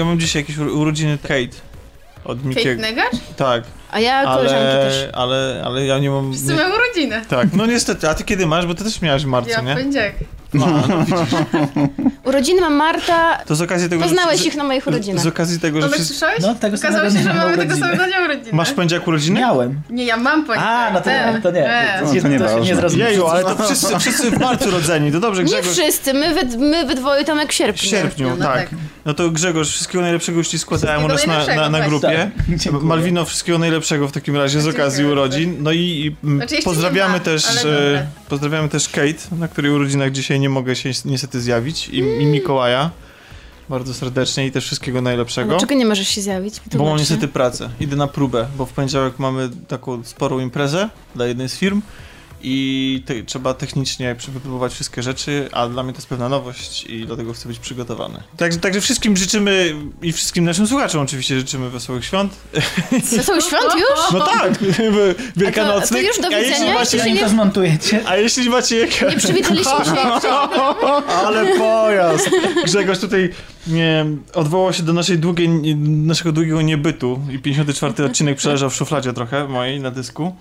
ja mam dzisiaj jakieś uro- urodziny Kate. Od Kate Mikiego. Negacz? Tak, A ja koleżanki ale, też. ale, ale ja nie mam... Wszyscy Nie, mają urodziny. tak, no niestety, a ty kiedy masz? Bo ty też miałaś w marcu, Ja w nie? poniedziałek. A, no widzisz. Urodziny mam Marta. To z okazji tego, Poznałeś że, ich na moich urodzinach. z okazji tego, że Tomek, wszyscy... słyszałeś? No, tego Okazało się, że mamy tego samego dnia urodziny. Masz w poniedziałek urodziny? Miałem. Nie, ja mam poniedziałek. A, no to nie, Ten. to nie. E. To, No, to nie to nie zrozumiałem. Jeju, ale to wszyscy, wszyscy w marcu rodzeni, to dobrze Nie Grzegorz. wszyscy, my we, my we dwoje Tomek w W sierpniu. sierpniu, No tak. tak. No to Grzegorz, wszystkiego najlepszego już ci składałem u nas na, na, na grupie. Tak, dziękuję. Malwino, wszystkiego najlepszego w takim razie z okazji urodzin. No i, i mm, Znaczy, pozdrawiamy ma, też e, pozdrawiamy też Kate, na której urodzinach dzisiaj nie mogę się niestety zjawić i, i Mikołaja. Bardzo serdecznie i też wszystkiego najlepszego. Dlaczego nie możesz się zjawić? Bo mam niestety pracę. Idę na próbę, bo w poniedziałek mamy taką sporą imprezę dla jednej z firm i te, trzeba technicznie wypróbować wszystkie rzeczy, a dla mnie to jest pewna nowość i dlatego chcę być przygotowany. Także, także wszystkim życzymy i wszystkim naszym słuchaczom oczywiście życzymy wesołych świąt. Wesołych świąt już? No tak, wielkanocnych. A to już do A jeśli widzenia? macie, Zanim nie- to zmontujecie. a jeśli macie jakieś... Nie przywitaliśmy się. Ale pojazd! Grzegorz tutaj nie, odwołał się do naszej długiej, naszego długiego niebytu i 54 odcinek przeleżał w szufladzie trochę mojej na dysku.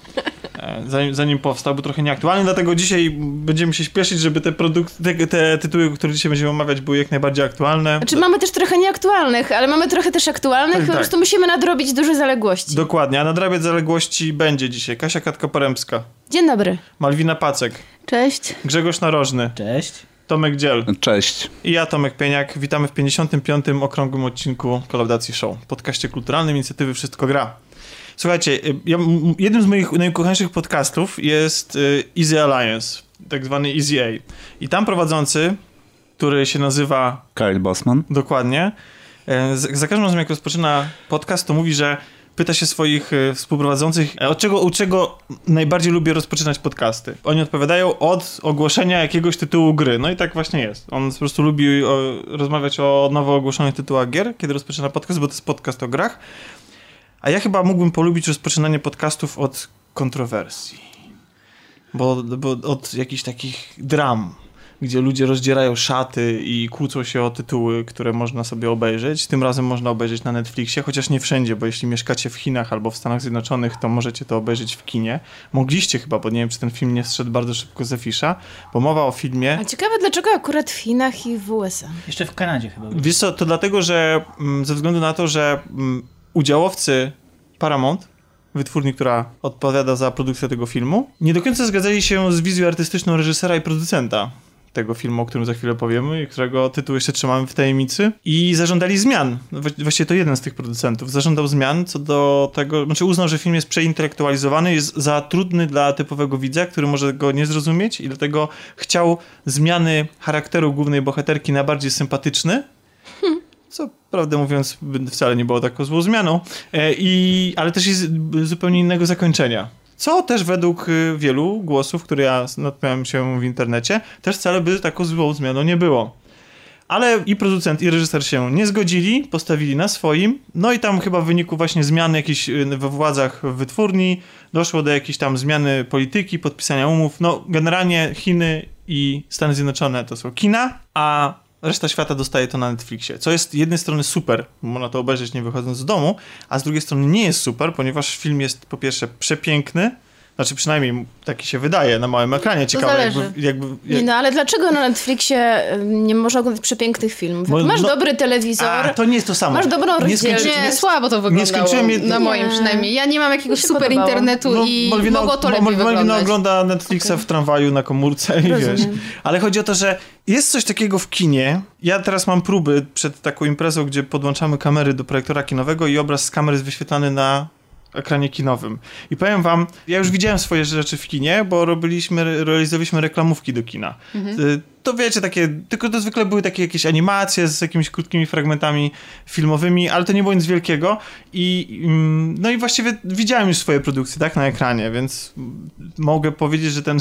E, Zanim, zanim powstał, był trochę nieaktualny, dlatego dzisiaj będziemy się śpieszyć, żeby te, produk- te, te tytuły, które dzisiaj będziemy omawiać, były jak najbardziej aktualne. Znaczy mamy też trochę nieaktualnych, ale mamy trochę też aktualnych, Tak, po tak. prostu musimy nadrobić duże zaległości. Dokładnie, a nadrabiać zaległości będzie dzisiaj Kasia Katka-Poremska, Dzień dobry. Malwina Pacek, Cześć. Grzegorz Narożny, Cześć. Tomek Dziel Cześć. i ja, Tomek Pieniak. Witamy w 55. okrągłym odcinku Kolaudacji Show, podcaście kulturalnym inicjatywy Wszystko Gra. Słuchajcie, y, ja, jednym z moich najukochańszych podcastów jest y, Easy Alliance, tak zwany Easy A. I tam prowadzący, który się nazywa Kyle Bossman. dokładnie, e, za każdym razem jak rozpoczyna podcast, to mówi, że pyta się swoich e, współprowadzących, e, od czego, od czego najbardziej lubię rozpoczynać podcasty. Oni odpowiadają od ogłoszenia jakiegoś tytułu gry. No i tak właśnie jest. On po prostu lubi o, rozmawiać o nowo ogłoszonych tytułach gier, kiedy rozpoczyna podcast, bo to jest podcast o grach. A ja chyba mógłbym polubić rozpoczynanie podcastów od kontrowersji. Bo, bo od jakichś takich dram, gdzie ludzie rozdzierają szaty i kłócą się o tytuły, które można sobie obejrzeć. Tym razem można obejrzeć na Netflixie, chociaż nie wszędzie, bo jeśli mieszkacie w Chinach albo w Stanach Zjednoczonych, to możecie to obejrzeć w kinie. Mogliście chyba, bo nie wiem, czy ten film nie zszedł bardzo szybko ze fisza, bo mowa o filmie... A ciekawe dlaczego akurat w Chinach i w USA. Jeszcze w Kanadzie chyba. Wiesz co, to dlatego, że mm, ze względu na to, że mm, udziałowcy Paramount, wytwórni, która odpowiada za produkcję tego filmu, nie do końca zgadzali się z wizją artystyczną reżysera i producenta tego filmu, o którym za chwilę powiemy, którego tytuł jeszcze trzymamy w tajemnicy. I zażądali zmian. Wła- Właściwie to jeden z tych producentów. Zażądał zmian co do tego, znaczy uznał, że film jest przeintelektualizowany, jest za trudny dla typowego widza, który może go nie zrozumieć i dlatego chciał zmiany charakteru głównej bohaterki na bardziej sympatyczny, co prawdę mówiąc wcale nie było taką złą zmianą, e, i, ale też jest zupełnie innego zakończenia. Co też według y, wielu głosów, które ja natknąłem się w internecie, też wcale by taką złą zmianą nie było. Ale i producent, i reżyser się nie zgodzili, postawili na swoim. No i tam chyba w wyniku właśnie zmiany jakichś y, we władzach wytwórni doszło do jakiejś tam zmiany polityki, podpisania umów. No generalnie Chiny i Stany Zjednoczone to są kina, a reszta świata dostaje to na Netflixie. Co jest z jednej strony super, można to obejrzeć nie wychodząc z domu, a z drugiej strony nie jest super, ponieważ film jest po pierwsze przepiękny, znaczy przynajmniej taki się wydaje na małym ekranie. Ciekawe zależy. jakby, jakby, Nie no, ale dlaczego na Netflixie nie można oglądać przepięknych filmów? Bo- Jak masz no- dobry telewizor, A, to nie jest to samo. masz dobrą Nie rozdzielczość. skończy- Nie, słabo to wyglądało. skończyłem jed- Na moim Nie. przynajmniej. Ja nie mam jakiegoś super podobało. internetu No, i Malwina- mogło to lepiej Malwina wyglądać. ogląda Netflixa w tramwaju na komórce i wiesz. Ale chodzi o to, że jest coś takiego w kinie. Ja teraz mam próby przed taką imprezą, gdzie podłączamy kamery do projektora kinowego i obraz z kamery jest wyświetlany na ekranie kinowym. I powiem wam, ja już widziałem swoje rzeczy w kinie, bo robiliśmy, realizowaliśmy reklamówki do kina. Y, To wiecie, takie, tylko to zwykle były takie jakieś animacje z jakimiś krótkimi fragmentami filmowymi, ale to nie było nic wielkiego. I mm, no i właściwie widziałem już swoje produkcje, tak, na ekranie, więc mogę powiedzieć, że ten,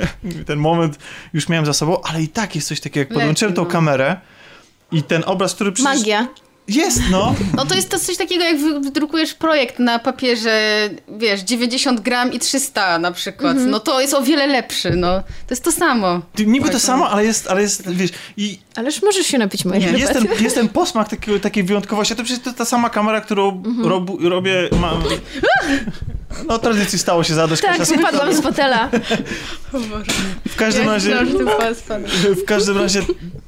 ten, moment już miałem za sobą, ale i tak jest coś takiego, jak podłączyłem tą no. kamerę i ten obraz, który przecież... Magia. Jest, no. No to jest to coś takiego, jak wy- wydrukujesz projekt na papierze, wiesz, 90 gram i 300 na przykład. No to jest o wiele lepszy, no. To jest to samo. Ty, niby to samo, ale jest, ale jest, wiesz, i Ależ możesz się napić mojej herbaty. jest ten, jest ten posmak takiego, takiej wyjątkowości. A to przecież to ta sama kamera, którą robu, robię... Ma, no tradycji stało się zadać. Tak, Kasia. wypadłam z fotela. W każdym razie... W każdym razie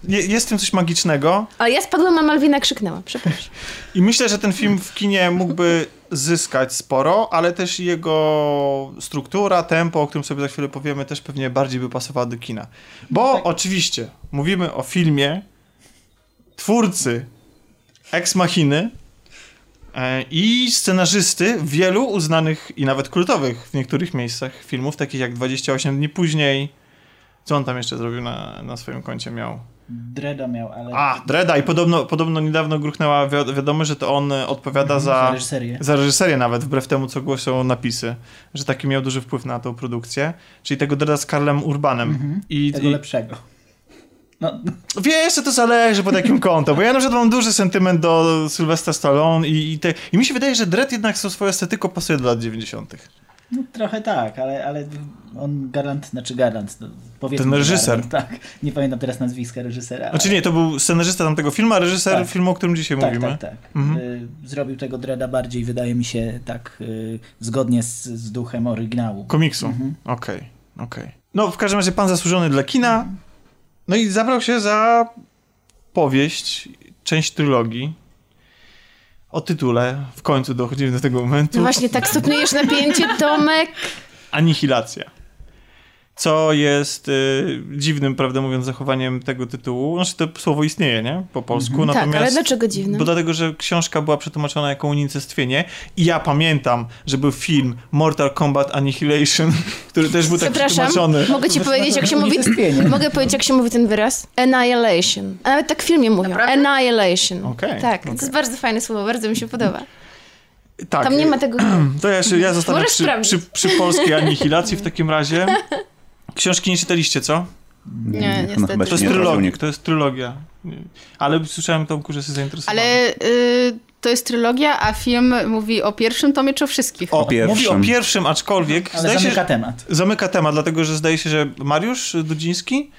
je- jest w tym coś magicznego Ale ja spadłam, a Malwina krzyknęła. Przepraszam. i myślę, że ten film w kinie mógłby zyskać sporo, ale też jego struktura, tempo, o którym sobie za chwilę powiemy, też pewnie bardziej by pasowała do kina. Bo oczywiście mówimy o filmie twórcy Ex Machiny e, i scenarzysty wielu uznanych i nawet kultowych w niektórych miejscach filmów, takich jak 28 dni później. Co on tam jeszcze zrobił na, na swoim koncie miał? Dreda miał, ale... A, Dreda i podobno, podobno niedawno gruchnęła wi- wiadomość, że to on e, odpowiada za za, reżyserię. za reżyserię nawet, wbrew temu, co głoszą napisy, że taki miał duży wpływ na tą produkcję, czyli tego Dreda z Karlem Urbanem. Mhm. I, Tego i lepszego. No, wiesz, że to zależy pod jakim kątem, bo ja na przykład mam duży sentyment do Sylwestra Stallone i, i, te, i mi się wydaje, że Dredd jednak swoją estetyką pasuje do lat 90. no trochę tak, ale, ale on Garant, znaczy Garant, no, powiedzmy Ten reżyser. Tak, nie pamiętam teraz nazwiska reżysera. Znaczy nie, to był scenarzysta tamtego filmu, a reżyser Tak. filmu, o którym dzisiaj tak, mówimy. tak, tak. Mhm. Y, zrobił tego Dreda bardziej, wydaje mi się, tak y, zgodnie z, z duchem oryginału. Komiksu. Mhm. Okej, okej. No, w każdym razie pan zasłużony dla kina. No i zabrał się za powieść, część trylogii. O tytule, w końcu dochodzimy do tego momentu. No właśnie, tak stopniujesz napięcie, Tomek. Anihilacja. Co jest y, dziwnym, prawdę mówiąc, zachowaniem tego tytułu. Znaczy to słowo istnieje, nie? Po polsku. Tak, Natomiast... ale dlaczego dziwne? Bo dlatego, że książka była przetłumaczona jako unicestwienie i ja pamiętam, że był film Mortal Kombat Annihilation, który też był tak Przepraszam, przetłumaczony. mogę ci powiedzieć, jak się mówi... Mogę powiedzieć, jak się mówi ten wyraz? Annihilation. A nawet tak w filmie mówią. Naprawdę? Annihilation. Okej, Tak, okej. to jest bardzo fajne słowo, bardzo mi się podoba. Tak. Tam nie ma tego... To ja, się, ja zostanę przy, przy, przy polskiej anihilacji w takim razie. Książki nie czytaliście, co? Nie, niestety. chyba To się jest nie trylogia. To jest trylogia. Nie. Ale słyszałem Tomku, że się zainteresowałem. Ale y, to jest trylogia, a film mówi o pierwszym tomie czy o wszystkich? O, pierwszym. mówi o pierwszym, aczkolwiek Ale się, zamyka że- temat. zamyka temat, dlatego że zdaje się, że Mariusz Dudziński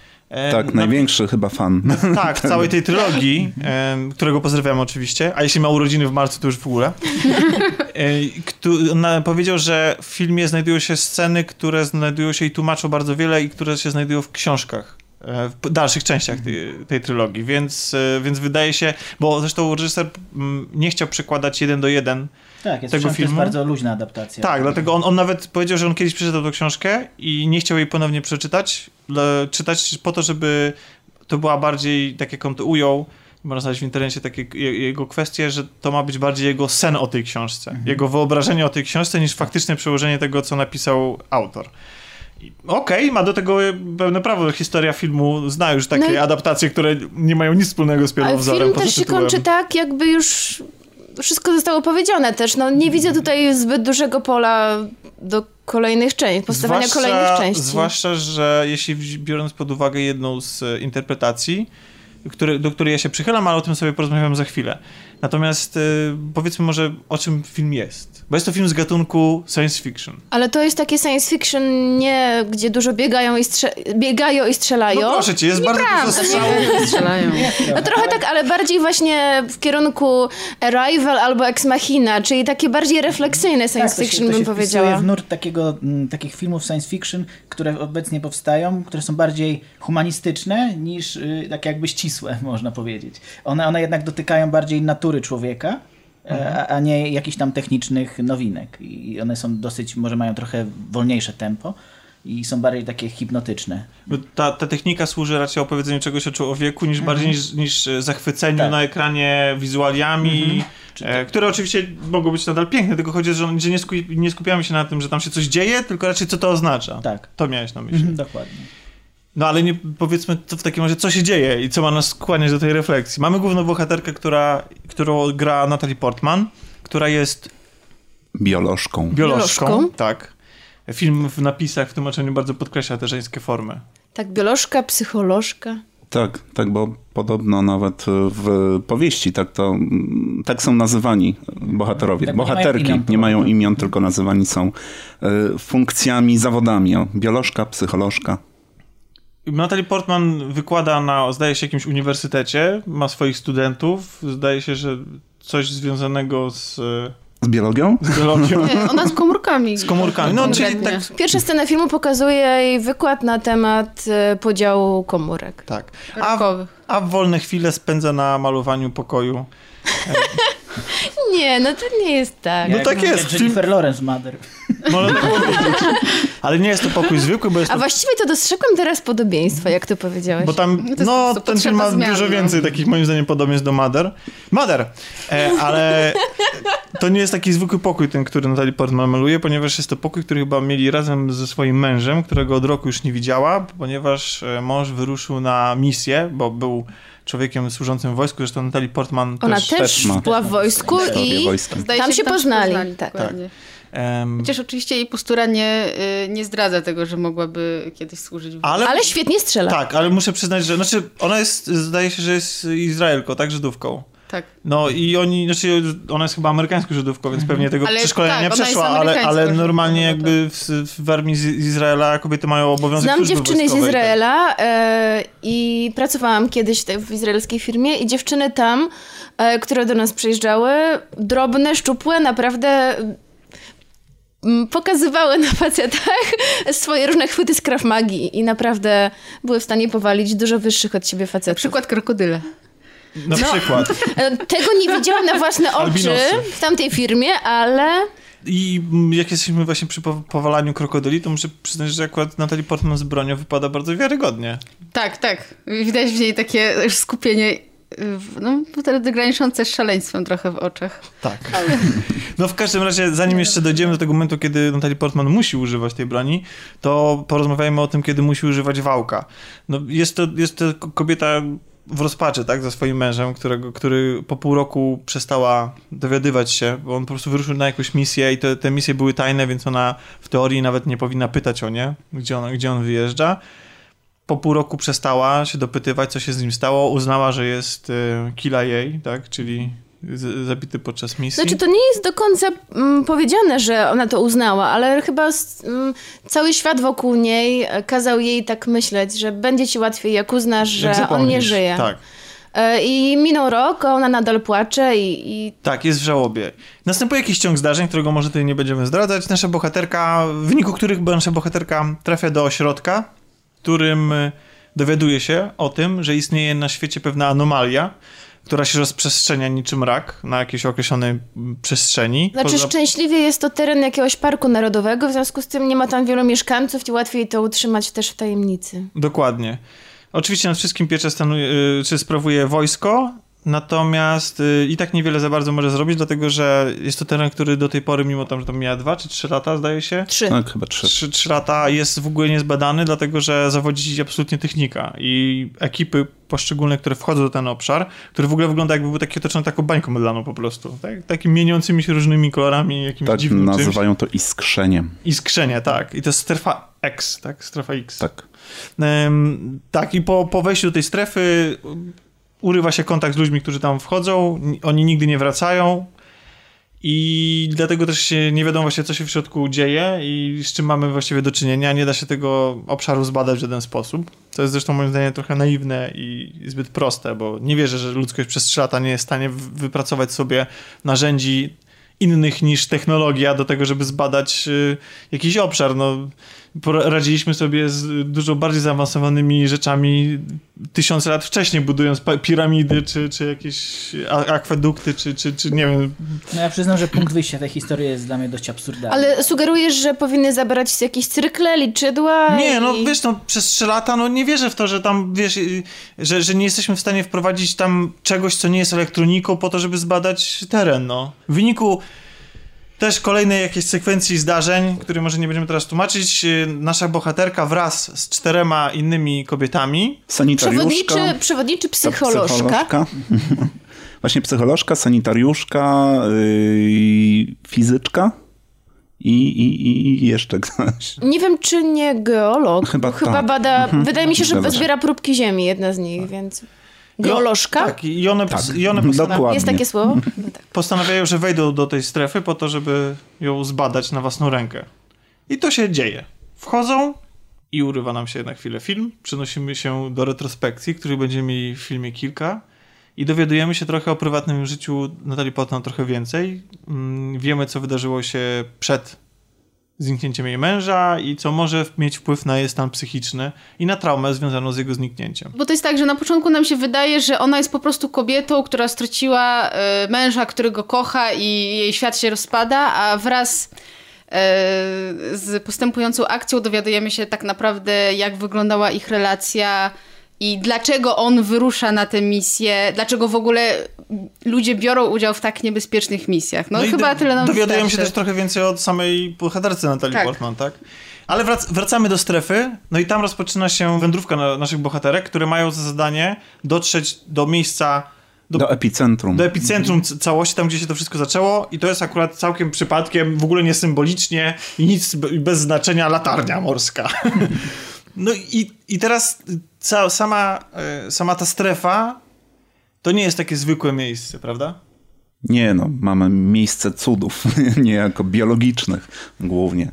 Tak, na- największy chyba fan. Tak, całej tej trylogii, którego pozdrawiam oczywiście, a jeśli ma urodziny w marcu, to już w ogóle. E, powiedział, że w filmie znajdują się sceny, które znajdują się i tłumaczą bardzo wiele i które się znajdują w książkach. e, W dalszych częściach tej, tej trylogii, więc, e, więc wydaje się, bo zresztą reżyser nie chciał przekładać jeden do jeden Tak, jest, tego to jest filmu? bardzo luźna adaptacja. tak, dlatego on, on nawet powiedział, że on kiedyś przeczytał tę książkę i nie chciał jej ponownie przeczytać, le, czytać po to, żeby to była bardziej, tak jak on to ujął, można znaleźć w internecie takie je- jego kwestie, że to ma być bardziej jego sen o tej książce, jego wyobrażenie o tej książce niż faktyczne przełożenie tego, co napisał autor. Okej, ma do tego pełne prawo. Historia filmu zna już takie No i- adaptacje, które nie mają nic wspólnego z Ale pierwowzorem. film poza też się kończy tak, jakby już wszystko zostało powiedziane też. No nie widzę tutaj zbyt dużego pola do kolejnych części, powstawania kolejnych części. Zwłaszcza, że jeśli biorąc pod uwagę jedną z e, interpretacji, który, do której ja się przychylam, ale o tym sobie porozmawiam za chwilę. Natomiast e, powiedzmy może, o czym film jest. Bo jest to film z gatunku science fiction. Ale to jest takie science fiction, nie gdzie dużo biegają i, strze- biegają i strzelają. No proszę cię, jest bardzo dużo strzałów. strzelają. No trochę tak, ale bardziej właśnie w kierunku Arrival albo Ex Machina, czyli takie bardziej refleksyjne science Tak, to się- fiction to się bym wpisuje powiedziała. w nurt takiego, m, takich filmów science fiction, które obecnie powstają, które są bardziej humanistyczne niż y, tak jakby ścisłe, można powiedzieć. One, one jednak dotykają bardziej natury człowieka, e, a, a nie jakichś tam technicznych nowinek. I one są dosyć, może mają trochę wolniejsze tempo i są bardziej takie hipnotyczne. Ta, ta technika służy raczej opowiedzeniu czegoś o człowieku, niż bardziej niż, niż zachwyceniu Tak. na ekranie wizualiami, e, które oczywiście mogą być nadal piękne, tylko chodzi o to, że, że nie, skupi, nie skupiamy się na tym, że tam się coś dzieje, tylko raczej co to oznacza. Tak. To miałeś na myśli. Mhm, dokładnie. No ale nie powiedzmy to w takim razie, co się dzieje i co ma nas skłaniać do tej refleksji. Mamy główną bohaterkę, która, którą gra Natalie Portman, która jest Biolożką. biolożką. Biolożką? Tak. Film w napisach w tłumaczeniu bardzo podkreśla te żeńskie formy. Tak, biolożka, psycholożka. Tak, tak, bo podobno nawet w powieści tak to tak są nazywani bohaterowie. Tak, bo nie mają Bohaterki imion, nie mają imion, tylko nazywani są e, funkcjami, zawodami. O, biolożka, psycholożka. Natalie Portman wykłada na, zdaje się, jakimś uniwersytecie, ma swoich studentów, zdaje się, że coś związanego z, Z biologią? z biologią, Nie, ona z komórkami. z komórkami. No, czyli tak, Pierwsza scena filmu pokazuje jej wykład na temat e, podziału komórek. tak. A, a w wolne chwile spędza na malowaniu pokoju. Nie, no to nie jest tak. No tak jest, Jennifer Lawrence Mother. Można tak powiedzieć. Ale nie jest to pokój zwykły, bo jest A to właściwie to dostrzegłem teraz podobieństwa, jak ty powiedziałeś. Bo tam, No no, ten film ma zmian, dużo no. więcej takich, moim zdaniem, podobieństw do Mother. Mother! E, ale to nie jest taki zwykły pokój, ten, który Natalie Portman maluje, ponieważ jest to pokój, który chyba mieli razem ze swoim mężem, którego od roku już nie widziała, ponieważ e, mąż wyruszył na misję, bo był człowiekiem służącym w wojsku, zresztą Natalie Portman Ona też... też, ma. była w wojsku i Tam że się poznali, tak. dokładnie. em, Chociaż oczywiście jej postura nie, y, nie zdradza tego, że mogłaby kiedyś służyć w ale, ale świetnie strzela. Tak, ale muszę przyznać, że znaczy ona jest, zdaje się, że jest Izraelką, tak, Żydówką. Tak. No i oni, znaczy ona jest chyba amerykańską Żydówką, więc pewnie tego Ale przeszkolenia tak, nie przeszła, ale, ale normalnie no jakby w, w armii z Izraela kobiety mają obowiązek Znam dziewczyny z tak. Izraela e, i pracowałam kiedyś w izraelskiej firmie i dziewczyny tam, e, które do nas przyjeżdżały, drobne, szczupłe, naprawdę mm, pokazywały na facetach swoje różne chwyty z Krav Magi i naprawdę były w stanie powalić dużo wyższych od siebie Na facetów. przykład krokodyle. Na przykład. E, Tego nie widziałam na własne oczy w tamtej firmie, ale I jak jesteśmy właśnie przy po- powalaniu krokodyli, to muszę przyznać, że akurat Natalie Portman z bronią wypada bardzo wiarygodnie. Tak, tak. Widać w niej takie już skupienie, y, no, wtedy graniczące z szaleństwem trochę w oczach. Tak. No w każdym razie, zanim jeszcze dojdziemy do tego momentu, kiedy Natalie Portman musi używać tej broni, to porozmawiajmy o tym, kiedy musi używać wałka. No jest to, jest to kobieta w rozpaczy, tak, za swoim mężem, którego, który po pół roku przestała dowiadywać się, bo on po prostu wyruszył na jakąś misję i te, te misje były tajne, więc ona w teorii nawet nie powinna pytać o nie, gdzie on, gdzie on wyjeżdża. Po pół roku przestała się dopytywać, co się z nim stało. Uznała, że jest y, jej, tak, czyli zabity podczas misji. Znaczy, to nie jest do końca mm, powiedziane, że ona to uznała, ale chyba mm, cały świat wokół niej e, kazał jej tak myśleć, że będzie ci łatwiej, jak uznasz, że Jak on nie żyje. Tak. E, I minął rok, a ona nadal płacze i, i Tak, jest w żałobie. Następuje jakiś ciąg zdarzeń, którego może tutaj nie będziemy zdradzać. Nasza bohaterka, w wyniku których nasza bohaterka trafia do ośrodka, w którym y, dowiaduje się o tym, że istnieje na świecie pewna anomalia, która się rozprzestrzenia niczym rak na jakiejś określonej przestrzeni. Znaczy, Poza- szczęśliwie jest to teren jakiegoś parku narodowego, w związku z tym nie ma tam wielu mieszkańców i łatwiej to utrzymać też w tajemnicy. Dokładnie. Oczywiście nad wszystkim pieczę stanuje, y, czy sprawuje wojsko, natomiast y, i tak niewiele za bardzo może zrobić, dlatego że jest to teren, który do tej pory, mimo tam, że tam miała dwa czy trzy lata, zdaje się, Trzy. Tak, chyba trzy. trzy, trzy lata jest w ogóle niezbadany, dlatego że zawodzi absolutnie technika i ekipy poszczególne, które wchodzą do ten obszar, który w ogóle wygląda jakby był taki otoczony taką bańką mydlaną po prostu, tak? takim mieniącymi się różnymi kolorami, jakimś Tak, dziwnym czymś. nazywają to iskrzeniem. I skrzenie, tak. I to jest strefa X, tak? Strefa X. Tak. Em, tak, i po, po wejściu do tej strefy urywa się kontakt z ludźmi, którzy tam wchodzą. Ni- Oni nigdy nie wracają. I dlatego też się nie wiadomo właśnie, co się w środku dzieje i z czym mamy właściwie do czynienia. Nie da się tego obszaru zbadać w żaden sposób. To jest zresztą moim zdaniem trochę naiwne i zbyt proste, bo nie wierzę, że ludzkość przez 3 lata nie jest w stanie wypracować sobie narzędzi innych niż technologia do tego, żeby zbadać y, jakiś obszar. No, poradziliśmy sobie z dużo bardziej zaawansowanymi rzeczami tysiące lat wcześniej, budując piramidy, czy, czy jakieś akwedukty, czy, czy, czy nie wiem. No ja przyznam, że punkt wyjścia tej historii jest dla mnie dość absurdalny. Ale sugerujesz, że powinny zabrać jakieś cyrkle, liczydła Nie, no i... wiesz, no przez trzy lata, no nie wierzę w to, że tam, wiesz, że, że nie jesteśmy w stanie wprowadzić tam czegoś, co nie jest elektroniką po to, żeby zbadać teren, no. W wyniku też kolejnej jakiejś sekwencji zdarzeń, które może nie będziemy teraz tłumaczyć, y, nasza bohaterka wraz z czterema innymi kobietami Przewodniczy, Sanitariuszka. przewodniczy psycholożka. Właśnie psycholożka, sanitariuszka, yy, fizyczka i, i, i jeszcze ktoś. Nie wiem, czy nie geolog. Chyba Chyba tak. bada. Mhm. Wydaje mi się, że zbiera próbki ziemi, jedna z nich, więc. Geolożka? Tak, i one, Tak, i one. Jest takie słowo? No tak. postanawiają, że wejdą do tej strefy po to, żeby ją zbadać na własną rękę. I to się dzieje. Wchodzą i urywa nam się na chwilę film. Przenosimy się do retrospekcji, których będziemy mieli w filmie kilka. I dowiadujemy się trochę o prywatnym życiu Natalii Portman trochę więcej. Mm, Wiemy, co wydarzyło się przed zniknięciem jej męża i co może mieć wpływ na jej stan psychiczny i na traumę związaną z jego zniknięciem. Bo to jest tak, że na początku nam się wydaje, że ona jest po prostu kobietą, która straciła e, męża, którego kocha i jej świat się rozpada, a wraz e, z postępującą akcją dowiadujemy się tak naprawdę, jak wyglądała ich relacja i dlaczego on wyrusza na tę misję, dlaczego w ogóle ludzie biorą udział w tak niebezpiecznych misjach. No, i chyba tyle nam Dowiadujemy się też trochę więcej od samej bohaterce Natalii Tak. Portman, tak? Ale wrac wracamy do strefy, no i tam rozpoczyna się wędrówka na naszych bohaterek, które mają za zadanie dotrzeć do miejsca, do, Do epicentrum. do epicentrum całości, tam gdzie się to wszystko zaczęło i to jest akurat całkiem przypadkiem, w ogóle nie symbolicznie i nic be- bez znaczenia latarnia morska. No i, i teraz ca sama, e, sama ta strefa to nie jest takie zwykłe miejsce, prawda? Nie no, mamy miejsce cudów, niejako biologicznych głównie.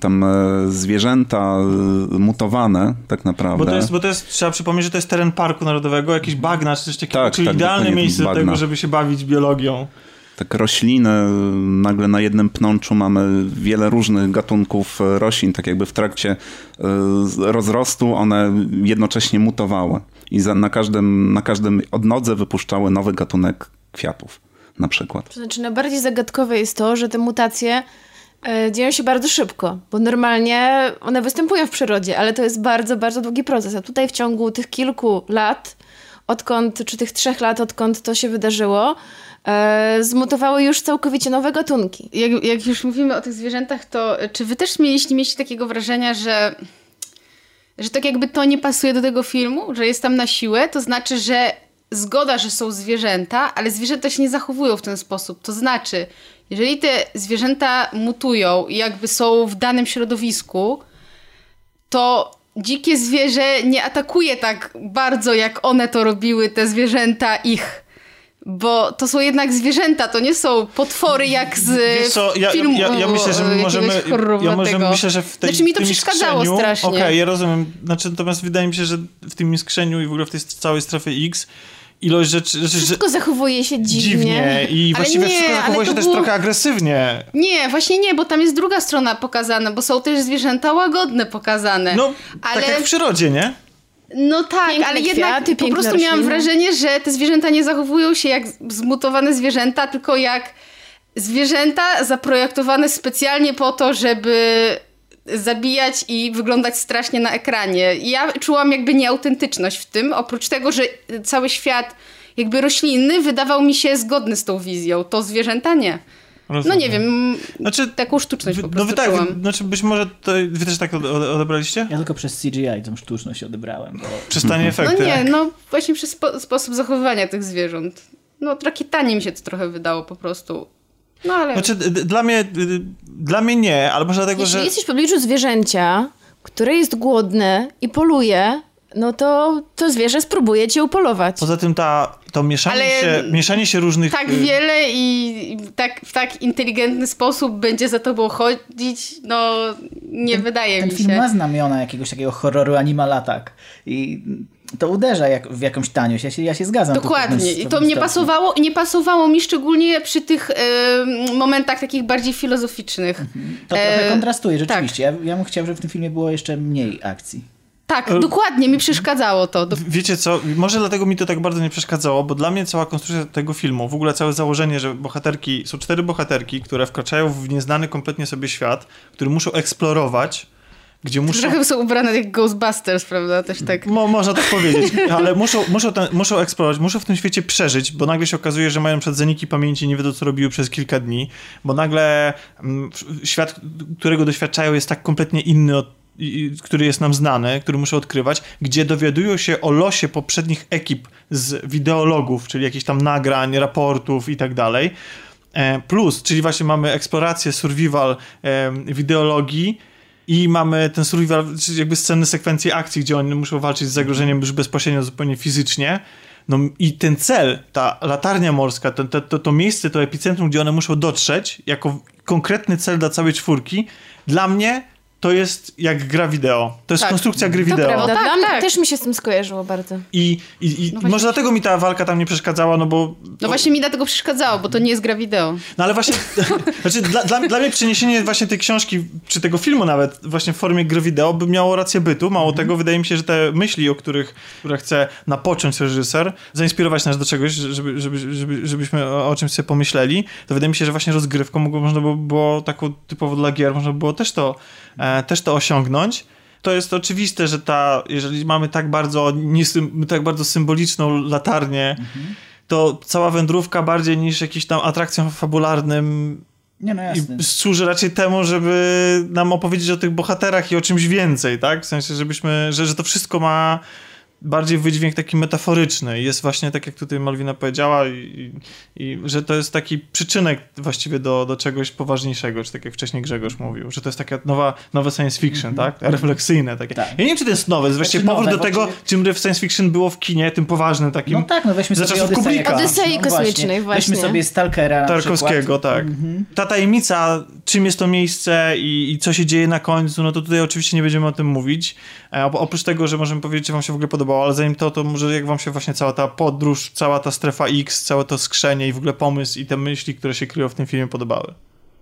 Tam e, zwierzęta e, mutowane tak naprawdę. Bo to, jest, bo to jest, trzeba przypomnieć, że to jest teren parku narodowego, jakieś bagna czy coś takiego, Tak, czyli tak, idealne miejsce do bagna. tego, żeby się bawić biologią. Tak rośliny, nagle na jednym pnączu mamy wiele różnych gatunków e, roślin, tak jakby w trakcie z- rozrostu one jednocześnie mutowały i za, na, każdym, na każdym odnodze wypuszczały nowy gatunek kwiatów na przykład. To znaczy, najbardziej zagadkowe jest to, że te mutacje e, dzieją się bardzo szybko, bo normalnie one występują w przyrodzie, ale to jest bardzo, bardzo długi proces. A tutaj w ciągu tych kilku lat, odkąd, czy tych trzech lat, odkąd to się wydarzyło, e, zmutowały już całkowicie nowe gatunki. jak, jak już mówimy o tych zwierzętach, to czy wy też mieliście mieć takiego wrażenia, że, że tak jakby to nie pasuje do tego filmu, że jest tam na siłę, to znaczy, że zgoda, że są zwierzęta, ale zwierzęta się nie zachowują w ten sposób. To znaczy, jeżeli te zwierzęta mutują i jakby są w danym środowisku, to dzikie zwierzę nie atakuje tak bardzo, jak one to robiły, te zwierzęta ich. Bo to są jednak zwierzęta, to nie są potwory jak z Wiesz co, ja, filmu ja, ja myślę, że my możemy, ja możemy, myślę, że w tej, Znaczy mi to przeszkadzało strasznie. Okej, ja rozumiem. Znaczy, natomiast wydaje mi się, że w tym iskrzeniu i w ogóle w tej całej strefie X ilość rzeczy, rzeczy że, Wszystko zachowuje się dziwnie. dziwnie i Ale właściwie nie, wszystko zachowuje się też było- trochę agresywnie. Nie, właśnie nie, bo tam jest druga strona pokazana, bo są też zwierzęta łagodne pokazane. No, ale... tak jak w przyrodzie, nie? No tak, Piękne ale jednak kwiaty, po prostu miałam rośliny. wrażenie, że te zwierzęta nie zachowują się jak zmutowane zwierzęta, tylko jak zwierzęta zaprojektowane specjalnie po to, żeby zabijać i wyglądać strasznie na ekranie. Ja czułam jakby nieautentyczność w tym, oprócz tego, że cały świat jakby roślinny wydawał mi się zgodny z tą wizją, to zwierzęta nie. No Rozumiem. nie wiem, Znaczy, taką sztuczność po no prostu wy tak, czułam. wy, znaczy być może to, wy też tak ode- ode- odebraliście? Ja tylko przez CGI tą sztuczność odebrałem. Bo... Przestanie No efekty. nie, no właśnie przez spo sposób zachowywania tych zwierząt. No takie tanie mi się to trochę wydało po prostu. No ale... Znaczy, dla mnie, dla mnie nie, ale może dlatego, Jeśli że... jesteś w pobliżu zwierzęcia, które jest głodne i poluje, no to to zwierzę spróbuje cię upolować. Poza tym ta, to mieszanie, Ale się, mieszanie się różnych... tak y, wiele i tak, w tak inteligentny sposób będzie za tobą chodzić, no nie wydaje Ten mi film się. ma znamiona jakiegoś takiego horroru Animal Attack. I to uderza jak, w jakąś taniość. Ja się, ja się zgadzam. Dokładnie. I to mnie pasowało nie pasowało mi szczególnie przy tych em, momentach takich bardziej filozoficznych. To trochę E, kontrastuje, tak. rzeczywiście. Ja, ja bym chciał, żeby w tym filmie było jeszcze mniej akcji. Tak, dokładnie, mi przeszkadzało to. Wiecie co, może dlatego mi to tak bardzo nie przeszkadzało, bo dla mnie cała konstrukcja tego filmu, w ogóle całe założenie, że bohaterki, są cztery bohaterki, które wkraczają w nieznany kompletnie sobie świat, który muszą eksplorować, gdzie muszą... Trochę są ubrane jak Ghostbusters, prawda? Też tak. Mo, można tak powiedzieć, ale muszą, muszą, ten, muszą eksplorować, muszą w tym świecie przeżyć, bo nagle się okazuje, że mają przed zaniki pamięci nie wiedzą, co robiły przez kilka dni, bo nagle mm, świat, którego doświadczają, jest tak kompletnie inny od który jest nam znany, który muszę odkrywać, gdzie dowiadują się o losie poprzednich ekip z wideologów, czyli jakichś tam nagrań, raportów i tak dalej. E, plus, czyli właśnie mamy eksplorację, survival e, w ideologii i mamy ten survival, czyli jakby sceny, sekwencje akcji, gdzie oni muszą walczyć z zagrożeniem już bezpośrednio, zupełnie fizycznie. No i ten cel, ta latarnia morska, to, to, to miejsce, to epicentrum, gdzie one muszą dotrzeć, jako konkretny cel dla całej czwórki, dla mnie to jest jak gra wideo. To jest Tak. konstrukcja gry To wideo. prawda, tak, Dla mnie tak. też mi się z tym skojarzyło bardzo. I, i, i No może dlatego mi ta walka tam nie przeszkadzała, no bo... No właśnie mi dlatego przeszkadzało, bo to nie jest gra wideo. No ale właśnie, znaczy dla, dla, dla mnie przeniesienie właśnie tej książki, czy tego filmu nawet, właśnie w formie gry wideo by miało rację bytu. Mało tego, wydaje mi się, że te myśli, o których, które chce napocząć reżyser, zainspirować nas do czegoś, żeby, żeby, żeby, żebyśmy o, o czymś sobie pomyśleli, to wydaje mi się, że właśnie rozgrywką mogło, można było, było taką typowo dla gier, można było też to, e, też to osiągnąć. To jest oczywiste, że ta, jeżeli mamy tak bardzo, tak bardzo symboliczną latarnię, to cała wędrówka bardziej niż jakiś tam atrakcją fabularnym Nie, no i służy raczej temu, żeby nam opowiedzieć o tych bohaterach i o czymś więcej, tak? W sensie, żebyśmy, że, że to wszystko ma bardziej wydźwięk taki metaforyczny. Jest właśnie tak, jak tutaj Malwina powiedziała, i, i, że to jest taki przyczynek właściwie do, do czegoś poważniejszego, czy tak jak wcześniej Grzegorz mówił, że to jest taka nowa, nowe science fiction, tak? Refleksyjne takie. Tak. Ja nie wiem, czy to jest nowe, to jest właściwie Znaczy powrót nowe, do tego, właściwie- czym w science fiction było w kinie, tym poważnym takim. No tak, no weźmy Za sobie czasów Odyseję Kublika. Odysei No kosmicznej, właśnie. Weźmy sobie Stalkera na Tarkowskiego, przykład. tak. Ta tajemnica, czym jest to miejsce i, i co się dzieje na końcu, no to tutaj oczywiście nie będziemy o tym mówić. E, op- oprócz tego, że możemy powiedzieć, czy wam się w ogóle podobało, ale zanim to, to może jak wam się właśnie cała ta podróż, cała ta strefa X, całe to skrzenie i w ogóle pomysł i te myśli, które się kryją w tym filmie podobały.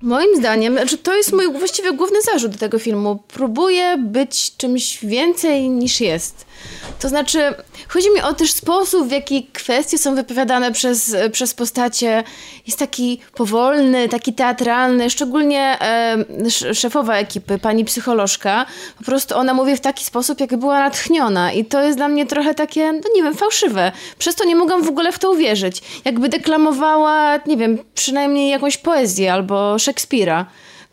Moim zdaniem, znaczy to jest mój właściwie główny zarzut do tego filmu. Próbuje być czymś więcej niż jest. To znaczy, chodzi mi o też sposób, w jaki kwestie są wypowiadane przez, przez postacie. Jest taki powolny, taki teatralny, szczególnie e, sz- szefowa ekipy, pani psycholożka. Po prostu ona mówi w taki sposób, jak była natchniona. I to jest dla mnie trochę takie, no nie wiem, fałszywe. Przez to nie mogłam w ogóle w to uwierzyć. Jakby deklamowała, nie wiem, przynajmniej jakąś poezję albo Szekspira.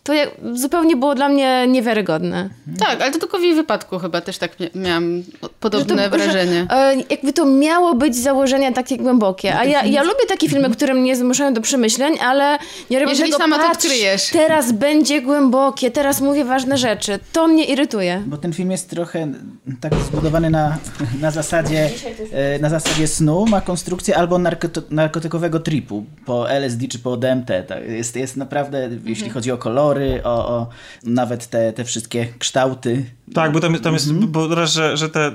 To jak, zupełnie było dla mnie niewiarygodne. Tak, ale to tylko w jej wypadku chyba też tak mia- miałam podobne Że to- wrażenie. Że, jakby to miało być założenia takie głębokie. A ja, ja lubię takie filmy, które mnie zmuszają do przemyśleń, ale nie robię Jeżeli tego, sama to patrz, odkryjesz. teraz będzie głębokie, teraz mówię ważne rzeczy. To mnie irytuje. Bo ten film jest trochę tak zbudowany na, na, zasadzie, e, na zasadzie snu, ma konstrukcję albo narkoty narkotykowego tripu po LSD czy po DMT. Tak, Jest, jest naprawdę, jeśli chodzi o kolory, o, o nawet te, te wszystkie kształty. Tak, bo tam, tam jest, Mhm. bo raz, że, że te,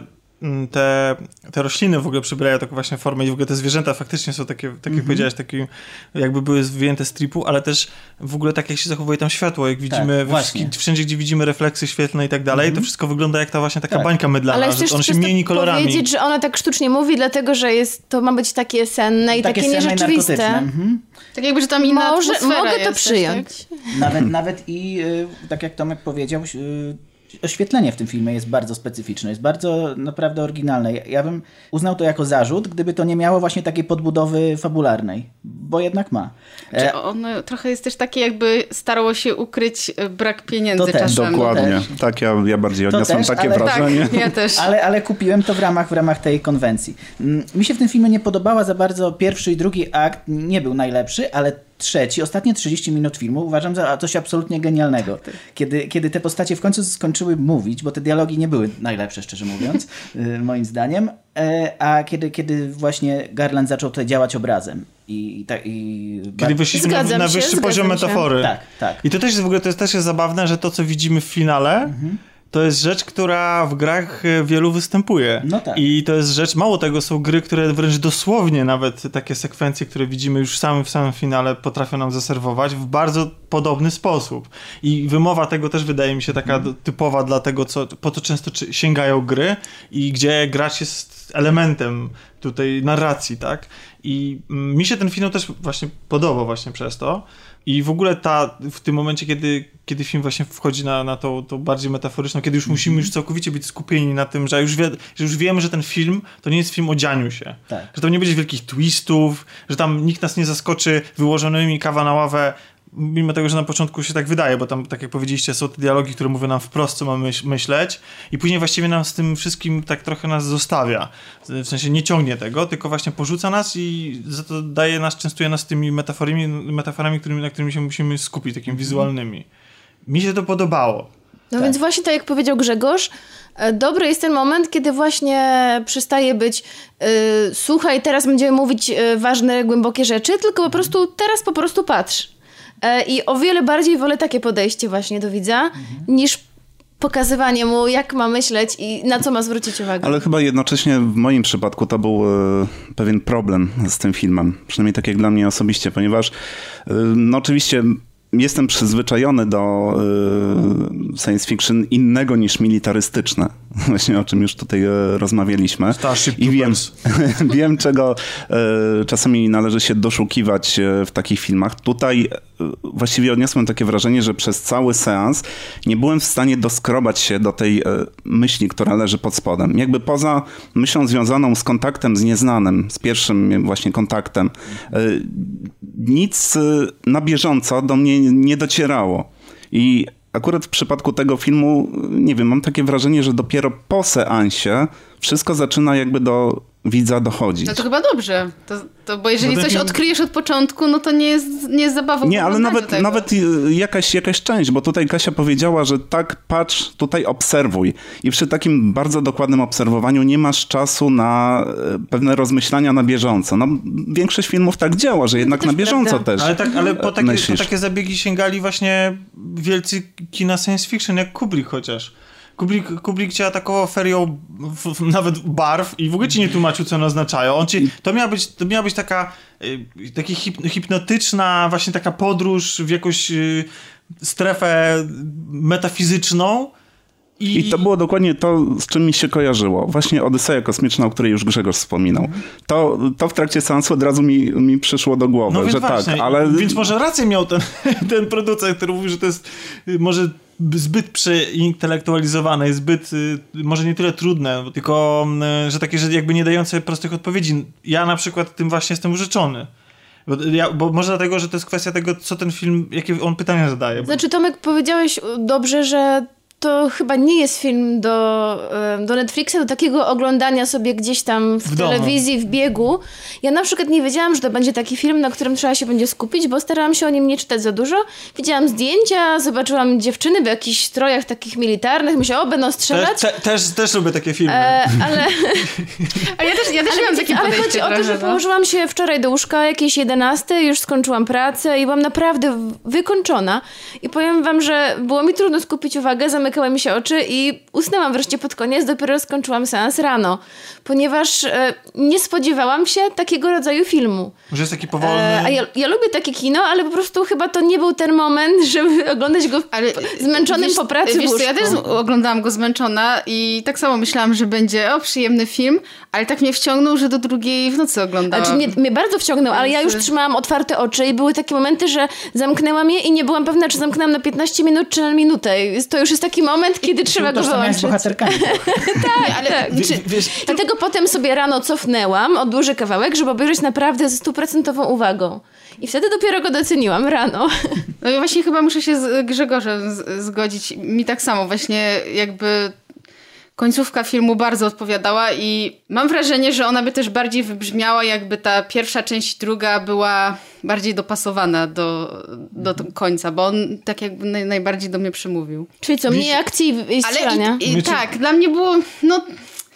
te, te rośliny w ogóle przybierają taką właśnie formę i w ogóle te zwierzęta faktycznie są takie, tak Mhm. jak powiedziałeś, takie jakby były wyjęte z tripu, ale też w ogóle tak jak się zachowuje tam światło, jak widzimy Tak, wszędzie, gdzie widzimy refleksy świetlne i tak dalej, to wszystko wygląda jak ta właśnie taka Tak. bańka mydlana, Ale że on się mieni kolorami. powiedzieć, że ona tak sztucznie mówi, dlatego że jest, to ma być takie senne i takie, senne i nierzeczywiste. Mhm. Tak jakby, że tam inna Może, mogę to jest też, przyjąć. Tak? Nawet, nawet i, y, tak jak Tomek powiedział, y, oświetlenie w tym filmie jest bardzo specyficzne, jest bardzo naprawdę oryginalne. Ja- Ja bym uznał to jako zarzut, gdyby to nie miało właśnie takiej podbudowy fabularnej, bo jednak ma. E, Czy ono trochę jest też takie, jakby starało się ukryć e, brak pieniędzy To też, czasem. Dokładnie. Tak, ja, ja bardziej To odniosłem też, takie ale- wrażenie. Tak, ja też. Ale, ale kupiłem to w ramach, w ramach tej konwencji. Mm, Mi się w tym filmie nie podobała za bardzo pierwszy i drugi akt, nie był najlepszy, ale trzeci, ostatnie 30 minut filmu uważam za coś absolutnie genialnego. Kiedy, kiedy te postacie w końcu skończyły mówić, bo te dialogi nie były najlepsze, szczerze mówiąc, y, moim zdaniem, e, a kiedy, kiedy właśnie Garland zaczął tutaj działać obrazem. I, i, tak- i Kiedy wyszliśmy na, Zgadzam na się, wyższy zgadzam poziom się. metafory. Tak, tak. I to też jest w ogóle to jest też jest zabawne, że to, co widzimy w finale, Mhm. To jest rzecz, która w grach e, wielu występuje. No tak. I to jest rzecz, mało tego, są gry, które wręcz dosłownie nawet takie sekwencje, które widzimy już w samym, w samym finale, potrafią nam zaserwować w bardzo podobny sposób. I wymowa tego też wydaje mi się taka do- typowa dla tego, co, po to często sięgają gry i gdzie gracz jest elementem tutaj narracji, tak? I mm, mi się ten finał też właśnie podobał właśnie przez to. I w ogóle ta, w tym momencie, kiedy, kiedy film właśnie wchodzi na, na tą, tą bardziej metaforyczną, kiedy już musimy już całkowicie być skupieni na tym, że już, wie, że już wiemy, że ten film to nie jest film o dzianiu się. Tak. Że tam nie będzie wielkich twistów, że tam nikt nas nie zaskoczy wyłożonymi kawa na ławę mimo tego, że na początku się tak wydaje, bo tam, tak jak powiedzieliście, są te dialogi, które mówią nam wprost, co mamy myśl- myśleć i później właściwie nam z tym wszystkim tak trochę nas zostawia. W sensie nie ciągnie tego, tylko właśnie porzuca nas i za to daje nas, częstuje nas tymi metaforami, metaforami którymi, na którymi się musimy skupić, takimi wizualnymi. Mi się to podobało. No Tak. więc właśnie tak jak powiedział Grzegorz, e, dobry jest ten moment, kiedy właśnie przestaje być y, słuchaj, teraz będziemy mówić y, ważne, głębokie rzeczy, tylko po prostu teraz po prostu patrz. E, I o wiele bardziej wolę takie podejście właśnie do widza, niż pokazywanie mu, jak ma myśleć i na co ma zwrócić uwagę. Ale chyba jednocześnie w moim przypadku to był e, pewien problem z tym filmem. Przynajmniej tak jak dla mnie osobiście, ponieważ e, no oczywiście jestem przyzwyczajony do science fiction innego niż militarystyczne. Właśnie o czym już tutaj e, rozmawialiśmy. Starship I wiem, wiem, czego e, czasami należy się doszukiwać e, w takich filmach. Tutaj właściwie odniosłem takie wrażenie, że przez cały seans nie byłem w stanie doskrobać się do tej myśli, która leży pod spodem. Jakby poza myślą związaną z kontaktem z nieznanym, z pierwszym właśnie kontaktem, nic na bieżąco do mnie nie docierało. I akurat w przypadku tego filmu, nie wiem, mam takie wrażenie, że dopiero po seansie wszystko zaczyna jakby do widza dochodzić. No to chyba dobrze. To, to, bo jeżeli ten coś film- odkryjesz od początku, no to nie jest, nie jest zabawą. Nie, ale nawet, nawet y, jakaś, jakaś część, bo tutaj Kasia powiedziała, że tak, patrz, tutaj obserwuj. I przy takim bardzo dokładnym obserwowaniu nie masz czasu na e, pewne rozmyślania na bieżąco. No, większość filmów tak działa, że jednak na bieżąco prawda. też Ale, tak, ale po, takie, po takie zabiegi sięgali właśnie wielcy kina science fiction, jak Kubrick chociaż. Kubrick, Kubrick cię atakował ferią w, w, nawet barw i w ogóle ci nie tłumaczył, co one oznaczają. On ci, to, miała być, to miała być taka y, taki hip, hipnotyczna właśnie taka podróż w jakąś y, strefę metafizyczną. I, I to było dokładnie to, z czym mi się kojarzyło. Właśnie Odyseja Kosmiczna, o której już Grzegorz wspominał. To, to w trakcie seansu od razu mi, mi przyszło do głowy, No że właśnie, tak, ale... Więc może rację miał ten, ten producent, który mówił, że to jest może zbyt przeintelektualizowane, jest zbyt, y, może nie tyle trudne, tylko, y, że takie, że jakby nie dające prostych odpowiedzi. Ja na przykład tym właśnie jestem urzeczony. Bo, ja, bo może dlatego, że to jest kwestia tego, co ten film, jakie on pytania zadaje. Bo- Znaczy, Tomek, powiedziałeś dobrze, że to chyba nie jest film do, do Netflixa, do takiego oglądania sobie gdzieś tam w, W domu. telewizji, w biegu. Ja na przykład nie wiedziałam, że to będzie taki film, na którym trzeba się będzie skupić, bo starałam się o nim nie czytać za dużo. Widziałam zdjęcia, zobaczyłam dziewczyny w jakichś strojach takich militarnych, myślałam, o, będą też, strzelać. te, też, też lubię takie filmy. E, ale Ale ja też, ja też ale, miałam takie ale chodzi o to, że położyłam się wczoraj do łóżka jakieś 11, już skończyłam pracę i byłam naprawdę wykończona. I powiem wam, że było mi trudno skupić uwagę, zamykały mi się oczy i usnęłam wreszcie pod koniec, dopiero skończyłam seans rano, ponieważ e, nie spodziewałam się takiego rodzaju filmu. Że jest taki powolny. E, a ja, ja lubię takie kino, ale po prostu chyba to nie był ten moment, żeby oglądać go w, Ale zmęczonym wiesz, po pracy Wiesz w co, ja też oglądałam go zmęczona i tak samo myślałam, że będzie o, przyjemny film, ale tak mnie wciągnął, że do drugiej w nocy oglądałam. Znaczy mnie, mnie bardzo wciągnął, ale ja już trzymałam otwarte oczy i były takie momenty, że zamknęłam je i nie byłam pewna, czy zamknęłam na 15 minut, czy na minutę. To już jest taki moment, kiedy trzeba go wyłączyć. bohaterkami. Nie, ale Tak. Czy, wiesz, Dlatego potem sobie rano cofnęłam o duży kawałek, żeby obejrzeć naprawdę ze stuprocentową uwagą. I wtedy dopiero go doceniłam rano. No i właśnie chyba muszę się z Grzegorzem z- zgodzić. Mi tak samo właśnie jakby końcówka filmu bardzo odpowiadała i mam wrażenie, że ona by też bardziej wybrzmiała, jakby ta pierwsza część i druga była bardziej dopasowana do, do tego końca, bo on tak jakby naj, najbardziej do mnie przemówił. Czyli co, mniej akcji i- Ale strzelania. i, i, Znaczy- tak, dla mnie było, no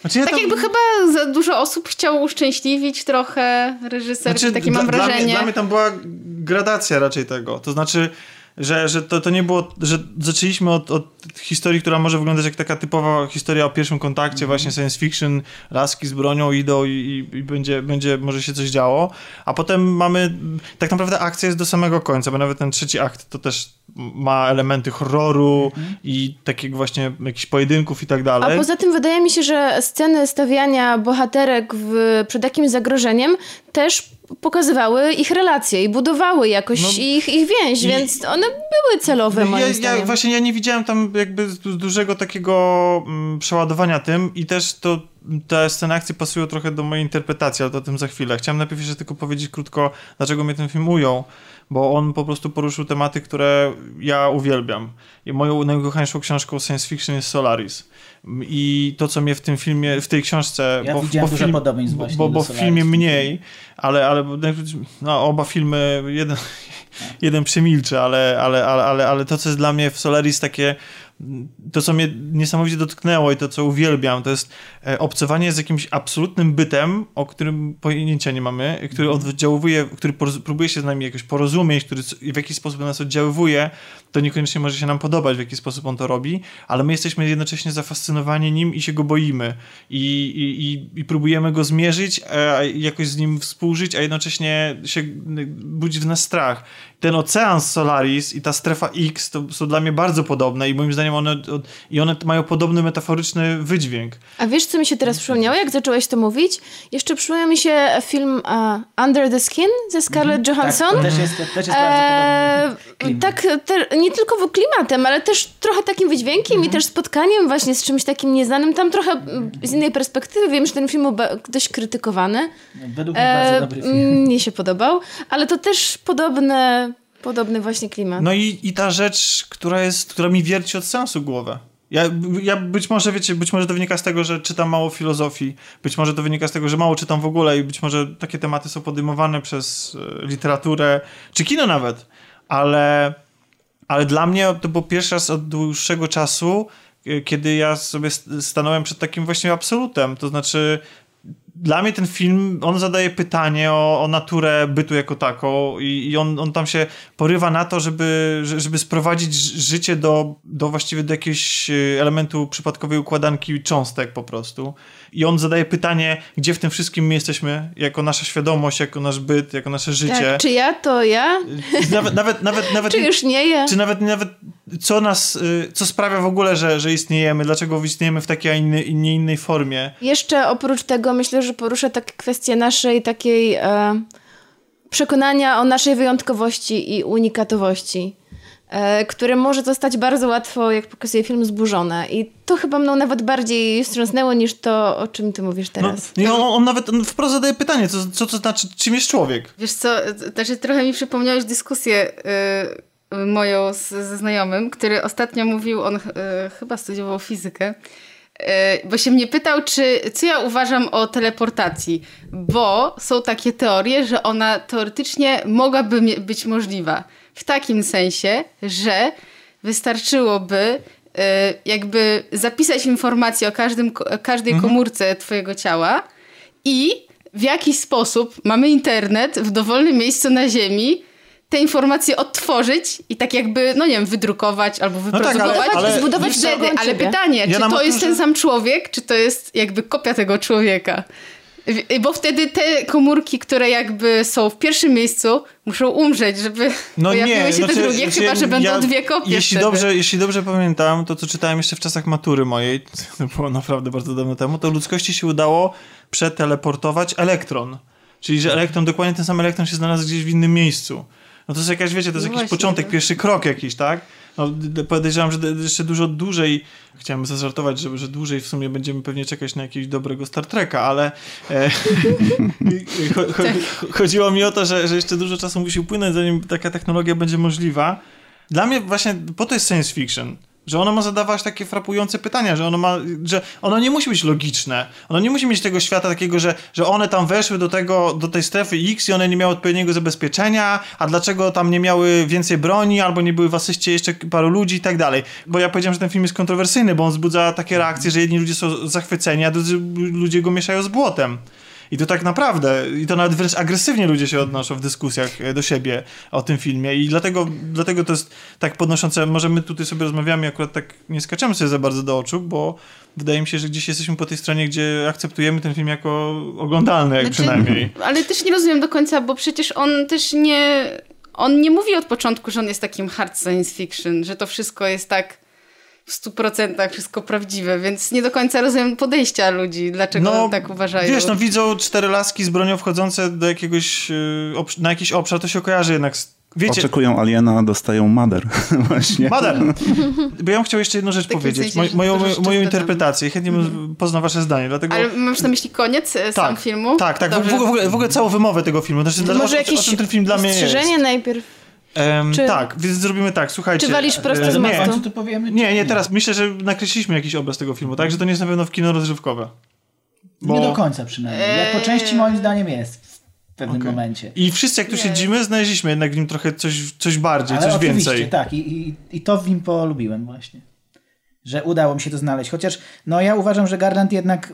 Znaczy ja tak tam- jakby chyba za dużo osób chciało uszczęśliwić trochę reżyser, takie mam Znaczy, dla, wrażenie. mnie, dla mnie tam była gradacja raczej tego. To znaczy, że, że to, to nie było, że zaczęliśmy od, od historii, która może wyglądać jak taka typowa historia o pierwszym kontakcie, właśnie science fiction, laski z bronią idą i, i, i będzie, będzie, może się coś działo, a potem mamy, tak naprawdę akcja jest do samego końca, bo nawet ten trzeci akt to też ma elementy horroru i takiego właśnie jakichś pojedynków i tak A dalej. poza tym wydaje mi się, że sceny stawiania bohaterek w, przed jakimś zagrożeniem też pokazywały ich relacje i budowały jakoś No, ich, ich więź, i- więc one były celowe No moim ja, ja zdaniem. właśnie ja nie widziałem tam jakby du- dużego takiego mm, przeładowania tym i też to te sceny akcji pasują trochę do mojej interpretacji, ale to o tym za chwilę. Chciałem najpierw jeszcze tylko powiedzieć krótko, dlaczego mnie ten film ujął, bo on po prostu poruszył tematy, które ja uwielbiam. I moją najukochańszą książką science fiction jest Solaris. I to, co mnie w tym filmie, w tej książce... Ja bo, widziałem bo dużo film, podobieństw właśnie bo, bo w filmie mniej, ale, ale no, oba filmy, jeden, jeden przemilczy, ale, ale, ale, ale, ale to, co jest dla mnie w Solaris takie to, co mnie niesamowicie dotknęło i to, co uwielbiam, to jest e, obcowanie z jakimś absolutnym bytem, o którym pojęcia nie mamy, który oddziałuje, który próbuje się z nami jakoś porozumieć, który w jakiś sposób na nas oddziaływuje, to niekoniecznie może się nam podobać, w jaki sposób on to robi, ale my jesteśmy jednocześnie zafascynowani nim i się go boimy. I, i, i, próbujemy go zmierzyć, a jakoś z nim współżyć, a jednocześnie się budzi w nas strach. Ten ocean z Solaris i ta strefa X to są dla mnie bardzo podobne i moim zdaniem one, i one mają podobny metaforyczny wydźwięk. A wiesz, co mi się teraz przypomniało, jak zacząłeś to mówić? Jeszcze przypomniał mi się film uh, Under the Skin ze Scarlett Johansson. Tak, to też jest, też jest bardzo Eee, podobny klimat. tak, te, nie tylko w klimatem, ale też trochę takim wydźwiękiem Mhm. i też spotkaniem właśnie z czymś takim nieznanym. Tam trochę z innej perspektywy. Wiem, że ten film był dość krytykowany. Według mnie bardzo dobry film. Mnie się podobał, ale to też podobne, podobny właśnie klimat. No i, i ta rzecz, która jest, która mi wierci od sensu głowę. Ja, ja być może, wiecie, być może to wynika z tego, że czytam mało filozofii, być może to wynika z tego, że mało czytam w ogóle i być może takie tematy są podejmowane przez e, literaturę, czy kino nawet, ale, ale dla mnie to był pierwszy raz od dłuższego czasu, e, kiedy ja sobie st- stanąłem przed takim właśnie absolutem, to znaczy dla mnie ten film, on zadaje pytanie o, o naturę bytu jako taką i, i on, on tam się porywa na to, żeby, że- żeby sprowadzić ży- życie do, do właściwie do jakiegoś e, elementu przypadkowej układanki cząstek po prostu. I on zadaje pytanie, gdzie w tym wszystkim my jesteśmy, jako nasza świadomość, jako nasz byt, jako nasze życie. tak, czy ja, to ja? Nawet, nawet, nawet, nawet Czy już nie ja? czy nawet, nawet co nas, y, co sprawia w ogóle, że, że istniejemy, dlaczego istniejemy w takiej, a nie innej formie. Jeszcze oprócz tego myślę, że poruszę tak kwestię naszej takiej e, przekonania o naszej wyjątkowości i unikatowości, e, które może zostać bardzo łatwo, jak pokazuje film, zburzone. I to chyba mną nawet bardziej wstrząsnęło niż to, o czym ty mówisz No, teraz. i on, on nawet on wprost zadaje pytanie, co, co to znaczy, czym jest człowiek? Wiesz co, to znaczy trochę mi przypomniałeś dyskusję y, moją z, ze znajomym, który ostatnio mówił, on y, chyba studiował fizykę, bo się mnie pytał, czy, co ja uważam o teleportacji, bo są takie teorie, że ona teoretycznie mogłaby być możliwa. W takim sensie, że wystarczyłoby y, jakby zapisać informacje o każdym, każdej komórce twojego ciała i w jakiś sposób mamy internet w dowolnym miejscu na Ziemi, te informacje odtworzyć i tak jakby, no nie wiem, wydrukować albo tak, wyprodukować ale- ale- i zbudować wtedy. Ale pytanie, Ja czy to jest ten sam człowiek, czy to jest jakby kopia tego człowieka? Bo wtedy te komórki, które jakby są w pierwszym miejscu, muszą umrzeć, żeby pojawiły się te znaczy, drugie, znaczy, chyba, że będą ja- dwie kopie Jeśli wtedy. dobrze, jeśli dobrze pamiętam, to co czytałem jeszcze w czasach matury mojej, to było naprawdę bardzo dawno temu, to ludzkości się udało przeteleportować elektron. Czyli, że elektron, dokładnie ten sam elektron się znalazł gdzieś w innym miejscu. No to jest jakaś, wiecie, to jest No jakiś początek, no. pierwszy krok jakiś, tak? No, podejrzewam, że jeszcze dużo dłużej, chciałem zażartować, że, że dłużej w sumie będziemy pewnie czekać na jakiegoś dobrego Star Treka, ale e, cho, cho, chodziło mi o to, że, że jeszcze dużo czasu musi upłynąć, zanim taka technologia będzie możliwa. Dla mnie właśnie po to jest science fiction, że ono ma zadawać takie frapujące pytania, że ono ma, że ono nie musi być logiczne. Ono nie musi mieć tego świata takiego, że, że one tam weszły do tego, do tej strefy X i one nie miały odpowiedniego zabezpieczenia, a dlaczego tam nie miały więcej broni, albo nie były w asyście jeszcze paru ludzi i tak dalej. Bo ja powiedziałem, że ten film jest kontrowersyjny, bo on wzbudza takie reakcje, że jedni ludzie są zachwyceni, a drudzy ludzie go mieszają z błotem. I to tak naprawdę, i to nawet wręcz agresywnie ludzie się odnoszą w dyskusjach e, do siebie o tym filmie i dlatego, dlatego to jest tak podnoszące, może my tutaj sobie rozmawiamy, akurat tak nie skaczemy sobie za bardzo do oczu, bo wydaje mi się, że gdzieś jesteśmy po tej stronie, gdzie akceptujemy ten film jako oglądalny, jak Znaczy, przynajmniej. Ale też nie rozumiem do końca, bo przecież on też nie. On nie mówi od początku, że on jest takim hard science fiction, że to wszystko jest tak w stu procentach wszystko prawdziwe, więc nie do końca rozumiem podejścia ludzi, dlaczego tak uważają. Wiesz, no widzą cztery laski z bronią wchodzące do jakiegoś, obsz- na jakiś obszar, to się kojarzy jednak z wiecie, Oczekują aliena, dostają Mother. Właśnie. Mother! Bo ja bym chciał jeszcze jedną rzecz takim powiedzieć. moją moją interpretację. Chętnie bym poznał wasze zdanie, dlatego... Ale masz na myśli koniec e, sam filmu? Tak, tak. W, w, ogóle, w ogóle całą wymowę tego filmu. Znaczy, Może o, jakieś o czym ten film dla mnie jest. najpierw. Em, czy- Tak, więc zrobimy tak, słuchajcie. Czy walisz prosto e, z Na mostu? nie, to powiemy? nie, nie, teraz myślę, że nakreśliliśmy jakiś obraz tego filmu, tak? Że to nie jest na pewno w kino rozrywkowe. Bo- Nie do końca przynajmniej. Jak po części moim zdaniem jest w pewnym Okej. momencie. I wszyscy, jak tu Nie. siedzimy, znaleźliśmy jednak w nim trochę coś, coś bardziej, Ale coś oczywiście, więcej. tak. I, i, I to w nim polubiłem właśnie. Że udało mi się to znaleźć. Chociaż no ja uważam, że Garland jednak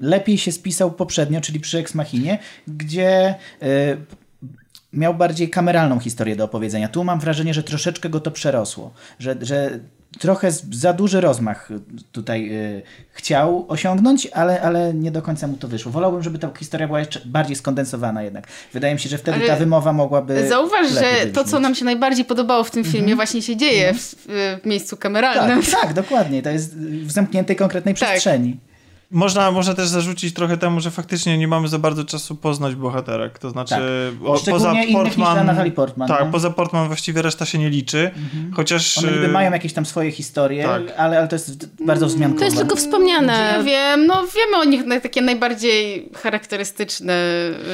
lepiej się spisał poprzednio, czyli przy Ex Machinie, gdzie y, miał bardziej kameralną historię do opowiedzenia. Tu mam wrażenie, że troszeczkę go to przerosło. Że, że trochę za duży rozmach tutaj y, chciał osiągnąć, ale, ale nie do końca mu to wyszło. Wolałbym, żeby ta historia była jeszcze bardziej skondensowana jednak. Wydaje mi się, że wtedy Ale ta wymowa mogłaby Zauważ, że to, co nam się najbardziej podobało w tym filmie, właśnie się dzieje w, w miejscu kameralnym. Tak, tak, dokładnie. To jest w zamkniętej, konkretnej Tak. przestrzeni. Można, można też zarzucić trochę temu, że faktycznie nie mamy za bardzo czasu poznać bohaterek. To znaczy, Tak. o, poza Portman. Natalie Portman, Tak, nie? poza Portman właściwie reszta się nie liczy. Chociaż. One niby e, mają jakieś tam swoje historie, tak. ale, ale to jest bardzo wzmiankowe. To jest tylko Ja wspomniane. wiem, no wiemy o nich na takie najbardziej charakterystyczne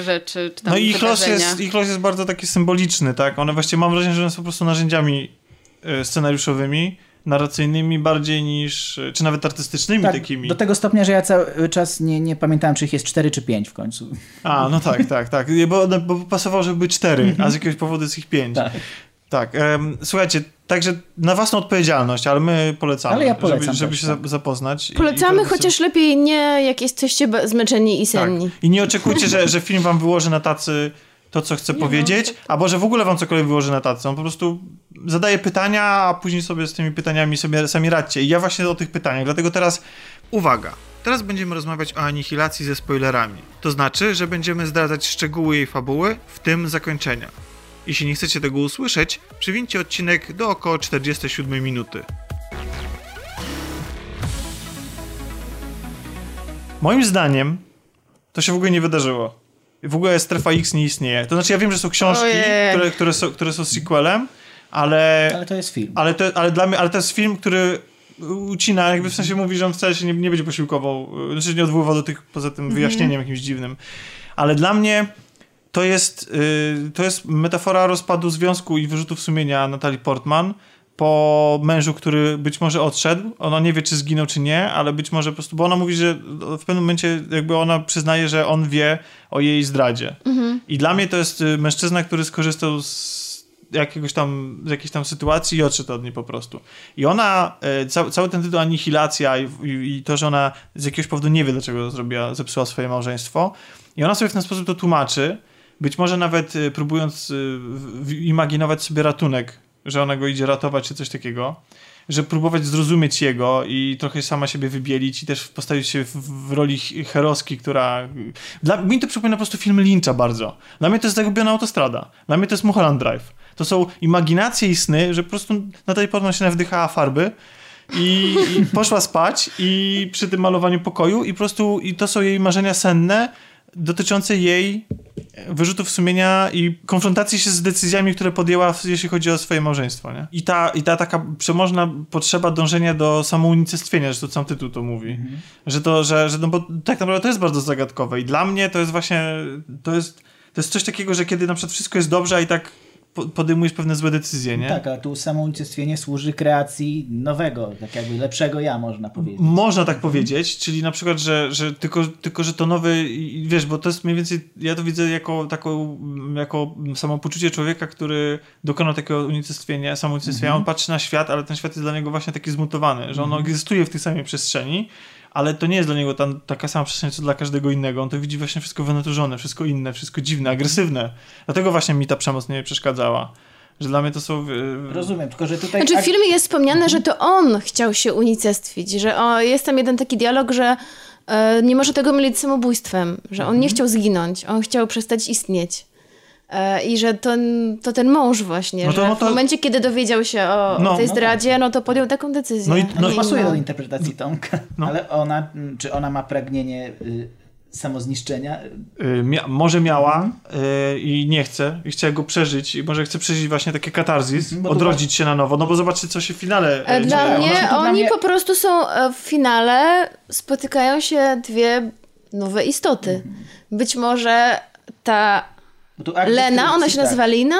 rzeczy, czy tam No i ich los, jest, ich los jest bardzo taki symboliczny, tak? One właściwie mam wrażenie, że one są po prostu narzędziami e, scenariuszowymi, narracyjnymi bardziej niż, czy nawet artystycznymi tak, takimi. do tego stopnia, że ja cały czas nie, nie pamiętałem, czy ich jest 4 czy 5 w końcu. A, no tak, tak, tak. Bo, bo pasowało, żeby były cztery, a z jakiegoś powodu jest ich pięć. Tak. Tak. em, słuchajcie, także na własną odpowiedzialność, ale my polecamy, Ale ja polecam żeby, żeby też, się tak. za- zapoznać. I- Polecamy, i to- chociaż lepiej nie, jak jesteście zmęczeni i Tak. senni. I nie oczekujcie, że, że film wam wyłoży na tacy to, co chce powiedzieć, albo że w ogóle wam cokolwiek wyłoży na tacy. On po prostu zadaje pytania, a później sobie z tymi pytaniami sobie sami radźcie. I ja właśnie o tych pytaniach, dlatego teraz uwaga. Teraz będziemy rozmawiać o anihilacji ze spoilerami. To znaczy, że będziemy zdradzać szczegóły jej fabuły, w tym zakończenia. Jeśli nie chcecie tego usłyszeć, przywincie odcinek do około 47 minuty. Moim zdaniem to się w ogóle nie wydarzyło. W ogóle strefa X nie istnieje. To znaczy, ja wiem, że są książki, Ojej. które, które, są, które są sequelem, ale, Ale to jest film. ale, to, ale dla mnie, ale to jest film, który ucina, jakby w sensie mówi, że on wcale się nie, nie będzie posiłkował, y, znaczy nie odwoływał do tych, poza tym wyjaśnieniem jakimś dziwnym. Ale dla mnie to jest, y, to jest metafora rozpadu związku i wyrzutów sumienia Natalii Portman po mężu, który być może odszedł. Ona nie wie, czy zginął, czy nie, ale być może po prostu, bo ona mówi, że w pewnym momencie jakby ona przyznaje, że on wie o jej zdradzie. I dla mnie to jest y, mężczyzna, który skorzystał z jakiegoś tam, z jakiejś tam sytuacji i odszedł od niej po prostu. I ona, e, ca, cały ten tytuł Anihilacja i, i, i to, że ona z jakiegoś powodu nie wie, dlaczego zrobiła, zepsuła swoje małżeństwo i ona sobie w ten sposób to tłumaczy, być może nawet e, próbując w- imaginować sobie ratunek, że ona go idzie ratować czy coś takiego, że próbować zrozumieć jego i trochę sama siebie wybielić i też postawić się w, w roli herowskiej, która... Dla mnie to przypomina po prostu film Lyncha bardzo. Dla mnie to jest zagubiona autostrada. Dla mnie to jest Mulholland Drive. To są imaginacje i sny, że po prostu Natalie Portman się nawdychała farby i, i poszła spać i przy tym malowaniu pokoju i po prostu i to są jej marzenia senne dotyczące jej wyrzutów sumienia i konfrontacji się z decyzjami, które podjęła, jeśli chodzi o swoje małżeństwo. Nie? I, ta, I ta taka przemożna potrzeba dążenia do samounicestwienia, że to sam tytuł to mówi. Że to, że, że no bo tak naprawdę to jest bardzo zagadkowe i dla mnie to jest właśnie, to jest, to jest coś takiego, że kiedy na przykład wszystko jest dobrze, a i tak podejmujesz pewne złe decyzje, nie? Tak, a tu samounicestwienie służy kreacji nowego, tak jakby lepszego ja, można powiedzieć. Można tak powiedzieć, czyli na przykład, że, że tylko, tylko, że to nowy, wiesz, bo to jest mniej więcej, ja to widzę jako, taką, jako samopoczucie człowieka, który dokonał takiego unicestwienia, samounicestwienia, on patrzy na świat, ale ten świat jest dla niego właśnie taki zmutowany, że on egzystuje w tej samej przestrzeni, ale to nie jest dla niego tam taka sama przestrzeń, co dla każdego innego. On to widzi właśnie wszystko wynaturzone, wszystko inne, wszystko dziwne, agresywne. Dlatego właśnie mi ta przemoc nie przeszkadzała. Że dla mnie to są... yy, Rozumiem, tylko że tutaj... Znaczy w filmie jest wspomniane, że to on chciał się unicestwić, że o, jest tam jeden taki dialog, że e, nie może tego mylić z samobójstwem, że on nie chciał zginąć, on chciał przestać istnieć. E, I że to, to ten mąż właśnie, No to- że no to- w momencie, kiedy dowiedział się o, No, o tej no zdradzie, no to podjął taką decyzję. No i- no nie i pasuje inną. do interpretacji Tomka, No. ale ona, czy ona ma pragnienie y, samozniszczenia. Y, Mia może miała y, i nie chce, i chce go przeżyć, i może chce przeżyć właśnie takie katarzis, Mhm, odrodzić się na nowo, no bo zobaczcie, co się w finale E, y, Dla dzieje. mnie Ona- to dla oni mnie- po prostu są e, w finale, spotykają się dwie nowe istoty. Być może ta Lena, ona się destrukcji, nazywa Lina?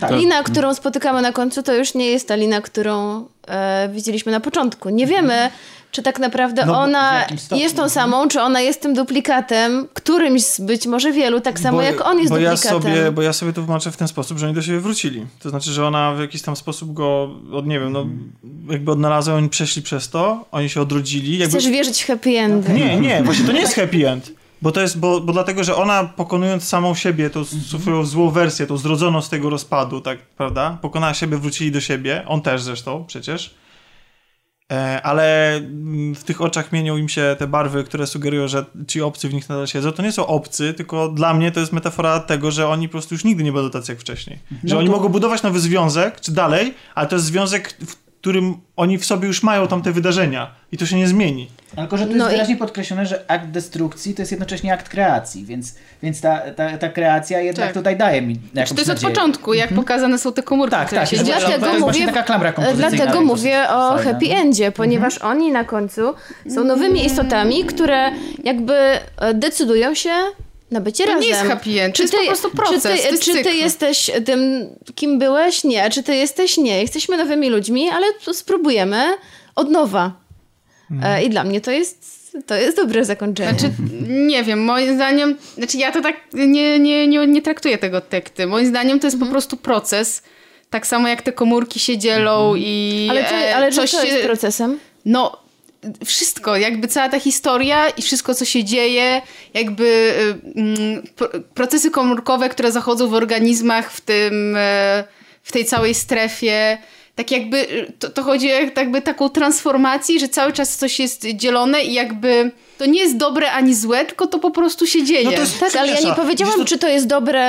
Tak. Lina, którą spotykamy na końcu, to już nie jest ta Lina, którą e, widzieliśmy na początku. Nie wiemy, czy tak naprawdę No, ona jest tą mhm. samą, czy ona jest tym duplikatem, którymś z być może wielu, tak samo bo, jak on jest bo ja duplikatem. sobie, Bo ja sobie to tłumaczę w ten sposób, że oni do siebie wrócili. To znaczy, że ona w jakiś tam sposób go, od nie wiem, no jakby odnalazła, oni przeszli przez to, oni się odrodzili. Jakby... Chcesz wierzyć w happy endy. Nie, nie, właśnie to nie jest happy end. Bo to jest, bo, bo dlatego, że ona pokonując samą siebie, tą swoją złą wersję, tą zrodzoną z tego rozpadu, tak, prawda? Pokonała siebie, wrócili do siebie, on też zresztą przecież. E, ale mm, w tych oczach mienią im się te barwy, które sugerują, że ci obcy w nich nadal siedzą. To nie są obcy, tylko dla mnie to jest metafora tego, że oni po prostu już nigdy nie będą tacy jak wcześniej. Że No oni to- mogą budować nowy związek, czy dalej, ale to jest związek, w którym oni w sobie już mają tamte wydarzenia i to się nie zmieni. Tylko, że tu No jest i- wyraźnie podkreślone, że akt destrukcji to jest jednocześnie akt kreacji, więc, więc ta, ta, ta kreacja jednak Tak. tutaj daje mi jakąś Czy to jest od nadzieję. początku, jak pokazane są te komórki, Tak, tak. się Dlatego to jest właśnie mówię- taka klamra kompozycyjna. Dlatego mówię o fajna. happy endzie, ponieważ oni na końcu są nowymi istotami, które jakby e, decydują się na bycie To razem. nie jest happy end, to jest po prostu proces, Czy to ty, jest czy ty cykl. jesteś tym, kim byłeś? Nie. Czy ty jesteś? Nie. Jesteśmy nowymi ludźmi, ale spróbujemy od nowa. E, I dla mnie to jest, to jest dobre zakończenie. Znaczy, nie wiem, moim zdaniem, znaczy ja to tak nie, nie, nie, nie traktuję tego tekty. Moim zdaniem to jest Mhm. po prostu proces. Tak samo jak te komórki się dzielą i ale czy, e, ale czy coś to jest się- procesem? No, wszystko, jakby cała ta historia i wszystko, co się dzieje, jakby y, mm, pro- procesy komórkowe, które zachodzą w organizmach w tym, e, w tej całej strefie, tak jakby y, to, to chodzi o jakby taką transformację, że cały czas coś jest dzielone i jakby to nie jest dobre ani złe, tylko to po prostu się dzieje. No to jest- Tak, ale ja nie powiedziałam, to- czy to jest dobre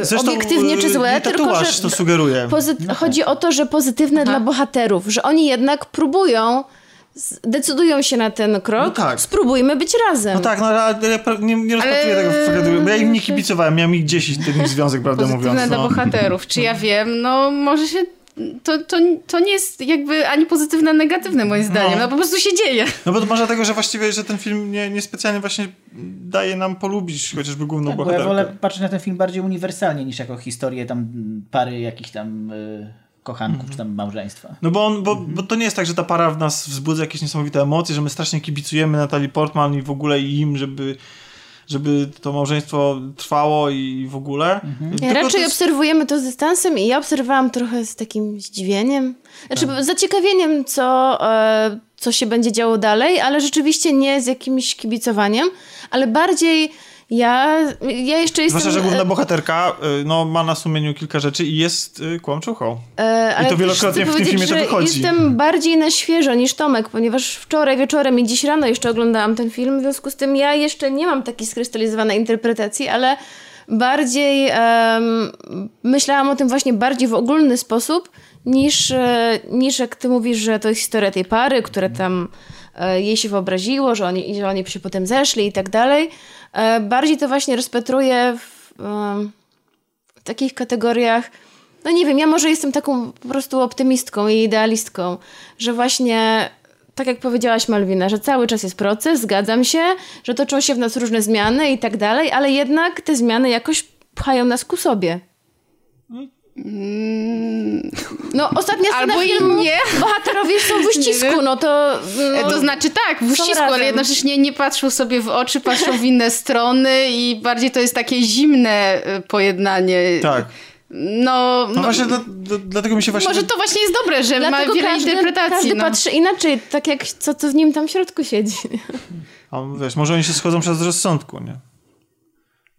e, Zresztą, obiektywnie, czy y, złe, tylko że to sugeruje. pozy- chodzi o to, że pozytywne dla bohaterów, że oni jednak próbują, decydują się na ten krok, No tak. spróbujmy być razem. No tak, no ale ja nie, nie rozpatruję Ale- tego, w przykład, bo ja im nie kibicowałem, miałem ich 10 ten ich związek, prawdę mówiąc. dla No. bohaterów. Czy ja wiem? No może się... To, to, to nie jest jakby ani pozytywne, ani negatywne moim zdaniem. No po prostu się dzieje. no bo to może dlatego, że właściwie, że ten film nie, niespecjalnie właśnie daje nam polubić chociażby główną Tak, bo ja bohaterkę. wolę patrzeć na ten film bardziej uniwersalnie niż jako historię tam pary jakichś tam y, kochanków czy tam małżeństwa. No bo, on, bo, bo to nie jest tak, że ta para w nas wzbudza jakieś niesamowite emocje, że my strasznie kibicujemy Natalii Portman i w ogóle im, żeby, żeby to małżeństwo trwało i w ogóle. Tylko Ja raczej to jest- obserwujemy to z dystansem i ja obserwowałam trochę z takim zdziwieniem, znaczy Tak. zaciekawieniem, co, e, co się będzie działo dalej, ale rzeczywiście nie z jakimś kibicowaniem, ale bardziej ja, ja jeszcze jestem... Zwłaszcza, że główna e, bohaterka y, no, ma na sumieniu kilka rzeczy i jest y, kłamczuchą. E, ale to wielokrotnie w tym filmie to wychodzi. Jestem bardziej na świeżo niż Tomek, ponieważ wczoraj wieczorem i dziś rano jeszcze oglądałam ten film, w związku z tym ja jeszcze nie mam takiej skrystalizowanej interpretacji, ale bardziej em, myślałam o tym właśnie bardziej w ogólny sposób niż, e, niż jak ty mówisz, że to jest historia tej pary, które tam e, jej się wyobraziło, że oni, że oni się potem zeszli i tak dalej. E, bardziej to właśnie rozpatruję w, w takich kategoriach, no nie wiem, ja może jestem taką po prostu optymistką i idealistką, że właśnie, tak jak powiedziałaś Malwina, że cały czas jest proces, zgadzam się, że toczą się w nas różne zmiany i tak dalej, ale jednak te zmiany jakoś pchają nas ku sobie. No, ostatnia scena Albo i filmu, nie. bohaterowie są w uścisku, no to... E, No, To znaczy tak, w uścisku, razem. ale jednocześnie nie patrzą sobie w oczy, patrzą w inne strony i bardziej to jest takie zimne e, pojednanie. Tak. No, No, no właśnie dla, dla, dlatego mi się właśnie... może to właśnie jest dobre, że ma wiele każdy, interpretacji. każdy no. patrzy inaczej, tak jak co, co w nim tam w środku siedzi. A, wiesz, może oni się schodzą przez rozsądku, nie?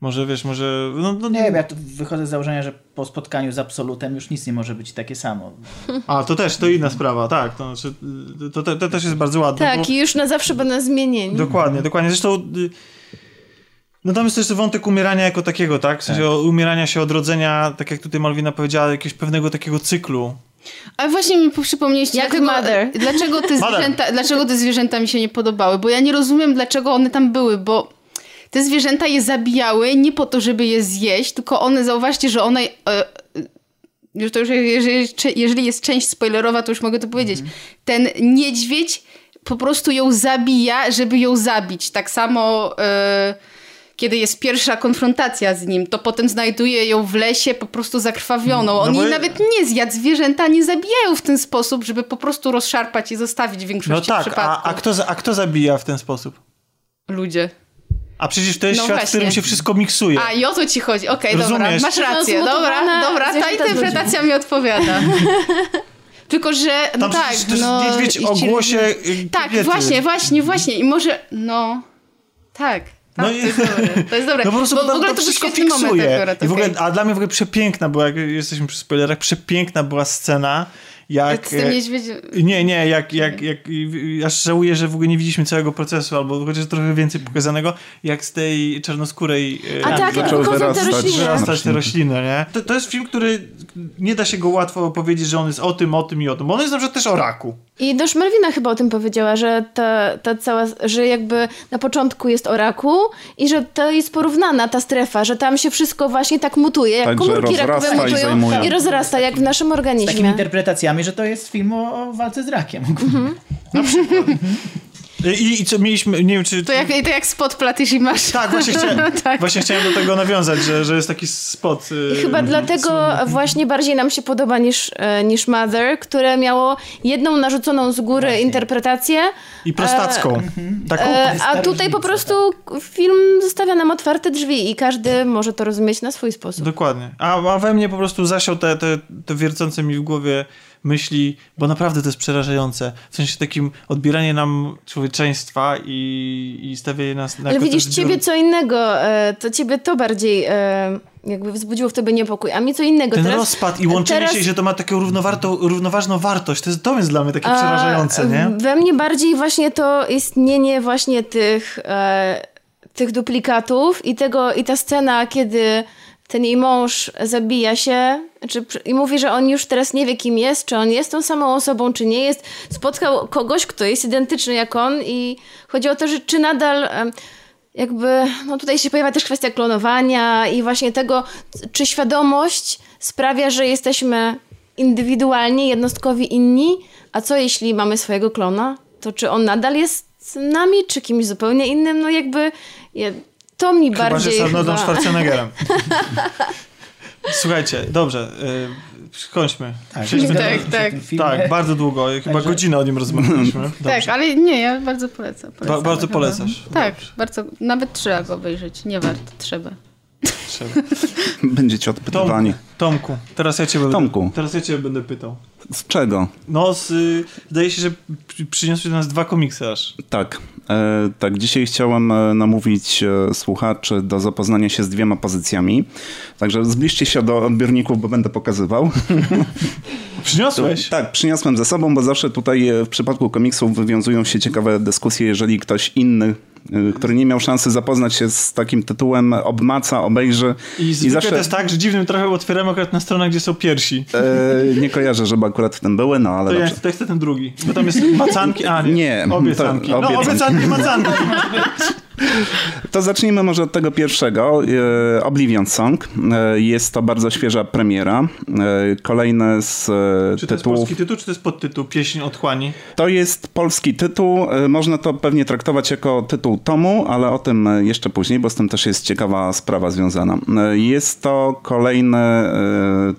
Może, wiesz, może... No, no, Nie wiem, ja tu wychodzę z założenia, że po spotkaniu z Absolutem już nic nie może być takie samo. A, to też, to inna sprawa, tak. To, znaczy, to, to, to też jest bardzo ładne. Tak, bo... i już na zawsze będą zmienieni. Dokładnie, dokładnie. Zresztą y, no tam jest też wątek umierania jako takiego, tak? W sensie umierania się, odrodzenia, tak jak tutaj Malwina powiedziała, jakiegoś pewnego takiego cyklu. Ale właśnie mi przypomnieliście, Jak dlatego, Mother. Dlaczego, te Mother. zwierzęta, dlaczego te zwierzęta mi się nie podobały, bo ja nie rozumiem, dlaczego one tam były, bo te zwierzęta je zabijały nie po to, żeby je zjeść, tylko one, zauważcie, że one... E, już to już, jeżeli, jeżeli jest część spoilerowa, to już mogę to powiedzieć. Ten niedźwiedź po prostu ją zabija, żeby ją zabić. Tak samo... E, kiedy jest pierwsza konfrontacja z nim, to potem znajduje ją w lesie po prostu zakrwawioną. No On bo- nawet nie zjadł. Zwierzęta nie zabijają w ten sposób, żeby po prostu rozszarpać i zostawić w No większości tak, a, przypadków. a, kto, za- a kto zabija w ten sposób? Ludzie. A przecież to jest No świat, w właśnie. którym się wszystko miksuje. A i o to ci chodzi. Okej, dobra, Rozumiesz? masz rację. Dobra, dobra, ta interpretacja mi odpowiada. Tylko, że no Tam tak, to jest no... niedźwiedź i o ci- głosie y, Tak, kobiety. właśnie, właśnie, właśnie. I może, no... Tak. Tak, No to, i- jest dobre, to jest dobre. No po prostu bo to, w ogóle to to wszystko moment fiksuje. akurat. I w ogóle, a dla mnie w ogóle przepiękna była, jak jesteśmy przy spoilerach, przepiękna była scena, jak... Z tym e, niedźwiedziem... Nie, nie, jak, jak, jak, aż żałuję, że w ogóle nie widzieliśmy całego procesu, albo chociaż trochę więcej pokazanego, jak z tej czarnoskórej e, A tak, jak wychodzą te wyrastać. rośliny. te rośliny, nie? To, to jest film, który nie da się go łatwo powiedzieć, że on jest o tym, o tym i o tym, bo on jest na przykład też o raku. I dość Melvina chyba o tym powiedziała, że ta, ta cała, że jakby na początku jest o raku i że to jest porównana ta strefa, że tam się wszystko właśnie tak mutuje, jak Tak, komórki rakowe i mutują zajmuje. i rozrasta, jak w naszym Z takimi organizmie. interpretacjami, że to jest film o, o walce z rakiem. I, i co mieliśmy, nie wiem czy... To jak, to jak spot platysz i masz... Tak, właśnie chciałem, Tak. właśnie chciałem do tego nawiązać, że, że jest taki spot. y, I chyba dlatego właśnie bardziej nam się podoba niż, e, niż Mother, które miało jedną narzuconą z góry interpretację, I prostacką. Taką. e, a tutaj po prostu film zostawia nam otwarte drzwi i każdy może to rozumieć na swój sposób. Dokładnie. A, a we mnie po prostu zasiał te, te, te wiercące mi w głowie myśli, bo naprawdę to jest przerażające. W sensie takim odbieranie nam człowieczeństwa i, i stawianie nas na Ale widzisz, ten ciebie co innego, e, to ciebie to bardziej e, jakby wzbudziło w tobie niepokój, a mnie co innego. Ten teraz, rozpad i łączenie teraz, się, że to ma taką równowartą, równoważną wartość. To jest, to jest dla mnie takie a, przerażające, nie? We mnie bardziej właśnie to istnienie właśnie tych, e, tych duplikatów i tego, i ta scena, kiedy ten jej mąż zabija się czy, i mówi, że on już teraz nie wie, kim jest, czy on jest tą samą osobą, czy nie jest. Spotkał kogoś, kto jest identyczny jak on i chodzi o to, że czy nadal... jakby, no tutaj się pojawia też kwestia klonowania i właśnie tego, czy świadomość sprawia, że jesteśmy indywidualnie, jednostkowi inni, a co jeśli mamy swojego klona? To czy on nadal jest z nami, czy kimś zupełnie innym? No jakby to mi Chyba, że bardziej z Arnoldem chyba... Schwarzeneggerem. Słuchajcie, dobrze, y, kończmy. Przejdźmy Tak, dalej. tak. tym filmie. Tak, bardzo długo, chyba Także- godzinę o nim rozmawialiśmy. Tak, Dobrze. ale nie, ja bardzo polecam. Ba- polecam bardzo polecasz. Tak, bardzo. Nawet trzeba go obejrzeć. Nie warto, trzeba. Będziecie odpytywani. Tomku, teraz ja cię będę, Tomku. teraz ja cię będę pytał. Z czego? No, z, y, zdaje się, że przy- przyniosłeś do nas dwa komiksy aż. Tak. E, tak, dzisiaj chciałem e, namówić e, słuchaczy do zapoznania się z dwiema pozycjami. Także zbliżcie się do odbiorników, bo będę pokazywał. Przyniosłeś? Tak, przyniosłem ze sobą, bo zawsze tutaj e, w przypadku komiksów wywiązują się ciekawe dyskusje, jeżeli ktoś inny, który nie miał szansy zapoznać się z takim tytułem, obmaca, obejrzy. I zwykle to jest tak, że dziwnym trochę otwieramy akurat na stronach, gdzie są piersi. E, nie kojarzę, żeby akurat w tym były, no ale To ja, dobrze. to ja chcę ten drugi. Bo tam jest macanki, a nie. Nie, to Obiecanki. No, obiecanki. obiecanki, macanki. To zacznijmy może od tego pierwszego. e, Oblivion Song. E, Jest to bardzo świeża premiera. E, Kolejny z e, Czy to jest tytułów. polski tytuł, czy to jest podtytuł Pieśń Otchłani? To jest polski tytuł. Można to pewnie traktować jako tytuł tomu, ale o tym jeszcze później, bo z tym też jest ciekawa sprawa związana. Jest to kolejny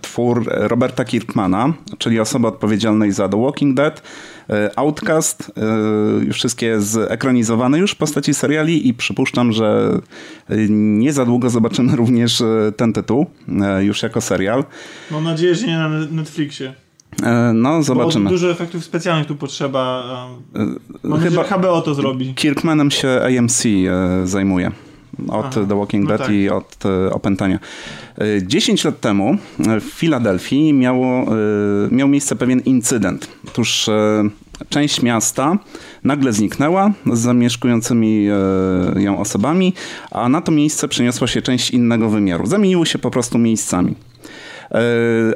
twór Roberta Kirkmana, czyli osoby odpowiedzialnej za The Walking Dead. E, Outcast, e, wszystkie zekranizowane już w postaci seriali i przypuszczam, że e, nie za długo zobaczymy również ten tytuł już jako serial. Mam nadzieję, że nie na Netflixie. No, Bo zobaczymy. dużo efektów specjalnych tu potrzeba. Mam nadzieję, Chyba- że HBO to zrobi. Kirkmanem się AMC zajmuje. Od Aha, The Walking no Dead tak. i od e, Opętania. E, 10 lat temu e, w Filadelfii miało, miał miejsce pewien incydent. Otóż część miasta nagle zniknęła z zamieszkującymi ją osobami, a na to miejsce przeniosła się część innego wymiaru. Zamieniły się po prostu miejscami.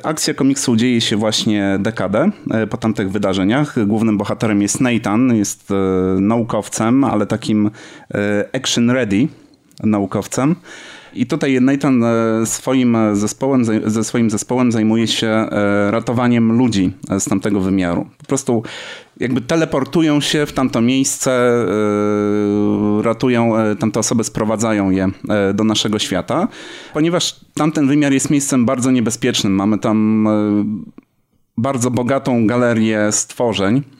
Akcja komiksu dzieje się właśnie dekadę po tamtych wydarzeniach. Głównym bohaterem jest Nathan, jest naukowcem, ale takim action ready. Naukowcem. I tutaj Nathan e, swoim zespołem, ze swoim zespołem zajmuje się e, ratowaniem ludzi z tamtego wymiaru. Po prostu jakby teleportują się w tamto miejsce, e, ratują tamte osoby, sprowadzają je do naszego świata, ponieważ tamten wymiar jest miejscem bardzo niebezpiecznym. Mamy tam bardzo bogatą galerię stworzeń, E,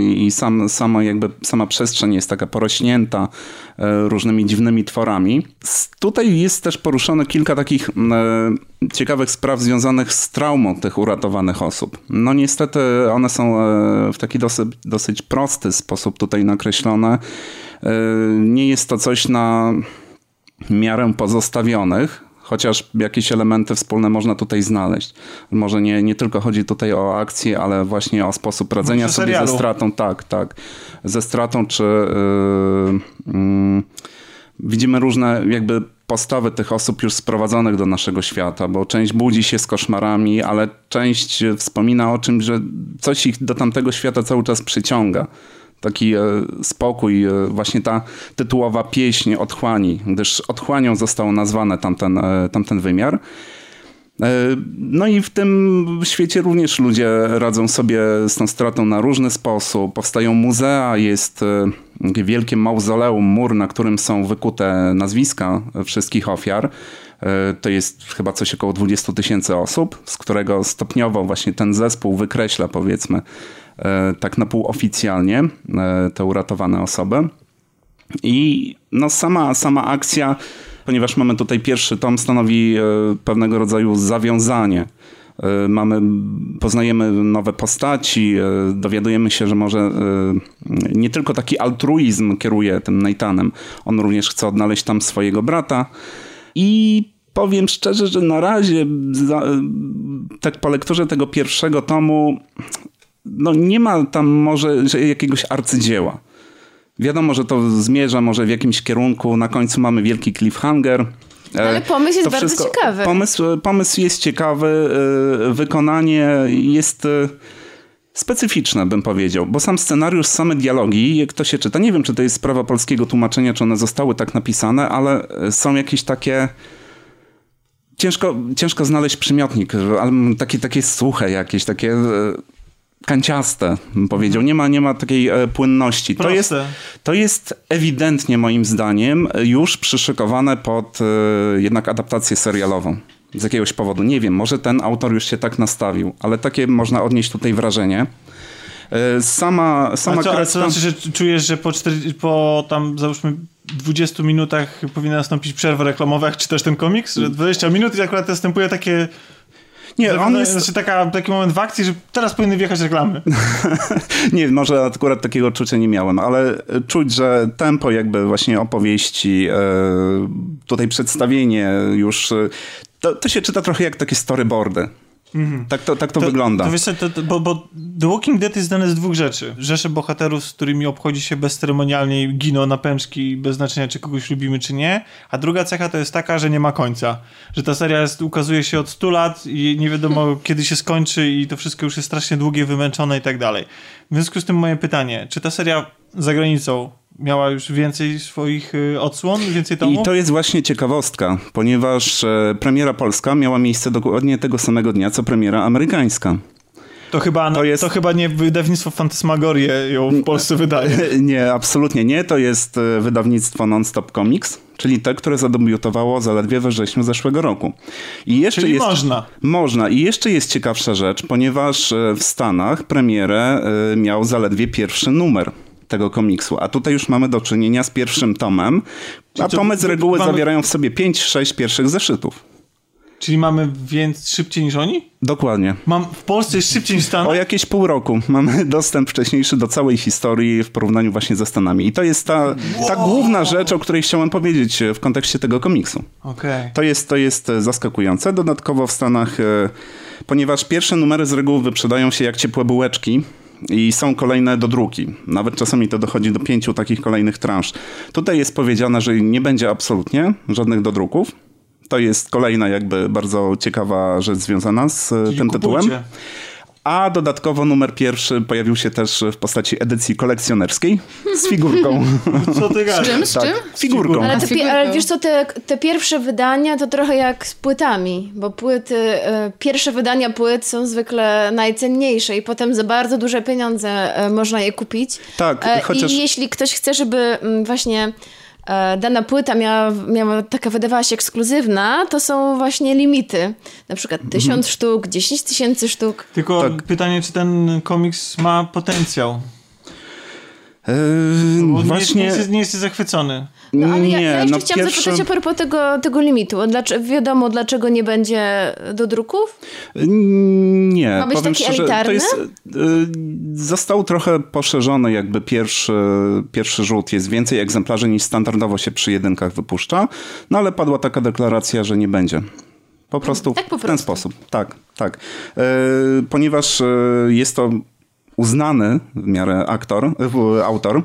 i sam, sama, jakby, sama przestrzeń jest taka porośnięta e, różnymi dziwnymi tworami. Tutaj jest też poruszone kilka takich e, ciekawych spraw związanych z traumą tych uratowanych osób. No niestety one są w taki dosyć, dosyć prosty sposób tutaj nakreślone. Nie jest to coś na miarę pozostawionych, chociaż jakieś elementy wspólne można tutaj znaleźć. Może nie, nie tylko chodzi tutaj o akcję, ale właśnie o sposób radzenia sobie serialu. ze stratą, tak, tak, ze stratą, czy yy, yy, widzimy różne jakby postawy tych osób już sprowadzonych do naszego świata, bo część budzi się z koszmarami, ale część wspomina o czymś, że coś ich do tamtego świata cały czas przyciąga taki e, spokój, e, właśnie ta tytułowa pieśń Otchłani, gdyż Otchłanią został nazwany tamten, e, tamten wymiar. No i w tym świecie również ludzie radzą sobie z tą stratą na różny sposób. Powstają muzea, jest wielkie mauzoleum, mur, na którym są wykute nazwiska wszystkich ofiar. To jest chyba coś około 20 tysięcy osób, z którego stopniowo właśnie ten zespół wykreśla powiedzmy tak na pół oficjalnie e, te uratowane osoby. I no sama, sama akcja, ponieważ mamy tutaj pierwszy tom, stanowi e, pewnego rodzaju zawiązanie. Mamy, poznajemy nowe postaci, dowiadujemy się, że może nie tylko taki altruizm kieruje tym Nathanem, on również chce odnaleźć tam swojego brata i powiem szczerze, że na razie tak po lekturze tego pierwszego tomu no nie ma tam może jakiegoś arcydzieła. Wiadomo, że to zmierza może w jakimś kierunku, na końcu mamy wielki cliffhanger. E, ale pomysł jest bardzo ciekawy. Pomysł, pomysł jest ciekawy, e, wykonanie jest e, specyficzne, bym powiedział, bo sam scenariusz, same dialogi, jak to się czyta, nie wiem, czy to jest sprawa polskiego tłumaczenia, czy one zostały tak napisane, ale są jakieś takie ciężko, ciężko znaleźć przymiotnik, ale takie, takie suche jakieś, takie kanciaste, bym powiedział. Nie ma, nie ma takiej e, płynności. To jest, to jest ewidentnie moim zdaniem już przyszykowane pod e, jednak adaptację serialową. Z jakiegoś powodu. Nie wiem, może ten autor już się tak nastawił, ale takie można odnieść tutaj wrażenie. E, sama, sama co, kreska... to znaczy, że czujesz, że po, 4, po tam załóżmy 20 minutach powinna nastąpić przerwa reklamowa, jak czytasz ten komiks? Że 20 minut i akurat następuje takie nie, on jest... Znaczy taka, taki moment w akcji, że teraz powinny wjechać reklamy. nie, może akurat takiego odczucia nie miałem, ale czuć, że tempo jakby właśnie opowieści, e, tutaj przedstawienie już, e, to, to się czyta trochę jak takie storyboardy. Mhm. Tak to, tak to, to wygląda. To wiesz, to, to, bo, bo The Walking Dead jest znane z dwóch rzeczy. Rzesze bohaterów, z którymi obchodzi się bezceremonialnie i giną na pęczki bez znaczenia, czy kogoś lubimy, czy nie. A druga cecha to jest taka, że nie ma końca. Że ta seria jest, ukazuje się od 100 lat i nie wiadomo kiedy się skończy i to wszystko już jest strasznie długie, wymęczone i tak dalej. W związku z tym moje pytanie, czy ta seria za granicą miała już więcej swoich y, odsłon, więcej tomów? I to jest właśnie ciekawostka, ponieważ e, premiera polska miała miejsce dokładnie tego samego dnia, co premiera amerykańska. To chyba, to, jest... to chyba nie wydawnictwo Fantasmagorie ją w Polsce wydaje. Nie, absolutnie nie. To jest e, wydawnictwo Nonstop Comics, czyli te, które zadebiutowało zaledwie we wrześniu zeszłego roku. I jeszcze czyli jest... można. Można. I jeszcze jest ciekawsza rzecz, ponieważ e, w Stanach premierę miał zaledwie pierwszy numer tego komiksu. A tutaj już mamy do czynienia z pierwszym tomem, a tomy z reguły mamy... zawierają w sobie 5-6 pierwszych zeszytów. Czyli mamy więc szybciej niż oni? Dokładnie. Mam w Polsce jest szybciej niż Stanach? O jakieś pół roku mamy dostęp wcześniejszy do całej historii w porównaniu właśnie ze Stanami. I to jest ta, wow. ta główna rzecz, o której chciałem powiedzieć w kontekście tego komiksu. Okay. To, jest, to jest zaskakujące. Dodatkowo w Stanach, e, ponieważ pierwsze numery z reguły wyprzedają się jak ciepłe bułeczki, i są kolejne dodruki. Nawet czasami to dochodzi do pięciu takich kolejnych transz. Tutaj jest powiedziane, że nie będzie absolutnie żadnych dodruków. To jest kolejna jakby bardzo ciekawa rzecz związana z Czyli tym kupujcie. tytułem. A dodatkowo numer pierwszy pojawił się też w postaci edycji kolekcjonerskiej z figurką. Co ty gadasz? Czym? Z tak, czym? figurką. Ale, te, Z figurką. ale wiesz co, te, te pierwsze wydania to trochę jak z płytami, bo płyty, e, pierwsze wydania płyt są zwykle najcenniejsze i potem za bardzo duże pieniądze e, można je kupić. Tak, E, chociaż- I jeśli ktoś chce, żeby mm, właśnie dana płyta miała, miała taka wydawała się ekskluzywna, to są właśnie limity. Na przykład Mhm. tysiąc sztuk, 10 tysięcy sztuk. Tylko Tak. pytanie, czy ten komiks ma potencjał? Bo właśnie... nie, nie, jest, nie jesteś zachwycony. No ale nie, ja, ja jeszcze no chciałam pierwszy- zapytać a propos tego, tego limitu. Dlaczego, wiadomo, dlaczego nie będzie do druków? Nie, Ma być powiem taki szczerze, to elitarny? jest, y, został trochę poszerzony jakby pierwszy, pierwszy rzut. Jest więcej egzemplarzy niż standardowo się przy jedynkach wypuszcza, no ale padła taka deklaracja, że nie będzie. Po prostu tak po w ten prostu. sposób. Tak, tak. E, ponieważ e, jest to uznany w miarę aktor, autor, e,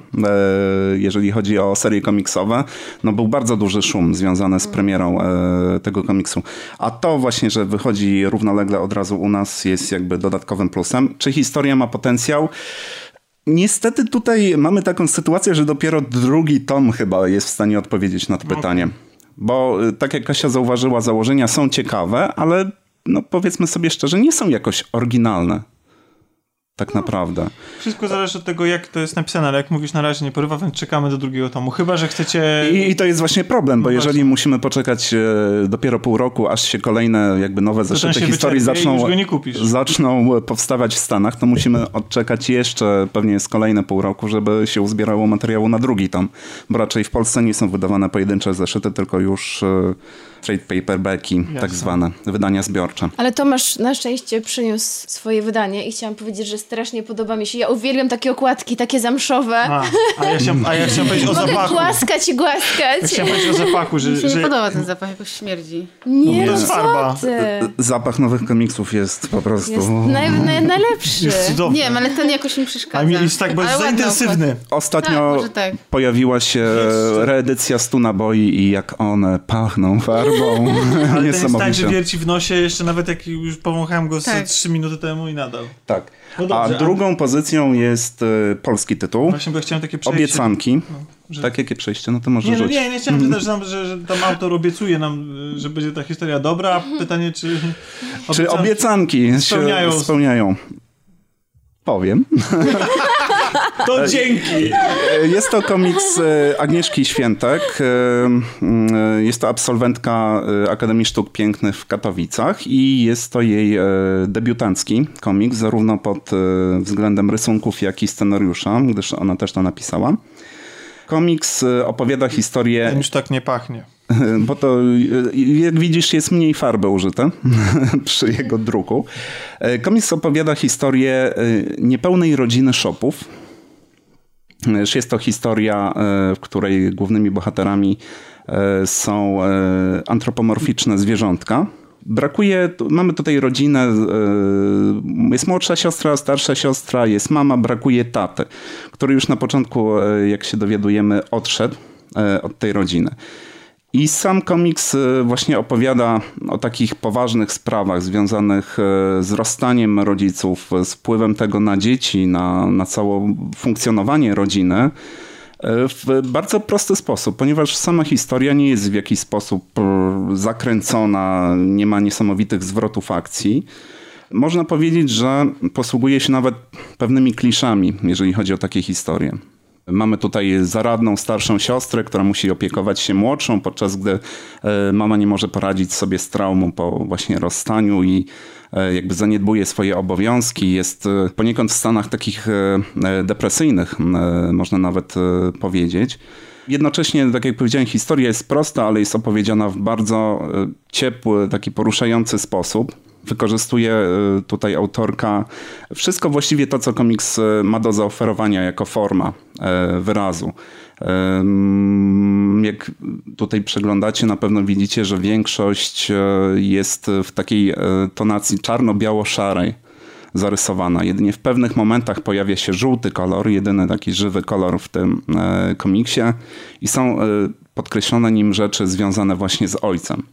jeżeli chodzi o serie komiksowe, no był bardzo duży szum związany z premierą e, tego komiksu. A to właśnie, że wychodzi równolegle od razu u nas jest jakby dodatkowym plusem. Czy historia ma potencjał? Niestety tutaj mamy taką sytuację, że dopiero drugi tom chyba jest w stanie odpowiedzieć na to pytanie. Bo y, tak jak Kasia zauważyła, założenia są ciekawe, ale no powiedzmy sobie szczerze, nie są jakoś oryginalne. Tak naprawdę. Wszystko zależy od tego, jak to jest napisane, ale jak mówisz, na razie nie porywa, więc czekamy do drugiego tomu. Chyba, że chcecie... I, I to jest właśnie problem, bo No jeżeli właśnie. musimy poczekać e, dopiero pół roku, aż się kolejne jakby nowe zeszyty historii zaczną, zaczną powstawać w Stanach, to musimy odczekać jeszcze pewnie jest kolejne pół roku, żeby się uzbierało materiału na drugi tom. Bo raczej w Polsce nie są wydawane pojedyncze zeszyty, tylko już e, trade paperbacki, tak zwane, wydania zbiorcze. Ale Tomasz na szczęście przyniósł swoje wydanie i chciałam powiedzieć, że strasznie podoba mi się. Ja uwielbiam takie okładki, takie zamszowe. A, a, ja chciałem, a ja chciałem powiedzieć o Mogę zapachu. głaskać i Ja głaskać. chciałem powiedzieć o zapachu, że... Mi się że... nie podoba ten zapach, jakoś śmierdzi. Nie, To no farba. ty? Zapach nowych komiksów jest po prostu... Jest naj, naj, najlepszy. Jest cudowny. Nie wiem, ale ten jakoś mi A przeszkadza. mi jest tak, bo jest Ale za intensywny. Ostatnio Tak, tak. pojawiła się reedycja stu naboi i jak one pachną farbą. Ale ten jest tak, że wierci w nosie, jeszcze nawet jak już powąchałem go Tak. z 3 minuty temu i nadal. Tak. No dobrze, A drugą pozycją jest e, polski tytuł. Właśnie, bo ja chciałem takie przejście. Obiecanki. że- Tak, jakie przejście? No to może Nie, no rzuć. nie, nie chciałem też, że, że, że tam autor obiecuje nam, y, że będzie ta historia dobra, a pytanie, czy... Czy obiecanki się spełniają- spełniają? Powiem. To dzięki! E, Jest to komiks e, Agnieszki Świętek. E, Jest to absolwentka Akademii Sztuk Pięknych w Katowicach i jest to jej debiutancki komiks, zarówno pod względem rysunków, jak i scenariusza, gdyż ona też to napisała. Komiks opowiada historię już tak nie pachnie. bo to jak widzisz jest mniej farby użyte przy jego druku. Komiks opowiada historię niepełnej rodziny Shopów. Jest to historia, e, w której głównymi bohaterami e, są e, antropomorficzne zwierzątka. Brakuje, mamy tutaj rodzinę, jest młodsza siostra, starsza siostra, jest mama, brakuje taty, który już na początku, jak się dowiadujemy, odszedł od tej rodziny. I sam komiks e, właśnie opowiada o takich poważnych sprawach związanych e, z rozstaniem rodziców, z wpływem tego na dzieci, na, na całe funkcjonowanie rodziny e, w bardzo prosty sposób, ponieważ sama historia nie jest w jakiś sposób zakręcona, nie ma niesamowitych zwrotów akcji. Można powiedzieć, że posługuje się nawet pewnymi kliszami, jeżeli chodzi o takie historie. Mamy tutaj zaradną starszą siostrę, która musi opiekować się młodszą, podczas gdy e, mama nie może poradzić sobie z traumą po właśnie rozstaniu i e, jakby zaniedbuje swoje obowiązki. Jest e, poniekąd w stanach takich depresyjnych, można nawet powiedzieć. Jednocześnie, tak jak powiedziałem, historia jest prosta, ale jest opowiedziana w bardzo ciepły, taki poruszający sposób. Wykorzystuje e, tutaj autorka wszystko właściwie to, co komiks e, ma do zaoferowania jako forma e, wyrazu. Jak tutaj przeglądacie, na pewno widzicie, że większość jest w takiej tonacji czarno-biało-szarej zarysowana. Jedynie w pewnych momentach pojawia się żółty kolor, jedyny taki żywy kolor w tym komiksie i są podkreślone nim rzeczy związane właśnie z ojcem.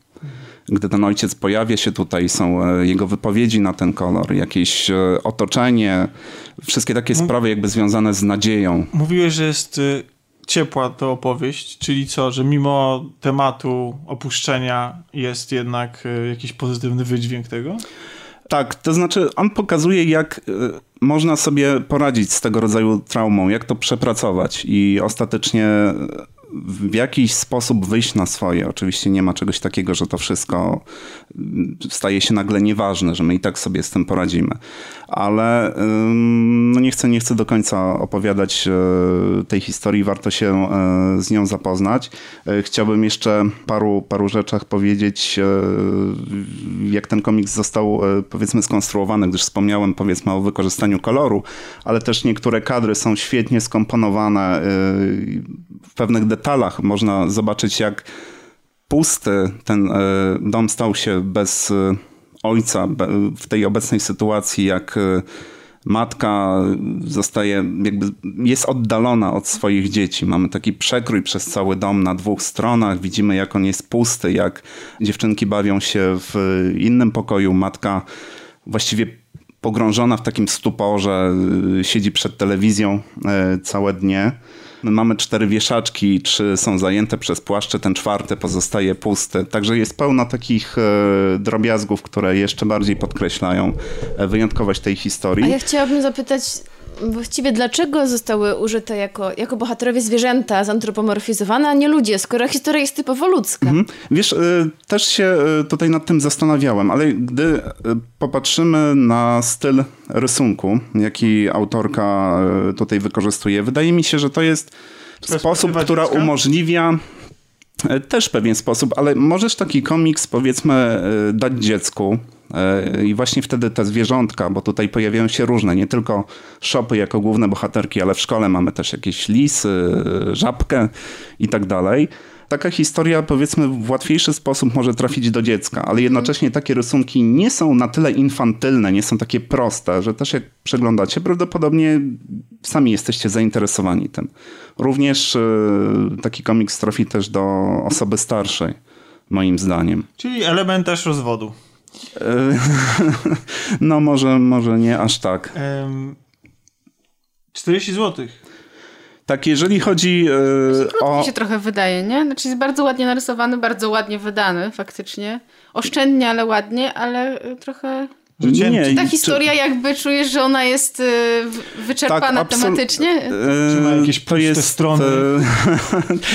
Gdy ten ojciec pojawia się tutaj, są e, jego wypowiedzi na ten kolor, jakieś e, otoczenie, wszystkie takie sprawy jakby związane z nadzieją. Mówiłeś, że jest y, ciepła to opowieść, czyli co, że mimo tematu opuszczenia jest jednak jakiś pozytywny wydźwięk tego? Tak, to znaczy on pokazuje, jak można sobie poradzić z tego rodzaju traumą, jak to przepracować i ostatecznie w jakiś sposób wyjść na swoje. Oczywiście nie ma czegoś takiego, że to wszystko staje się nagle nieważne, że my i tak sobie z tym poradzimy. Ale no nie, chcę, nie chcę do końca opowiadać e, tej historii, warto się e, z nią zapoznać. E, chciałbym jeszcze paru, paru rzeczach powiedzieć, jak ten komiks został powiedzmy skonstruowany, gdyż wspomniałem powiedzmy o wykorzystaniu koloru, ale też niektóre kadry są świetnie skomponowane w pewnych detalach detalach można zobaczyć, jak pusty ten e, dom stał się bez e, ojca w tej obecnej sytuacji, jak e, matka zostaje, jakby jest oddalona od swoich dzieci. Mamy taki przekrój przez cały dom na dwóch stronach. Widzimy, jak on jest pusty, jak dziewczynki bawią się w innym pokoju. Matka właściwie pogrążona w takim stuporze, siedzi przed telewizją całe dnie. Mamy cztery wieszaczki, trzy są zajęte przez płaszcze, ten czwarty pozostaje pusty. Także jest pełno takich e, drobiazgów, które jeszcze bardziej podkreślają e, wyjątkowość tej historii. A ja chciałabym zapytać, właściwie dlaczego zostały użyte jako, jako bohaterowie zwierzęta zantropomorfizowane, a nie ludzie, skoro historia jest typowo ludzka? Mhm. Wiesz, y, też się y, tutaj nad tym zastanawiałem, ale gdy y, popatrzymy na styl rysunku, jaki autorka tutaj wykorzystuje, wydaje mi się, że to jest sposób, która umożliwia też pewien sposób, ale możesz taki komiks powiedzmy dać dziecku, I właśnie wtedy te zwierzątka, bo tutaj pojawiają się różne, nie tylko szopy jako główne bohaterki, ale w szkole mamy też jakieś lisy, żabkę i tak dalej. Taka historia, powiedzmy, w łatwiejszy sposób może trafić do dziecka, ale jednocześnie takie rysunki nie są na tyle infantylne, nie są takie proste, że też jak przeglądacie, prawdopodobnie sami jesteście zainteresowani tym. Również e, taki komiks trafi też do osoby starszej, moim zdaniem. Czyli element też rozwodu. No może, może nie aż tak. 40 zł. Tak, jeżeli chodzi e, o... się trochę wydaje, nie? Znaczy jest bardzo ładnie narysowany, bardzo ładnie wydany faktycznie. Oszczędnie, ale ładnie, ale e, trochę że nie, czy ta historia czy... jakby czujesz, że ona jest y, wyczerpana tak, tematycznie? E, czy ma jakieś to jest strony? E,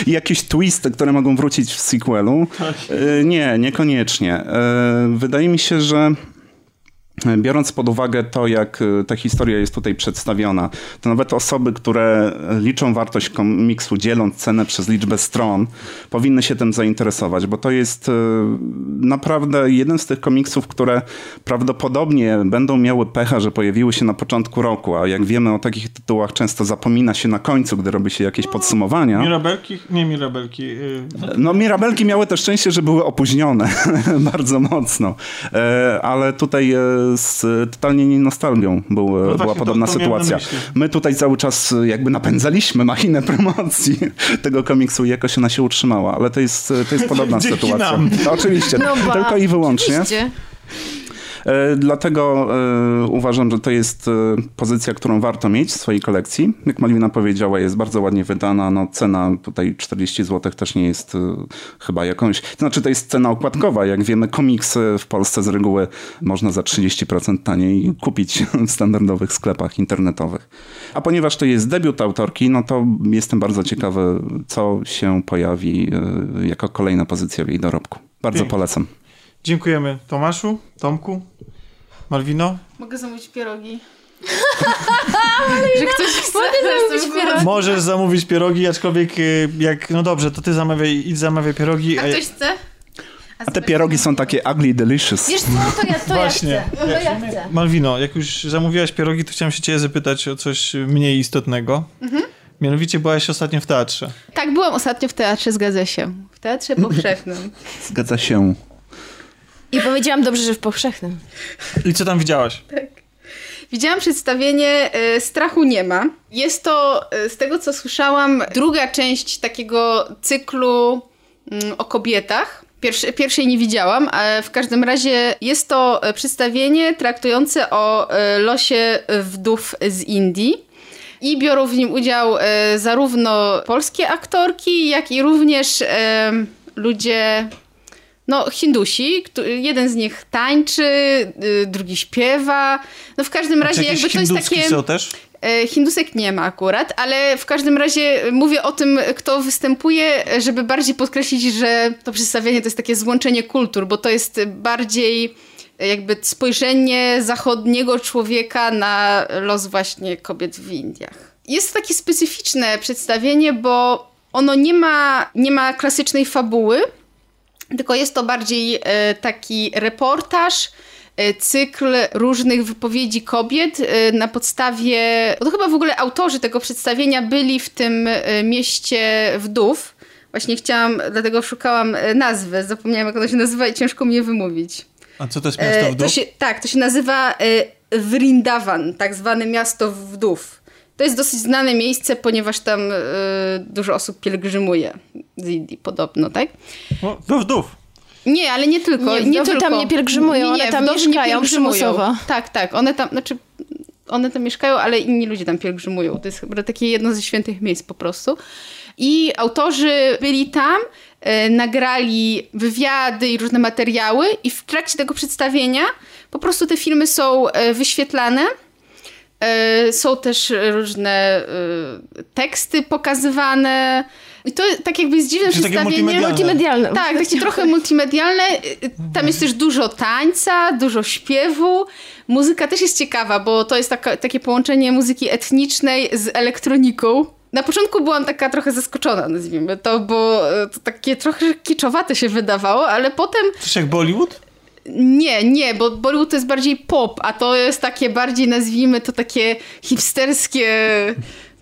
jakieś twisty, które mogą wrócić w sequelu? Tak. E, nie, niekoniecznie. E, wydaje mi się, że Biorąc pod uwagę to, jak e, ta historia jest tutaj przedstawiona, to nawet osoby, które liczą wartość komiksu, dzieląc cenę przez liczbę stron, powinny się tym zainteresować, bo to jest e, naprawdę jeden z tych komiksów, które prawdopodobnie będą miały pecha, że pojawiły się na początku roku, a jak wiemy o takich tytułach często zapomina się na końcu, gdy robi się jakieś podsumowania. Mirabelki? Nie Mirabelki. Y, no Mirabelki miały to szczęście, że były opóźnione bardzo mocno, e, ale tutaj z totalnie nie nostalgią był, no była właśnie, podobna to, to sytuacja. My tutaj cały czas jakby napędzaliśmy machinę promocji tego komiksu i jakoś ona się utrzymała, ale to jest, to jest podobna sytuacja. No, oczywiście, no tylko i wyłącznie. Oczywiście. E, dlatego e, uważam, że to jest e, pozycja, którą warto mieć w swojej kolekcji. Jak Malwina powiedziała, jest bardzo ładnie wydana. No, cena tutaj 40 zł też nie jest chyba jakąś... To znaczy to jest cena okładkowa. Jak wiemy, komiksy w Polsce z reguły można za 30% taniej kupić w standardowych sklepach internetowych. A ponieważ to jest debiut autorki, no to jestem bardzo ciekawy, co się pojawi jako kolejna pozycja w jej dorobku. Bardzo Pięknie. polecam. Dziękujemy Tomaszu, Tomku, Malwino. Mogę zamówić pierogi. że ktoś chce zamówić pierogi. Możesz zamówić pierogi, aczkolwiek y, jak, no dobrze, to ty zamawiaj, idź zamawiaj pierogi. A, a ktoś chce? A te pierogi są takie ugly delicious. Wiesz co, to ja, to Właśnie. ja chcę. To ja chcę. Malwino, jak już zamówiłaś pierogi, to chciałem się ciebie zapytać o coś mniej istotnego. Mhm. Mianowicie byłaś ostatnio w teatrze. Tak, byłam ostatnio w teatrze, zgadza się. W teatrze powszechnym. Zgadza się. I powiedziałam dobrze, że w powszechnym. I co tam widziałaś? Tak. Widziałam przedstawienie y, Strachu nie ma. Jest to, y, z tego co słyszałam, druga część takiego cyklu y, o kobietach. Pierwszy, pierwszej nie widziałam, ale w każdym razie jest to e, przedstawienie traktujące o e, losie wdów z Indii. I biorą w nim udział e, zarówno polskie aktorki, jak i również e, ludzie, no Hindusi. Jeden z nich tańczy, y, drugi śpiewa. No w każdym razie jakby to jest takie... są też? E, Hindusek nie ma akurat, ale w każdym razie mówię o tym, kto występuje, żeby bardziej podkreślić, że to przedstawienie to jest takie złączenie kultur, bo to jest bardziej jakby spojrzenie zachodniego człowieka na los właśnie kobiet w Indiach. Jest to takie specyficzne przedstawienie, bo ono nie ma, nie ma klasycznej fabuły, tylko jest to bardziej e, taki reportaż, e, cykl różnych wypowiedzi kobiet e, na podstawie. To chyba w ogóle autorzy tego przedstawienia byli w tym mieście wdów. Właśnie chciałam, dlatego szukałam nazwy. Zapomniałam, jak ono się nazywa i ciężko mi je wymówić. A co to jest miasto wdów? to się, tak, to się nazywa Vrindavan, tak zwane miasto wdów. To jest dosyć znane miejsce, ponieważ tam e, dużo osób pielgrzymuje z Indii podobno, tak? O, Do wdów. Nie, ale nie tylko. Nie, Nie, tam nie pielgrzymują, one tam wdowy nie mieszkają przymusowo. Tak, tak. One tam, znaczy, one tam mieszkają, ale inni ludzie tam pielgrzymują. To jest chyba takie jedno ze świętych miejsc po prostu. I autorzy byli tam, e, nagrali wywiady i różne materiały i w trakcie tego przedstawienia po prostu te filmy są e, wyświetlane. E, Są też różne e, teksty pokazywane. I to tak jakby jest dziwne Czyli takie przedstawienie. multimedialne. Multimedialne. Tak, takie trochę multimedialne. Tam jest też dużo tańca, dużo śpiewu. Muzyka też jest ciekawa, bo to jest taka, takie połączenie muzyki etnicznej z elektroniką. Na początku byłam taka trochę zaskoczona, nazwijmy to, bo e, to takie trochę kiczowate się wydawało, ale potem Coś jak Bollywood? Nie, nie, bo Bollywood to jest bardziej pop, a to jest takie bardziej, nazwijmy to takie hipsterskie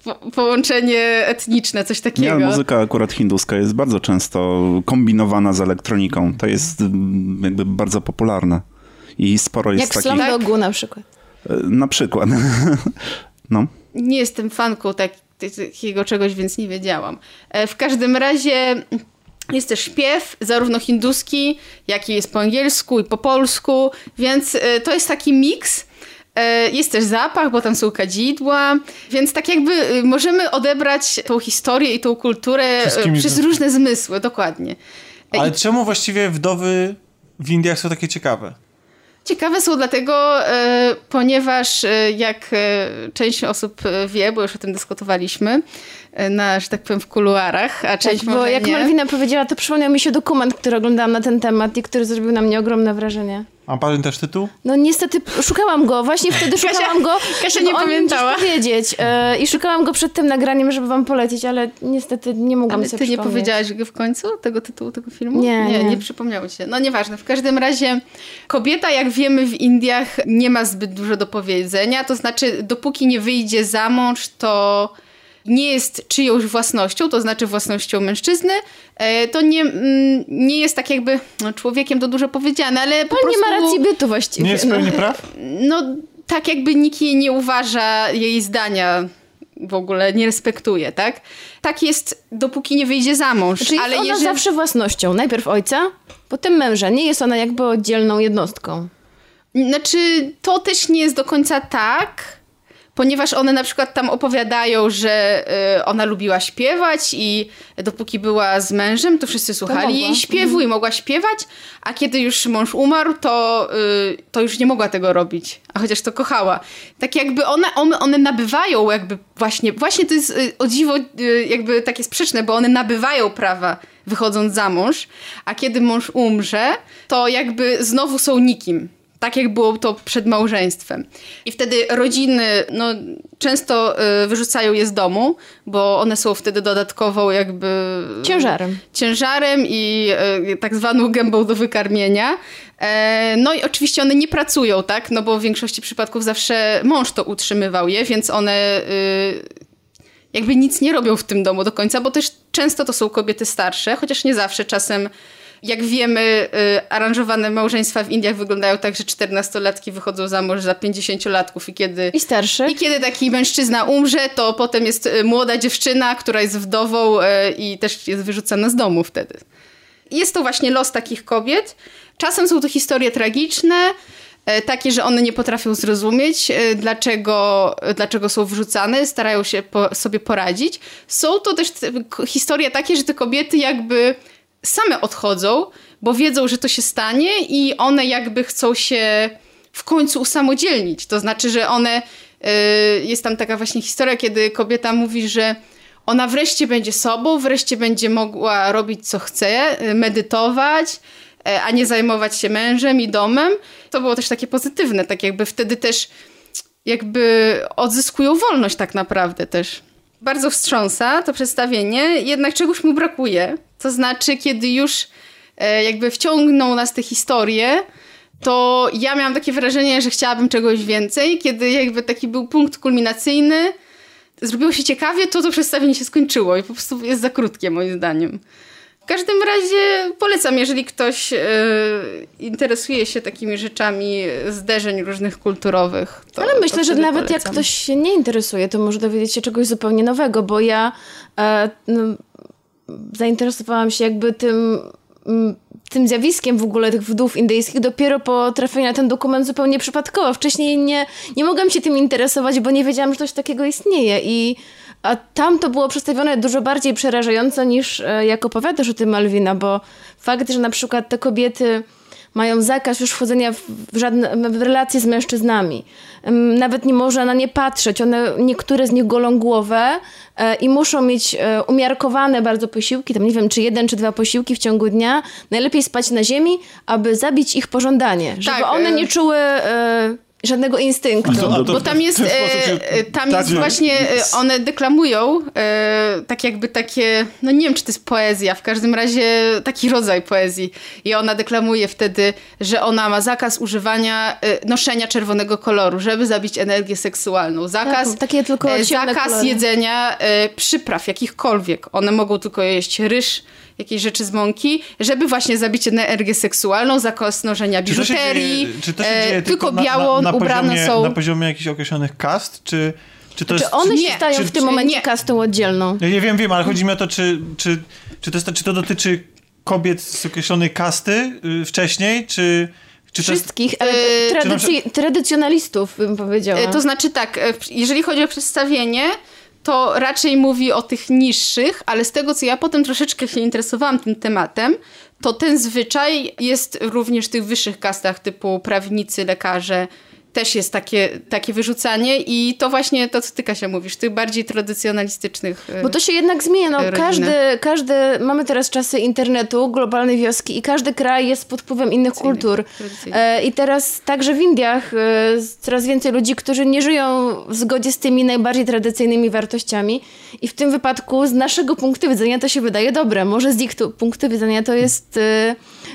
po połączenie etniczne, coś Nie, takiego. ale muzyka akurat hinduska jest bardzo często kombinowana z elektroniką. To jest mm, jakby bardzo popularne. I sporo jest Jak takich... Slumdogu na przykład. E, Na przykład. No. nie jestem fanką tak, takiego czegoś, więc nie wiedziałam. E, W każdym razie jest też śpiew, zarówno hinduski, jak i jest po angielsku i po polsku, więc e, to jest taki miks. E, Jest też zapach, bo tam są kadzidła, więc tak jakby e, możemy odebrać tą historię i tą kulturę Wszystkimi przez zmysłami. różne zmysły, dokładnie. Ale i czemu właściwie wdowy w Indiach są takie ciekawe? Ciekawe są dlatego, ponieważ jak część osób wie, bo już o tym dyskutowaliśmy, na, że tak powiem, w kuluarach, a część Tak, bo jak nie. Malwina powiedziała, to przypomniał mi się dokument, który oglądałam na ten temat i który zrobił na mnie ogromne wrażenie. A pamiętasz tytuł? No niestety szukałam go, właśnie wtedy szukałam go, Kasia żeby nie pamiętała. powiedzieć. E, I szukałam go przed tym nagraniem, żeby wam polecić, ale niestety nie mogłam Ale sobie ty nie powiedziałaś go w końcu, tego tytułu tego filmu? Nie, nie. nie. Nie przypomniało się. No nieważne. W każdym razie kobieta, jak wiemy w Indiach, nie ma zbyt dużo do powiedzenia. To znaczy, dopóki nie wyjdzie za mąż, to nie jest czyjąś własnością, to znaczy własnością mężczyzny, e, to nie, mm, nie jest tak jakby no, człowiekiem to dużo powiedziane, ale po prostu... nie ma racji bytu właściwie. Nie jest no. pełni praw? no tak jakby nikt jej nie uważa, jej zdania w ogóle nie respektuje, tak? Tak jest, dopóki nie wyjdzie za mąż. Czyli ale jest ona jeżeli... zawsze własnością. Najpierw ojca, potem męża. Nie jest ona jakby oddzielną jednostką. Znaczy, to też nie jest do końca tak, ponieważ one na przykład tam opowiadają, że y, ona lubiła śpiewać i dopóki była z mężem, to wszyscy słuchali mogła. jej śpiewu i mogła śpiewać, a kiedy już mąż umarł, to, y, to już nie mogła tego robić, a chociaż to kochała. Tak jakby one, one, one nabywają jakby właśnie, właśnie to jest y, o dziwo jakby takie sprzeczne, bo one nabywają prawa wychodząc za mąż, a kiedy mąż umrze, to jakby znowu są nikim. Tak jak było to przed małżeństwem. I wtedy rodziny no, często y, wyrzucają je z domu, bo one są wtedy dodatkową jakby... Ciężarem. Ciężarem i y, tak zwaną gębą do wykarmienia. E, no i oczywiście one nie pracują, tak? No bo w większości przypadków zawsze mąż to utrzymywał je, więc one y, jakby nic nie robią w tym domu do końca, bo też często to są kobiety starsze, chociaż nie zawsze. Czasem, jak wiemy, y, aranżowane małżeństwa w Indiach wyglądają tak, że 14-latki wychodzą za mąż za 50-latków i kiedy... I starszy. I kiedy taki mężczyzna umrze, to potem jest y, młoda dziewczyna, która jest wdową y, i też jest wyrzucana z domu wtedy. jest to właśnie los takich kobiet. Czasem są to historie tragiczne, takie, że one nie potrafią zrozumieć, dlaczego, dlaczego są wrzucane, starają się po, sobie poradzić. Są to też te, historie takie, że te kobiety jakby same odchodzą, bo wiedzą, że to się stanie i one jakby chcą się w końcu usamodzielnić. To znaczy, że one. Yy, jest tam taka właśnie historia, kiedy kobieta mówi, że ona wreszcie będzie sobą, wreszcie będzie mogła robić co chce, y, medytować, y, a nie zajmować się mężem i domem. To było też takie pozytywne, tak jakby wtedy też jakby odzyskują wolność tak naprawdę też. Bardzo wstrząsa to przedstawienie, jednak czegoś mu brakuje. To znaczy, kiedy już e, jakby wciągną nas te historie, to ja miałam takie wrażenie, że chciałabym czegoś więcej. Kiedy jakby taki był punkt kulminacyjny, zrobiło się ciekawie, to to przedstawienie się skończyło i po prostu jest za krótkie moim zdaniem. W każdym razie polecam, jeżeli ktoś e, interesuje się takimi rzeczami zderzeń różnych kulturowych. To, Ale myślę, że nawet polecam. jak ktoś się nie interesuje, to może dowiedzieć się czegoś zupełnie nowego, bo ja e, no, zainteresowałam się jakby tym, mm, tym zjawiskiem w ogóle tych wdów indyjskich dopiero po trafieniu na ten dokument zupełnie przypadkowo. Wcześniej nie, nie mogłam się tym interesować, bo nie wiedziałam, że coś takiego istnieje i a tam to było przedstawione dużo bardziej przerażająco niż e, jak opowiadasz o tym Malwina, bo fakt, że na przykład te kobiety mają zakaz już wchodzenia w, żadne w relacje z mężczyznami. Nawet nie można na nie patrzeć. One, niektóre z nich golą głowę e, i muszą mieć e, umiarkowane bardzo posiłki, tam nie wiem, czy jeden, czy dwa posiłki w ciągu dnia. Najlepiej spać na ziemi, aby zabić ich pożądanie. Żeby Tak, one nie czuły żadnego instynktu. Bo tam jest, e, się- e, tam tak, jest właśnie, e, one deklamują e, tak jakby takie, no nie wiem czy to jest poezja, w każdym razie taki rodzaj poezji. I ona deklamuje wtedy, że ona ma zakaz używania, e, noszenia czerwonego koloru, żeby zabić energię seksualną. Zakaz, Tak, takie tylko zakaz kolory. jedzenia e, przypraw jakichkolwiek. One mogą tylko jeść ryż, jakieś rzeczy z mąki, żeby właśnie zabić energię seksualną, zakaz noszenia Czy to się biżuterii, dzieje, czy to się e, dzieje tylko na, biało na, na, ubrane poziomie, są... na poziomie jakichś określonych kast, czy, czy to Czy jest... one czy, się nie, stają czy- w tym momencie nie. kastą oddzielną? Ja nie wiem, wiem, ale chodzi mi o to, czy, czy, czy, to, jest, czy to dotyczy kobiet z określonej kasty y, wcześniej, czy... Czy to jest, Wszystkich, ale E, tradycjonalistów bym powiedziała. E, To znaczy tak, jeżeli chodzi o przedstawienie, to raczej mówi o tych niższych, ale z tego, co ja potem troszeczkę się interesowałam tym tematem, to ten zwyczaj jest również w tych wyższych kastach, typu prawnicy, lekarze, też jest takie, takie wyrzucanie i to właśnie to, co ty Kasia mówisz, tych bardziej tradycjonalistycznych. e, Bo to się jednak zmienia. No, rodziny. każdy, każdy, mamy teraz czasy internetu, globalnej wioski i każdy kraj jest pod wpływem innych kultur. E, I teraz także w Indiach e, coraz więcej ludzi, którzy nie żyją w zgodzie z tymi najbardziej tradycyjnymi wartościami. I w tym wypadku z naszego punktu widzenia to się wydaje dobre. Może z ich tu, punktu widzenia to jest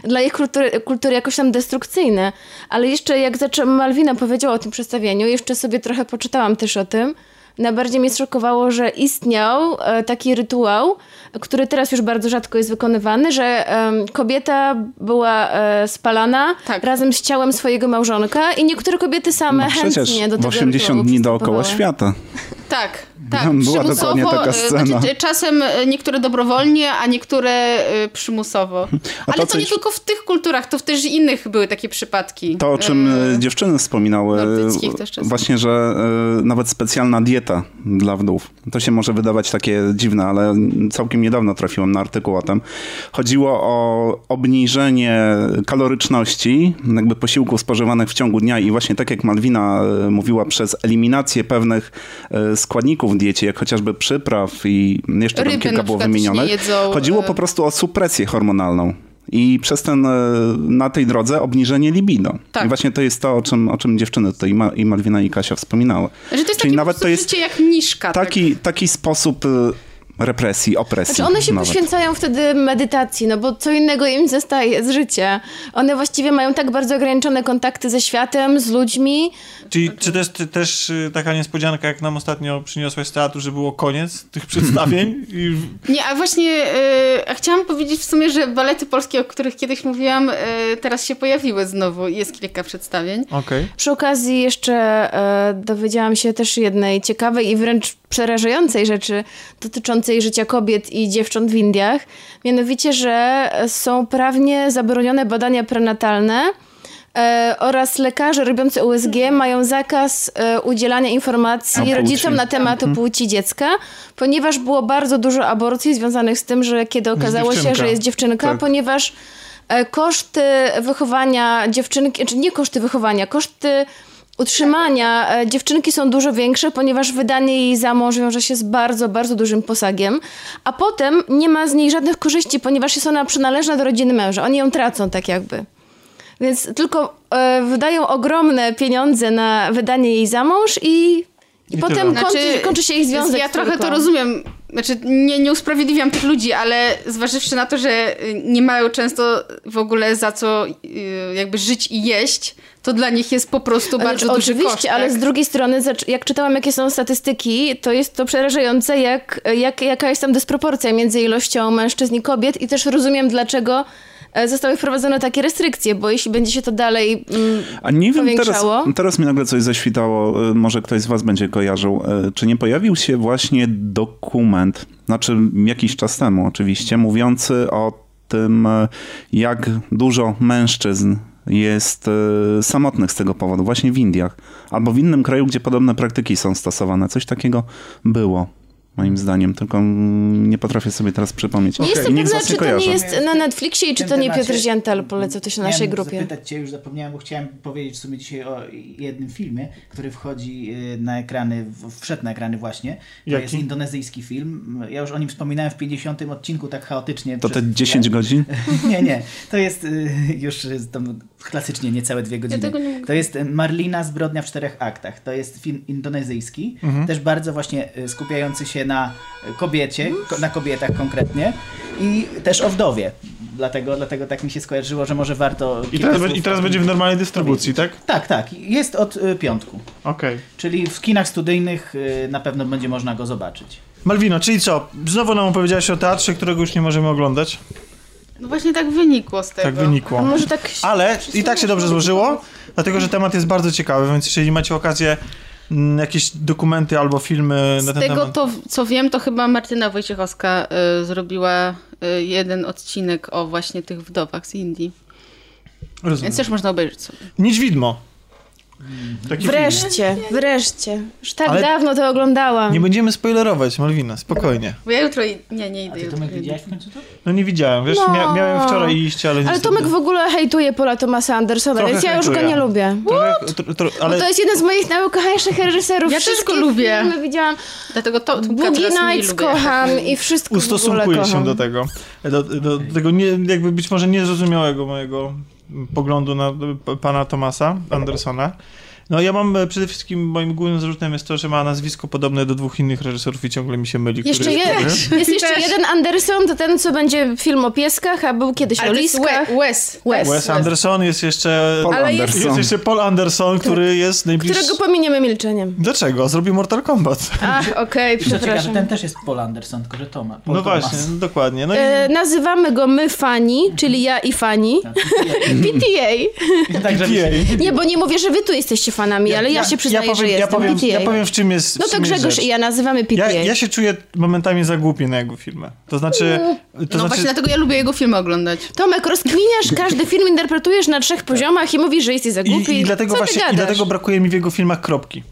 dla ich kultury, kultury jakoś tam destrukcyjne. Ale jeszcze jak zaczęłam, Malwina powiedziała o tym przedstawieniu, jeszcze sobie trochę poczytałam też o tym. Najbardziej mnie zszokowało, że istniał e, taki rytuał, który teraz już bardzo rzadko jest wykonywany, że kobieta była e, spalana Tak. razem z ciałem swojego małżonka i niektóre kobiety same No chętnie do tego 80 rytuału dni dookoła świata. Tak, tak. Była przymusowo, dokładnie taka e, scena. Znaczy, czasem niektóre dobrowolnie, a niektóre przymusowo. A Ale to to, nie tylko w tych kulturach, to w też innych były takie przypadki. To, o czym E, dziewczyny wspominały, też właśnie, że nawet specjalna dieta dla wdów. To się może wydawać takie dziwne, ale całkiem niedawno trafiłem na artykuł o tym. Chodziło o obniżenie kaloryczności jakby posiłków spożywanych w ciągu dnia i właśnie tak jak Malwina e, mówiła, przez eliminację pewnych e, składników w diecie, jak chociażby przypraw i jeszcze Ryby kilka było wymienionych. Chodziło e, po prostu o supresję hormonalną. I przez ten, e, na tej drodze obniżenie libido. Tak. I właśnie to jest to, o czym, o czym dziewczyny tutaj, i Ma- i Malwina i Kasia wspominały. Że to jest Czyli takie nawet to jest jak mniszka. tak. taki, taki sposób e, represji, opresji. Znaczy one się nawet. poświęcają wtedy medytacji, no bo co innego im zostaje z życia. One właściwie mają tak bardzo ograniczone kontakty ze światem, z ludźmi. Czyli czy to jest też y, taka niespodzianka, jak nam ostatnio przyniosłaś z teatru, że było koniec tych przedstawień? I... Nie, a właśnie a chciałam powiedzieć w sumie, że balety polskie, o których kiedyś mówiłam, e, teraz się pojawiły znowu. Jest kilka przedstawień. Okej. Przy okazji jeszcze e, dowiedziałam się też jednej ciekawej i wręcz przerażającej rzeczy dotyczącej dotyczącej życia kobiet i dziewcząt w Indiach. Mianowicie, że są prawnie zabronione badania prenatalne e, oraz lekarze robiący USG mają zakaz e, udzielania informacji rodzicom na temat płci dziecka, ponieważ było bardzo dużo aborcji związanych z tym, że kiedy okazało się, że jest dziewczynka, Tak. ponieważ e, koszty wychowania dziewczynki, czy nie koszty wychowania, koszty utrzymania e, dziewczynki są dużo większe, ponieważ wydanie jej za mąż wiąże się z bardzo, bardzo dużym posagiem, a potem nie ma z niej żadnych korzyści, ponieważ jest ona przynależna do rodziny męża. Oni ją tracą tak jakby. Więc tylko e, wydają ogromne pieniądze na wydanie jej za mąż i, i, I potem kończy, kończy się ich związek. Ja trochę to rozumiem. Znaczy, nie, nie usprawiedliwiam tych ludzi, ale zważywszy na to, że y, nie mają często w ogóle za co y, jakby żyć i jeść, to dla nich jest po prostu Znaczy, bardzo duży Oczywiście, koszt. ale tak? z drugiej strony, jak czytałam, jakie są statystyki, to jest to przerażające, jak, jak, jaka jest tam dysproporcja między ilością mężczyzn i kobiet i też rozumiem, dlaczego zostały wprowadzone takie restrykcje, bo jeśli będzie się to dalej mm, A nie wiem, teraz, teraz mi nagle coś zaświtało, y, może ktoś z was będzie kojarzył. Y, Czy nie pojawił się właśnie dokument, znaczy jakiś czas temu oczywiście, mówiący o tym, jak dużo mężczyzn jest samotnych z tego powodu, właśnie w Indiach, albo w innym kraju, gdzie podobne praktyki są stosowane. Coś takiego było. Moim zdaniem, tylko nie potrafię sobie teraz przypomnieć. Nie jestem pewna, czy to nie jest na Netflixie i czy to nie Piotr Ziętel polecał to się na naszej grupie. zapytać cię, już zapomniałem, bo chciałem powiedzieć w sumie dzisiaj o jednym filmie, który wchodzi y, na ekrany, wszedł na ekrany właśnie. To Jaki? jest indonezyjski film. Ja już o nim wspominałem w 50 odcinku tak chaotycznie. To te chwilę. 10 godzin? Nie, nie. To jest y, już tam klasycznie niecałe dwie godziny. tego nie to jest y, Marlina Zbrodnia w czterech aktach. To jest film indonezyjski, Mhm. też bardzo właśnie y, skupiający się na y, kobiecie, ko- na kobietach konkretnie i też o wdowie. Dlatego, dlatego tak mi się skojarzyło, że może warto... I teraz, I teraz będzie w normalnej dystrybucji, tak? Tak, tak. Jest od piątku. Okej. Czyli w kinach studyjnych na pewno będzie można go zobaczyć. Malwino, czyli co? Znowu nam opowiedziałaś o teatrze, którego już nie możemy oglądać. No właśnie tak wynikło z tego. Tak wynikło. Tak... Ale i tak się dobrze złożyło, dlatego że temat jest bardzo ciekawy, więc jeżeli macie okazję mm, jakieś dokumenty albo filmy na Z ten tego, temat. to, co wiem, to chyba Martyna Wojciechowska y, zrobiła y, jeden odcinek o właśnie tych wdowach z Indii. Rozumiem. Więc też można obejrzeć sobie. Niedźwidmo. Taki film. Wreszcie, wreszcie. Już tak Ale- dawno to oglądałam. Nie będziemy spoilerować, Malwina, spokojnie. Bo ja jutro... i- Nie, nie A idę ty jutro. Tomek widziałeś w końcu to? No nie widziałem, wiesz, No. mia- miałem wczoraj iść, ale nie Ale Tomek w ogóle hejtuje Pola Thomasa Andersona, Trochę więc ja już go nie lubię. Trochę, tro, tro, Bo ale to jest jeden z moich najukochańszych reżyserów. Ja też go lubię. Filmy widziałam. Dlatego to Boogie Nights kocham i wszystko w ogóle ustosunkuję kocham. się do tego. Do, do, do tego nie, jakby być może niezrozumiałego mojego poglądu na pana Tomasa Andersona. No ja mam e, przede wszystkim, moim głównym zarzutem jest to, że ma nazwisko podobne do dwóch innych reżyserów i ciągle mi się myli. który Jeszcze jest je, który. jest jeszcze Też. jeden Anderson, to ten, co będzie film o pieskach, a był kiedyś Ale o jest liskach. We- Wes. Wes. Wes Anderson, jest jeszcze... Paul Ale jest- Anderson. Jest jeszcze Paul Anderson, który jest najbliższy... Którego pominiemy milczeniem. Dlaczego? Zrobił Mortal Kombat. Ach, okej, co ciekawe, przepraszam. ten też jest Paul Anderson, tylko że Toma. Paul No Thomas. właśnie, no dokładnie. No i... E, nazywamy go my fani, czyli ja i fani. Tak. PTA. Tak, żeby PTA. Nie, bo nie mówię, że wy tu jesteście fanami, ale ja, się przyznaję, ja powiem, że ja jestem powiem, PTA. ja powiem w czym jest no to Grzegorz rzecz. i ja nazywamy PTA. Ja, ja się czuję momentami za głupi na jego filmy. To znaczy... To No znaczy właśnie dlatego ja lubię jego filmy oglądać. Tomek, rozkminiasz każdy film, interpretujesz na trzech poziomach i mówisz, że jesteś za głupi. I, i, dlatego właśnie? I dlatego brakuje mi w jego filmach kropki.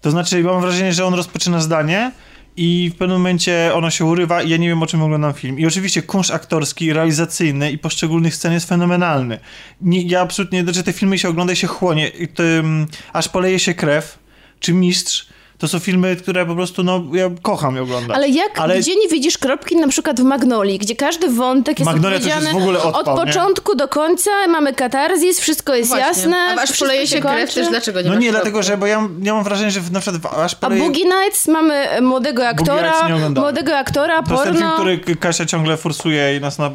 To znaczy, mam wrażenie, że on rozpoczyna zdanie i w pewnym momencie ono się urywa i ja nie wiem, o czym oglądam film. I oczywiście kunszt aktorski, realizacyjny i poszczególnych scen jest fenomenalny. Nie, ja absolutnie, znaczy te filmy się ogląda się chłonie, i to, um, aż poleje się krew, czy Mistrz. To są filmy, które po prostu, no, ja kocham je oglądać. Ale jak, gdzie nie widzisz kropki na przykład w Magnolii, gdzie każdy wątek jest Magnolia to już opowiedziany jest w ogóle odpał, od nie? początku do końca, mamy katarzis, wszystko jest Właśnie. jasne. A aż poleje się krew też, dlaczego nie No nie, dlatego, że, bo ja, ja mam wrażenie, że w- na przykład w- aż A poleje... Boogie Nights mamy e, młodego aktora, nie młodego aktora, To jest ten film, porno. który K- Kasia ciągle forsuje i nas na...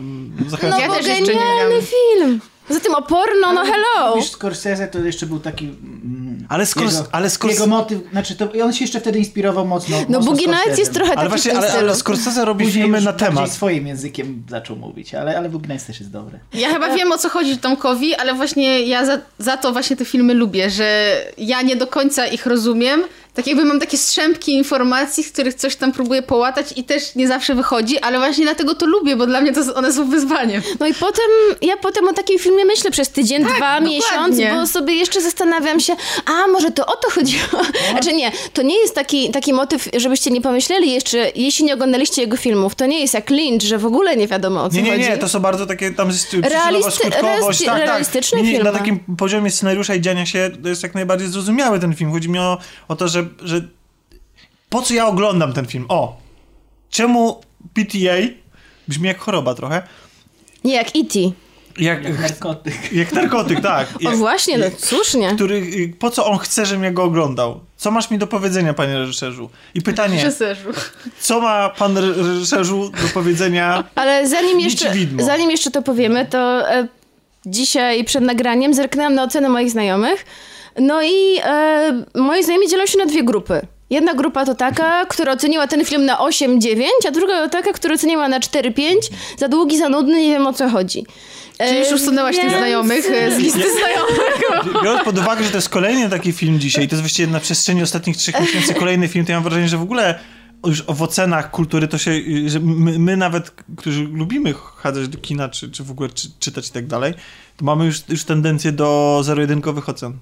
zachęca. No Ja bo też nie genialny film. Poza tym o porno, no hello. Mówisz Scorsese to jeszcze był taki... Ale Scors- jego, ale Scors- Jego motyw, znaczy to, i on się jeszcze wtedy inspirował mocno. No mocno Boogie Nights jest trochę Ale taki właśnie, w tym ale, ale Scorsese robi Później filmy już na temat. swoim językiem zaczął mówić, ale, ale Boogie Nights też jest dobre. Ja chyba wiem o co chodzi Tomkowi, ale właśnie ja za, za to właśnie te filmy lubię, że ja nie do końca ich rozumiem, tak jakby mam takie strzępki informacji, z których coś tam próbuję połatać i też nie zawsze wychodzi, ale właśnie dlatego to lubię, bo dla mnie to one są wyzwaniem. No i potem, ja potem o takim filmie myślę przez tydzień, Tak, dwa, dokładnie. miesiąc, bo sobie jeszcze zastanawiam się, a może to o to chodziło? Znaczy nie, to nie jest taki, taki motyw, żebyście nie pomyśleli jeszcze, jeśli nie oglądaliście jego filmów, to nie jest jak Lynch, że w ogóle nie wiadomo o co Nie, nie, chodzi. nie, to są bardzo takie, tam jest Realisty- Tak, tak. realistyczne Nie, nie, Na filmy. takim poziomie scenariusza i dziania się to jest jak najbardziej zrozumiały ten film. Chodzi mi o, o to, że, że po co ja oglądam ten film? O! Czemu PTA brzmi jak choroba trochę? Nie, jak E.T. Jak, Jak narkotyk. jak narkotyk, tak. O Jak, właśnie, no słusznie. który, po co on chce, żebym ja go oglądał? Co masz mi do powiedzenia, panie reżyserzu? I pytanie, Reżyserzu. co ma pan re- reżyserzu do powiedzenia? Ale zanim jeszcze, zanim jeszcze to powiemy, to e, dzisiaj przed nagraniem zerknęłam na ocenę moich znajomych. No i e, moi znajomi dzielą się na dwie grupy. Jedna grupa to taka, która oceniła ten film na 8-9, a druga to taka, która oceniła na 4-5. Za długi, za nudny, nie wiem o co chodzi. E, Czyli już usunęłaś tych więc- znajomych e, z listy znajomych. Biorąc pod uwagę, że to jest kolejny taki film dzisiaj i to jest właściwie na przestrzeni ostatnich trzech miesięcy kolejny film, to ja mam wrażenie, że w ogóle już w ocenach kultury to się, że my, my nawet, którzy lubimy chadzać do kina, czy, czy w ogóle czy, czytać i tak dalej, to mamy już, już tendencję do zero-jedynkowych ocen.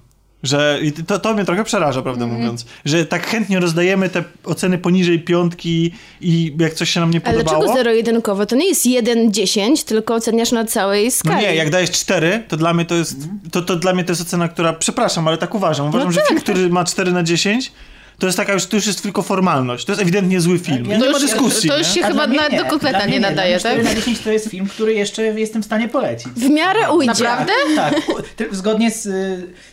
Że i to, to mnie trochę przeraża, prawdę Mhm. mówiąc. Że tak chętnie rozdajemy te oceny poniżej piątki i jak coś się nam nie Ale podobało. dlaczego zero-jedynkowe? To nie jest 1-10, tylko oceniasz na całej No skali. nie, jak dajesz 4, to dla mnie to jest, to, to dla mnie to jest ocena, która, przepraszam, ale tak uważam. Uważam, No że tak, film, który ma 4 na 10, to jest taka już, to już jest tylko formalność. To jest ewidentnie zły film. Ja nie nie ma dyskusji. to już nie? się A chyba nawet nie. do kotleta mnie nie nadaje, tak? 4 na 10 to jest film, który jeszcze jestem w stanie polecić. W miarę ujdzie. Naprawdę? Tak, ty- zgodnie z,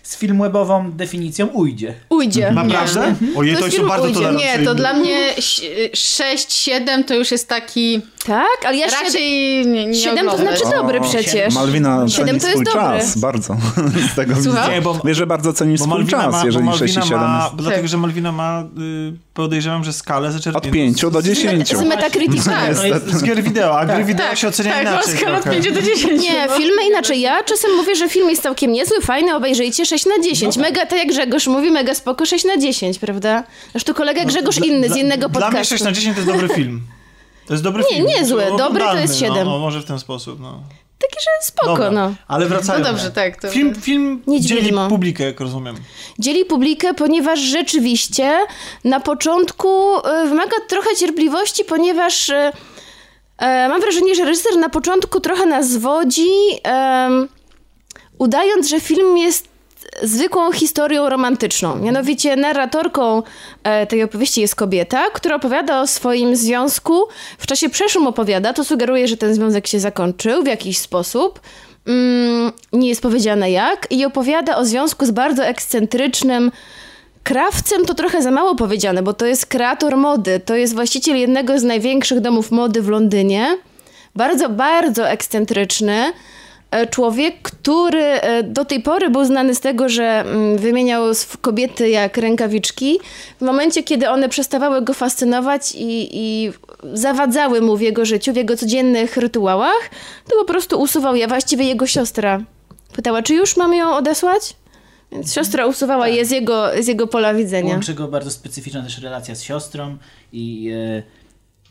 z filmwebową definicją ujdzie. Ujdzie. Naprawdę? Ojej, To to jest bardzo ujdzie. tolerancyjny. Nie, to dla mnie 6-7 to już jest taki Tak, ale ja się... raczej nie, nie 7 to znaczy dobry przecież. Malwina Siedem ceni to jest dobry. czas, bardzo. Z tego Słucham? widzę. Nie, bo- Wiesz, że bardzo cenisz Bo swój Malwina czas, ma, jeżeli Malwina 6 i 7 ma, jest dlatego, że Malwina ma, y, podejrzewam, że skalę zaczerpniętą od 5 do z, 10. Z Metacritica. Tak. To jest, z gier wideo, a gry wideo Tak, się ocenia tak, inaczej Oscar od trochę. 5 do 10. Nie, no. filmy inaczej. Ja czasem mówię, że film jest całkiem niezły, fajny, obejrzyjcie 6 na 10. Mega, tak jak Grzegorz mówi, mega spoko 6 na 10, prawda? Zresztą kolega Grzegorz Dla- inny, z dla- innego Dla mnie podcastu. 6 na 10 to jest dobry film. To jest dobry Nie, film. niezły. Dobry to jest siedem. No, o, może w ten sposób, no. Taki, że spoko, Dobra, no. Ale wracając. No dobrze, tak, to- Film, film dzieli widmo. publikę, jak rozumiem. Dzieli publikę, ponieważ rzeczywiście na początku y, wymaga trochę cierpliwości, ponieważ y, e, mam wrażenie, że reżyser na początku trochę nas zwodzi, em, udając, że film jest zwykłą historią romantyczną. Mianowicie narratorką e, tej opowieści jest kobieta, która opowiada o swoim związku. W czasie przeszłym opowiada, to sugeruje, że ten związek się zakończył w jakiś sposób. Mm, nie jest powiedziane jak. I opowiada o związku z bardzo ekscentrycznym krawcem. To trochę za mało powiedziane, bo to jest kreator mody. To jest właściciel jednego z największych domów mody w Londynie. Bardzo, bardzo ekscentryczny człowiek, który e, do tej pory był znany z tego, że mm, wymieniał kobiety jak rękawiczki. W momencie, kiedy one przestawały go fascynować i, i zawadzały mu w jego życiu, w jego codziennych rytuałach, to po prostu usuwał je. Właściwie jego siostra pytała, czy już mam ją odesłać? Więc siostra usuwała je z jego, z jego pola widzenia. Łączy go bardzo specyficzna też relacja z siostrą i, e,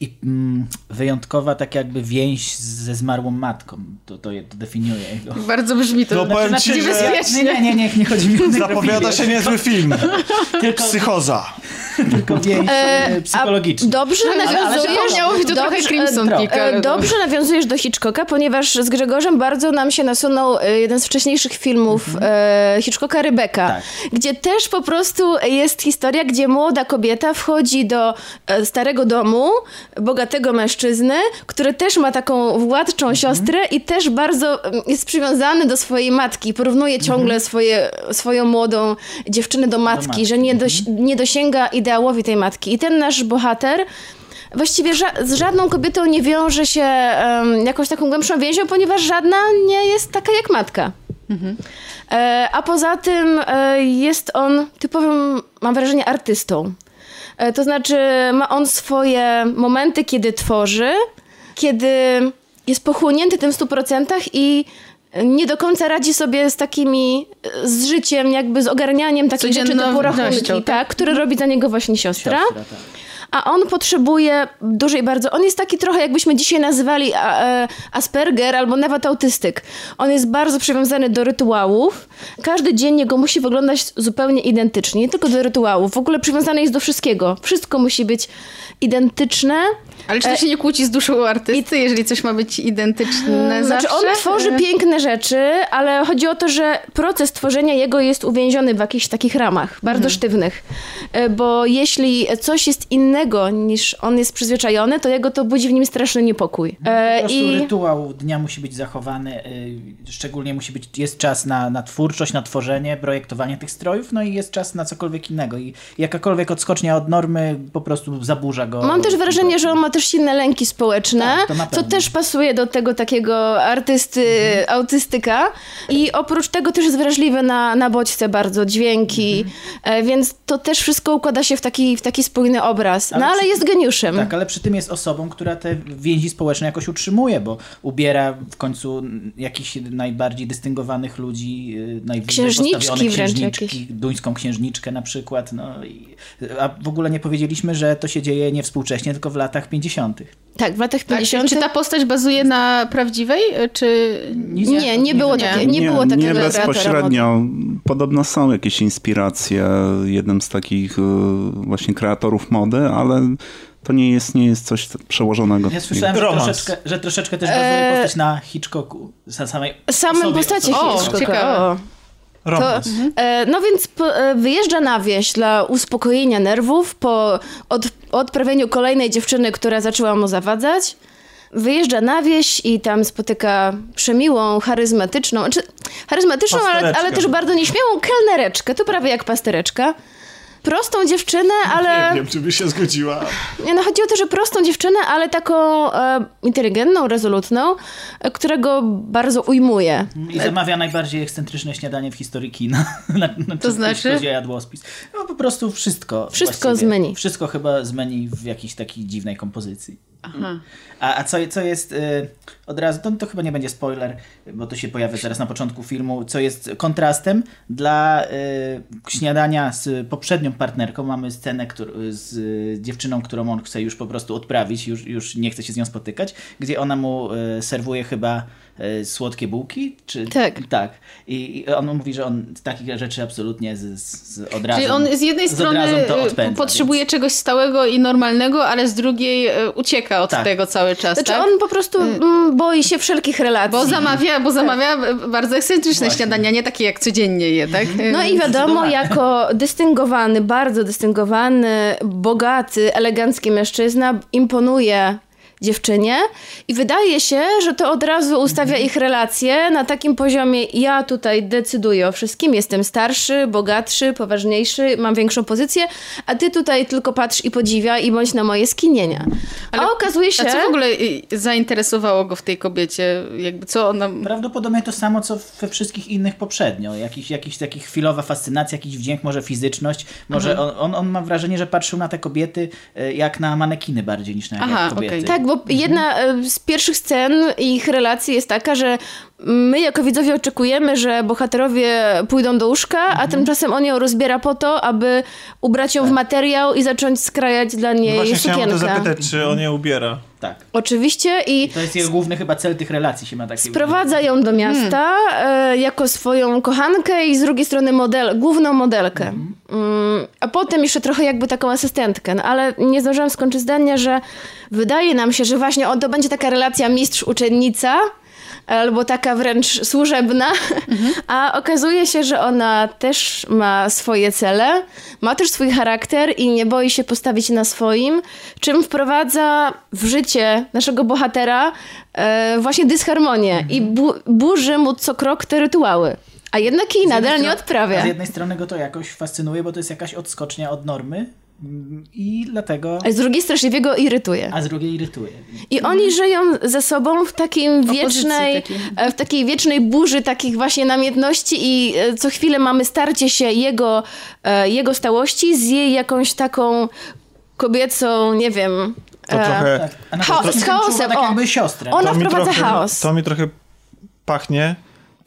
i mm, wyjątkowa tak jakby więź ze zmarłą matką. To, to, je- to definiuje jego. Bardzo brzmi to No, powiem znaczy, ci, że- niebezpiecznie. Nie, nie, nie, nie chodzi mi o Zapowiada się niezły film. tylko, Psychoza. tylko więź e, psychologiczna. Dobrze nawiązujesz... e, Peak, e, ale. Dobrze nawiązujesz do Hitchcocka, ponieważ z Grzegorzem bardzo nam się nasunął e, jeden z wcześniejszych filmów e, Hitchcocka, Rebeka, Tak. gdzie też po prostu jest historia, gdzie młoda kobieta wchodzi do e, starego domu, bogatego mężczyzny, który też ma taką władczą siostrę i też bardzo mm, jest przywiązany do swojej matki. Porównuje ciągle swoje, swoją młodą dziewczynę do matki, matki. że nie, doś, nie dosięga ideałowi tej matki. I ten nasz bohater właściwie ża- z żadną kobietą nie wiąże się em, jakąś taką głębszą więzią, ponieważ żadna nie jest taka jak matka. E, a poza tym e, jest on typowym, mam wrażenie, artystą. E, to znaczy ma on swoje momenty, kiedy tworzy, kiedy jest pochłonięty tym w 100% i nie do końca radzi sobie z takimi, e, z życiem, jakby z ogarnianiem takich rzeczy typu rachunki, tak? tak, które robi za niego właśnie siostra. Siostra, tak. A on potrzebuje dużej bardzo. On jest taki trochę, jakbyśmy dzisiaj nazywali e, Asperger albo nawet autystyk. On jest bardzo przywiązany do rytuałów. Każdy dzień jego musi wyglądać zupełnie identycznie, nie tylko do rytuałów. W ogóle przywiązany jest do wszystkiego. Wszystko musi być identyczne. Ale czy to się nie kłóci z duszą artysty, jeżeli coś ma być identyczne Znaczy zawsze? on tworzy E, piękne rzeczy, ale chodzi o to, że proces tworzenia jego jest uwięziony w jakichś takich ramach, bardzo sztywnych. E, Bo jeśli coś jest innego niż on jest przyzwyczajony, to jego to budzi w nim straszny niepokój. E, Po prostu I rytuał dnia musi być zachowany, y, szczególnie musi być, jest czas na, na twórczość, na tworzenie, projektowanie tych strojów, no i jest czas na cokolwiek innego i jakakolwiek odskocznia od normy po prostu zaburza go. mam też wrażenie, że on ma też silne lęki społeczne, Tak, co też pasuje do tego takiego artysty, autystyka. I oprócz tego też jest wrażliwy na, na bodźce bardzo, dźwięki, e, więc to też wszystko układa się w taki, w taki spójny obraz. No Ale ale przy- jest geniuszem. Tak, ale przy tym jest osobą, która te więzi społeczne jakoś utrzymuje, bo ubiera w końcu jakichś najbardziej dystyngowanych ludzi, y, najwyżej Księżniczki księżniczki, duńską księżniczkę na przykład. No, i, a w ogóle nie powiedzieliśmy, że to się dzieje nie współcześnie, tylko w latach 50. Tak, w latach tak, 50. Czy ta postać bazuje na prawdziwej, e, czy... Nie, nie było nie. takie, nie, było takiego Nie bezpośrednio. Podobno są jakieś inspiracje jednym z takich y, właśnie kreatorów mody, ale to nie jest, nie jest coś przełożonego. Ja słyszałem, że Romans. troszeczkę, że troszeczkę też bazuje Eee, postać na Hitchcocku. Samej Samym postaci osobie. O, Hitchcocka. ciekawe. O. Romans. E, no więc po, e, wyjeżdża na wieś dla uspokojenia nerwów po od, odprawieniu kolejnej dziewczyny, która zaczęła mu zawadzać. Wyjeżdża na wieś i tam spotyka przemiłą, charyzmatyczną, znaczy charyzmatyczną, ale, ale też bardzo nieśmiałą kelnereczkę. To prawie jak pastereczka. Prostą dziewczynę, ale... Nie wiem, czy by się zgodziła. Nie, no chodzi o to, że prostą dziewczynę, ale taką e, inteligentną, rezolutną, e, która go bardzo ujmuje. I zamawia najbardziej ekscentryczne śniadanie w historii kina. Na, na, To znaczy? Jeśli jadłospis. No po prostu wszystko. Wszystko właściwie. z menu. Wszystko chyba z menu w jakiejś takiej dziwnej kompozycji. Aha. A, a co, co jest y, od razu, to, to chyba nie będzie spoiler, bo to się pojawia zaraz na początku filmu, co jest kontrastem dla y, śniadania z poprzednią partnerką. Mamy scenę z y, dziewczyną, którą on chce już po prostu odprawić, już, już nie chce się z nią spotykać, gdzie ona mu y, serwuje chyba słodkie bułki? Czy, Tak. Tak. I, on mówi, że on takich rzeczy absolutnie z, z, od razu. Czyli on z jednej z strony e, odpędza, potrzebuje więc- czegoś stałego i normalnego, ale z drugiej e, ucieka od Tak. tego cały czas, Znaczy tak? on po prostu mm, boi się wszelkich relacji. Bo zamawia, bo zamawia e, bardzo ekscentryczne Właśnie. śniadania, nie takie jak codziennie je, tak? No i wiadomo, jako dystyngowany, bardzo dystyngowany, bogaty, elegancki mężczyzna imponuje dziewczynie i wydaje się, że to od razu ustawia ich relacje na takim poziomie ja tutaj decyduję o wszystkim, jestem starszy, bogatszy, poważniejszy, mam większą pozycję, a ty tutaj tylko patrz i podziwia i bądź na moje skinienia. Ale- a okazuje się... A co w ogóle y, zainteresowało go w tej kobiecie? Jakby co ona... Prawdopodobnie to samo, co we wszystkich innych poprzednio. Jakiś, jakiś taki chwilowa fascynacja, jakiś wdzięk, może fizyczność. Może on, on, on ma wrażenie, że patrzył na te kobiety e, jak na manekiny bardziej niż na Aha, kobiety. okej. Tak, bo jedna e, z pierwszych scen ich relacji jest taka, że my jako widzowie oczekujemy, że bohaterowie pójdą do łóżka, a tymczasem on ją rozbiera po to, aby ubrać ją w materiał i zacząć skrajać dla niej Właśnie chciałem o to sukienkę. zapytać, czy on je ubiera. tak. Oczywiście i To jest jego główny chyba cel tych relacji się ma takie. sprowadza ją do miasta e, jako swoją kochankę i z drugiej strony model, główną modelkę. Mm, a potem jeszcze trochę jakby taką asystentkę. No, ale nie zdążyłam skończyć zdania, że wydaje nam się, że właśnie on to będzie taka relacja mistrz-uczennica, albo taka wręcz służebna, a okazuje się, że ona też ma swoje cele, ma też swój charakter i nie boi się postawić na swoim, czym wprowadza w życie naszego bohatera e, właśnie dysharmonię i bu- burzy mu co krok te rytuały. A jednak jej nadal nie strony- odprawia. A z jednej strony go to jakoś fascynuje, bo to jest jakaś odskocznia od normy i dlatego. A z drugiej straszliwie go irytuje. A z drugiej irytuje. I oni żyją ze sobą w takim wiecznej, takiej. e, w takiej wiecznej burzy takich właśnie namiętności i e, co chwilę mamy starcie się jego, e, jego stałości z jej jakąś taką kobiecą, nie wiem... To e, trochę... Tak. Chaos- z chaosem, tak o. jakby siostrę. Ona to wprowadza trochę, chaos. To mi trochę pachnie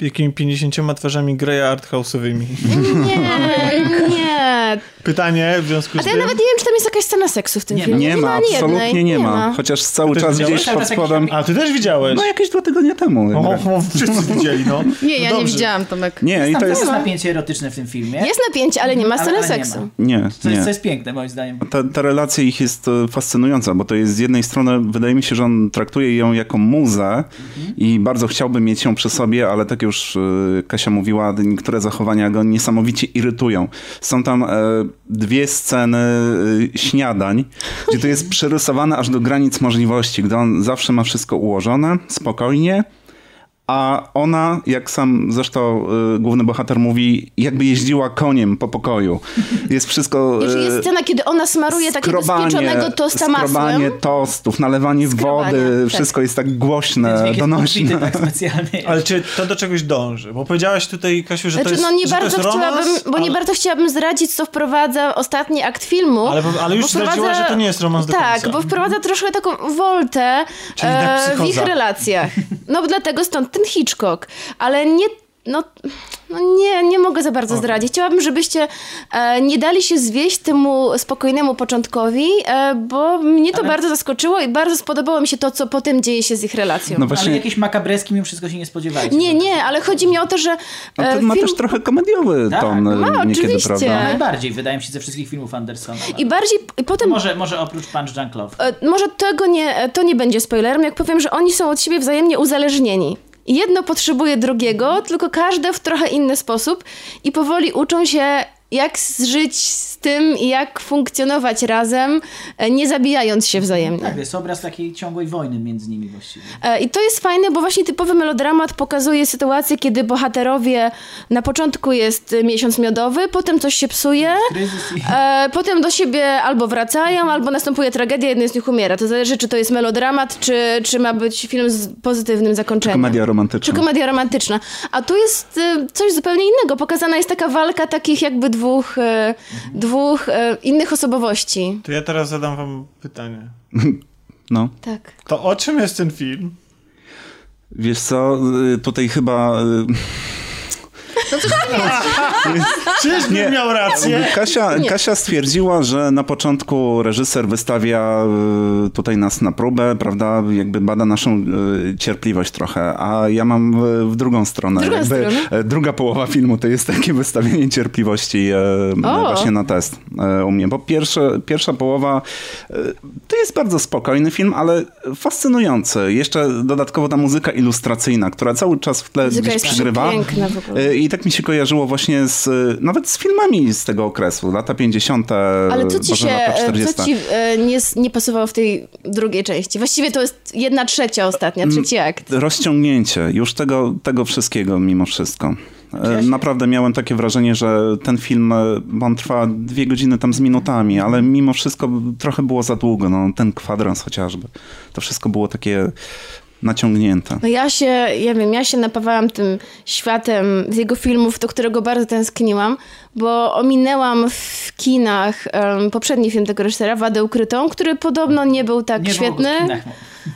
jakimi 50 twarzami Greya arthouse'owymi. Nie, nie. Pytanie w związku A z to ja tym... nawet nie wiem, czy tam jest jakaś scena seksu w tym Nie ma. filmie. Nie ma, ani absolutnie nie ma. Chociaż cały Ty czas widziałeś? gdzieś pod spodem... A, ty też widziałeś? No jakieś dwa tygodnie temu. O, o, wszyscy widzieli, no. Nie, ja No nie dobrze. widziałam, Tomek. Nie, i Tam to jest jest... napięcie erotyczne w tym filmie. Jest napięcie, ale nie ma sceny ale nie seksu. ma. Nie, Co jest, nie. co jest piękne moim zdaniem. Ta, ta relacja ich jest e, fascynująca, bo to jest z jednej strony, wydaje mi się, że on traktuje ją jako muzę i bardzo chciałby mieć ją przy sobie, ale tak już e, Kasia mówiła, niektóre zachowania go niesamowicie irytują. Są tam e, dwie sceny e, śniadań, gdzie to jest przerysowane aż do granic możliwości, gdy on zawsze ma wszystko ułożone, spokojnie, a ona, jak sam zresztą y, główny bohater mówi, jakby jeździła koniem po pokoju. Jest wszystko... Y, jest scena, kiedy ona smaruje takiego spieczonego tosta skrobanie masłem. tostów, nalewanie Skrobanie, wody, tak. wszystko jest tak głośne, donośne. tak specjalnie. Ale czy to do czegoś dąży? Bo powiedziałaś tutaj, Kasiu, że to Znaczy, jest no nie że to bardzo jest romans, chciałabym, bo nie ale- bardzo chciałabym zdradzić, co wprowadza ostatni akt filmu. Ale- ale już wprowadza- zdradziłaś, że to nie jest romans do Tak, końca. bo wprowadza troszkę taką woltę e, w ich relacjach. No dlatego stąd ten Hitchcock. Ale nie... No, no nie, nie mogę za bardzo zdradzić. Chciałabym, żebyście e, nie dali się zwieść temu spokojnemu początkowi, e, bo mnie to Ale- bardzo zaskoczyło i bardzo spodobało mi się to, co potem dzieje się z ich relacją. No Ale właśnie, jakieś makabreski mimo wszystko się nie spodziewajcie. Nie, nie, ale chodzi mi o to, że no e, to ma film też trochę komediowy Tak, ton ma, niekiedy, oczywiście. prawda? Najbardziej, wydaje mi się, ze wszystkich filmów Andersona. i bardziej i potem Może, może oprócz Punch Drunk Love. E, Może tego nie, to nie będzie spoilerem, jak powiem, że oni są od siebie wzajemnie uzależnieni. Jedno potrzebuje drugiego, tylko każde w trochę inny sposób i powoli uczą się, jak żyć z tym i jak funkcjonować razem, e, nie zabijając się wzajemnie. Tak, jest obraz takiej ciągłej wojny między nimi właściwie. E, I to jest fajne, bo właśnie typowy melodramat pokazuje sytuację, kiedy bohaterowie na początku jest miesiąc miodowy, potem coś się psuje, i... E, potem do siebie albo wracają, albo następuje tragedia, jeden z nich umiera. To zależy, czy to jest melodramat, czy, czy ma być film z pozytywnym zakończeniem. Komedia romantyczna. Czy komedia romantyczna. A tu jest coś zupełnie innego. Pokazana jest taka walka takich jakby dwóch, e, dwóch e, innych osobowości. To ja teraz zadam wam pytanie. No. Tak. To o czym jest ten film? Wiesz co, y, tutaj chyba... y, Czyżbym miał rację? Kasia, Kasia stwierdziła, że na początku reżyser wystawia y, tutaj nas na próbę, prawda, jakby bada naszą y, cierpliwość trochę, a ja mam w, w drugą stronę. Drugą jakby, stronę? e, Druga połowa filmu to jest takie wystawienie cierpliwości O. właśnie na test u mnie, bo pierwsze, pierwsza połowa to jest bardzo spokojny film, ale fascynujący. Jeszcze dodatkowo ta muzyka ilustracyjna, która cały czas w tle Muzyka gdzieś jest. E, I tak mi się kojarzyło właśnie z, nawet z filmami z tego okresu, lata 50. Ale co ci się, e, 40. co ci e, nie, nie pasowało w tej drugiej części? Właściwie to jest jedna trzecia ostatnia, trzeci akt. Rozciągnięcie już tego, tego wszystkiego mimo wszystko. E, Naprawdę miałem takie wrażenie, że ten film, e, on trwa dwie godziny tam z minutami, ale mimo wszystko trochę było za długo. No, ten kwadrans chociażby. To wszystko było takie naciągnięte. No ja się, ja wiem, ja się napawałam tym światem z jego filmów, do którego bardzo tęskniłam, bo ominęłam w kinach em, poprzedni film tego reżysera, Wadę Ukrytą, który podobno nie był tak Nie świetny. kinach.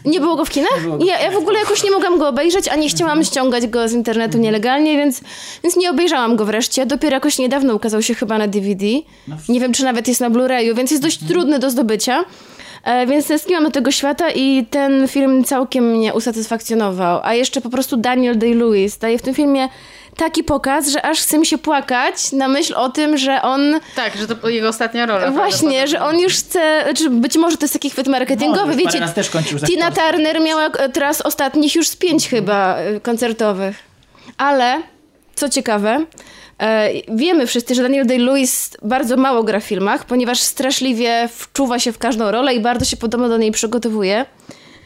Nie było go w kinach? Go w ja, ja w kinach. ogóle jakoś nie mogłam go obejrzeć, a nie chciałam ściągać go z internetu nielegalnie, więc, więc nie obejrzałam go wreszcie. Dopiero jakoś niedawno ukazał się chyba na DVD. Nie wiem, czy nawet jest na Blu-rayu, więc jest dość trudny do zdobycia. E, Więc tęskniłam do tego świata i ten film całkiem mnie usatysfakcjonował. A jeszcze po prostu Daniel Day-Lewis daje w tym filmie taki pokaz, że aż chce mi się płakać na myśl o tym, że on Tak, że to jego ostatnia rola. Właśnie, że on już chce, znaczy być może to jest taki chwyt marketingowy, parę wiecie. też kończył za Tina. Turner miała e, teraz ostatnich już z pięć chyba e, koncertowych. Ale, co ciekawe, wiemy wszyscy, że Daniel Day-Lewis bardzo mało gra w filmach, ponieważ straszliwie wczuwa się w każdą rolę i bardzo się podobno do niej przygotowuje.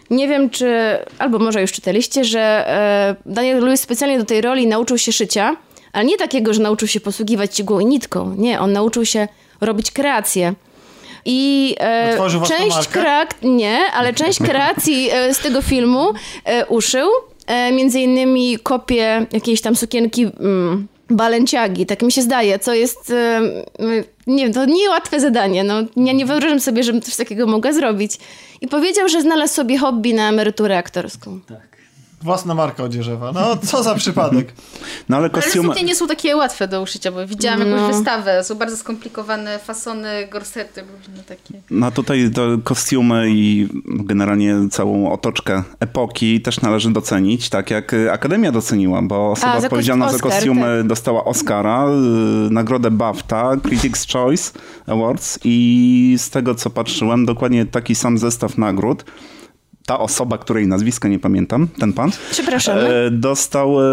Nie wiem, czy, albo może już czytaliście, że e, Daniel Lewis specjalnie do tej roli nauczył się szycia, ale nie takiego, że nauczył się posługiwać cigłą i nitką. Nie, on nauczył się robić kreacje. I e, część kreak, nie, ale część kreacji e, z tego filmu e, uszył. E, między innymi kopię jakiejś tam sukienki mm, balenciagi, tak mi się zdaje, co jest, nie wiem, to niełatwe zadanie. No, ja nie wyobrażam sobie, żebym coś takiego mogła zrobić. I powiedział, że znalazł sobie hobby na emeryturę aktorską. Tak. Własna marka odzieżowa. No, co za przypadek. No ale Ale kostiumy... suknie nie są takie łatwe do uszycia, bo widziałam jakąś No. wystawę. Są bardzo skomplikowane fasony, gorsety różne takie. No tutaj to kostiumy i generalnie całą otoczkę epoki też należy docenić, tak jak Akademia doceniła, bo osoba A, za odpowiedzialna za Oscar, kostiumy dostała Oscara, y, nagrodę BAFTA, Critics' Choice Awards i z tego co patrzyłem, dokładnie taki sam zestaw nagród. Ta osoba, której nazwiska nie pamiętam, ten pan, Przepraszamy. e, dostał e,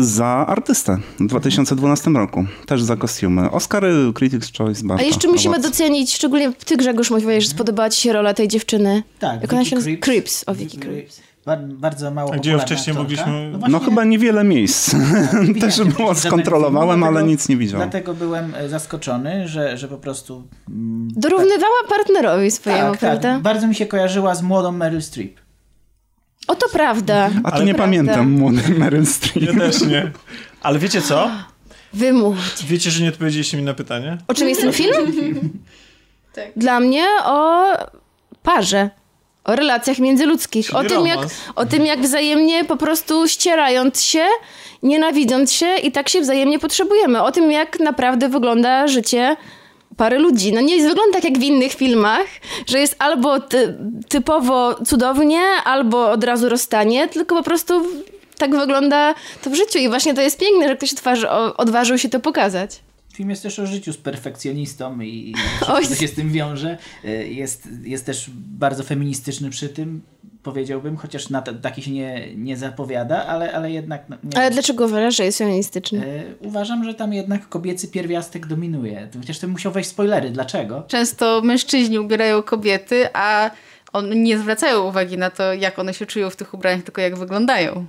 za artystę w 2012 roku. Też za kostiumy. Oscary, Critics' Choice, BAFTA. A jeszcze musimy Awards. docenić, szczególnie ty Grzegorz mówiłeś, że spodobała ci się rola tej dziewczyny. Tak, Jak ona Vicky się nazywa? Creeps. Creeps. O, Vicky Creeps. Bar- bardzo mało A gdzie ją wcześniej aktorka. mogliśmy- właśnie No chyba niewiele miejsc. widziałem Też było skontrolowałem, filmu, ale dlatego- nic nie widziałem. Dlatego byłem e, zaskoczony, że, że po prostu... mm, Dorównywała partnerowi swojemu, tak, prawda? tak, bardzo mi się kojarzyła z młodą Meryl Streep. O, to prawda. A to To nie prawda. pamiętam, młody Meryl Streep. Ja też nie. Ale wiecie co? Wymówcie. Wiecie, że nie odpowiedzieliście mi na pytanie? O czym jest ten film? Tak. Dla mnie o parze. O relacjach międzyludzkich. O Czyli tym, jak, o tym, jak wzajemnie po prostu ścierając się, nienawidząc się i tak się wzajemnie potrzebujemy. O tym, jak naprawdę wygląda życie pary ludzi. No nie wygląda tak jak w innych filmach, że jest albo ty, typowo cudownie, albo od razu rozstanie, tylko po prostu tak wygląda to w życiu. I właśnie to jest piękne, że ktoś odważy, o- odważył się to pokazać. Film jest też o życiu z perfekcjonistą i, Oj. co się z tym wiąże. Y, Jest, jest też bardzo feministyczny przy tym, powiedziałbym, chociaż na taki się nie, nie zapowiada, ale, ale jednak... no, Nie, Ale dlaczego uważasz, że jest feministyczny? Y, Uważam, że tam jednak kobiecy pierwiastek dominuje. Chociaż to musiał wejść spoilery. Dlaczego? Często mężczyźni ubierają kobiety, a on, nie zwracają uwagi na to, jak one się czują w tych ubraniach, tylko jak wyglądają.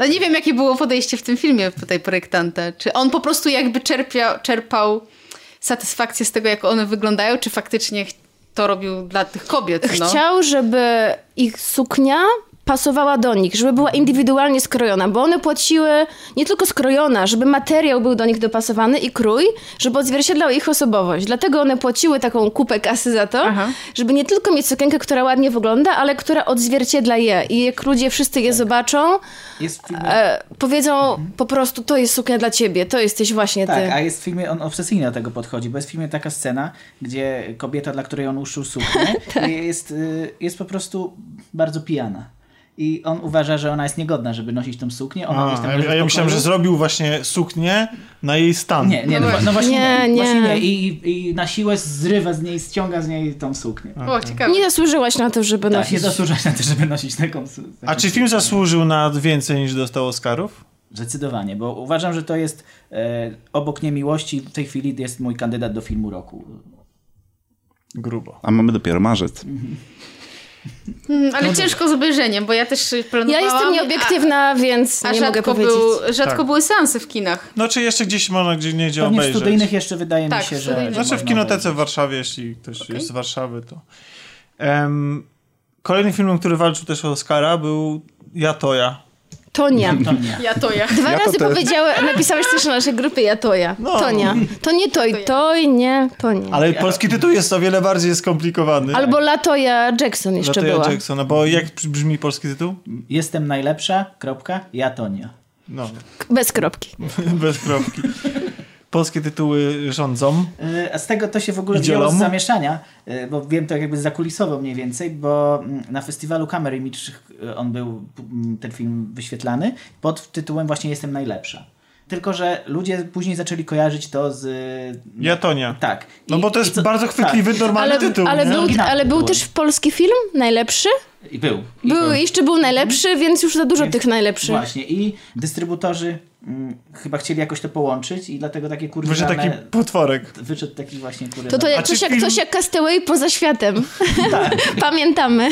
No nie wiem, jakie było podejście w tym filmie tutaj projektanta. Czy on po prostu jakby czerpia, czerpał satysfakcję z tego, jak one wyglądają, czy faktycznie to robił dla tych kobiet? No. Chciał, żeby ich suknia pasowała do nich, żeby była indywidualnie skrojona, bo one płaciły nie tylko skrojona, żeby materiał był do nich dopasowany i krój, żeby odzwierciedlał ich osobowość. Dlatego one płaciły taką kupę kasy za to, Aha. żeby nie tylko mieć sukienkę, która ładnie wygląda, ale która odzwierciedla je. I jak ludzie wszyscy je zobaczą, w filmie... e, powiedzą po prostu, to jest suknia dla ciebie, to jesteś właśnie ty. Tak, a jest w filmie, on obsesyjnie do tego podchodzi, bo jest w filmie taka scena, gdzie kobieta, dla której on uszył suknię, jest, y, jest po prostu bardzo pijana. I on uważa, że ona jest niegodna, żeby nosić tą suknię. Ona A, tam ja, ja myślałem, że zrobił właśnie suknię na jej stan. Nie, nie, no, No no właśnie Nie, nie. nie. Właśnie nie. I, i, na siłę zrywa z niej, ściąga z niej tą suknię. O, ciekawe. Nie zasłużyłaś na to, żeby Tak, nosić. nie zasłużać na to, żeby nosić taką suknię. A czy film zasłużył na więcej niż dostał Oscarów? Zdecydowanie, bo uważam, że to jest e, obok niemiłości w tej chwili jest mój kandydat do filmu roku. Grubo. A mamy dopiero marzec. Mm, Ale ciężko z obejrzeniem, bo ja też Ja planowałam... jestem nieobiektywna, więc A, a nie mogę rzadko, powiedzieć. był, rzadko Tak. były seansy w kinach. No czy jeszcze gdzieś można gdzie nie gdzie Pewnie w obejrzeć? studyjnych jeszcze wydaje Tak, mi się, że... Znaczy w kinotece obejrzeć. w Warszawie, jeśli ktoś Okej. jest z Warszawy, to... Em, kolejnym filmem, który walczył też o Oscara był Ja Toja. Tonia. To nie. Ja to ja. Dwa Ja to razy te- powiedziałeś, napisałeś też na naszej grupie Jatoja. No. Tonia. To nie toj, Toja. toj, nie, to nie. Ale polski tytuł jest o wiele bardziej skomplikowany. Albo Latoja Jackson jeszcze Latoya była. Jacksona, bo jak brzmi polski tytuł? Jestem najlepsza, kropka, ja Tonia. No, Bez kropki. bez kropki. Polskie tytuły rządzą. Y, A z tego to się w ogóle wzięło z zamieszania, y, bo wiem to jakby zakulisowo mniej więcej, bo mm, na festiwalu Camera Image y, on był, mm, ten film wyświetlany pod tytułem właśnie Jestem najlepsza. Tylko, że ludzie później zaczęli kojarzyć to z... y, Jatonia. Tak. No I- bo to jest co- bardzo chwytliwy, normalny Ale, tytuł. ale, nie? był, ale był też polski film, najlepszy. I był. I Był, jeszcze był najlepszy, więc już za dużo Więc tych najlepszych. Właśnie. I dystrybutorzy mm, chyba chcieli jakoś to połączyć i dlatego takie Wyszedł kurwialne... taki potworek. Wyszedł taki właśnie To kurwa. to A jak, coś, jak, film- coś jak Castaway poza światem. Tak. Pamiętamy.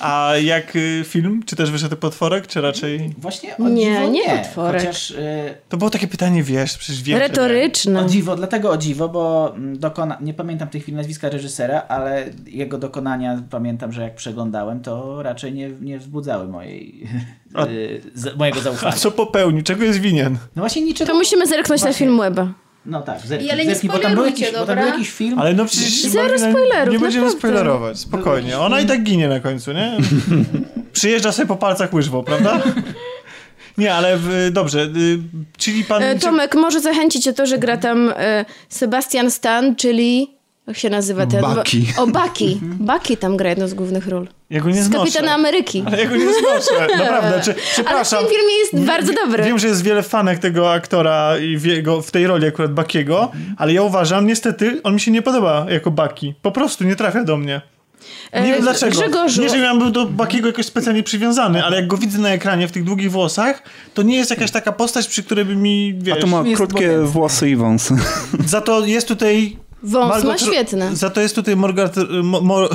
A jak y, film? Czy też wyszedł potworek, czy raczej... Właśnie o Nie, dziwo nie nie. potworek. Chociaż y, To było takie pytanie, wiesz, przecież nie. Retoryczne. o dziwo, dlatego o dziwo, bo mm, dokona... nie pamiętam w tej chwili nazwiska reżysera, ale jego dokonania pamiętam, że jak przeglądałem, to raczej nie, nie wzbudzały mojej, A- y, z, mojego A zaufania. co popełnił? Czego jest winien? No właśnie niczego... To musimy zerknąć na Właśnie. film Weba. No tak, zerknij, ale nie zerknij, bo tam był spoilerujcie, jakiś, bo tam dobra? był jakiś film... Ale no przecież... Zero Marina, spoilerów, Nie będziemy naprawdę. spoilerować, spokojnie. Ona i tak ginie na końcu, nie? Przyjeżdża sobie po palcach łyżwą, prawda? Nie, ale y, dobrze, y, czyli pan... E, Tomek może zachęcić o to, że gra tam e, Sebastian Stan, czyli jak się nazywa ten? Bucky. O, Bucky. Bucky tam gra jedną z głównych ról. Ja go nie Z znoszę. Kapitana Ameryki. Ale ja go nie znoszę, naprawdę. Czy, Ale w przepraszam. tym filmie jest bardzo dobry. Wiem, że jest wiele fanek tego aktora i w, jego, w tej roli akurat Bakiego, ale ja uważam, niestety, on mi się nie podoba jako Baki. Po prostu nie trafia do mnie. Nie E, wiem dlaczego. Grzegorzu. Nie, że ja był do Bakiego jakoś specjalnie przywiązany, ale jak go widzę na ekranie w tych długich włosach, to nie jest jakaś taka postać, przy której by mi, A wiesz... to ma krótkie włosy i wąsy. Za to jest tutaj... Wąs ma Tr- świetny. Za to jest tutaj Morgat, mo, mo,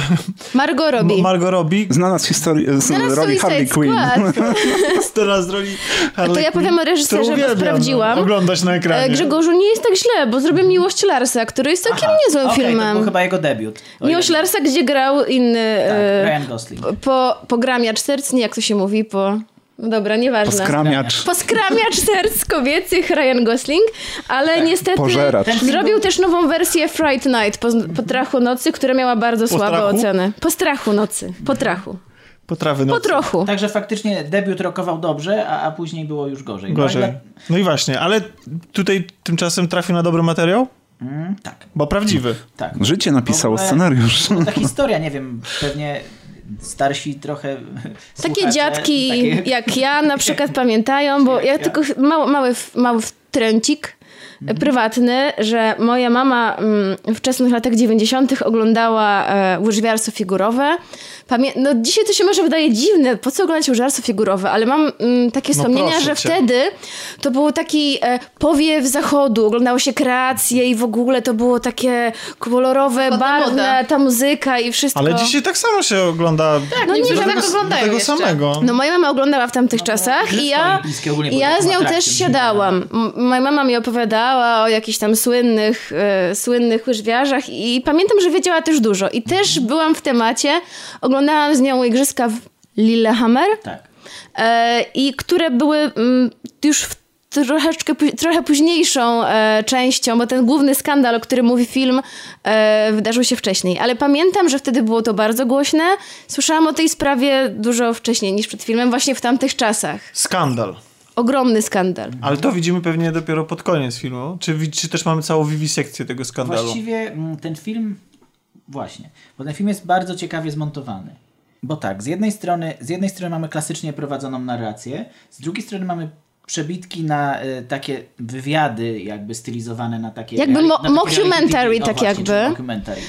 Margot Robbie. Margot Robbie, Znana z historii z roli Harley Quinn. Squad. teraz roli Harley To ja powiem o reżyserze, bo sprawdziłam. No, oglądać na ekranie. E, Grzegorzu, nie jest tak źle, bo zrobię Miłość Larsa, który jest całkiem niezłym Okej, to filmem. był chyba jego debiut. O Miłość Larsa, gdzie grał inny... Tak, e, Ryan Gosling. po, pogramiacz serc, nie jak to się mówi, po... No dobra, nieważne. Poskramiacz. Poskramiacz serc kobiecych Ryan Gosling, ale niestety Pożeracz. Zrobił też nową wersję Fright Night po, po trachu nocy, która miała bardzo słabe strachu? oceny. Po strachu nocy. Po trachu. Potrawy Po nocy. trochu. Także faktycznie debiut rokował dobrze, a, a później było już gorzej. No, Gorzej. ale- No i właśnie, ale tutaj tymczasem trafił na dobry materiał? Mm, tak, Bo prawdziwy. tak. Życie napisało ogóle- scenariusz. Ta historia, nie wiem, pewnie starsi trochę Takie dziadki takie- jak ja na przykład pamiętają, bo ja tylko mały, mały, mały tręcik Mhm. Prywatny, że moja mama mm, w wczesnych latach 90. oglądała e, łyżwiarstwo figurowe. Pamię- no dzisiaj to się może wydaje dziwne, po co oglądać łyżwiarstwo figurowe, ale mam mm, takie No wspomnienia, że cię. wtedy to był taki e, powiew zachodu, oglądało się kreacje i w ogóle to było takie kolorowe, Ładna barwne, moda. ta muzyka i wszystko. Ale dzisiaj tak samo się ogląda. Tak, No nie, że tak oglądają tego jeszcze. samego. No moja mama oglądała w tamtych czasach i ja, i ja z nią też siadałam. Moja mama mi opowiadała o jakichś tam słynnych, e, słynnych łyżwiarzach i pamiętam, że wiedziała też dużo. I też byłam w temacie, oglądałam z nią igrzyska w Lillehammer Tak. e, i które były mm, już w troszeczkę, trochę późniejszą e, częścią, bo ten główny skandal, o którym mówi film, e, wydarzył się wcześniej. Ale pamiętam, że wtedy było to bardzo głośne. Słyszałam o tej sprawie dużo wcześniej niż przed filmem, właśnie w tamtych czasach. Skandal. Ogromny skandal. Ale to widzimy pewnie dopiero pod koniec filmu. Czy, czy też mamy całą wiwisekcję tego skandalu? Właściwie mm, ten film, właśnie, bo ten film jest bardzo ciekawie zmontowany. Bo tak, z jednej strony, z jednej strony mamy klasycznie prowadzoną narrację, z drugiej strony mamy przebitki na y, takie wywiady jakby stylizowane na takie... Jakby mo- na mockumentary, TV, tak właśnie, jakby. Mockumentary.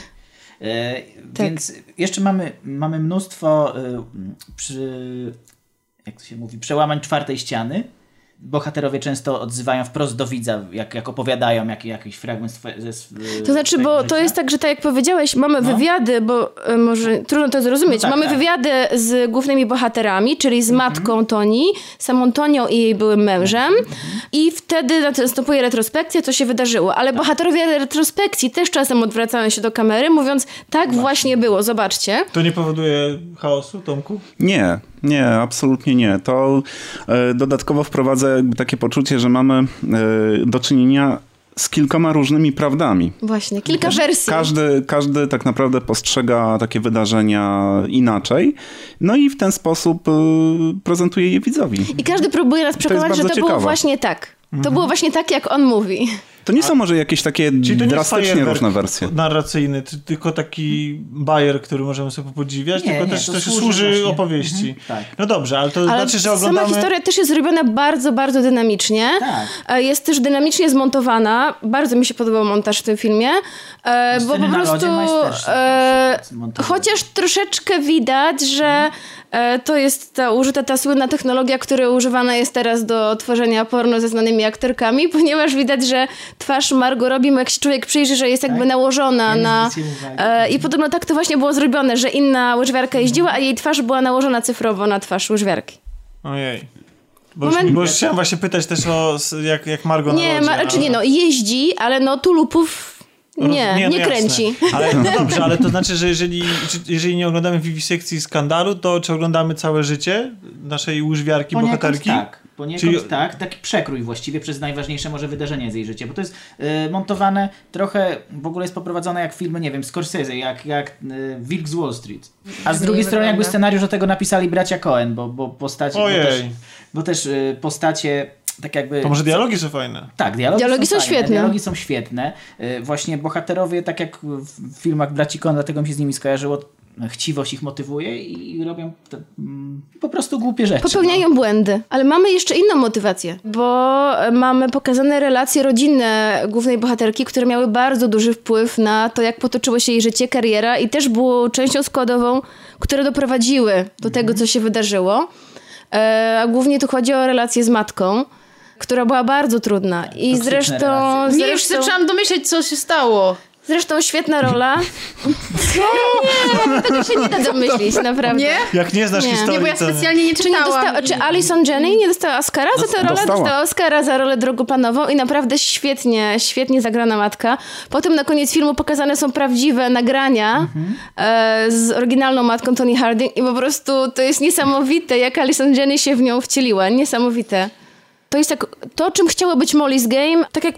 E, Tak. Więc jeszcze mamy, mamy mnóstwo y, przy, jak to się mówi, przełamań czwartej ściany. Bohaterowie często odzywają wprost do widza, jak, jak opowiadają jak, jakiś fragment swe, ze To znaczy, bo życia. to jest tak, że tak jak powiedziałeś, mamy wywiady, bo e, może trudno to zrozumieć, No tak, mamy tak. wywiady z głównymi bohaterami, czyli z matką Toni, samą Tonią i jej byłym mężem i wtedy następuje retrospekcja, co się wydarzyło. Ale bohaterowie retrospekcji też czasem odwracają się do kamery, mówiąc, tak właśnie było, zobaczcie. To nie powoduje chaosu, Tomku? Nie, nie, absolutnie nie. To e, dodatkowo wprowadza jakby takie poczucie, że mamy e, do czynienia z kilkoma różnymi prawdami. Właśnie, kilka wersji. Każdy, każdy tak naprawdę postrzega takie wydarzenia inaczej, no i w ten sposób e, prezentuje je widzowi. I każdy próbuje nas przekonać, że bardzo to było ciekawe. właśnie tak. To było właśnie tak, jak on mówi. To nie są może jakieś takie drastycznie różne wersje. narracyjny, ty- tylko taki bajer, który możemy sobie podziwiać, Nie, tylko nie, też, to też służy służy opowieści. Mhm, tak. No dobrze, ale to Ale znaczy, że sama oglądamy... historia też jest zrobiona bardzo, bardzo dynamicznie. Tak. E, Jest też dynamicznie zmontowana. Bardzo mi się podobał montaż w tym filmie. E, bo po prostu. E, chociaż troszeczkę widać, że e, to jest ta użyta ta słynna technologia, która używana jest teraz do tworzenia porno ze znanymi aktorkami, ponieważ widać, że twarz Margot Robbie, jak się człowiek przyjrzy, że jest jakby Tak? nałożona Ja nie na. E, I podobno tak to właśnie było zrobione, że inna łyżwiarka jeździła, a jej twarz była nałożona cyfrowo na twarz łyżwiarki. Ojej. Bo już, Moment. bo już chciałem właśnie pytać też o jak, jak Margo na Nie, ma, czy nie, no jeździ, ale no tulupów nie, nie, no jasne. kręci. Ale no dobrze, ale to znaczy, że jeżeli, jeżeli nie oglądamy wiwisekcji skandalu, to czy oglądamy całe życie naszej łyżwiarki, Poniekąd bohaterki? Tak. Poniekąd Czyli- tak, taki przekrój właściwie przez najważniejsze może wydarzenia z jej życia, bo to jest y, montowane trochę, w ogóle jest poprowadzone jak filmy, nie wiem, Scorsese, jak, jak y, Wilk z Wall Street. A z drugiej strony jakby scenariusz do tego napisali bracia Cohen, bo, bo postacie, bo Ojej. też, bo też y, postacie tak jakby... To może dialogi są fajne. Tak, dialogi, Dialogi są fajne, świetne. Dialogi są świetne. Y, Właśnie bohaterowie, tak jak w filmach braci Coen, dlatego mi się z nimi skojarzyło, chciwość ich motywuje i robią te, mm, po prostu głupie rzeczy. Popełniają błędy, ale mamy jeszcze inną motywację, bo mamy pokazane relacje rodzinne głównej bohaterki, które miały bardzo duży wpływ na to, jak potoczyło się jej życie, kariera i też było częścią składową, które doprowadziły do tego, co się wydarzyło. E, A głównie tu chodzi o relację z matką, która była bardzo trudna. I zresztą, relacje. Nie, już zresztą, zaczęłam domyśleć, co się stało. Zresztą świetna rola. Nie, tego się nie da domyślić, naprawdę. Nie? Jak nie znasz Nie. historii, Nie, bo ja specjalnie nie Czy, nie czytałam. dostała, czy Alison Jenny nie dostała Oscara za tę rolę? Dostała. Dostała Oscara za rolę drugoplanową i naprawdę świetnie, świetnie zagrana matka. Potem na koniec filmu pokazane są prawdziwe nagrania e, z oryginalną matką Tony Harding i po prostu to jest niesamowite, jak Alison Jenny się w nią wcieliła. Niesamowite. To jest tak, to czym chciało być Molly's Game, tak jak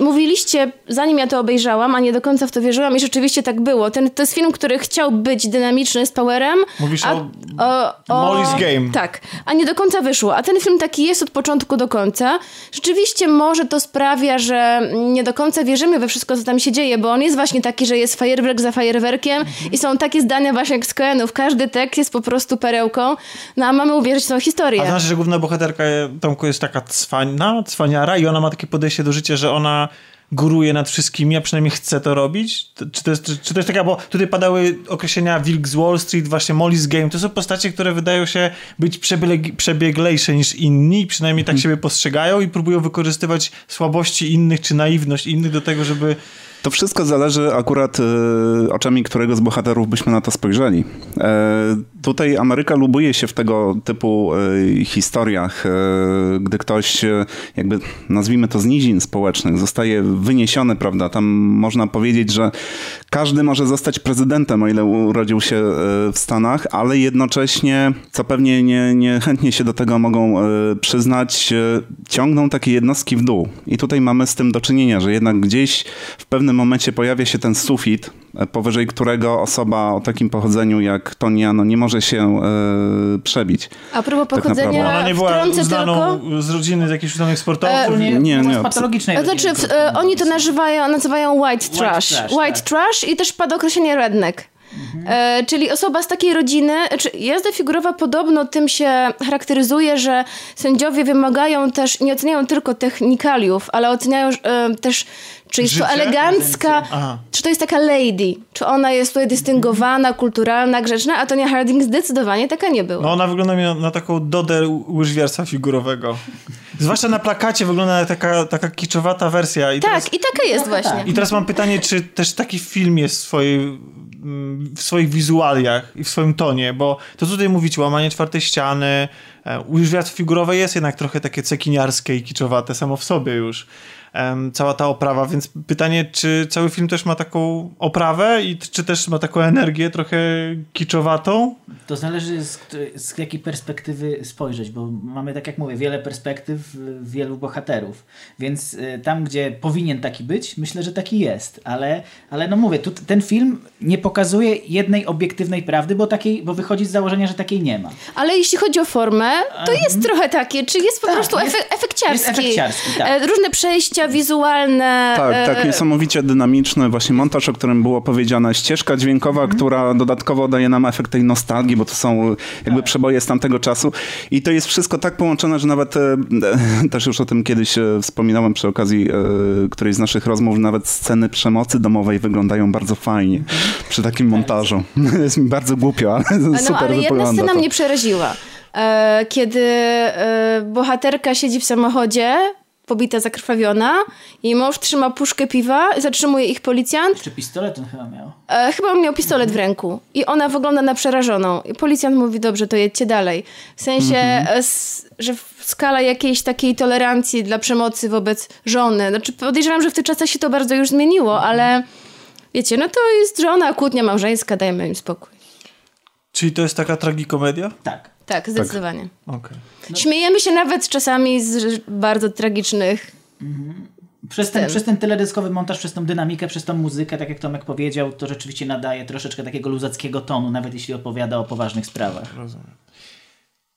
mówiliście, zanim ja to obejrzałam, a nie do końca w to wierzyłam i rzeczywiście tak było. Ten, to jest film, który chciał być dynamiczny z powerem. Mówisz a, o o, o Molly's Game. Tak, a nie do końca wyszło. A ten film taki jest od początku do końca. Rzeczywiście może to sprawia, że nie do końca wierzymy we wszystko, co tam się dzieje, bo on jest właśnie taki, że jest fajerwerk za fajerwerkiem i są takie zdania właśnie jak z Coenów. Każdy tekst jest po prostu perełką, no a mamy uwierzyć w tą historię. A znaczy, że główna bohaterka Tomku jest taka cwana, cwaniara i ona ma takie podejście do życia, że ona góruje nad wszystkimi, a przynajmniej chce to robić? Czy to jest, czy to jest taka, bo tutaj padały określenia Wilk z Wall Street, właśnie Molly's Game. To są postacie, które wydają się być przebieg, przebieglejsze niż inni, przynajmniej tak siebie postrzegają i próbują wykorzystywać słabości innych czy naiwność innych do tego, żeby To wszystko zależy akurat e, oczami którego z bohaterów byśmy na to spojrzeli. E, tutaj Ameryka lubuje się w tego typu e, historiach, gdy ktoś jakby nazwijmy to z nizin społecznych zostaje wyniesiony, prawda? Tam można powiedzieć, że każdy może zostać prezydentem, o ile urodził się w Stanach, ale jednocześnie, co pewnie nie, nie chętnie się do tego mogą przyznać, ciągną takie jednostki w dół. I tutaj mamy z tym do czynienia, że jednak gdzieś w pewnym momencie pojawia się ten sufit, e, powyżej którego osoba o takim pochodzeniu jak Tonia no, nie może się e, przebić. A propos Tak pochodzenia, ona nie była uznaną tylko... z rodziny z jakichś uznanych sportowców. Ogólnie Nie, was nie, patologicznej To znaczy, w, e, oni to nazywają, nazywają white trash. trash, White tak. trash i też pada określenie redneck. E, czyli osoba z takiej rodziny, czy jazda figurowa podobno tym się charakteryzuje, że sędziowie wymagają też, nie oceniają tylko technikaliów, ale oceniają e, też, czy jest to Życie? elegancka, Aha. czy to jest taka lady, czy ona jest tutaj dystyngowana, kulturalna, grzeczna, a Tonia Harding zdecydowanie taka nie była. No ona wygląda mi na, na taką dodę łyżwiarstwa figurowego. Zwłaszcza na plakacie wygląda taka, taka kiczowata wersja. I tak, teraz, i taka jest właśnie. I teraz mam pytanie, czy też taki film jest w, swojej, mm, w swoich wizualiach i w swoim tonie, bo to co tutaj mówicie, łamanie czwartej ściany, e, łyżwiarstwo figurowe jest jednak trochę takie cekiniarskie i kiczowate samo w sobie już. Cała ta oprawa, więc pytanie, czy cały film też ma taką oprawę i czy też ma taką energię trochę kiczowatą? To zależy z, z jakiej perspektywy spojrzeć, bo mamy, tak jak mówię, wiele perspektyw, wielu bohaterów. Więc y, tam, gdzie powinien taki być, myślę, że taki jest. Ale, ale no mówię, tu ten film nie pokazuje jednej obiektywnej prawdy, bo, takiej, bo wychodzi z założenia, że takiej nie ma. Ale jeśli chodzi o formę, to jest trochę takie, czy jest po Tak, prostu jest- efe, efekciarski. jest efekciarski, tak. E, Różne przejścia wizualne. Tak, tak, niesamowicie dynamiczny właśnie montaż, o którym było powiedziane, ścieżka dźwiękowa, która dodatkowo daje nam efekt tej nostalgii, bo to są jakby przeboje z tamtego czasu i to jest wszystko tak połączone, że nawet e, też już o tym kiedyś wspominałem przy okazji którejś z naszych rozmów, nawet sceny przemocy domowej wyglądają bardzo fajnie przy takim montażu. Jest mi bardzo głupio, ale No, super ale jedna scena to. mnie przeraziła. Kiedy bohaterka siedzi w samochodzie, pobita, zakrwawiona, jej mąż trzyma puszkę piwa, zatrzymuje ich policjant. Jeszcze pistolet on chyba miał. E, chyba on miał pistolet w ręku i ona wygląda na przerażoną. I policjant mówi, dobrze, to jedźcie dalej. W sensie, e, s, że w- skala jakiejś takiej tolerancji dla przemocy wobec żony. Znaczy podejrzewam, że w tych czasach się to bardzo już zmieniło, ale wiecie, no to jest żona, kłótnia małżeńska, dajmy im spokój. Czyli to jest taka tragikomedia? Tak. Tak, zdecydowanie. Okej. Śmiejemy się nawet czasami z bardzo tragicznych. Przez ten, Ten. przez ten teledyskowy montaż, przez tą dynamikę, przez tą muzykę, tak jak Tomek powiedział, to rzeczywiście nadaje troszeczkę takiego luzackiego tonu, nawet jeśli opowiada o poważnych sprawach.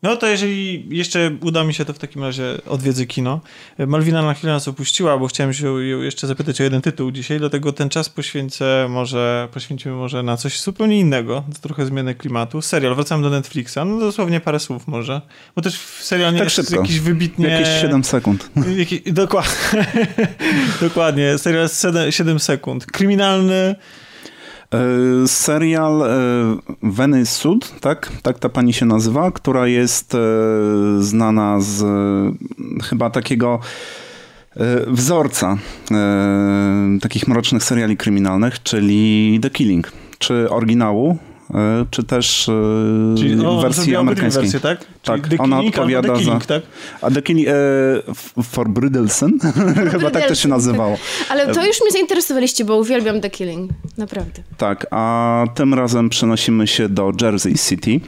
No to jeżeli jeszcze uda mi się, to w takim razie odwiedzę kino. Malwina na chwilę nas opuściła, bo chciałem się ją jeszcze zapytać o jeden tytuł dzisiaj, dlatego ten czas poświęcę może, poświęcimy może na coś zupełnie innego, to trochę zmianę klimatu. Serial, wracam do Netflixa, no dosłownie parę słów może, bo też serial nie Tak jest szybko. jakiś wybitnie... Jakieś 7 sekund. Jaki, dokładnie, dokładnie, serial 7, 7 sekund. Kryminalny, Serial e, Venice Sud, tak? Tak ta pani się nazywa, która jest e, znana z e, chyba takiego e, wzorca e, takich mrocznych seriali kryminalnych, czyli The Killing. Czy oryginału, e, czy też e, czyli no, wersji amerykańskiej. wersje, tak? Tak, czyli The ona Killing odpowiada The Killing, za- tak? A The Killing e, for Brydelsen, chyba tak to się nazywało. Ale to już mnie zainteresowaliście, bo uwielbiam The Killing. Naprawdę. Tak, a tym razem przenosimy się do Jersey City,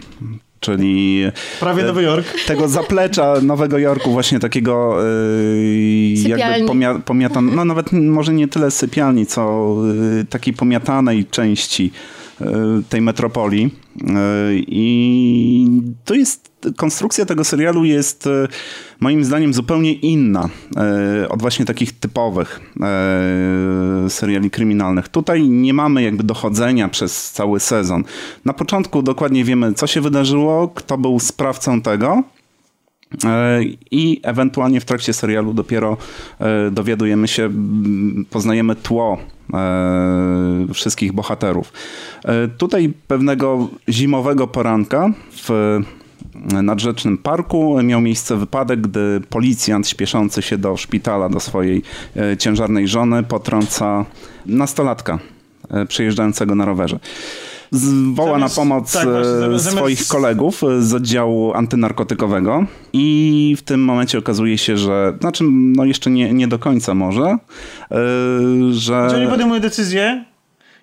czyli Prawie e, Nowy Jork. tego zaplecza Nowego Jorku, właśnie takiego e, jakby pomia, pomiatan, no nawet może nie tyle sypialni, co e, takiej pomiatanej części e, tej metropolii. E, I to jest, konstrukcja tego serialu jest e, moim zdaniem zupełnie inna e, od właśnie takich typowych e, seriali kryminalnych. Tutaj nie mamy jakby dochodzenia przez cały sezon. Na początku dokładnie wiemy, co się wydarzyło, kto był sprawcą tego. E, I ewentualnie w trakcie serialu dopiero e, dowiadujemy się, m, poznajemy tło e, wszystkich bohaterów. Tutaj pewnego zimowego poranka w nadrzecznym parku miał miejsce wypadek, gdy policjant śpieszący się do szpitala do swojej ciężarnej żony potrąca nastolatka przejeżdżającego na rowerze. Woła na pomoc tak, właśnie, e, zamiast- swoich kolegów e, z oddziału antynarkotykowego i w tym momencie okazuje się, że, znaczy no jeszcze nie, nie do końca może, e, że... Że oni podejmują decyzję,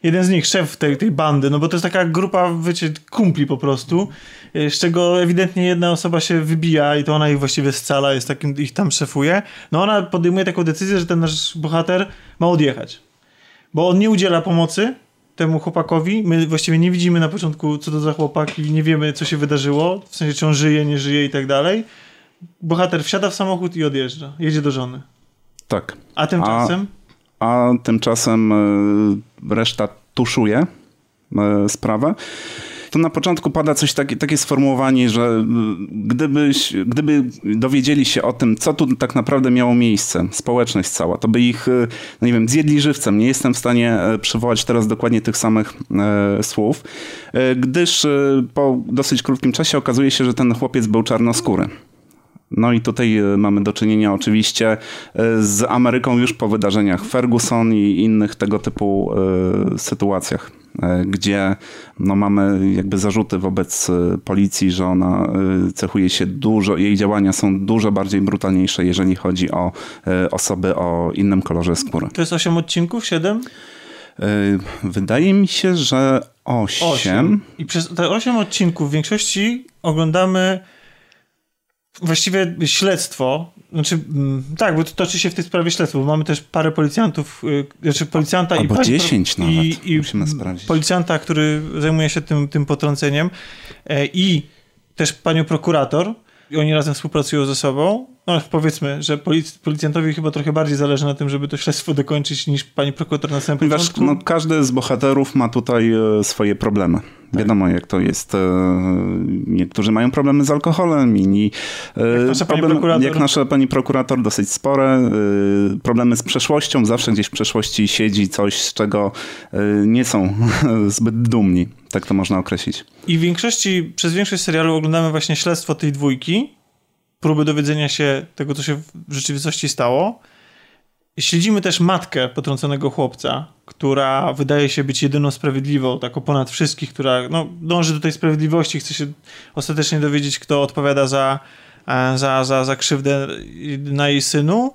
jeden z nich, szef tej, tej bandy, no bo to jest taka grupa, wiecie, kumpli po prostu, z czego ewidentnie jedna osoba się wybija i to ona ich właściwie scala, jest takim, ich tam szefuje. No ona podejmuje taką decyzję, że ten nasz bohater ma odjechać. Bo on nie udziela pomocy temu chłopakowi. My właściwie nie widzimy na początku, co to za chłopak i nie wiemy, co się wydarzyło, w sensie, czy on żyje, nie żyje i tak dalej. Bohater wsiada w samochód i odjeżdża. Jedzie do żony. Tak. A tymczasem... a tymczasem e, reszta tuszuje e, sprawę. To na początku pada coś takie, takie sformułowanie, że e, gdybyś, gdyby dowiedzieli się o tym, co tu tak naprawdę miało miejsce, społeczność cała, to by ich, e, no nie wiem, zjedli żywcem. Nie jestem w stanie e, przywołać teraz dokładnie tych samych e, słów, e, gdyż e, po dosyć krótkim czasie okazuje się, że ten chłopiec był czarnoskóry. No i tutaj e, mamy do czynienia oczywiście e, z Ameryką już po wydarzeniach Ferguson i innych tego typu e, sytuacjach, gdzie no, mamy jakby zarzuty wobec policji, że ona cechuje się dużo, jej działania są dużo bardziej brutalniejsze, jeżeli chodzi o osoby o innym kolorze skóry. To jest 8 odcinków? 7? E, Wydaje mi się, że 8. 8. I przez te 8 odcinków w większości oglądamy właściwie śledztwo. Znaczy, mm, tak, bo to toczy się w tej sprawie śledztwo, bo mamy też parę policjantów, y, znaczy policjanta Albo i... pani- 10 nawet. I, i Musimy sprawdzić. Policjanta, który zajmuje się tym, tym potrąceniem e, i też panią prokurator. I oni razem współpracują ze sobą. No powiedzmy, że polic- policjantowi chyba trochę bardziej zależy na tym, żeby to śledztwo dokończyć niż pani prokurator na samym Ponieważ początku. no, każdy z bohaterów ma tutaj e, swoje problemy. Wiadomo, jak to jest. e, Niektórzy mają problemy z alkoholem, inni. e, Jak nasza pani problemy- prokurator. Jak nasza pani prokurator, dosyć spore. Problemy z przeszłością. Zawsze gdzieś w przeszłości siedzi coś, z czego nie są zbyt dumni. Tak to można określić. I w większości, przez większość serialu oglądamy właśnie śledztwo tej dwójki, próby dowiedzenia się tego, co się w rzeczywistości stało. Śledzimy też matkę potrąconego chłopca, która wydaje się być jedyną sprawiedliwą, taką ponad wszystkich, która no, dąży do tej sprawiedliwości, chce się ostatecznie dowiedzieć, kto odpowiada za, e, za, za, za krzywdę na jej synu.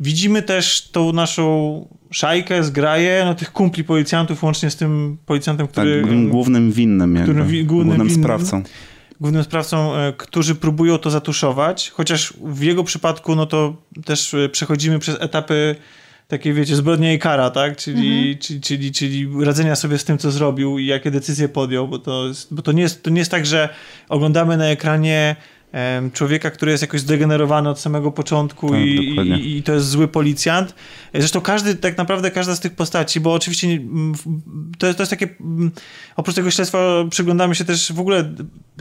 Widzimy też tą naszą szajkę, zgraję, no, tych kumpli policjantów, łącznie z tym policjantem, Tak, który... głównym winnym, jakby, Którym głównym głównym winnym. sprawcą. Głównym sprawcą, e, którzy próbują to zatuszować, chociaż w jego przypadku, no to też e, przechodzimy przez etapy takie, wiecie, zbrodnia i kara, tak? Czyli, Mhm. czyli, czyli, czyli radzenia sobie z tym, co zrobił i jakie decyzje podjął, bo to, jest, bo to, nie, jest, to nie jest tak, że oglądamy na ekranie człowieka, który jest jakoś zdegenerowany od samego początku Tak, i, i, i to jest zły policjant. Zresztą każdy, tak naprawdę każda z tych postaci, bo oczywiście to jest, to jest takie, oprócz tego śledztwa przyglądamy się też w ogóle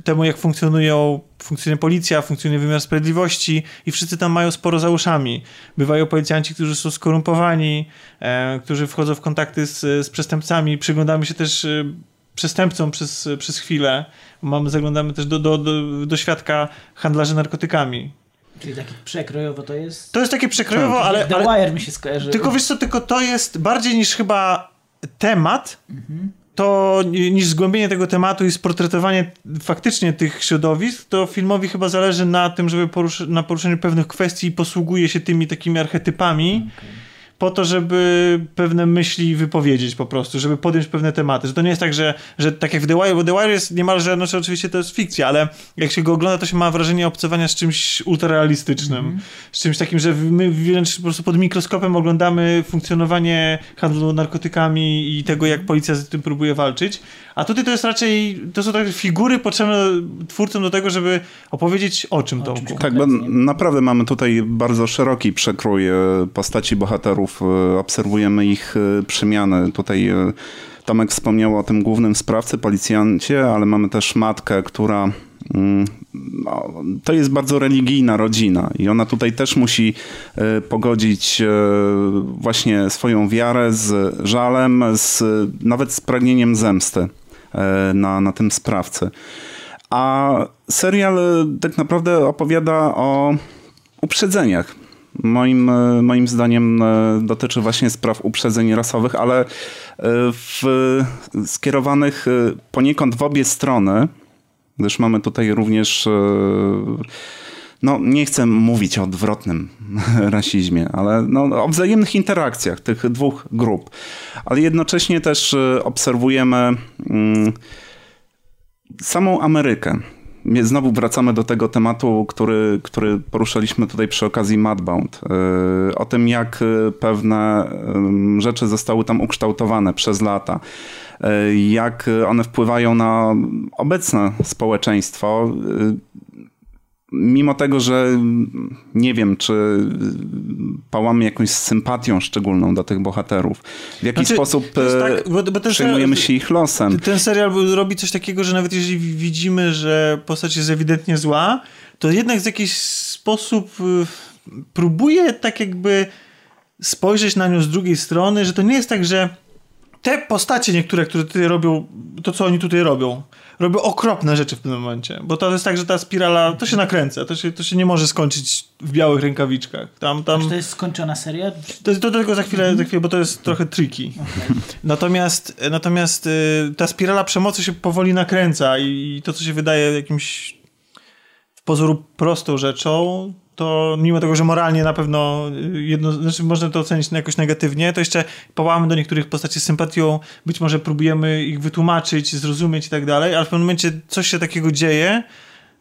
temu, jak funkcjonują, funkcjonuje policja, funkcjonuje wymiar sprawiedliwości i wszyscy tam mają sporo za uszami. Bywają policjanci, którzy są skorumpowani, e, którzy wchodzą w kontakty z, z przestępcami. Przyglądamy się też przestępcom przez, przez chwilę. Mamy, zaglądamy też do, do, do, do świadka handlarzy narkotykami. Czyli taki przekrojowo to jest... To jest takie przekrojowo, ale, The ale Wire mi się skojarzy. tylko wiesz co, tylko to jest bardziej niż chyba temat, to niż zgłębienie tego tematu i sportretowanie faktycznie tych środowisk, to filmowi chyba zależy na tym, żeby poruszy, na poruszeniu pewnych kwestii i posługuje się tymi takimi archetypami po to, żeby pewne myśli wypowiedzieć po prostu, żeby podjąć pewne tematy. Że to nie jest tak, że, że tak jak w The Wire, bo The Wire jest niemalże, znaczy oczywiście to jest fikcja, ale jak się go ogląda, to się ma wrażenie obcowania z czymś ultrarealistycznym. Z czymś takim, że my wręcz po prostu pod mikroskopem oglądamy funkcjonowanie handlu narkotykami i tego, jak policja z tym próbuje walczyć. A tutaj to jest raczej, to są takie figury potrzebne twórcom do tego, żeby opowiedzieć o czym, Tomku. Tak, bo naprawdę mamy tutaj bardzo szeroki przekrój e, postaci bohaterów. e, Obserwujemy ich e, przemiany. Tutaj Tomek wspomniał o tym głównym sprawcy, policjancie, ale mamy też matkę, która. mm, no, To jest bardzo religijna rodzina i ona tutaj też musi pogodzić właśnie swoją wiarę z żalem, z, nawet z pragnieniem zemsty na, na tym sprawcy. A serial e, tak naprawdę opowiada o uprzedzeniach. Moim, e, moim zdaniem e, dotyczy właśnie spraw uprzedzeń rasowych, ale e, w, skierowanych e, poniekąd w obie strony, gdyż mamy tutaj również. No, nie chcę mówić o odwrotnym rasizmie, ale no, o wzajemnych interakcjach tych dwóch grup. Ale jednocześnie też e, obserwujemy mm, samą Amerykę. Znowu wracamy do tego tematu, który, który poruszaliśmy tutaj przy okazji Madbound. Yy, O tym, jak y, pewne rzeczy zostały tam ukształtowane przez lata. Jak y, one wpływają na obecne społeczeństwo. Mimo tego, że nie wiem, czy pałamy jakąś sympatią szczególną do tych bohaterów. W jaki Znaczy, sposób tak, bo- bo ten przejmujemy serial- się ich losem. Ten serial robi coś takiego, że nawet jeżeli widzimy, że postać jest ewidentnie zła, to jednak w jakiś sposób y, próbuje tak jakby spojrzeć na nią z drugiej strony, że to nie jest tak, że te postacie niektóre, które tutaj robią, to co oni tutaj robią, robią okropne rzeczy w tym momencie, bo to jest tak, że ta spirala, to się nakręca, to się, to się nie może skończyć w białych rękawiczkach. Tam, tam... Czy to jest skończona seria? To, to tego za chwilę, za chwilę, bo to jest trochę tricky. Natomiast, natomiast y, ta spirala przemocy się powoli nakręca i, i to, co się wydaje jakimś w pozoru prostą rzeczą, to mimo tego, że moralnie na pewno y, jedno, znaczy można to ocenić jakoś negatywnie, to jeszcze pałamy do niektórych postaci sympatią, być może próbujemy ich wytłumaczyć, zrozumieć i tak dalej, ale w pewnym momencie coś się takiego dzieje,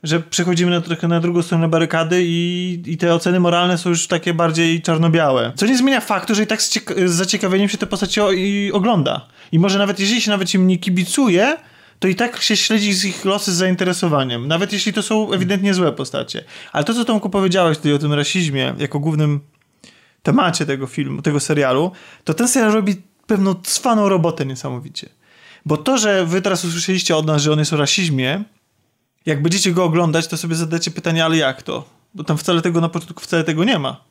że przechodzimy na, trochę na drugą stronę barykady i, i te oceny moralne są już takie bardziej czarno-białe. Co nie zmienia faktu, że i tak z, z zaciekawieniem się te postacie o, i ogląda. I może nawet jeżeli się nawet im nie kibicuje, to i tak się śledzi ich losy z zainteresowaniem. Nawet jeśli to są ewidentnie złe postacie. Ale to, co Tomku powiedziałeś tutaj o tym rasizmie, jako głównym temacie tego filmu, tego serialu, to ten serial robi pewną cwaną robotę niesamowicie. Bo to, że wy teraz usłyszeliście od nas, że on jest o rasizmie, jak będziecie go oglądać, to sobie zadacie pytanie, ale jak to? Bo tam wcale tego na początku wcale tego nie ma.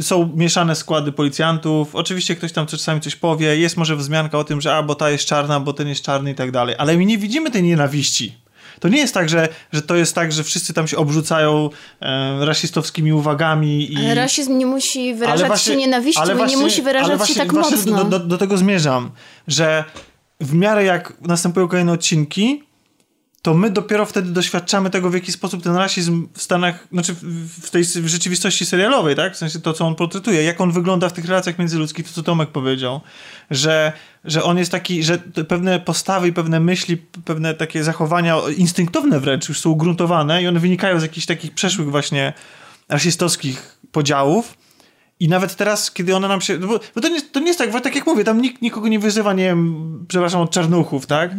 Są mieszane składy policjantów, oczywiście ktoś tam czasami coś powie, jest może wzmianka o tym, że a, bo ta jest czarna, bo ten jest czarny i tak dalej, ale my nie widzimy tej nienawiści. To nie jest tak, że, że to jest tak, że wszyscy tam się obrzucają e, rasistowskimi uwagami i... Ale rasizm nie musi wyrażać właśnie- się nienawiścią ale właśnie- nie musi ale wyrażać właśnie- się tak właśnie mocno. Do, do, do tego zmierzam, że w miarę jak następują kolejne odcinki, to my dopiero wtedy doświadczamy tego, w jaki sposób ten rasizm w Stanach, znaczy w tej rzeczywistości serialowej, tak? W sensie to, co on portretuje, jak on wygląda w tych relacjach międzyludzkich, to co Tomek powiedział, że, że on jest taki, że pewne postawy i pewne myśli, pewne takie zachowania instynktowne wręcz już są ugruntowane i one wynikają z jakichś takich przeszłych właśnie rasistowskich podziałów. I nawet teraz, kiedy ona nam się. Bo, bo to, nie, to nie jest tak, bo tak jak mówię, tam nikt nikogo nie wyzywa, nie wiem, przepraszam, od czarnuchów, tak?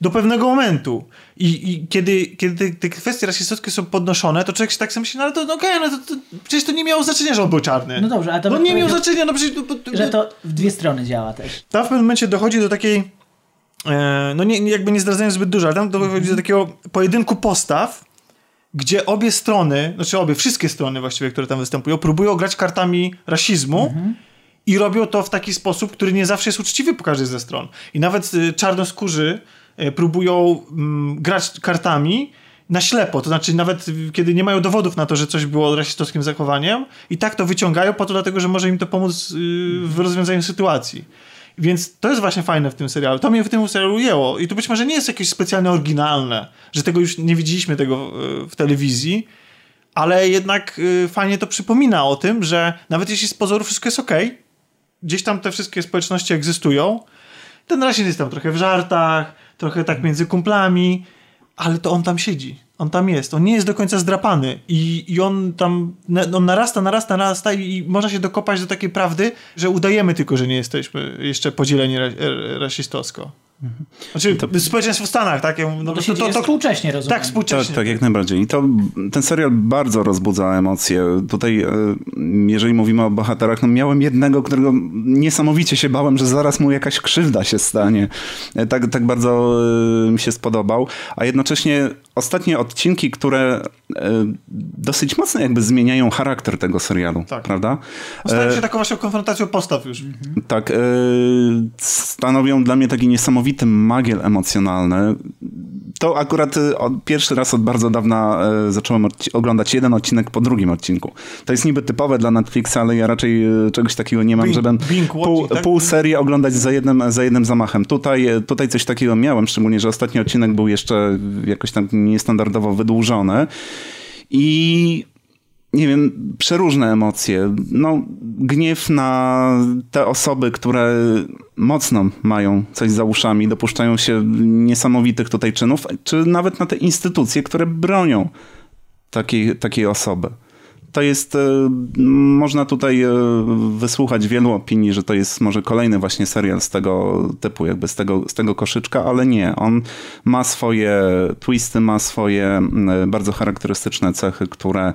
Do pewnego momentu. I, i kiedy, kiedy te, te kwestie rasistowskie są podnoszone, to człowiek się tak sobie myśli, no ale to no okej, okay, no to, to, przecież to nie miało znaczenia, że on był czarny. No dobrze, a to... No nie miał znaczenia, no przecież... Bo, że to w dwie strony działa też. Tam w pewnym momencie dochodzi do takiej, e, no nie, jakby nie zdradzając zbyt dużo, ale tam dochodzi do takiego pojedynku postaw, gdzie obie strony, znaczy obie, wszystkie strony właściwie, które tam występują, próbują grać kartami rasizmu, mhm. I robią to w taki sposób, który nie zawsze jest uczciwy po każdej ze stron. I nawet y, czarnoskórzy próbują mm, grać kartami na ślepo, to znaczy nawet kiedy nie mają dowodów na to, że coś było rasistowskim zachowaniem i tak to wyciągają po to dlatego, że może im to pomóc y, w rozwiązaniu sytuacji. Więc to jest właśnie fajne w tym serialu. To mnie w tym serialu ujęło. I to być może nie jest jakieś specjalnie oryginalne, że tego już nie widzieliśmy tego w telewizji, ale jednak y, fajnie to przypomina o tym, że nawet jeśli z pozoru wszystko jest ok, gdzieś tam te wszystkie społeczności egzystują, ten rasizm jest tam trochę w żartach, trochę tak między kumplami, ale to on tam siedzi. On tam jest. On nie jest do końca zdrapany. I, i on tam on narasta, narasta, narasta i, można się dokopać do takiej prawdy, że udajemy tylko, że nie jesteśmy jeszcze podzieleni rasistowsko. Znaczy, to, społeczeństwo w Stanach, tak? No, to, to, to, to współcześnie rozumiem. Tak, współcześnie. Tak, tak, jak najbardziej. I to ten serial bardzo rozbudza emocje. Tutaj, e, jeżeli mówimy o bohaterach, no miałem jednego, którego niesamowicie się bałem, że zaraz mu jakaś krzywda się stanie. E, tak, tak bardzo e, mi się spodobał. A jednocześnie ostatnie odcinki, które dosyć mocno jakby zmieniają charakter tego serialu, tak. prawda? Stają się taką właśnie konfrontacją postaw już. Tak. Stanowią dla mnie taki niesamowity magiel emocjonalny. To akurat pierwszy raz od bardzo dawna e, zacząłem oglądać jeden odcinek po drugim odcinku. To jest niby typowe dla Netflixa, ale ja raczej e, czegoś takiego nie mam, żeby pół, tak? pół serii oglądać za jednym, za jednym zamachem. Tutaj, e, tutaj coś takiego miałem, szczególnie, że ostatni odcinek był jeszcze jakoś tam niestandardowo wydłużony. I nie wiem, przeróżne emocje. No, gniew na te osoby, które mocno mają coś za uszami, dopuszczają się niesamowitych tutaj czynów, czy nawet na te instytucje, które bronią takiej, takiej osoby. To jest, e, można tutaj e, wysłuchać wielu opinii, że to jest może kolejny właśnie serial z tego typu, jakby z tego, z tego koszyczka, ale nie. On ma swoje twisty, ma swoje bardzo charakterystyczne cechy, które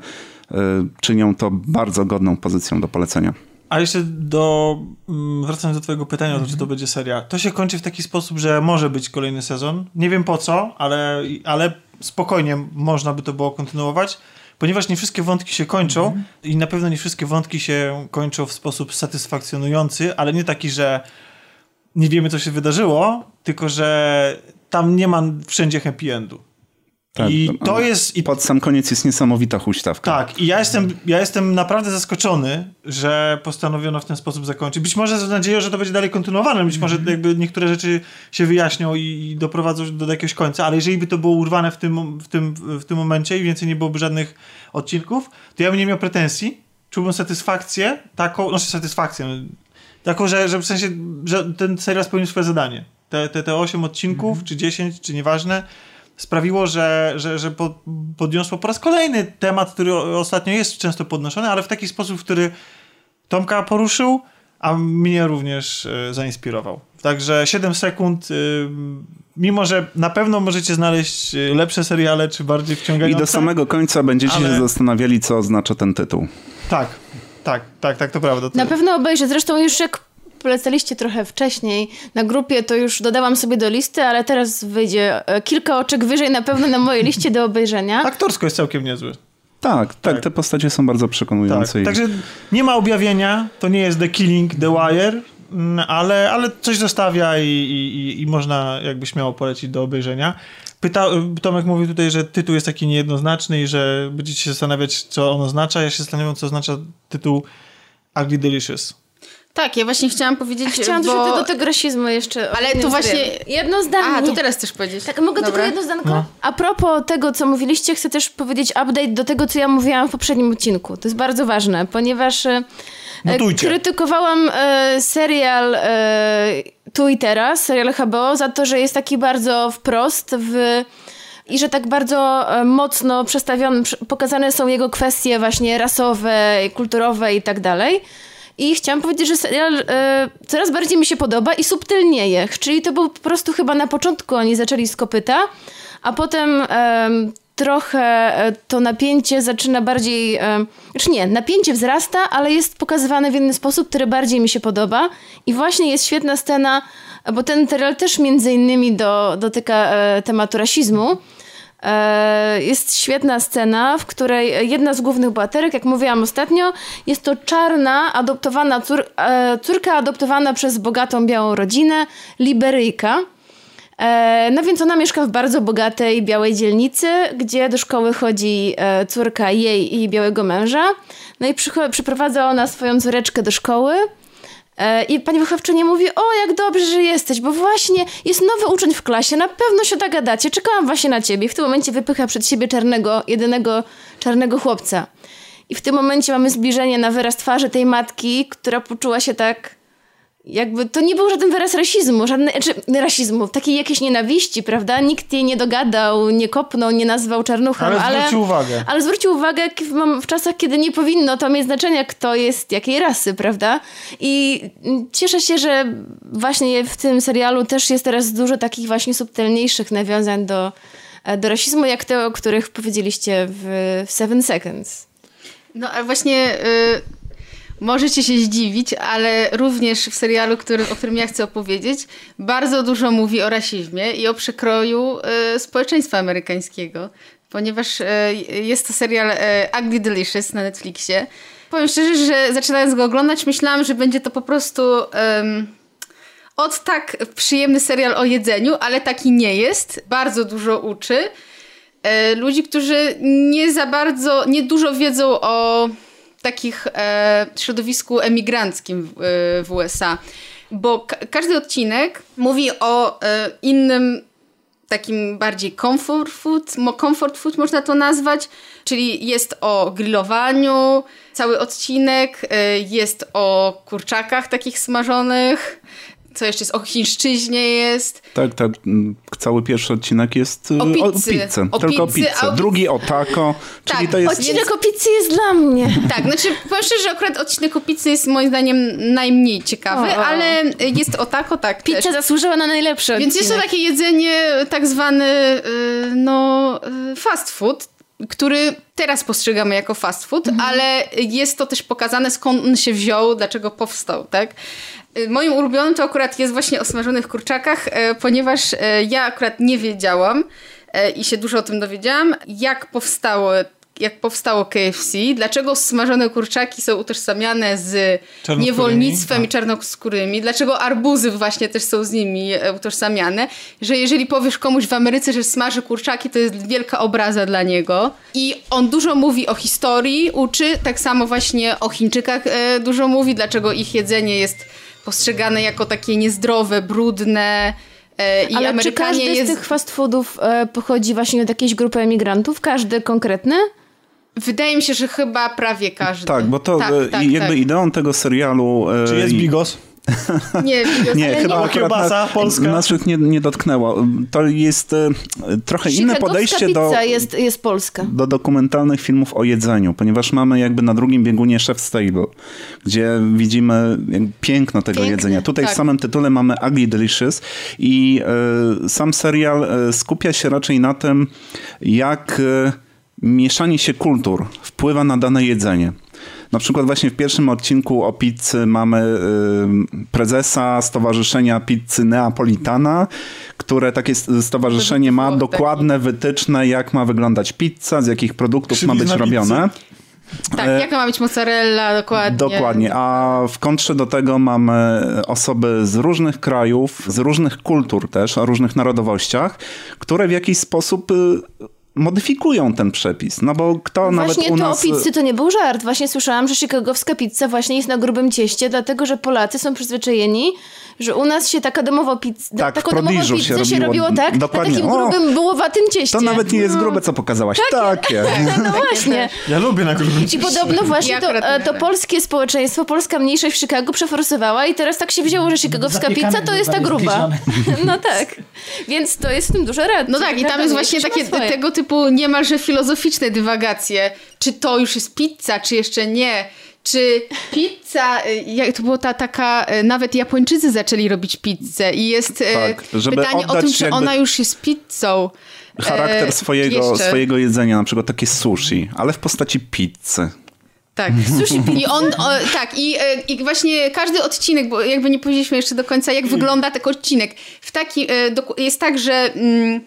czynią to bardzo godną pozycją do polecenia. A jeszcze do, mm, wracając do twojego pytania, mm -hmm. czy to będzie seria. To się kończy w taki sposób, że może być kolejny sezon. Nie wiem po co, ale, ale spokojnie można by to było kontynuować, ponieważ nie wszystkie wątki się kończą -hmm. i na pewno nie wszystkie wątki się kończą w sposób satysfakcjonujący, ale nie taki, że nie wiemy, co się wydarzyło, tylko że tam nie ma wszędzie happy endu. Tak, I to jest. I pod sam koniec jest niesamowita huśtawka. Tak, i ja jestem, ja jestem naprawdę zaskoczony, że postanowiono w ten sposób zakończyć. Być może z nadzieją, że to będzie dalej kontynuowane, być może mhm. jakby niektóre rzeczy się wyjaśnią i doprowadzą do jakiegoś końca, ale jeżeli by to było urwane w tym, w tym, w tym momencie i więcej nie byłoby żadnych odcinków, to ja bym nie miał pretensji. Czułbym satysfakcję taką, znaczy satysfakcję, taką, że, że w sensie, że ten serial spełnił swoje zadanie. Te, te, te 8 odcinków, mhm. czy 10, czy nieważne, sprawiło, że, że, że podniosło po raz kolejny temat, który ostatnio jest często podnoszony, ale w taki sposób, który Tomka poruszył, a mnie również e, zainspirował. Także 7 sekund, e, mimo że na pewno możecie znaleźć e, lepsze seriale, czy bardziej wciągające. I do samego końca będziecie ale... się zastanawiali, co oznacza ten tytuł. Tak, tak, tak, tak, to prawda. Na pewno obejrzę. Zresztą już jak polecaliście trochę wcześniej na grupie, to już dodałam sobie do listy, ale teraz wyjdzie e, kilka oczek wyżej na pewno na mojej liście do obejrzenia. Aktorsko jest całkiem niezły. Tak, tak, tak, te postacie są bardzo przekonujące. Tak. I... Także nie ma objawienia, to nie jest The Killing, The Wire, mm, ale, ale coś zostawia i, i, i można jakby śmiało polecić do obejrzenia. Pyta, Tomek mówił tutaj, że tytuł jest taki niejednoznaczny i że będziecie się zastanawiać, co on oznacza. Ja się zastanawiam, co oznacza tytuł Ugly Delicious. Tak, ja właśnie chciałam powiedzieć, Chciałam bo... do tego rasizmu jeszcze. Ale to właśnie-. Jedno zdanie. A, to teraz też powiedzieć. Tak, mogę Dobra. tylko jedno zdanko? No. A propos tego, co mówiliście, chcę też powiedzieć update do tego, co ja mówiłam w poprzednim odcinku. To jest bardzo ważne, ponieważ e, e, Notujcie. krytykowałam e, serial e, Tu i Teraz, serial HBO, za to, że jest taki bardzo wprost w... I że tak bardzo e, mocno przestawione, przy- pokazane są jego kwestie właśnie rasowe, kulturowe i tak dalej. I chciałam powiedzieć, że serial e, coraz bardziej mi się podoba i subtelnieje. Czyli to był po prostu chyba na początku oni zaczęli z kopyta, a potem em, trochę e, to napięcie zaczyna bardziej. Znaczy nie, napięcie wzrasta, ale jest pokazywane w inny sposób, który bardziej mi się podoba. I właśnie jest świetna scena, bo ten serial też między innymi do, dotyka e, tematu rasizmu. E, Jest świetna scena, w której jedna z głównych bohaterek, jak mówiłam ostatnio, jest to czarna, adoptowana cór, e, córka adoptowana przez bogatą białą rodzinę, Liberyjka. E, No więc ona mieszka w bardzo bogatej białej dzielnicy, gdzie do szkoły chodzi córka jej i białego męża. No i przyprowadza ona swoją córeczkę do szkoły. E, I pani wychowczyni mówi, o jak dobrze, że jesteś, bo właśnie jest nowy uczeń w klasie, na pewno się dogadacie, czekałam właśnie na ciebie. W tym momencie wypycha przed siebie czarnego, jedynego czarnego chłopca. I w tym momencie mamy zbliżenie na wyraz twarzy tej matki, która poczuła się tak, jakby to nie był żaden wyraz rasizmu, żadnej, czy rasizmu, takiej jakiejś nienawiści, prawda? Nikt jej nie dogadał, nie kopnął, nie nazwał czarnuchem, Ale ale... zwrócił uwagę. Ale zwrócił uwagę w, czasach, kiedy nie powinno to mieć znaczenia, kto jest jakiej rasy, prawda? I cieszę się, że właśnie w tym serialu też jest teraz dużo takich właśnie subtelniejszych nawiązań do, e, do rasizmu, jak te, o których powiedzieliście w Seven Seconds. No ale właśnie y, możecie się zdziwić, ale również w serialu, który, o którym ja chcę opowiedzieć, bardzo dużo mówi o rasizmie i o przekroju y, społeczeństwa amerykańskiego, ponieważ y, jest to serial y, Ugly Delicious na Netflixie. Powiem szczerze, że zaczynając go oglądać, myślałam, że będzie to po prostu... od tak przyjemny serial o jedzeniu, ale taki nie jest. Bardzo dużo uczy. Ludzi, którzy nie za bardzo, nie dużo wiedzą o takich e, środowisku emigranckim w, e, w USA. Bo ka- każdy odcinek mówi o e, innym takim bardziej comfort food, comfort food można to nazwać, czyli jest o grillowaniu, cały odcinek, y, jest o kurczakach takich smażonych, co jeszcze jest, o chińszczyźnie jest. Tak, tak. mm, Cały pierwszy odcinek jest O o pizzy. pizzę. O Tylko o pizzy, pizzę. a o- Drugi o taco, czyli Tak, to jest... Odcinek o pizzy jest dla mnie. Tak, znaczy powiem szczerze, że akurat odcinek o pizzy jest moim zdaniem najmniej ciekawy, O. ale jest o tak, o tak też. Pizza zasłużyła na najlepszy Więc jest to takie jedzenie tak zwany y, no y, fast food, który teraz postrzegamy jako fast food, ale jest to też pokazane skąd on się wziął, dlaczego powstał, tak? Y, Moim ulubionym to akurat jest właśnie o smażonych kurczakach, y, ponieważ y, ja akurat nie wiedziałam i się dużo o tym dowiedziałam, jak powstało jak powstało KFC, dlaczego smażone kurczaki są utożsamiane z niewolnictwem i czarnoskórymi, dlaczego arbuzy właśnie też są z nimi e, utożsamiane, że jeżeli powiesz komuś w Ameryce, że smaży kurczaki, to jest wielka obraza dla niego. I on dużo mówi o historii, uczy, tak samo właśnie o Chińczykach e, dużo mówi, dlaczego ich jedzenie jest postrzegane jako takie niezdrowe, brudne. e, I Ale czy Amerykanie każdy jest... z tych fast foodów e, pochodzi właśnie od jakiejś grupy emigrantów? Każdy konkretny? Wydaje mi się, że chyba prawie każdy. Tak, bo to Tak, e, tak, i jakby tak. ideą tego serialu... e, Czy jest i- bigos? Nie, Nie, chyba kiełbasa nas, polska. naszych nie, nie dotknęło. To jest e, trochę inne podejście do, jest, jest polska. do dokumentalnych filmów o jedzeniu, ponieważ mamy jakby na drugim biegunie Chef's Table, gdzie widzimy piękno tego Piękne, jedzenia. Tutaj tak. w samym tytule mamy Ugly Delicious i e, sam serial e, skupia się raczej na tym, jak e, mieszanie się kultur wpływa na dane jedzenie. Na przykład właśnie w pierwszym odcinku o pizzy mamy y, prezesa Stowarzyszenia Pizzy Neapolitana, które takie stowarzyszenie ma dokładne wytyczne, jak ma wyglądać pizza, z jakich produktów ma być robione. Tak, e, jaka ma być mozzarella, dokładnie. Dokładnie, a w kontrze do tego mamy osoby z różnych krajów, z różnych kultur też, o różnych narodowościach, które w jakiś sposób y, modyfikują ten przepis, no bo kto nawet Właśnie u to nas... o pizzy to nie był żart. Właśnie słyszałam, że chicagowska pizza właśnie jest na grubym cieście, dlatego że Polacy są przyzwyczajeni, że u nas się taka domowa pizza, Tak, taką domową pizzę się się, robiło. robiło tak, Dokładnie. na takim O, grubym, bułowatym cieście. To nawet nie jest grube, co pokazałaś. Takie. No właśnie. Ja lubię na grubym I cieście. podobno właśnie Ja to, e, to polskie społeczeństwo, polska mniejszość w Chicago przeforsowała i teraz tak się wzięło, że chicagowska pizza to jest ta gruba. No tak. Więc to jest w tym dużo rad. No tak, i tam jest właśnie takie tego typu niemalże filozoficzne dywagacje. Czy to już jest pizza, czy jeszcze nie? Czy pizza, y, jak to było ta taka, y, nawet Japończycy zaczęli robić pizzę i jest y, Tak, pytanie o tym, czy ona już jest pizzą. Charakter E, swojego, jeszcze. swojego jedzenia, na przykład takie sushi, ale w postaci pizzy. Tak, sushi I on, o, tak, i, e, i właśnie każdy odcinek, bo jakby nie powiedzieliśmy jeszcze do końca, jak wygląda taki odcinek. W taki, e, jest tak, że mm,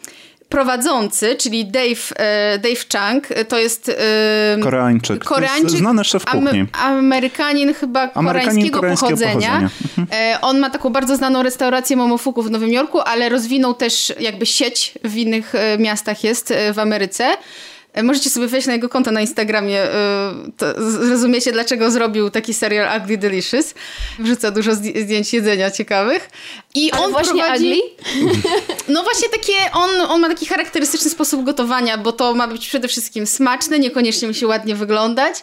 prowadzący, czyli Dave, e, Dave Chang, e, to jest e, Koreańczyk. To jest Koreańczyk, znany szef kuchni. Am- Amerykanin chyba Amerykanin koreańskiego, koreańskiego pochodzenia. pochodzenia. E, On ma taką bardzo znaną restaurację Momofuku w Nowym Jorku, ale rozwinął też jakby sieć w innych e, miastach jest e, w Ameryce. E, Możecie sobie wejść na jego konto na Instagramie, e, to zrozumiecie dlaczego zrobił taki serial Ugly Delicious. Wrzuca dużo zdj- zdjęć jedzenia ciekawych. I Ale on właśnie prowadzi... ugly? No właśnie takie, on, on ma taki charakterystyczny sposób gotowania, bo to ma być przede wszystkim smaczne, niekoniecznie musi ładnie wyglądać,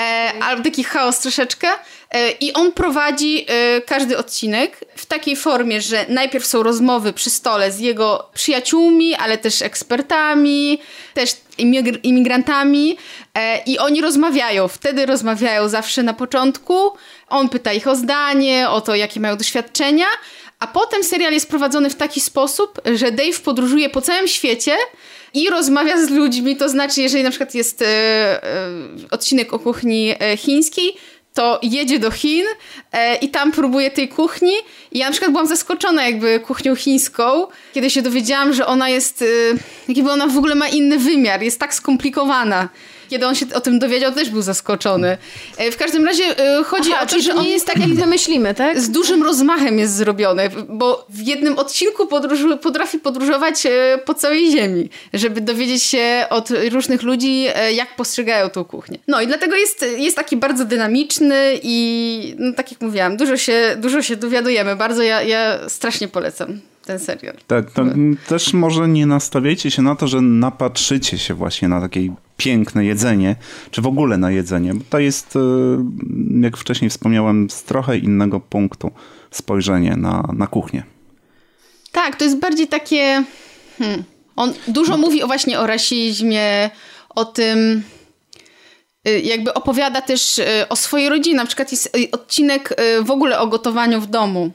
e, albo taki chaos troszeczkę. E, I on prowadzi e, każdy odcinek w takiej formie, że najpierw są rozmowy przy stole z jego przyjaciółmi, ale też ekspertami, też imigr- imigrantami e, i oni rozmawiają. Wtedy rozmawiają zawsze na początku. On pyta ich o zdanie, o to, jakie mają doświadczenia, a potem serial jest prowadzony w taki sposób, że Dave podróżuje po całym świecie i rozmawia z ludźmi. To znaczy, jeżeli na przykład jest odcinek o kuchni chińskiej, to jedzie do Chin e, i tam próbuje tej kuchni. I ja na przykład byłam zaskoczona jakby kuchnią chińską, kiedy się dowiedziałam, że ona jest, e, jakby ona w ogóle ma inny wymiar, jest tak skomplikowana. Kiedy on się o tym dowiedział, też był zaskoczony. E, w każdym razie e, chodzi Aha, o to, czyli że on nie jest tak, jak my myślimy, tak? z dużym rozmachem jest zrobione, bo w jednym odcinku podróżu, potrafi podróżować e, po całej ziemi, żeby dowiedzieć się od różnych ludzi, jak postrzegają tą kuchnię. No i dlatego jest, jest taki bardzo dynamiczny i no, tak jak mówiłam, dużo się, dużo się dowiadujemy. Bardzo ja, ja strasznie polecam ten serial. Tak, to m, też może nie nastawiajcie się na to, że napatrzycie się właśnie na takie piękne jedzenie, czy w ogóle na jedzenie, bo to jest, e, jak wcześniej wspomniałem, z trochę innego punktu spojrzenie na, na kuchnię. Tak, to jest bardziej takie. Hmm. On dużo mówi o właśnie o rasizmie, o tym. y, Jakby opowiada też y, o swojej rodzinie. Na przykład jest y, odcinek w ogóle o gotowaniu w domu.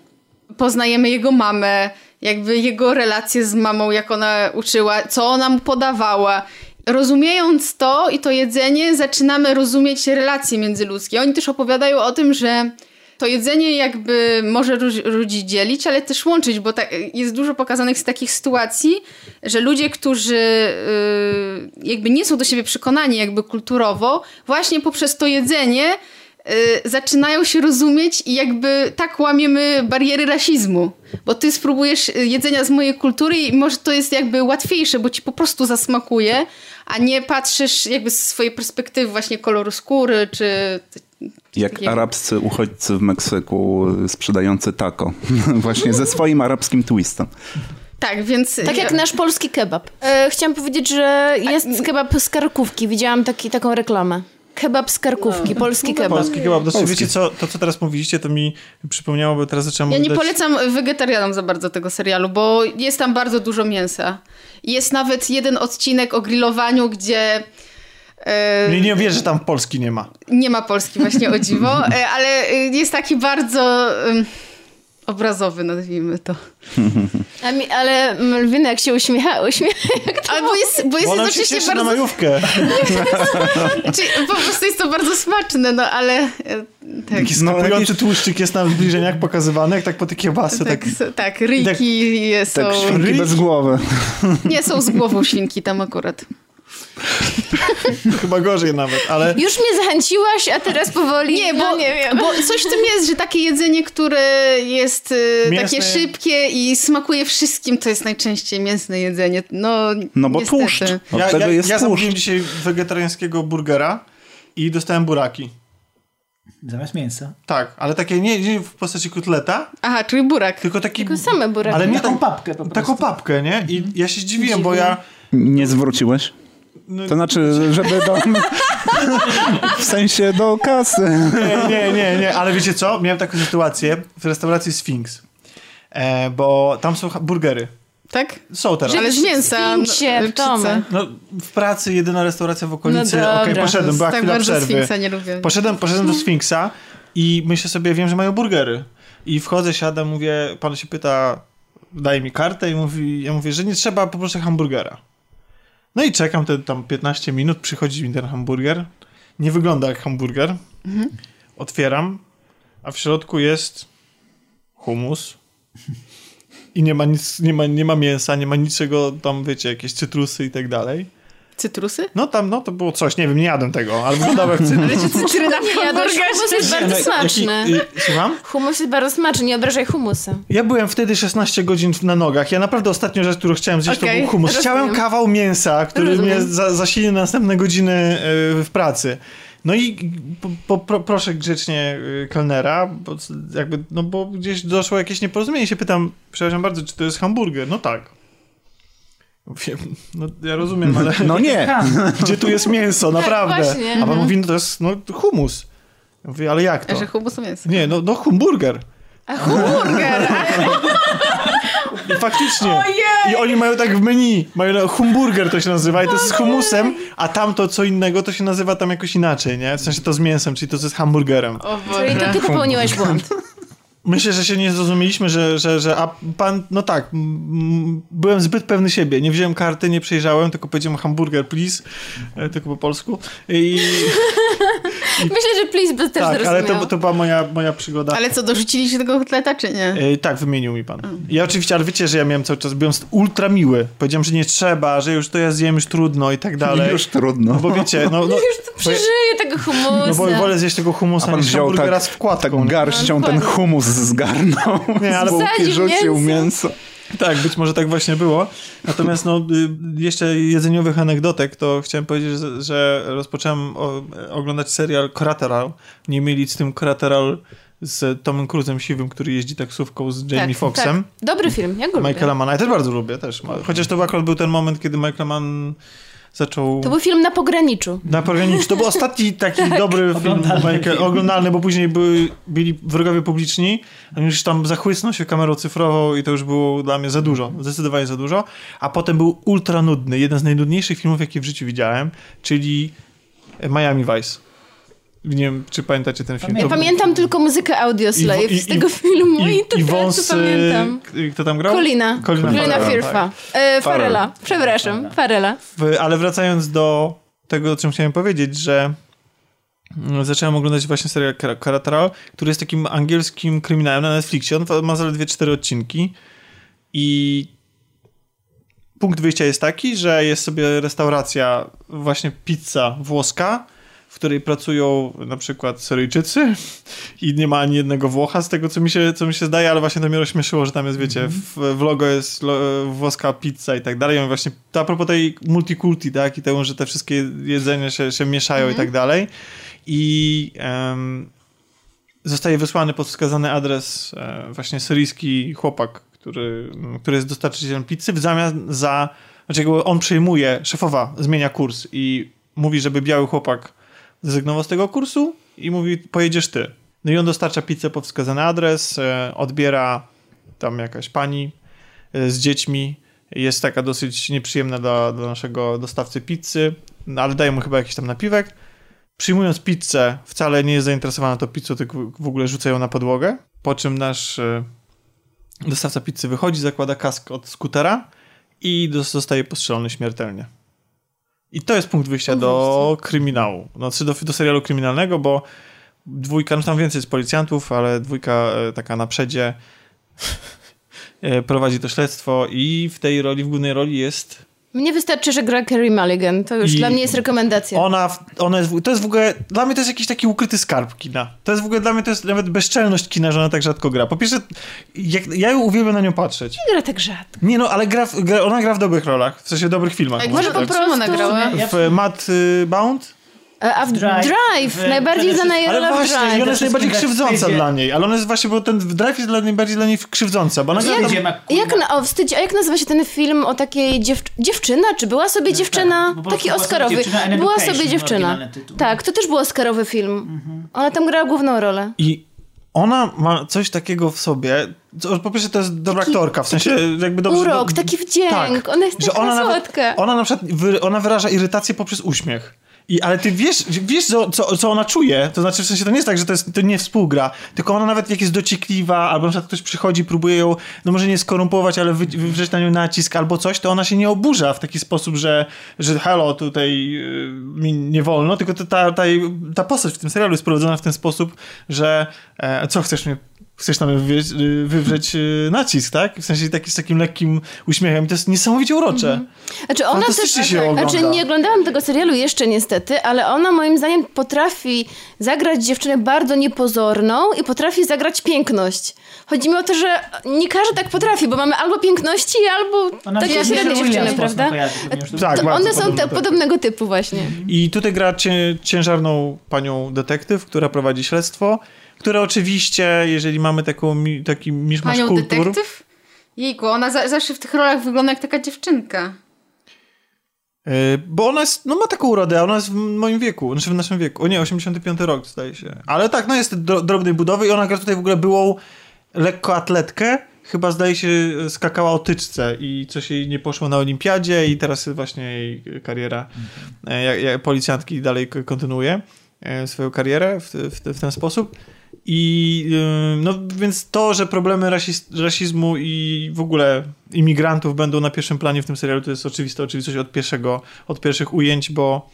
Poznajemy jego mamę, jakby jego relacje z mamą, jak ona uczyła, co ona mu podawała. Rozumiejąc to i to jedzenie, zaczynamy rozumieć relacje międzyludzkie. Oni też opowiadają o tym, że to jedzenie jakby może ludzi dzielić, ale też łączyć, bo tak, jest dużo pokazanych z takich sytuacji, że ludzie, którzy y, jakby nie są do siebie przekonani jakby kulturowo, właśnie poprzez to jedzenie y, zaczynają się rozumieć i jakby tak łamiemy bariery rasizmu. Bo ty spróbujesz jedzenia z mojej kultury i może to jest jakby łatwiejsze, bo ci po prostu zasmakuje, a nie patrzysz jakby z swojej perspektywy właśnie koloru skóry, czy... Jak takiego. arabscy uchodźcy w Meksyku y, sprzedający taco. Właśnie ze swoim arabskim twistem. Tak, więc... Tak jak nasz polski kebab. E, chciałam powiedzieć, że jest kebab z karkówki. Widziałam taki, taką reklamę. Kebab z karkówki, polski kebab. Polski kebab. Polski. wiecie co, to co teraz mówiliście, to mi przypomniało, bo teraz zacząłem Ja nie oglądać- polecam wegetarianom za bardzo tego serialu, bo jest tam bardzo dużo mięsa. Jest nawet jeden odcinek o grillowaniu, gdzie e, Nie, nie wierzę, że tam Polski nie ma. nie ma Polski właśnie o dziwo, e, ale e, jest taki bardzo obrazowy, nazwijmy to. A mi, ale Malwina jak się uśmiecha, uśmiecha jak to Albo jest, bo jest Bo się cieszy na bardzo... majówkę. Czyli po prostu jest to bardzo smaczne, no ale... e, Tak, Taki No, skapujący jakiś- tłuszczyk jest na zbliżeniach pokazany, jak tak po te kiełbasy. Tak, tak, tak, ryjki są... Tak, świnki Ryj? bez głowy. Nie, są z głową świnki tam akurat. Chyba gorzej nawet, ale Już mnie zachęciłaś, a teraz powoli. Nie, bo, no, nie wiem. bo coś w tym jest, że takie jedzenie, które jest y, Mięsne. takie szybkie i smakuje wszystkim, to jest najczęściej mięsne jedzenie. No, No bo niestety. tłuszcz. Od ja, tego ja, jest ja tłuszcz. zamówiłem dzisiaj wegetariańskiego burgera i dostałem buraki. Zamiast mięsa. Tak, ale takie nie, nie w postaci kotleta, Aha, czyli burak. tylko taki... Tylko same buraki. Ale nie Taką tak, papkę po prostu. taką papkę, nie? I ja się zdziwiłem, bo ja... Nie zwróciłeś? No, To znaczy, żeby do... w sensie do kasy. Nie, nie, nie, nie, ale wiecie co? Miałem taką sytuację w restauracji Sphinx, e, bo tam są burgery. Tak? Są teraz. Ale z mięsa. Sfinksie, no. No, w pracy jedyna restauracja w okolicy. No Okej, dobra. poszedłem, była tak chwila bardzo przerwy. Sfinksa nie lubię. Poszedłem, poszedłem do Sfinksa i myślę sobie, wiem, że mają burgery. I wchodzę, siadam, mówię, pan się pyta, daje mi kartę i mówi, ja mówię, że nie trzeba, poproszę hamburgera. No i czekam te tam 15 minut, przychodzi mi ten hamburger. Nie wygląda jak hamburger. Otwieram, a w środku jest humus. I nie ma nic, nie ma, nie ma mięsa, nie ma niczego tam, wiecie, jakieś cytrusy i tak dalej. Cytrusy? No tam, no to było coś, nie wiem, nie jadłem tego, ale wyglądało jak cytrus. Cytryna w Nie jadłeś, humus jest bardzo smaczny. Jaki- y, Słucham? Humus jest bardzo smaczny, nie obrażaj humusa. Ja byłem wtedy 16 godzin na nogach. Ja naprawdę ostatnią rzecz, którą chciałem zjeść, to Okej, był humus. rozumiem. Chciałem kawał mięsa, który Rozumiem. mnie za, zasili na następne godziny y, w pracy. No i po, po, pro, proszę grzecznie y, kelnera, bo jakby, no bo gdzieś doszło jakieś nieporozumienie. Się pytam, przepraszam bardzo, czy to jest hamburger? No tak. Mówię, no ja rozumiem, ale No nie. gdzie tu jest mięso, naprawdę? właśnie. A pan mówi, no to jest no, humus. Ja mówię, ale jak to? Że humus to mięso. Nie, no, no hamburger. A hamburger! I faktycznie. I oni mają tak w menu. Mają humburger to się nazywa i to jest z humusem, a tamto co innego to się nazywa tam jakoś inaczej, nie? W sensie to z mięsem, czyli to z hamburgerem. O Czyli to ty popełniłeś błąd. Myślę, że się nie zrozumieliśmy, że, że, że a pan, no tak, byłem zbyt pewny siebie. Nie wziąłem karty, nie przejrzałem, tylko powiedziałem hamburger, please, e, tylko po polsku. I Myślę, że please by też tak, ale zrozumiał. to, to była moja, moja przygoda. Ale co, dorzuciliście tego kotleta, czy nie? E, tak, wymienił mi pan. Ja oczywiście, ale wiecie, że ja miałem cały czas, byłem ultra miły. Powiedziałem, że nie trzeba, że już to ja zjem, już trudno i tak dalej. Już trudno. No bo wiecie, no, no, Już tu przeżyję tego humusa. no bo wolę zjeść tego A humusa pan niż wziął hamburgera tak, z wkładką. tak garścią No, ten humus zgarnął. Nie, ale- z bułki rzucił mięso. mięso. Tak, być może tak właśnie było. Natomiast no, y, jeszcze jedzeniowych anegdotek, to chciałem powiedzieć, że, że rozpocząłem o, oglądać serial Collateral. Nie mieli z tym Collateral z Tomem Cruzem siwym, który jeździ taksówką z Jamie tak, Foxxem. Tak. Dobry film, ja go lubię. Michaela Manna. Ja też bardzo lubię. też. Chociaż to akurat był ten moment, kiedy Michael Mann zaczął... To był film na pograniczu. Na pograniczu. To był ostatni taki Tak. dobry film Oglądalny film. oglądalny, bo później były, byli wrogowie publiczni. On już tam zachłysnął się kamerą cyfrową i to już było dla mnie za dużo. Zdecydowanie za dużo. A potem był ultra nudny. Jeden z najnudniejszych filmów, jakie w życiu widziałem, czyli Miami Vice. Nie wiem, czy pamiętacie ten film. Ja To pamiętam tylko muzykę Audio Slave i- z tego filmu i, to i tyle, wąs, co pamiętam. Kto tam grał? Colina Colina Farrella, Firfa. tak. E, Farela. Przepraszam, Farela. Ale wracając do tego, o czym chciałem powiedzieć, że mm, zacząłem oglądać właśnie serial Collateral, który jest takim angielskim kryminałem na Netflixie. On ma zaledwie cztery odcinki i punkt wyjścia jest taki, że jest sobie restauracja, właśnie pizza włoska, w której pracują na przykład Syryjczycy i nie ma ani jednego Włocha z tego, co mi się, co mi się zdaje, ale właśnie to mnie rozśmieszyło, że tam jest, wiecie, w, w logo jest lo, włoska pizza i tak dalej. I właśnie to a propos tej multikulti, tak, i temu, że te wszystkie jedzenia się, się mieszają i tak dalej. I em, zostaje wysłany pod wskazany adres e, właśnie syryjski chłopak, który, który jest dostarczycielem pizzy w zamian za, znaczy on przejmuje, szefowa zmienia kurs i mówi, żeby biały chłopak zrezygnował z tego kursu i mówi, pojedziesz ty. No i on dostarcza pizzę pod wskazany adres, e, odbiera tam jakaś pani e, z dziećmi, jest taka dosyć nieprzyjemna dla, dla naszego dostawcy pizzy, no, ale daje mu chyba jakiś tam napiwek. Przyjmując pizzę, wcale nie jest zainteresowana tą pizzą, tylko w ogóle rzuca ją na podłogę, po czym nasz e, dostawca pizzy wychodzi, zakłada kask od skutera i zostaje postrzelony śmiertelnie. I to jest punkt wyjścia do kryminału. Znaczy do, do serialu kryminalnego, bo dwójka, no tam więcej jest policjantów, ale dwójka e, taka na przedzie e, prowadzi to śledztwo i w tej roli, w głównej roli jest Mnie wystarczy, że gra Carrie Mulligan. To już I dla mnie jest rekomendacja. Ona, ona jest, to jest w ogóle, dla mnie to jest jakiś taki ukryty skarb kina. To jest w ogóle, dla mnie to jest nawet bezczelność kina, że ona tak rzadko gra. Po pierwsze, jak, ja ją uwielbiam na nią patrzeć. Gra tak rzadko. Nie no, ale gra, w, gra, ona gra w dobrych rolach, w sensie dobrych filmach. Tak, może może po tak. prostu nagrała. Ja- W Mad y, Bound? E, A w Drive. Drive, W- najbardziej znana Ale rola w właśnie, i Drive. ona jest najbardziej krzywdząca dla niej. Ale ona jest właśnie, bo ten Drive jest dla najbardziej dla niej krzywdząca, bo ona gra tam, Jak, na, o, wstydź, a jak nazywa się ten film o takiej dziew, dziewczyna? Czy była sobie dziewczyna? tak, taki była sobie Oscarowy. dziewczyna była sobie dziewczyna. Tak, to też był Oscarowy film. Ona tam grała główną rolę. I ona ma coś takiego w sobie. Po pierwsze, to jest dobra Taki- aktorka, w sensie jakby dobrze. Urok, do- taki wdzięk. Ona jest że taka ona nawet, słodka. Ona na przykład wy, ona wyraża irytację poprzez uśmiech. I, ale ty wiesz, wiesz co, co, co ona czuje, to znaczy w sensie to nie jest tak, że to, jest, to nie współgra, tylko ona nawet jak jest dociekliwa, albo na przykład ktoś przychodzi, próbuje ją, no może nie skorumpować, ale wy, wywrzeć na nią nacisk albo coś, to ona się nie oburza w taki sposób, że, że hello, tutaj yy, mi nie wolno, tylko ta, ta, ta postać w tym serialu jest prowadzona w ten sposób, że e, co chcesz mnie Chcesz tam wywrzeć, y, wywrzeć y, nacisk, tak? W sensie taki z takim lekkim uśmiechem. To jest niesamowicie urocze. Znaczy ona też, się ogląda. znaczy nie oglądałam tego serialu jeszcze niestety, ale ona moim zdaniem potrafi zagrać dziewczynę bardzo niepozorną i potrafi zagrać piękność. Chodzi mi o to, że nie każdy tak potrafi, bo mamy albo piękności, albo Ona takie średnie dziewczyny, prawda? kojarzy, to- Tak, To one są podobne, te, tak. podobnego typu właśnie. I tutaj gra cię, ciężarną panią detektyw, która prowadzi śledztwo, które oczywiście, jeżeli mamy taką, taki miszmasz Panią kultur... detektyw? Jejku, ona za, zawsze w tych rolach wygląda jak taka dziewczynka. y, Bo ona jest, no ma taką urodę, a ona jest w moim wieku, znaczy w naszym wieku. O nie, 85 rok zdaje się. Ale tak, no jest dro, drobnej budowy i ona gra tutaj w ogóle byłą lekkoatletkę. Chyba zdaje się skakała o tyczce i coś jej nie poszło na olimpiadzie i teraz właśnie jej kariera e, jak, jak policjantki dalej kontynuuje e, swoją karierę w, w, w ten sposób. I y, no więc to, że problemy rasizmu i w ogóle imigrantów będą na pierwszym planie w tym serialu, to jest oczywiste oczywistość od pierwszego, od pierwszych ujęć, bo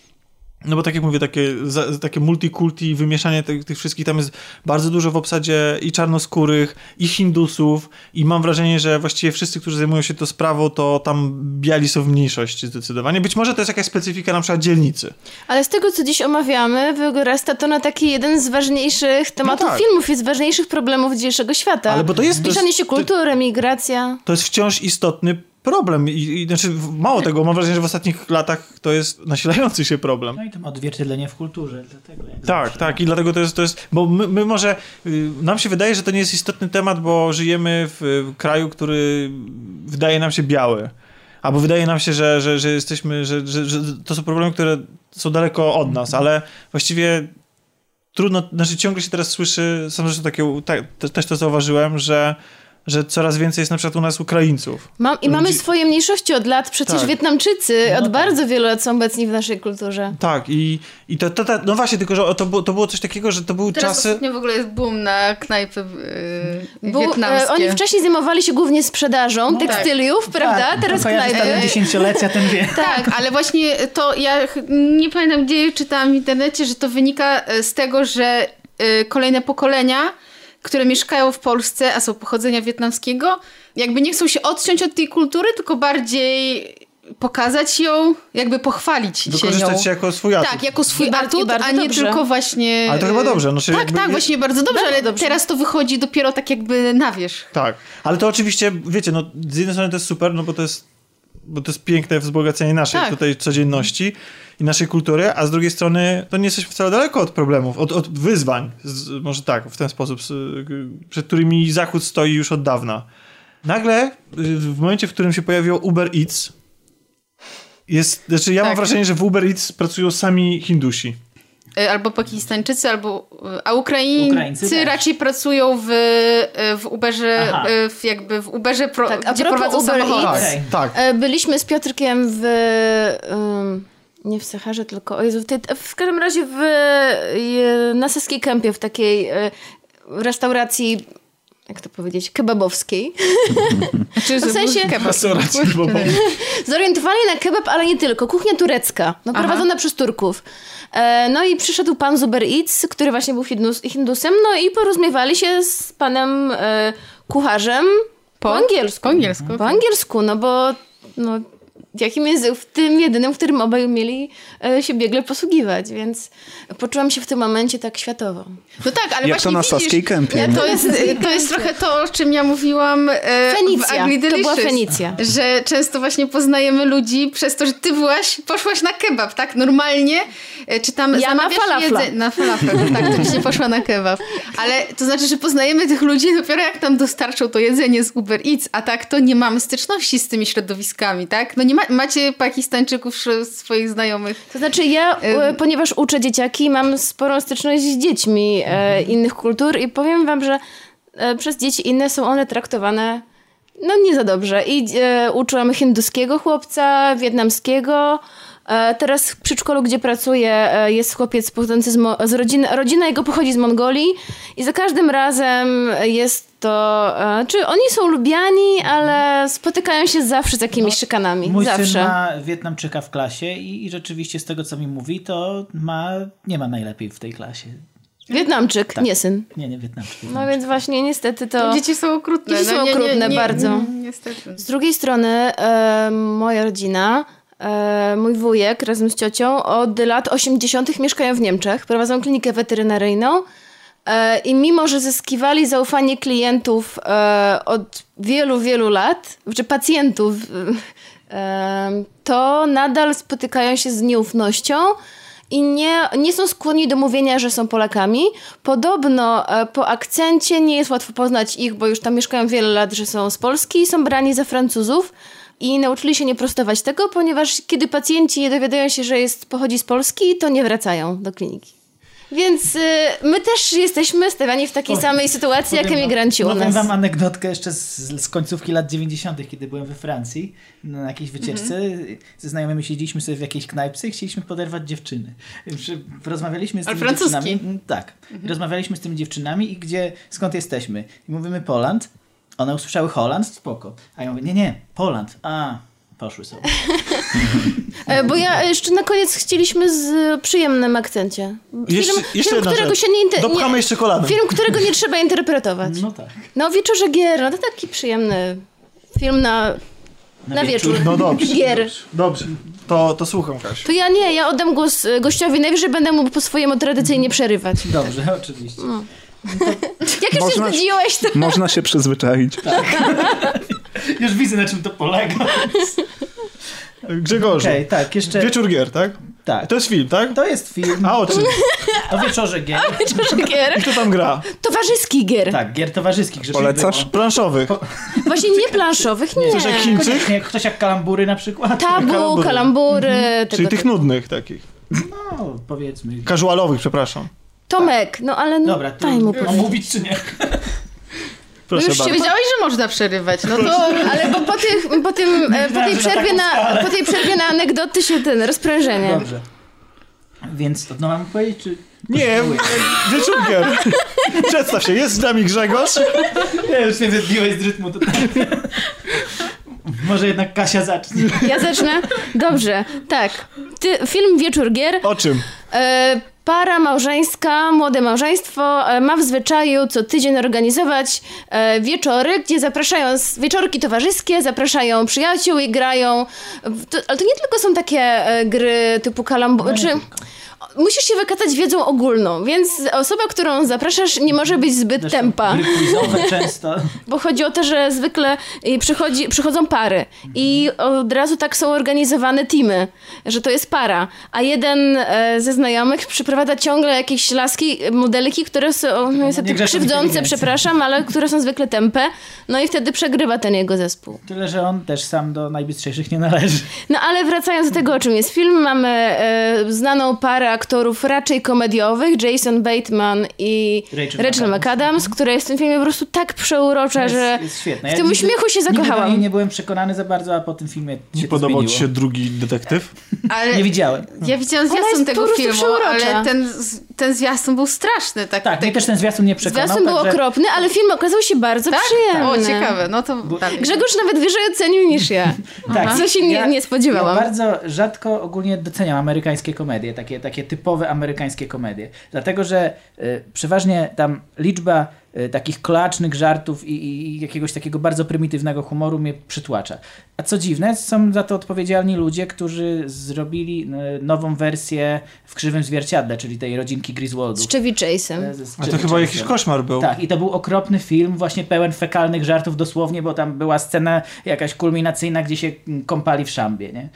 no bo tak jak mówię, takie, za, takie multikulti, wymieszanie tych, tych wszystkich, tam jest bardzo dużo w obsadzie i czarnoskórych, i hindusów i mam wrażenie, że właściwie wszyscy, którzy zajmują się tą sprawą, to tam biali są w mniejszości zdecydowanie. Być może to jest jakaś specyfika na przykład dzielnicy. Ale z tego, co dziś omawiamy, wyrasta to na taki jeden z ważniejszych tematów tak. filmów i z ważniejszych problemów dzisiejszego świata. Ale bo to jest- Piszanie się kultury, migracja. To jest wciąż istotny problem i, i znaczy mało tego, mam wrażenie, że w ostatnich latach to jest nasilający się problem. No i to ma odzwierciedlenie w kulturze, dlatego Tak, zawsze. tak i dlatego to jest, to jest bo my, my może, y, nam się wydaje, że to nie jest istotny temat, bo żyjemy w y, kraju, który wydaje nam się biały. Albo wydaje nam się, że, że, że jesteśmy, że, że, że to są problemy, które są daleko od nas, ale właściwie trudno, znaczy ciągle się teraz słyszy, sam zresztą takie, tak, te- też to zauważyłem, że, że coraz więcej jest na przykład u nas Ukraińców. Mam, I mamy Ludzi- swoje mniejszości od lat. Przecież Tak. Wietnamczycy No od tak. bardzo wielu lat są obecni w naszej kulturze. Tak, i, i to, to, to, no właśnie, tylko że to było, to było coś takiego, że to były Teraz czasy... ostatnio w ogóle jest boom na knajpy yy, Bo, e, wietnamskie. oni wcześniej zajmowali się głównie sprzedażą No tak. tekstyliów, prawda? Tak, Teraz knajpy. stare dziesięciolecia, ten wie. Tak, ale właśnie to ja nie pamiętam gdzie czytałam w internecie, że to wynika e, z tego, że e, kolejne pokolenia, które mieszkają w Polsce, a są pochodzenia wietnamskiego, jakby nie chcą się odciąć od tej kultury, tylko bardziej pokazać ją, jakby pochwalić się nią. Wykorzystać się jako swój atut. Tak, jako swój I atut, bardzo a nie dobrze. tylko właśnie... Ale to chyba dobrze, no, czyli tak, jakby tak, właśnie bardzo dobrze, Bardzo ale dobrze. teraz to wychodzi dopiero tak jakby na wierzch. Tak, ale to oczywiście, wiecie, no z jednej strony to jest super, no bo to jest, bo to jest piękne wzbogacenie naszej Tak. tutaj codzienności i naszej kultury, a z drugiej strony to nie jesteśmy wcale daleko od problemów, od, od wyzwań, z, może tak, w ten sposób, z, przed którymi Zachód stoi już od dawna. Nagle, y, w momencie, w którym się pojawiło Uber Eats, jest, znaczy ja mam Tak. wrażenie, że w Uber Eats pracują sami Hindusi. Y, Albo Pakistańczycy, albo. y, A Ukraińcy, Ukraińcy raczej pracują w, y, w Uberze, Aha. w jakby w Uberze, pro, Tak, a gdzie prowadzą Uber samochody. Eats, Tak, tak. E, Byliśmy z Piotrkiem w... ym, nie w Saharze, tylko o Jezu, w, tej, w każdym razie w, na Saskiej Kępie, w takiej e, restauracji, jak to powiedzieć, kebabowskiej. Czy W sensie- Restauracji kebabów. Zorientowani na kebab, ale nie tylko. Kuchnia turecka, no, prowadzona przez Turków. E, no i przyszedł pan z Uber Eats, który właśnie był hindus, hindusem, no i porozumiewali się z panem e, kucharzem po, angielsku. Po angielsku. Po angielsku, no bo no, jakim języku, w tym jedynym, w którym obaj umieli e, się biegle posługiwać, więc poczułam się w tym momencie tak światowo. No tak, ale Jak właśnie to na widzisz, Saskiej Kępie? To jest, to jest trochę to, o czym ja mówiłam e, Fenicja. w To była Fenicja. Że często właśnie poznajemy ludzi przez to, że ty byłaś, poszłaś na kebab, tak? Normalnie, e, czy tam Ja na falafla. jedze- Na falafel, tak, to dzisiaj poszła na kebab. Ale to znaczy, że poznajemy tych ludzi dopiero jak nam dostarczą to jedzenie z Uber Eats, a tak to nie mamy styczności z tymi środowiskami, tak? No nie ma, macie Pakistańczyków swoich znajomych. To znaczy ja, e, ponieważ uczę dzieciaki, mam sporą styczność z dziećmi e, innych kultur i powiem wam, że e, przez dzieci inne są one traktowane no nie za dobrze. I uczyłam hinduskiego chłopca, wietnamskiego. E, teraz w przedszkolu, gdzie pracuję, e, jest chłopiec pochodzący z, Mo- z rodziny, rodzina jego pochodzi z Mongolii i za każdym razem jest to, e, czy oni są lubiani, ale spotykają się zawsze z jakimiś szykanami. Mój zawsze. syn ma Wietnamczyka w klasie i, i rzeczywiście z tego, co mi mówi, to ma, nie ma najlepiej w tej klasie. Wietnamczyk, nie syn. Nie, nie Wietnamczyk. No więc właśnie niestety to... Dzieci są okrutne. Dzieci no, są nie, nie, okrutne nie, bardzo. mm, Niestety. Z drugiej strony e, moja rodzina, mój wujek razem z ciocią od lat 80. mieszkają w Niemczech, prowadzą klinikę weterynaryjną e, i mimo, że zyskiwali zaufanie klientów e, od wielu, wielu lat, czy pacjentów, e, to nadal spotykają się z nieufnością i nie, nie są skłonni do mówienia, że są Polakami. Podobno e, po akcencie nie jest łatwo poznać ich, bo już tam mieszkają wiele lat, że są z Polski i są brani za Francuzów. I nauczyli się nie prostować tego, ponieważ kiedy pacjenci dowiadają się, że jest, pochodzi z Polski, to nie wracają do kliniki. Więc y, my też jesteśmy stawiani w takiej samej sytuacji, jak Powiem wam- emigranci u Powiem nas. wam anegdotkę jeszcze z, z końcówki lat 90., kiedy byłem we Francji na jakiejś wycieczce. Mhm. Ze znajomymi siedzieliśmy sobie w jakiejś knajpce i chcieliśmy poderwać dziewczyny. Rozmawialiśmy z tymi francuski. dziewczynami. Mm, Tak. Rozmawialiśmy z tymi dziewczynami i gdzie, skąd jesteśmy? I mówimy Poland. One usłyszały Holand, spoko. A ja mówię, nie, nie, Poland. A, poszły sobie. E, Bo ja jeszcze na koniec chcieliśmy z przyjemnym akcencie. Film, Jeszcze, jeszcze film którego rzecz. się nie, inter- Dopchamy jeszcze kolanem. Film, którego nie trzeba interpretować. No tak. No, Wieczorze Gier, no to taki przyjemny film na, na, wieczór. No dobrze. Gier. Dobrze. To, to słucham, Kasiu. To ja nie, ja oddam głos e, gościowi, najwyżej będę mu po swojemu tradycyjnie przerywać. Dobrze, oczywiście. Jak już Można- się zgodziłeś, to... Można się przyzwyczaić. Już widzę, na czym to polega. Grzegorzu. Okej, tak, jeszcze... Wieczór gier, tak? Tak. To jest film, tak? To jest film A o czym? o wieczorze gier. Wieczorze Gier. I kto tam gra? Towarzyski gier. Tak, gier towarzyskich. Polecasz? było. Planszowych. Właśnie nie planszowych, nie. Coś jak Chińczyk? Koniecznie ktoś jak kalambury na przykład. Tabu, Kalambury. kalambury. tego Czyli tych typu. nudnych takich. No, powiedzmy. Casualowych, przepraszam. Tomek, no ale no, Dobra, to daj mu mam powiedzieć. mówić czy nie? Proszę już się bardzo. Wiedziałeś, że można przerywać. No to Ale bo po, tych, po, tym, e, po, tej przerwie na, po tej przerwie na anegdoty się ten, rozprężenie. Dobrze. Więc to no mam powiedzieć, czy... Nie, wieczór gier. Przedstaw się, jest z nami Grzegorz. Nie, już mnie wybiłeś z rytmu tutaj. Może jednak Kasia zacznie. Ja zacznę? Dobrze, tak. Ty, film Wieczór Gier. O czym? E, para małżeńska, młode małżeństwo e, ma w zwyczaju co tydzień organizować e, wieczory, gdzie zapraszają, wieczorki towarzyskie, zapraszają przyjaciół i grają. Ale to nie tylko są takie e, gry typu kalambo... Czy. Musisz się wykazać wiedzą ogólną, więc osoba, którą zapraszasz, nie może być zbyt Zresztą tempa. Często. Bo chodzi o to, że zwykle y, przychodzi, przychodzą pary i od razu tak są organizowane teamy, że to jest para, a jeden e, ze znajomych przyprowadza ciągle jakieś laski, modelki, które są no, niestety grzeszą krzywdzące, przepraszam, ale które są zwykle tępe, no i wtedy przegrywa ten jego zespół. Tyle, że on też sam do najbystrzejszych nie należy. No ale wracając do tego, o czym jest film, mamy e, znaną parę aktorów raczej komediowych, Jason Bateman i Rachel Rachel, McAdams. McAdams, która jest w tym filmie po prostu tak przeurocza, Jest, że jest świetne. w tym nigdy- uśmiechu się zakochałam. niej nie byłem przekonany za bardzo, a po tym filmie się Nie to podobał zmieniło. ci się drugi detektyw? Ale Nie widziałem. ja widziałam zwiastun tego filmu, przeurocza. ale ten, ten zwiastun był straszny. Tak, Tak, mnie też ten zwiastun nie przekonał. Zwiastun był także- okropny, ale film okazał się bardzo tak? przyjemny. O, ciekawe. No to dalej. Grzegorz nawet wyżej ocenił niż ja. Tak. Co się nie, nie spodziewałam. Ja bardzo rzadko ogólnie doceniam amerykańskie komedie, takie, takie typowe amerykańskie komedie. Dlatego, że y, przeważnie tam liczba e, takich klacznych żartów i, i, jakiegoś takiego bardzo prymitywnego humoru mnie przytłacza. A co dziwne, są za to odpowiedzialni ludzie, którzy zrobili e, nową wersję w krzywym zwierciadle, czyli tej rodzinki Griswoldów. Z Chevy Chase'em. A to chyba jakiś koszmar był. Tak, i to był okropny film, właśnie pełen fekalnych żartów dosłownie, bo tam była scena jakaś kulminacyjna, gdzie się kąpali w szambie, nie?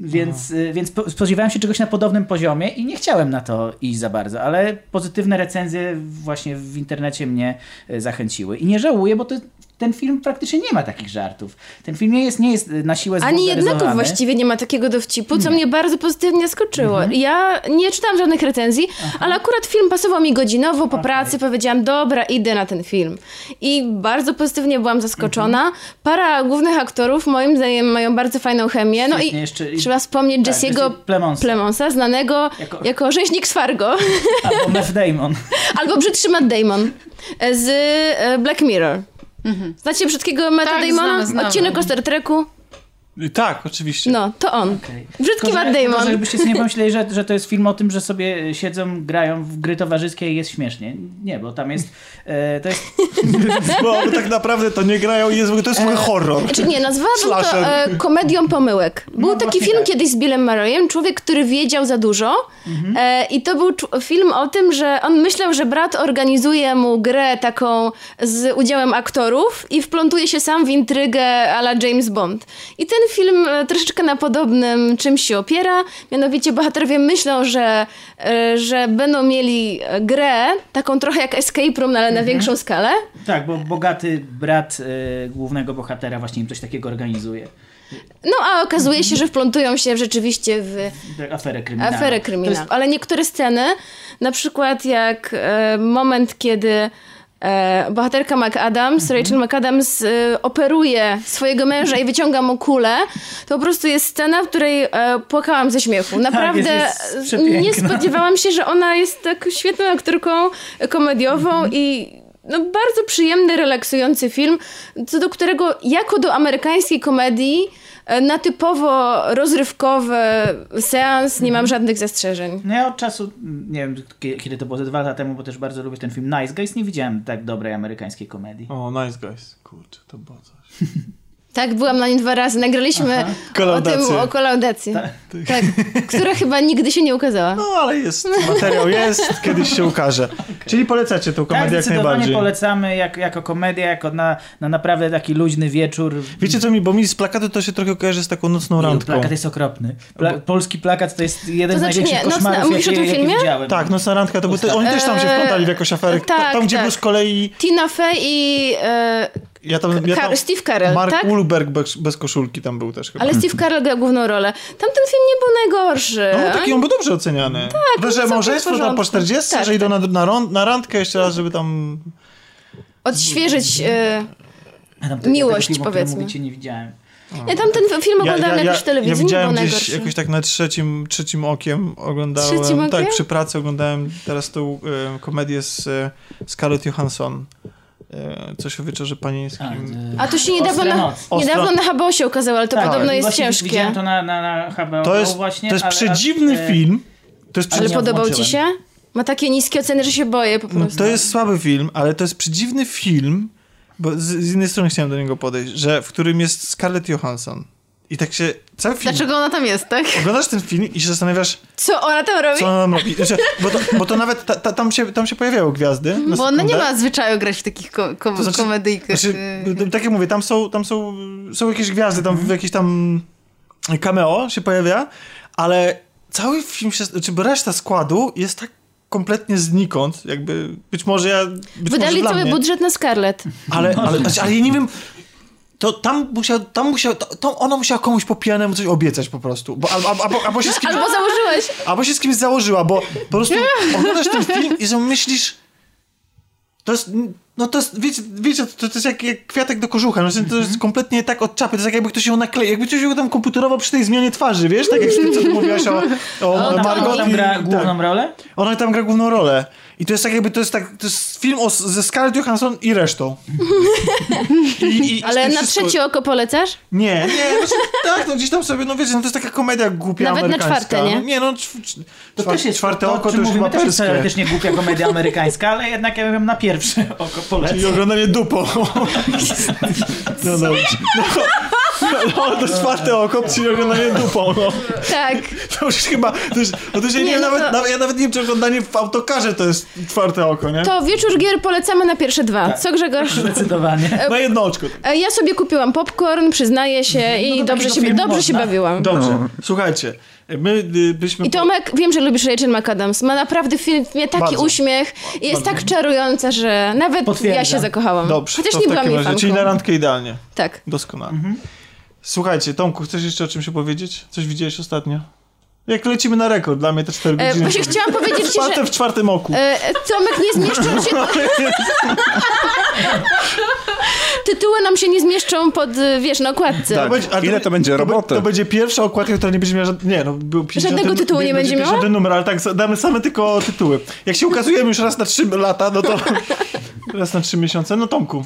Więc, y, więc po- spodziewałem się czegoś na podobnym poziomie i nie chciałem na to iść za bardzo, ale pozytywne recenzje właśnie w internecie mnie y, zachęciły. I nie żałuję, bo to, ten film praktycznie nie ma takich żartów. Ten film nie jest, nie jest na siłę Ani jednego właściwie nie ma takiego dowcipu, co mnie bardzo pozytywnie zaskoczyło. Ja nie czytałam żadnych recenzji, ale akurat film pasował mi godzinowo po pracy. Powiedziałam, dobra, idę na ten film. I bardzo pozytywnie byłam zaskoczona. Para głównych aktorów moim zdaniem mają bardzo fajną chemię. No Świetnie, i jeszcze- trzeba wspomnieć tak, Jesse'ego Jesse Plemonsa. Plemonsa, znanego Jako- jako, rzeźnik z Fargo. Albo Matt Damon. Albo brzydszy Matt Damon z e, Black Mirror. Znacie brzydkiego Matta Tak, Damona? znamy, znamy. Odcinek o Star Treku? Tak, oczywiście. No, to on. Okej. Brzydki Matt że- tylko, Damon. Żebyście sobie nie pomyśleli, że, że to jest film o tym, że sobie siedzą, grają w gry towarzyskie i jest śmiesznie. Nie, bo tam jest... E, to jest Bo tak naprawdę to nie grają i jest, to jest ogóle horror. Czy nie, nazwałabym to e, komedią pomyłek. Był No, taki film tak. kiedyś z Billem Murrayem, człowiek, który wiedział za dużo Mhm. e, i to był film o tym, że on myślał, że brat organizuje mu grę taką z udziałem aktorów i wplątuje się sam w intrygę a la James Bond. I ten film e, troszeczkę na podobnym czymś się opiera, mianowicie bohaterowie myślą, że, e, że będą mieli e, grę, taką trochę jak Escape Room, no, ale na Mhm. większą skalę. Tak, bo bogaty brat e, głównego bohatera właśnie im coś takiego organizuje. No a okazuje się, że wplątują się rzeczywiście w Aferę kryminalną. aferę To jest, kryminalną. Ale niektóre sceny, na przykład jak moment, kiedy e, bohaterka McAdams, Mhm. Rachel McAdams e, operuje swojego męża i wyciąga mu kulę, to po prostu jest scena, w której e, płakałam ze śmiechu. Naprawdę jest- jest przepiękna. nie spodziewałam się, że ona jest tak świetną aktorką komediową Mhm. i no, bardzo przyjemny, relaksujący film, co do którego jako do amerykańskiej komedii na typowo rozrywkowy seans nie mam żadnych zastrzeżeń. No ja od czasu, nie wiem kie- kiedy to było, ze dwa lata temu, bo też bardzo lubię ten film Nice Guys, nie widziałem tak dobrej amerykańskiej komedii. O, nice guys. Kurczę, to było coś. Tak, byłam na nim dwa razy. Nagraliśmy o tym, o kolaudację. Tak. która chyba nigdy się nie ukazała. No, ale jest, materiał jest, kiedyś się ukaże. Czyli polecacie tą Tak, komedię jak zdecydowanie najbardziej. polecamy jak, jako komedię, jako na, na naprawdę taki luźny wieczór. Wiecie co mi, bo mi z plakatu to się trochę kojarzy z taką nocną Nie, randką. Plakat jest okropny. Pla polski plakat to jest jeden To z znaczy największych nie, nocna- koszmarów, mówisz o jakie, tym jakie filmie? widziałem. Tak, nocna randka, to był, te, oni też tam się wplątali w jakąś aferę. Ta- tak, tam, gdzie tak. był z kolei... Tina Fey i e, Ja tam, ja tam, Steve Carell, Mark tak? Wahlberg bez, bez koszulki tam był też chyba. ale Steve Carell grał główną rolę. Tamten film nie był najgorszy. No, taki on był dobrze oceniany. Tak, to, że małżeństwo tam po porządku. 40, Tak, że idą na, na, na randkę jeszcze raz, żeby tam... Odświeżyć... E, Ja tam tego Miłość, filmu, powiedzmy. mówicie, nie widziałem. ja tamten film oglądałem jakoś w telewizji, ja nie widziałem był gdzieś jakoś tak na trzecim, trzecim okiem oglądałem. Trzecim okiem? Tak, przy pracy oglądałem teraz tą e, komedię z e, Scarlett Johansson. E, coś o wieczorze panieńskim. A, A to się niedawno na, niedawno na HBO się ukazało, ale to Tak, podobno jest ciężkie. Widziałem to na, na, na HBO to jest, właśnie. to jest ale- przedziwny ale- film. To jest, Ale podobał ci się? Ma takie niskie oceny, że się boję po no, prostu. to jest słaby film, ale to jest przedziwny film, bo z, z innej strony chciałem do niego podejść, że w którym jest Scarlett Johansson. I tak się cały film... Dlaczego ona tam jest, tak? Oglądasz ten film i się zastanawiasz, Co ona tam robi? co ona tam robi. Znaczy, bo, to, bo to nawet ta, ta, tam, się, tam się pojawiają gwiazdy. Bo ona nie ma zwyczaju grać w takich ko ko To znaczy- komedyjkach. Znaczy, y, tak jak mówię, tam są, tam są, są jakieś gwiazdy, tam w jakieś tam cameo się pojawia, ale cały film się, znaczy bo reszta składu jest tak kompletnie znikąd, jakby być może ja... Być Wydali może dla cały mnie, budżet na Scarlett. Ale, ale, znaczy, ale ja nie wiem... To tam musiał, tam musiał, to, ona musiała komuś po pijanemu coś obiecać po prostu. Bo, albo, albo, albo, się z kimś, Albo założyłeś. albo się z kimś założyła, bo po prostu oglądasz ten film i myślisz, to jest, No to jest, wiecie, wiecie to, to jest jak, jak kwiatek do kożucha, no, to jest kompletnie tak od czapy, to jest jak jakby ktoś ją nakleił, jakby ktoś ją tam komputerowo przy tej zmianie twarzy, wiesz, tak jak z tym, co ty mówiłaś o, o Ona, Margot ona tam gra tak. główną rolę? Ona tam gra główną rolę. I to jest tak jakby, to jest tak, to jest film o, ze Scarlett Johansson i resztą. I, i, Ale na wszystko- trzecie oko polecasz? Nie, nie, znaczy, tak, no gdzieś tam sobie, no wiecie, no to jest taka komedia głupia Nawet na amerykańska. czwarte, nie? No, nie, no, cz, cz, To też jest czwarte to, oko to czym już mówimy, chyba też jest teoretycznie głupia komedia amerykańska, ale jednak ja bym na pierwsze oko polecę. Czyli oglądanie dupą. No dobrze. No, no, to czwarte oko, czyli oglądanie dupą, no. Tak. To już chyba, to już, no to już ja, nie, Nie, wiem, no nawet, to- nawet, ja nawet nie wiem, czy oglądanie w autokarze to jest czwarte oko, nie? To wieczór gier polecamy na pierwsze dwa. Co Grzegorz? Zdecydowanie. Na jedno oczko. E, Ja sobie kupiłam popcorn, przyznaję się i do dobrze, się, dobrze się bawiłam. Dobrze, słuchajcie, my y, byśmy... I Tomek, wiem, że lubisz Rachel McAdams. Ma naprawdę w filmie taki Bardzo. uśmiech i jest tak czarująca, że nawet Potwierdzam. ja się zakochałam. Dobrze, Chociaż to nie w byłam takim razie, fanką. czyli na randkę idealnie. Tak. Doskonale. Słuchajcie, Tomku, chcesz jeszcze o czymś opowiedzieć? Coś widziałeś ostatnio? Jak lecimy na rekord, dla mnie te 4 E, godziny. właśnie chciałam powiedzieć ci, że w czwartym oku. e, Tomek nie zmieszczą się... Tytuły nam się nie zmieszczą pod, e, wiesz, na okładce. Tak. będzie- a Ile to będzie roboty? To będzie pierwsza okładka, która nie będzie miała żadnego... Nie, no, był 50, Żadnego tytułu nie będzie miała? 50 numer, ale tak, damy same tylko tytuły. Jak się ukazujemy już raz na 3 lata, no to... raz na 3 miesiące, no Tomku,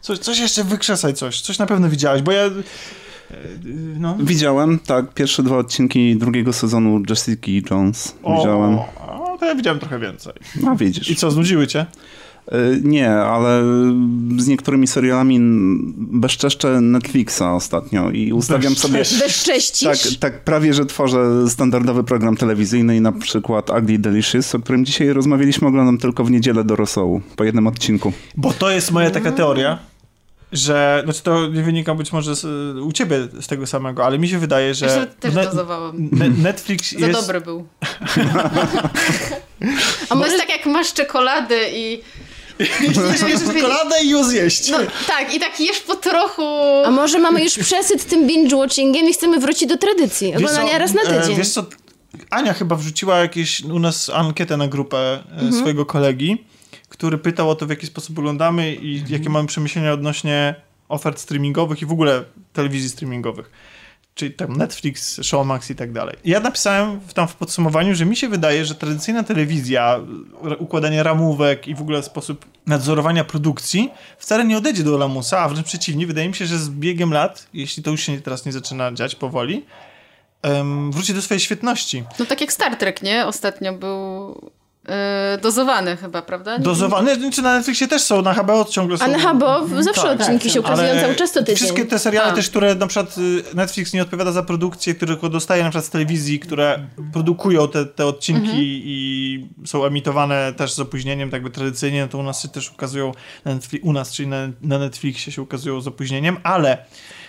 coś, coś jeszcze wykrzesaj coś. Coś na pewno widziałeś, bo ja... e, No... Widziałem, tak, pierwsze dwa odcinki drugiego sezonu Jessica Jones. Widziałem. O, to ja widziałem trochę więcej. A widzisz. I co, znudziły cię? Y, Nie, ale z niektórymi serialami bezczeszczę Netflixa ostatnio i ustawiam sobie... Bezcześcisz? Tak, tak, prawie że tworzę standardowy program telewizyjny i na przykład Ugly Delicious, o którym dzisiaj rozmawialiśmy, oglądam tylko w niedzielę do rosołu, po jednym odcinku. Bo to jest moja taka teoria, że, znaczy to nie wynika być może z, u ciebie z tego samego, ale mi się wydaje, że Zresztą też ne- ne- Netflix Za jest... dobry był. A może jest tak jak masz czekoladę i... Czekoladę i ją zjeść. No tak, i tak jesz po trochu... A może mamy już przesyt tym binge-watchingiem i chcemy wrócić do tradycji. Oglądania raz na e, tydzień. Wiesz co, Ania chyba wrzuciła jakieś u nas ankietę na grupę e, swojego kolegi, który pytał o to, w jaki sposób oglądamy i jakie mamy przemyślenia odnośnie ofert streamingowych i w ogóle telewizji streamingowych. Czyli tam Netflix, Showmax i tak dalej. Ja napisałem tam w podsumowaniu, że mi się wydaje, że tradycyjna telewizja, układanie ramówek i w ogóle sposób nadzorowania produkcji wcale nie odejdzie do lamusa, a wręcz przeciwnie, wydaje mi się, że z biegiem lat, jeśli to już się teraz nie zaczyna dziać powoli, em, wróci do swojej świetności. No tak jak Star Trek, nie? Ostatnio był dozowany chyba, prawda? Dozowane, czy na Netflixie też są, na HBO ciągle są. A na HBO zawsze Tak, odcinki się Ale ukazują cały czas to tydzień. Wszystkie te seriale A. też, które na przykład y, Netflix nie odpowiada za produkcję, które dostaje na przykład z telewizji, które produkują te, te odcinki Mhm. i są emitowane też z opóźnieniem, tak jakby tradycyjnie, no to u nas się też ukazują na Netflix, u nas, czyli na, na Netflixie się ukazują z opóźnieniem, ale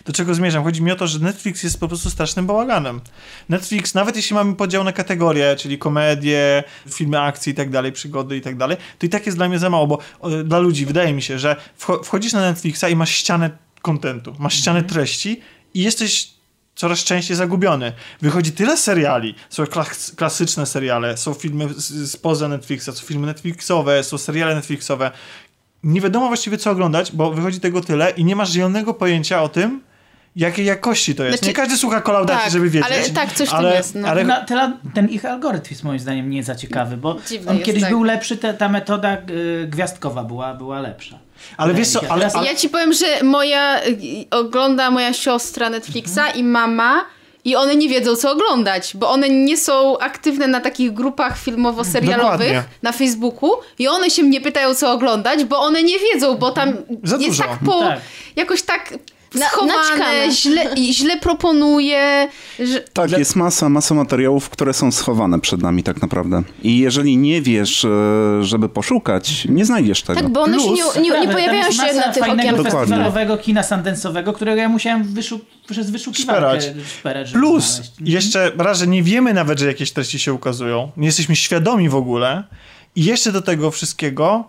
do czego zmierzam? Chodzi mi o to, że Netflix jest po prostu strasznym bałaganem. Netflix, nawet jeśli mamy podział na kategorie, czyli komedie, filmy akcji i tak dalej, przygody i tak dalej, to i tak jest dla mnie za mało, bo o, dla ludzi wydaje mi się, że wcho- wchodzisz na Netflixa i masz ścianę kontentu, masz ścianę treści i jesteś coraz częściej zagubiony. Wychodzi tyle seriali, są klas- klasyczne seriale, są filmy z- spoza Netflixa, są filmy Netflixowe, są seriale Netflixowe. Nie wiadomo właściwie co oglądać, bo wychodzi tego tyle i nie masz zielonego pojęcia o tym, jakiej jakości to jest. Znaczy- nie każdy słucha kolaudacji, Tak, żeby wiedzieć. ale tak, coś ale, jest, no. Ale ten ich algorytm jest moim zdaniem nie za ciekawy, bo Dziwny on jest, kiedyś tak. był lepszy, te, ta metoda y, gwiazdkowa była, była lepsza. Ale wiesz co, ale- ale- Ja ci powiem, że moja y, ogląda moja siostra Netflixa i mama i one nie wiedzą co oglądać, bo one nie są aktywne na takich grupach filmowo-serialowych Dokładnie. na Facebooku i one się mnie pytają co oglądać, bo one nie wiedzą, bo tam Za jest dużo. tak po... Tak. jakoś tak schowane, naćkane. źle, źle proponuje, że... Tak, jest masa, masa materiałów, które są schowane przed nami tak naprawdę. I jeżeli nie wiesz, e, żeby poszukać, nie znajdziesz tego. Tak, bo one się Plus- nie, nie, nie Prawda, pojawiają się na tych. Dokładnie. festiwalowego kina sandensowego, którego ja musiałem wyszu- przez wyszukiwarkę Szperać. Plus, znaleźć. jeszcze raz, że nie wiemy nawet, że jakieś treści się ukazują. Nie jesteśmy świadomi w ogóle. I jeszcze do tego wszystkiego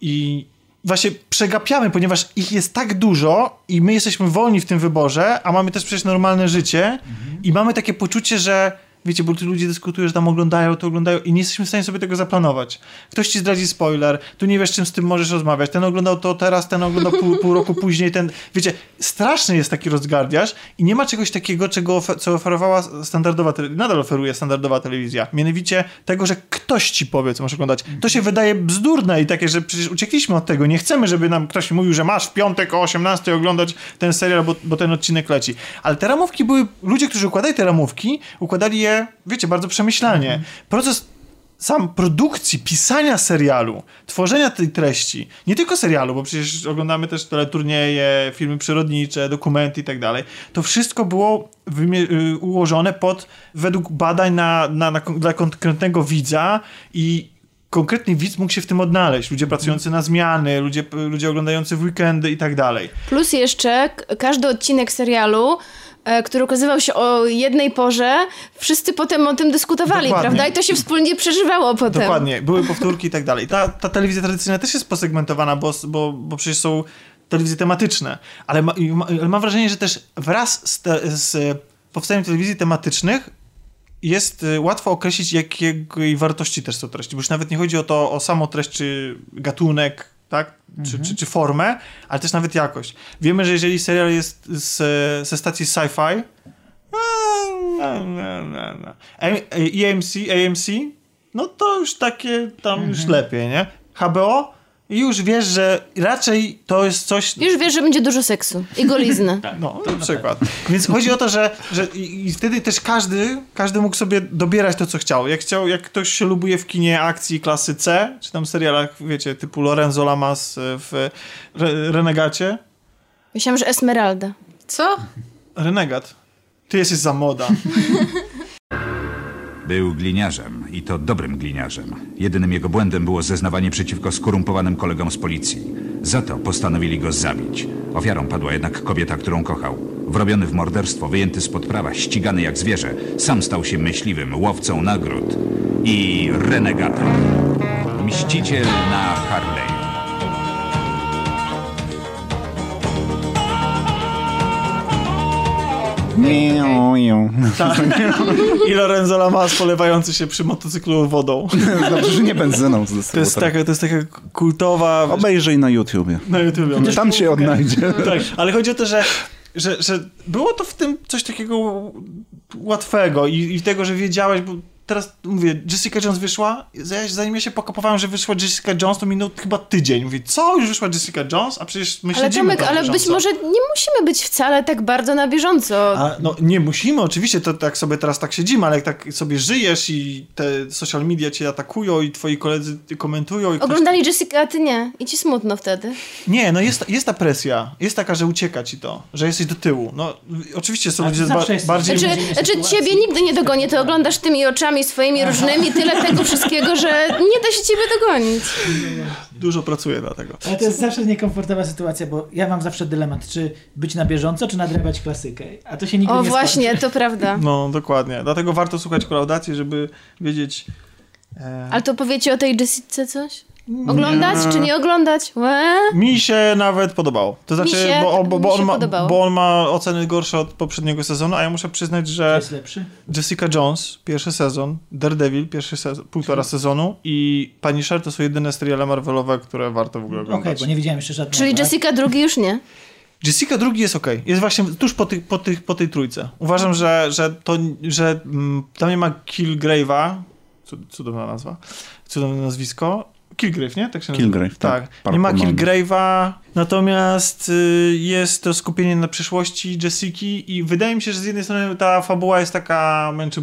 i właśnie przegapiamy, ponieważ ich jest tak dużo i my jesteśmy wolni w tym wyborze, a mamy też przecież normalne życie i mamy takie poczucie, że wiecie, bo tu ludzie dyskutują, że tam oglądają, to oglądają i nie jesteśmy w stanie sobie tego zaplanować. Ktoś ci zdradzi spoiler, tu nie wiesz, czym z tym możesz rozmawiać. Ten oglądał to teraz, ten oglądał pół, pół roku później, ten, wiecie, straszny jest taki rozgardiaż i nie ma czegoś takiego, czego, co oferowała standardowa, nadal oferuje standardowa telewizja. Mianowicie tego, że ktoś ci powie, co masz oglądać. To się wydaje bzdurne i takie, że przecież uciekliśmy od tego. Nie chcemy, żeby nam ktoś mówił, że masz w piątek o 18 oglądać ten serial, bo, bo ten odcinek leci. Ale te ramówki były, ludzie, którzy układali te ramówki, układali je, wiecie, bardzo przemyślanie. Proces sam produkcji, pisania serialu, tworzenia tej treści, nie tylko serialu, bo przecież oglądamy też teleturnieje, filmy przyrodnicze, dokumenty i tak dalej, to wszystko było y, ułożone pod, według badań na, na, na, dla konkretnego widza i konkretny widz mógł się w tym odnaleźć. Ludzie pracujący na zmiany, ludzie, ludzie oglądający w weekendy i tak dalej. Plus jeszcze każdy odcinek serialu, który ukazywał się o jednej porze, wszyscy potem o tym dyskutowali, Dokładnie. prawda? I to się wspólnie przeżywało potem. Dokładnie, były powtórki i tak dalej. Ta, ta telewizja tradycyjna też jest posegmentowana, bo, bo, bo przecież są telewizje tematyczne, ale, ma, ale mam wrażenie, że też wraz z, te, z powstaniem telewizji tematycznych jest y, łatwo określić, jakiej wartości też są treści, bo już nawet nie chodzi o to, o samą treść, czy gatunek, tak? Czy, czy, czy formę, ale też nawet jakość. Wiemy, że jeżeli serial jest z, ze stacji sci-fi, no, no, no, no. A- EMC, AMC, no to już takie tam już lepiej, nie? HBO już wiesz, że raczej to jest coś... Już wiesz, że będzie dużo seksu i golizny. No, na przykład. Więc chodzi o to, że, że i, i wtedy też każdy, każdy mógł sobie dobierać to, co chciał. Jak chciał, jak ktoś się lubuje w kinie akcji klasy C, czy tam serialach, wiecie, typu Lorenzo Lamas w Re Renegacie. Myślałam, że Esmeralda. Co? Renegat. Ty jesteś za moda. Był gliniarzem i to dobrym gliniarzem. Jedynym jego błędem było zeznawanie przeciwko skorumpowanym kolegom z policji. Za to postanowili go zabić. Ofiarą padła jednak kobieta, którą kochał. Wrobiony w morderstwo, wyjęty spod prawa, ścigany jak zwierzę, sam stał się myśliwym, łowcą nagród i renegatem. Mściciel na Harley. Miau, miau. I Lorenzo Lamas polewający się przy motocyklu wodą. Dobrze, że nie benzyną. To jest taka, to jest taka kultowa... Obejrzyj na YouTubie. Na YouTubie. Tam cię odnajdzie. Tak, ale chodzi o to, że, że, że było to w tym coś takiego łatwego i, i tego, że wiedziałeś, bo teraz mówię, Jessica Jones wyszła, zanim ja się pokopowałem, że wyszła Jessica Jones, to minął chyba tydzień. Mówię, co? Już wyszła Jessica Jones? A przecież my Ale śledzimy Tomek, to ale być może nie musimy być wcale tak bardzo na bieżąco. A, no nie musimy, oczywiście, to tak sobie teraz tak siedzimy, ale jak tak sobie żyjesz i te social media cię atakują i twoi koledzy komentują i ktoś... Oglądali Jessica, a ty nie. I ci smutno wtedy. Nie, no jest, jest ta presja. Jest taka, że ucieka ci to, że jesteś do tyłu. No oczywiście są Ale ludzie ba- bardziej... Znaczy, znaczy ciebie nigdy nie dogonię, ty oglądasz tymi oczami swoimi różnymi, tyle tego wszystkiego, że nie da się ciebie dogonić. Dużo pracuję dlatego. Ale to jest zawsze niekomfortowa sytuacja, bo ja mam zawsze dylemat, czy być na bieżąco, czy nadrabiać klasykę. A to się nigdy O nie właśnie, skończy. to prawda. No, dokładnie. Dlatego warto słuchać kolaudacji, żeby wiedzieć... E... Ale to powiecie o tej Jessice coś? Oglądać czy nie oglądać? Łe? Mi się nawet podobało. To znaczy, się- bo, bo, mi bo, się on ma, bo on ma oceny gorsze od poprzedniego sezonu, a ja muszę przyznać, że jest lepszy. Jessica Jones, pierwszy sezon, Daredevil, pierwszy sezon, półtora sezonu i Punisher to są jedyne seriale Marvelowe, które warto w ogóle Okej, oglądać. bo nie widziałem jeszcze żadnego. Czyli tak? Jessica drugi już nie. Jessica drugi jest ok. Jest właśnie tuż po, tych, po, tych, po tej trójce. Uważam, że, że, to, że mm, tam nie ma Killgrave'a, cud- cudowna nazwa, cudowne nazwisko. Killgrave, nie? Tak się nazywa. Killgrave, tak. tak. Nie ma. Killgrave'a, natomiast y, jest to skupienie na przyszłości Jessiki i wydaje mi się, że z jednej strony ta fabuła jest taka męczy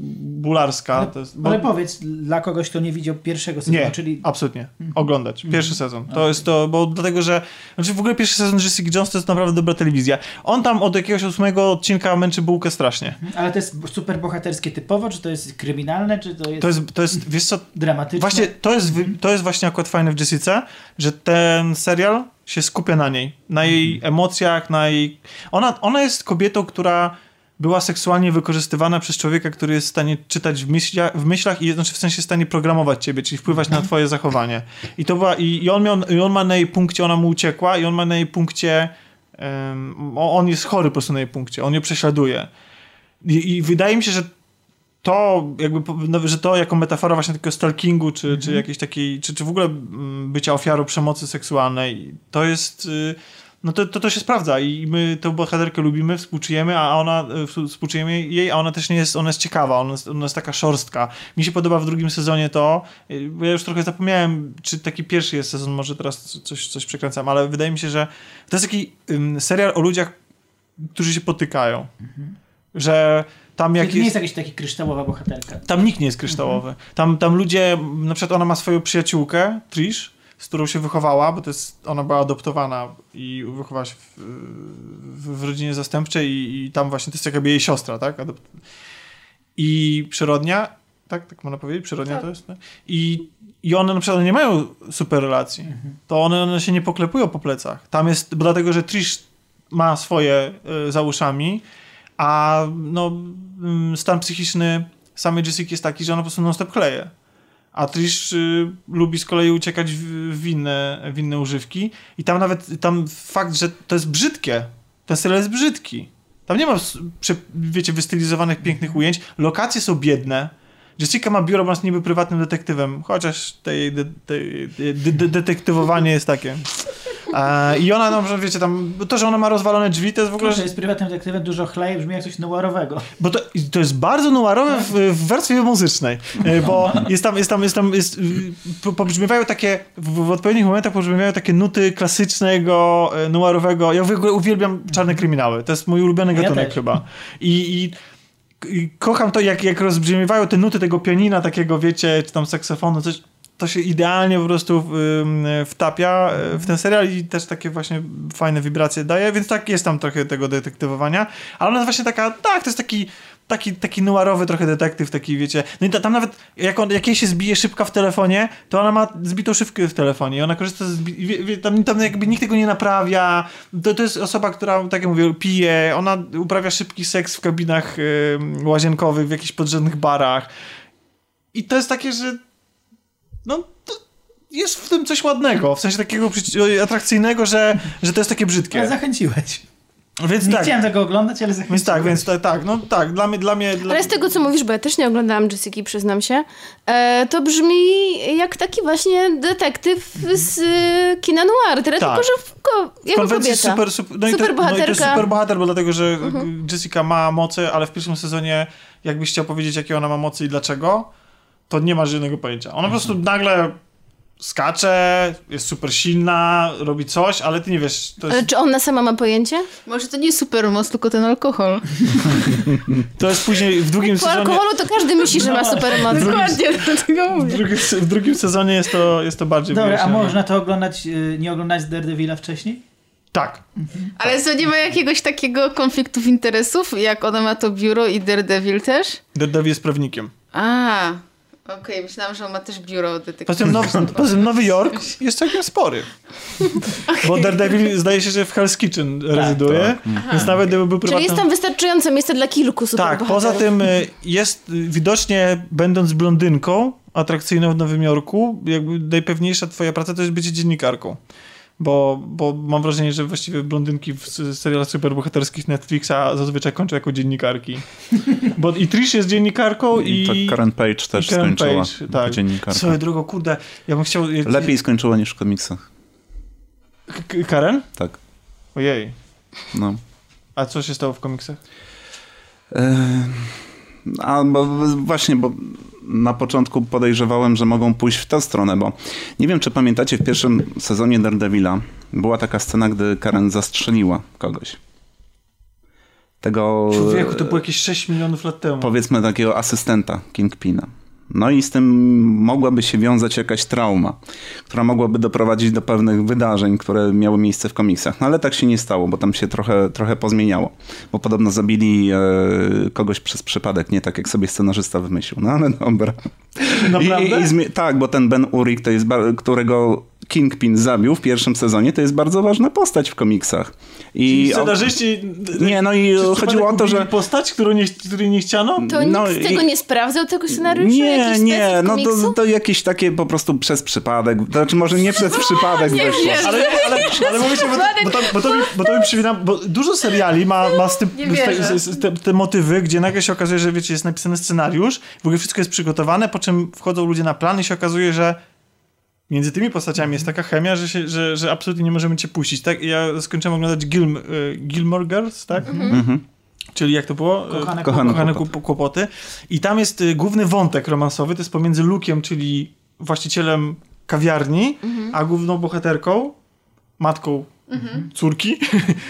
bularska. Ale, to jest, bo- ale powiedz, dla kogoś, kto nie widział pierwszego sezonu, nie, czyli absolutnie. Oglądać. Pierwszy sezon. To jest to, bo dlatego, że znaczy w ogóle pierwszy sezon Jessica Jones to jest naprawdę dobra telewizja. On tam od jakiegoś ósmego odcinka męczy bułkę strasznie. Ale to jest super bohaterskie typowo, czy to jest kryminalne, czy to jest, To jest, to jest wiesz co, dramatyczne? właśnie to jest, to jest właśnie akurat fajne w Jessice, że ten serial się skupia na niej, na jej emocjach, na jej... Ona, ona jest kobietą, która była seksualnie wykorzystywana przez człowieka, który jest w stanie czytać w, myślia, w myślach i znaczy w sensie w stanie programować ciebie, czyli wpływać na twoje zachowanie. I to była, i, i, on miał, i on ma na jej punkcie, ona mu uciekła i on ma na jej punkcie o- on jest chory po prostu na jej punkcie, on ją prześladuje. I, I wydaje mi się, że to jakby, no, że to jako metafora właśnie takiego stalkingu, czy, czy jakiejś takiej, czy, czy w ogóle mm, bycia ofiarą przemocy seksualnej, to jest, y, no to, to, to się sprawdza i my tę bohaterkę lubimy, współczujemy, a ona, y, współczujemy jej, a ona też nie jest, ona jest ciekawa, ona jest, ona jest taka szorstka. Mi się podoba w drugim sezonie to, bo ja już trochę zapomniałem, czy taki pierwszy jest sezon, może teraz coś, coś przekręcam, ale wydaje mi się, że to jest taki ym, serial o ludziach, którzy się potykają. Że tam jak to nie jest, jest jakaś taka kryształowa bohaterka. tam nikt nie jest kryształowy. Tam, tam ludzie, na przykład ona ma swoją przyjaciółkę, Trish, z którą się wychowała, bo to jest, ona była adoptowana i wychowała się w, w, w rodzinie zastępczej i, i tam właśnie to jest jakby jej siostra, tak? Adop... I przyrodnia, tak, tak można powiedzieć, przyrodnia to jest, tak? I, I one na przykład nie mają super relacji. To one, one się nie poklepują po plecach. Tam jest, bo dlatego, że Trish ma swoje y, za uszami, a no, mm, stan psychiczny samej Jessica jest taki, że ona po prostu non-stop kleje. A Trish y, lubi z kolei uciekać w, w, inne, w inne używki. I tam nawet tam fakt, że to jest brzydkie. Ten serial jest brzydki. Tam nie ma, wiecie, wystylizowanych pięknych ujęć. Lokacje są biedne. Jessica ma biuro, bo jest niby prywatnym detektywem, chociaż tej, de, tej, de, de, detektywowanie jest takie. E, I ona, no, że wiecie, tam, to, że ona ma rozwalone drzwi, to jest w ogóle... Że jest prywatnym detektywem, dużo chleje, brzmi jak coś noiroowego. Bo to, to jest bardzo noirowe w, w wersji muzycznej, e, bo jest tam, jest tam, jest tam, jest, po- pobrzmiewają takie, w, w odpowiednich momentach pobrzmiewają takie nuty klasycznego, e, noirowego, ja w ogóle uwielbiam czarne kryminały, to jest mój ulubiony gatunek chyba. I, i, i kocham to, jak, jak rozbrzmiewają te nuty tego pianina takiego, wiecie, czy tam saksofonu, coś, to się idealnie po prostu wtapia e, w ten serial i też takie właśnie fajne wibracje daje, więc tak jest tam trochę tego detektywowania, ale ona jest właśnie taka, tak, to jest taki taki, taki noirowy trochę detektyw, taki wiecie, no i ta, tam nawet jak, on, jak jej się zbije szybka w telefonie, to ona ma zbitą szybkę w telefonie ona korzysta z, wie, wie, tam, tam jakby nikt tego nie naprawia, to, to jest osoba, która, tak jak mówię, pije, ona uprawia szybki seks w kabinach y, łazienkowych, w jakichś podrzędnych barach. I to jest takie, że no to jest w tym coś ładnego, w sensie takiego atrakcyjnego, że, że to jest takie Ale brzydkie. zachęciłeś. Więc Nie tak, chciałem tego oglądać, ale zachęciłeś. więc tak, więc tak, tak, no tak, dla mnie, dla mnie... Dla... Ale z tego, co mówisz, bo ja też nie oglądałam Jessica, przyznam się, e, to brzmi jak taki właśnie detektyw z e, kina noir, tyle Tak. tylko, że w ko- jako konwencji kobieta. super, super, no, i to, Super no i to jest bohaterka. Mhm. super bohater, bo dlatego, że Jessica ma moce, ale w pierwszym sezonie jakbyś chciał powiedzieć, jakie ona ma moce i dlaczego, to nie ma żadnego pojęcia. Ona po prostu Mhm. nagle skacze, jest super silna, robi coś, ale ty nie wiesz, to Ale jest, czy ona sama ma pojęcie? Może to nie supermoc, tylko ten alkohol. to jest później w drugim Po sezonie... alkoholu to każdy myśli, że ma supermoc. Dokładnie, dlatego W mówię. drugim, w drugim sezonie jest to, jest to bardziej Dobra, a można to oglądać, y, nie oglądać Daredevila wcześniej? Tak. Ale co, nie ma jakiegoś takiego konfliktów interesów, jak ona ma to biuro i Daredevil też? Daredevil jest prawnikiem. A, okej, myślałam, że on ma też biuro Poza detektywne. tym, Now, poza tym Nowy Jork jest całkiem spory. Bo Daredevil zdaje się, że w Hell's Kitchen rezyduje, więc nawet gdyby był Czyli prywatnym... jest tam wystarczające miejsce dla kilku Tak, superbohaterów. poza tym y, jest y, widocznie, będąc blondynką atrakcyjną w Nowym Jorku, jakby najpewniejsza twoja praca to jest bycie dziennikarką. Bo, bo mam wrażenie, że właściwie blondynki w serialach superbohaterskich Netflixa zazwyczaj kończą jako dziennikarki. Bo i Trish jest dziennikarką i... I tak Karen Page też Karen skończyła Page, jako tak. dziennikarka. Swoją drogą, kurde, ja bym chciał... Lepiej skończyła niż w komiksach. K- Karen? Tak. Ojej. No. A co się stało w komiksach? E, A bo właśnie, bo na początku podejrzewałem, że mogą pójść w tę stronę, bo nie wiem, czy pamiętacie, w pierwszym sezonie Daredevila była taka scena, gdy Karen zastrzeliła kogoś. Tego, Człowieku, to było jakieś 6 milionów lat temu. powiedzmy, takiego asystenta Kingpina. No i z tym mogłaby się wiązać jakaś trauma, która mogłaby doprowadzić do pewnych wydarzeń, które miały miejsce w komiksach. No ale tak się nie stało, bo tam się trochę, trochę pozmieniało. Bo podobno zabili e, kogoś przez przypadek, nie tak jak sobie scenarzysta wymyślił. No ale dobra. I, Naprawdę? i, i zmie- tak, bo ten Ben Urich to jest, którego Kingpin zabił w pierwszym sezonie, to jest bardzo ważna postać w komiksach. I I o- scenarzyści... Nie, no i chodziło o to, że- postać, którą nie, której nie chciano? To No nikt i- tego nie sprawdzał, tego scenariusza? Nie, nie, no to, to jakieś takie po prostu przez przypadek, to znaczy może nie przez przypadek wyszło. wierzę. Ale, ale, ale mówię ci, bo, bo, to, bo, to mi, bo to mi przypomina, bo dużo seriali ma, ma z tym, Nie z te, wierzę. z, z, te, te motywy, gdzie nagle się okazuje, że wiecie, jest napisany scenariusz, w ogóle wszystko jest przygotowane, po czym wchodzą ludzie na plan i się okazuje, że między tymi postaciami jest taka chemia, że, się, że, że absolutnie nie możemy cię puścić. Tak? Ja skończyłem oglądać Gilm, y, Gilmore Girls, tak? Mhm. Czyli jak to było? Kochane Kochane Kochane kłopoty. I tam jest y, główny wątek romansowy, to jest pomiędzy Luke'iem, czyli właścicielem kawiarni, a główną bohaterką, matką córki.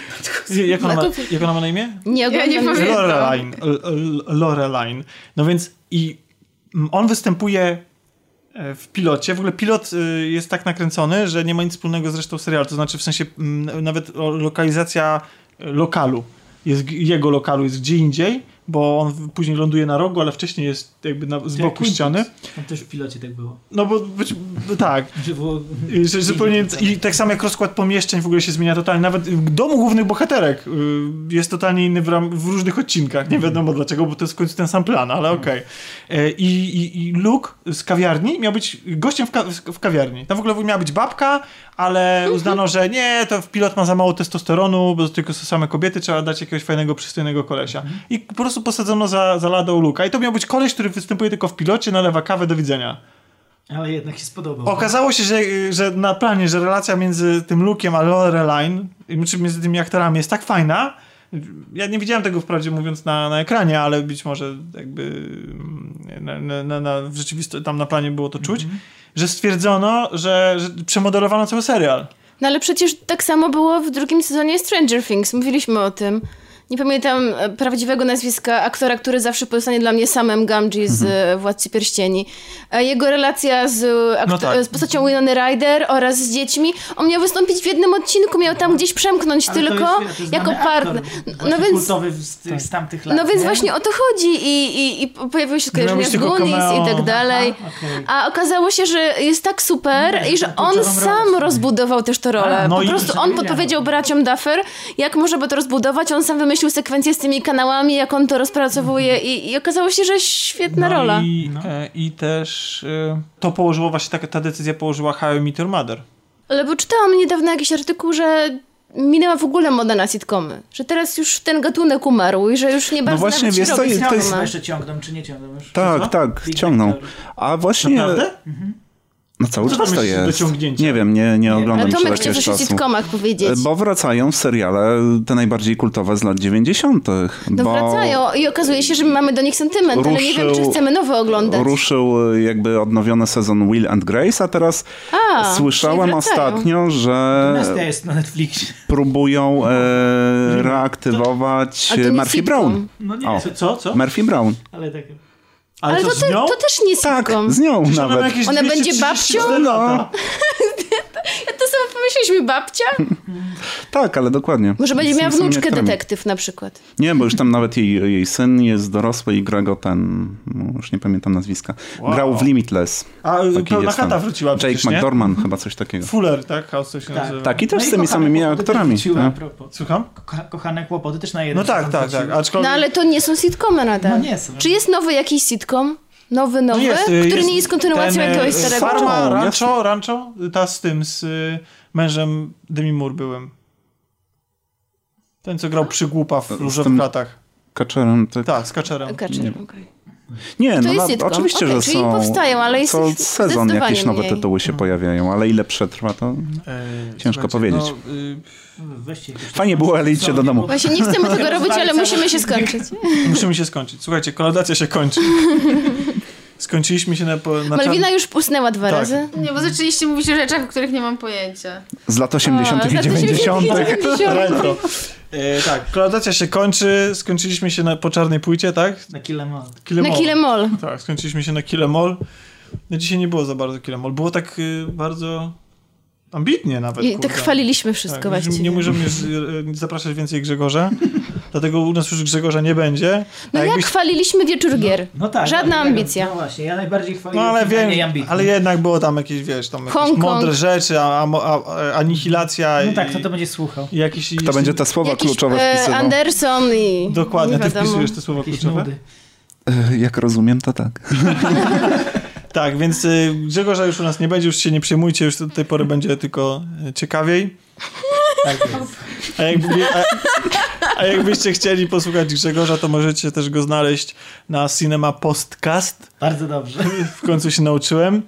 jak, ona ma, jak ona ma na imię? Nie Ja nie. Loreline. L- L- Loreline. No więc i mm, on występuje w pilocie. W ogóle pilot y, jest tak nakręcony, że nie ma nic wspólnego z resztą serialu. To znaczy w sensie mm, nawet lokalizacja e, lokalu. Jest, jego lokalu jest gdzie indziej, bo on później ląduje na rogu, ale wcześniej jest jakby na, z Jak boku ściany. Tam też w pilocie tak było. No bo być, tak. Że było... Że, zupełnie, I tak samo jak rozkład pomieszczeń w ogóle się zmienia totalnie. Nawet w domu głównych bohaterek y, jest totalnie inny w, ram, w różnych odcinkach. Nie wiadomo dlaczego, bo to jest w końcu ten sam plan, ale okej. E, I, i, I Luke z kawiarni miał być gościem w, ka w kawiarni. Tam w ogóle miała być babka, ale uznano, że nie, to pilot ma za mało testosteronu, bo to tylko są same kobiety, trzeba dać jakiegoś fajnego, przystojnego kolesia. I po prostu posadzono za, za ladą Luka. I to miał być koleś, który występuje tylko w pilocie, nalewa kawę, do widzenia. Ale jednak się spodobał. Okazało się, że, że na planie, że relacja między tym Luke'iem a Loreline, czy między tymi aktorami jest tak fajna. Ja nie widziałem tego wprawdzie mówiąc na, na ekranie, ale być może jakby mm, na, na, na, w rzeczywistości tam na planie było to czuć, że stwierdzono, że, że przemodelowano cały serial. No ale przecież tak samo było w drugim sezonie Stranger Things. Mówiliśmy o tym. Nie pamiętam e, prawdziwego nazwiska aktora, który zawsze pozostanie dla mnie samym Gamgee z mhm. Władcy Pierścieni. E, Jego relacja z, No tak. z postacią Winony Ryder oraz z dziećmi. On miał wystąpić w jednym odcinku, miał tam gdzieś przemknąć Ale to tylko jest, to jest jako partner. No właśnie więc, z, tych, z tamtych lat. no więc nie? właśnie o to chodzi i, i, i pojawiły się skojarzenia z Goonies i tak dalej. Aha, okej. A okazało się, że jest tak super Nie, i że to on sam rozbudował też tę rolę. A, no po prostu on podpowiedział braciom Duffer, jak można by to rozbudować. On sam wymyślił sekwencję z tymi kanałami, jak on to rozpracowuje i, i okazało się, że świetna rola. I, e, I też e, to położyło właśnie taka, ta decyzja położyła How I Met Your Mother. Ale bo czytałam niedawno jakiś artykuł, że minęła w ogóle moda na sitcomy. Że teraz już ten gatunek umarł i że już nie bardzo właśnie, nawet się wiesz jest- to jest- jeszcze ciągną, czy nie ciągną już? Tak, Co? tak, Big ciągną. A właśnie... Naprawdę? No cały Co czas to jest? Nie wiem, nie, nie oglądam Tomek już chciał jakiegoś coś o sitcomach powiedzieć. Bo wracają seriale te najbardziej kultowe z lat 90. No bo wracają i okazuje się, że my mamy do nich sentyment, ale nie wiem, czy Ruszył- chcemy nowe oglądać. Ruszył y, jakby odnowiony sezon Will and Grace, a teraz A, słyszałem ostatnio, że jest na Netflixie. próbują e, reaktywować A to nie Murphy sitcom. Brown. No nie, O. Co? co? co? Murphy Brown. ale tak... Ale, Ale to, z te, nią? to też nie Tak, sitcom. z nią Przecież ona nawet. jakieś Ona będzie 234 babcią? lata. Ja sobie pomyśleliśmy, babcia? Tak, ale dokładnie. Może będzie miała wnuczkę detektyw na przykład. Nie, bo już tam nawet jej, jej syn jest dorosły i gra go ten, już nie pamiętam nazwiska, Wow. grał w Limitless. A pełna chata wróciła Jake przecież, nie? McDorman, chyba coś takiego. Fuller, tak? House to się Tak. nazywa. Tak, i też No z tymi samymi aktorami. propos. Słucham? Ko kochane kłopoty też na jeden No tak, tak, tak. Aczkolwiek... No ale to nie są sitcomy nadal. No nie są. Czy jest nowy jakiś sitcom? Nowy, nowy? No jest, który nie jest kontynuacją ten, e, jakiegoś starego? Farma, Rancho, Rancho, ta z tym, z y, mężem Demi Moore byłem. Ten, co grał przygłupa w różowych latach. Kaczerem, tak. Tak, z Kaczerem. Kaczy, Nie. okej. Nie, To no jest na, oczywiście, Okej, że czyli są. powstają, ale jest co sezon jakieś nowe mniej. tytuły się pojawiają, ale ile przetrwa, to E, Ciężko powiedzieć. No, y, fajnie było, ale idźcie do domu. Właśnie nie chcemy tego robić, ale musimy się skończyć. musimy się skończyć. Słuchajcie, kolaudacja się kończy. Skończyliśmy się na... po- na Malwina już pusnęła dwa Tak. razy. Nie, bo zaczęliście mówić o rzeczach, o których nie mam pojęcia. Z lat 80. O, i z lat 90. 90. Retro. E, tak, kolaudacja się kończy. Skończyliśmy się na, po czarnej płycie, tak? Na Kilemon. Killemall. Na Kilemol. Tak, skończyliśmy się na Killemall. No dzisiaj nie było za bardzo Killemall. Było tak y, bardzo ambitnie nawet. I tak chwaliliśmy wszystko Tak, właściwie. Nie możemy już y, zapraszać więcej Grzegorza. Dlatego u nas już Grzegorza nie będzie. No jak chwaliliśmy wieczór gier. No tak. Żadna tak, ambicja. No właśnie, ja najbardziej No chwaliłem ale film, a wiem, ale jednak było tam jakieś, wiesz, tam jakieś Hong Kong. mądre rzeczy, a, a, a, anihilacja No i, tak, kto to będzie słuchał? i jakieś... To będzie te słowa Jakiś kluczowe e, wpisywał. Anderson i... Dokładnie, nie ty wpisujesz te słowa Jakieś kluczowe? nudy. E, Jak rozumiem, to tak. Tak, więc y, Grzegorza już u nas nie będzie, już się nie przejmujcie, już do tej pory będzie tylko ciekawiej. Tak jest. A, jakby, a, a jakbyście chcieli posłuchać Grzegorza, to możecie też go znaleźć na Cinema Postcast. Bardzo dobrze. W końcu się nauczyłem.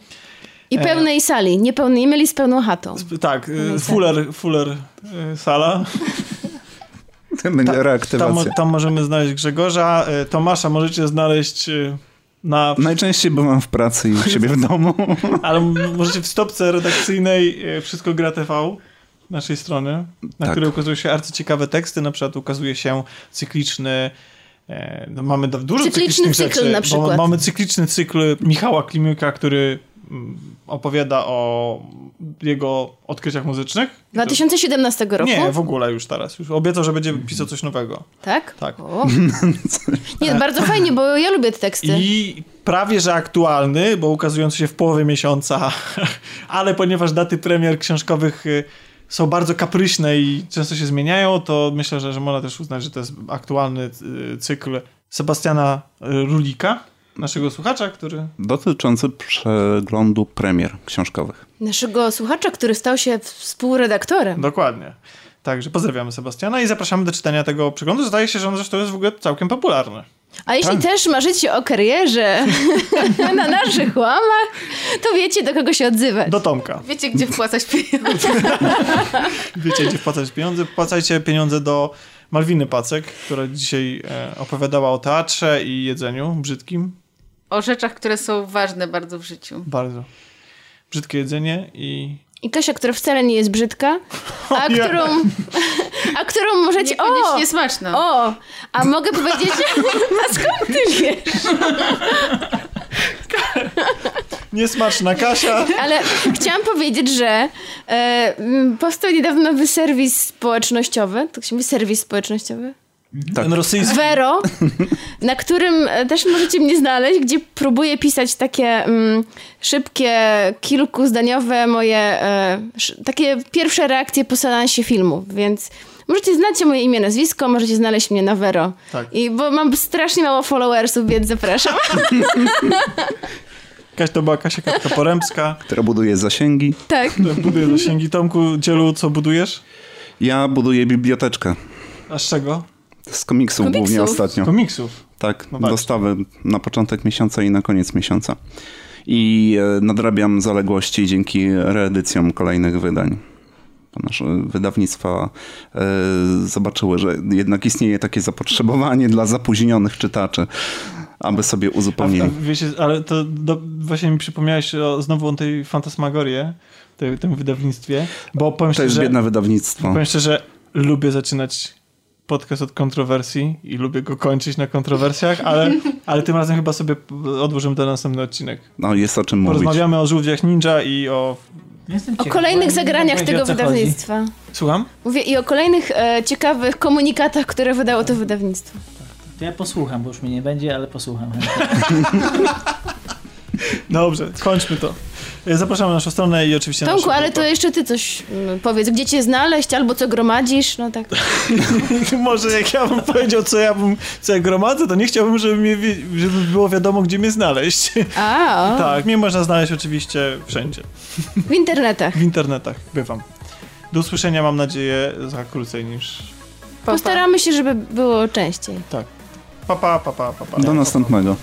I pełnej sali, nie, pełnej, nie myli z pełną chatą. Tak, Pełnej Fuller, Fuller y, sala. Będzie Tam, tam możemy znaleźć Grzegorza. Tomasza możecie znaleźć na... Najczęściej byłem w pracy i u siebie w domu. Ale możecie w stopce redakcyjnej Wszystko Gra TV naszej strony, na Tak. której ukazują się arcyciekawe teksty. Na przykład ukazuje się cykliczny e, no mamy dużo Cykliczny cyklicznych cykl rzeczy, na przykład. Mamy cykliczny cykl Michała Klimiuka, który mm, opowiada o jego odkryciach muzycznych. 2017 roku? Nie, w ogóle już teraz. Już obiecał, że będzie pisał coś nowego. Tak? Tak. Nie, bardzo fajnie, bo ja lubię te teksty. I prawie że aktualny, bo ukazujący się w połowie miesiąca, ale ponieważ daty premier książkowych y, są bardzo kapryśne i często się zmieniają, to myślę, że, że można też uznać, że to jest aktualny y, cykl Sebastiana y, Rulika, naszego słuchacza, który Dotyczący przeglądu premier książkowych. Naszego słuchacza, który stał się współredaktorem. dokładnie. Także pozdrawiamy Sebastiana i zapraszamy do czytania tego przeglądu. Zdaje się, że on zresztą jest w ogóle całkiem popularny. A jeśli Tak. też marzycie o karierze na naszych łamach, to wiecie, do kogo się odzywać. Do Tomka. Wiecie, gdzie wpłacać pieniądze. Wiecie, gdzie wpłacać pieniądze? Wpłacajcie pieniądze do Malwiny Pacek, która dzisiaj e, opowiadała o teatrze i jedzeniu brzydkim. O rzeczach, które są ważne bardzo w życiu. Bardzo. Brzydkie jedzenie i... I Kasia, która wcale nie jest brzydka, a nie. którą, a którą możecie... O! Niekoniecznie smaczna. O! A mogę powiedzieć... A skąd ty wiesz? Niesmaczna Kasia. Ale chciałam powiedzieć, że e, powstał niedawno nowy serwis społecznościowy. Tak się mówi serwis społecznościowy? Tak. Ten rosyjski. Vero, na którym też możecie mnie znaleźć, gdzie próbuję pisać takie mm, szybkie, kilkuzdaniowe moje e, sz, takie pierwsze reakcje po seansie filmu, więc możecie znać moje imię, nazwisko, możecie znaleźć mnie na Vero. Tak. I bo mam strasznie mało followersów, więc zapraszam. Kaś to była Kasia Katka Porębska, Która buduje zasięgi. tak. która buduje zasięgi. Tomku, Dzielu, co budujesz? Ja buduję biblioteczkę. A z czego? Z komiksów, Komiksów? głównie ostatnio. Komiksów. Tak, No dostawy na początek miesiąca i na koniec miesiąca. I e, nadrabiam zaległości dzięki reedycjom kolejnych wydań. Nasze wydawnictwa e, zobaczyły, że jednak istnieje takie zapotrzebowanie dla zapóźnionych czytaczy, aby sobie A, a uzupełnili. wiecie, ale to do, właśnie mi przypomniałeś o, znowu o tej fantasmagorię, tej, tym wydawnictwie, bo powiem To jest szczerze, biedne wydawnictwo. powiem szczerze, lubię zaczynać podcast od kontrowersji i lubię go kończyć na kontrowersjach, ale, ale tym razem chyba sobie odłożymy to na następny odcinek. No, jest o czym mówić. Porozmawiamy o żółwiach ninja i o... O kolejnych zagraniach tego co chodzi. wydawnictwa. Słucham? Mówię i o kolejnych e, ciekawych komunikatach, które wydało to wydawnictwo. To ja posłucham, bo już mnie nie będzie, ale posłucham. Dobrze, skończmy to. E, Zapraszamy na naszą stronę i oczywiście na Tomku, naszą ale to jeszcze ty coś mm, powiedz, gdzie cię znaleźć, albo co gromadzisz, no tak. Może jak ja bym powiedział, co ja bym, co ja gromadzę, to nie chciałbym, żeby, mnie, żeby było wiadomo, gdzie mnie znaleźć. A, o, tak, mnie można znaleźć oczywiście wszędzie. w internetach. W internetach bywam. Do usłyszenia mam nadzieję za krócej niż... Pa, pa. Postaramy się, żeby było częściej. Tak. Pa, pa, pa, pa, pa, pa. Do następnego.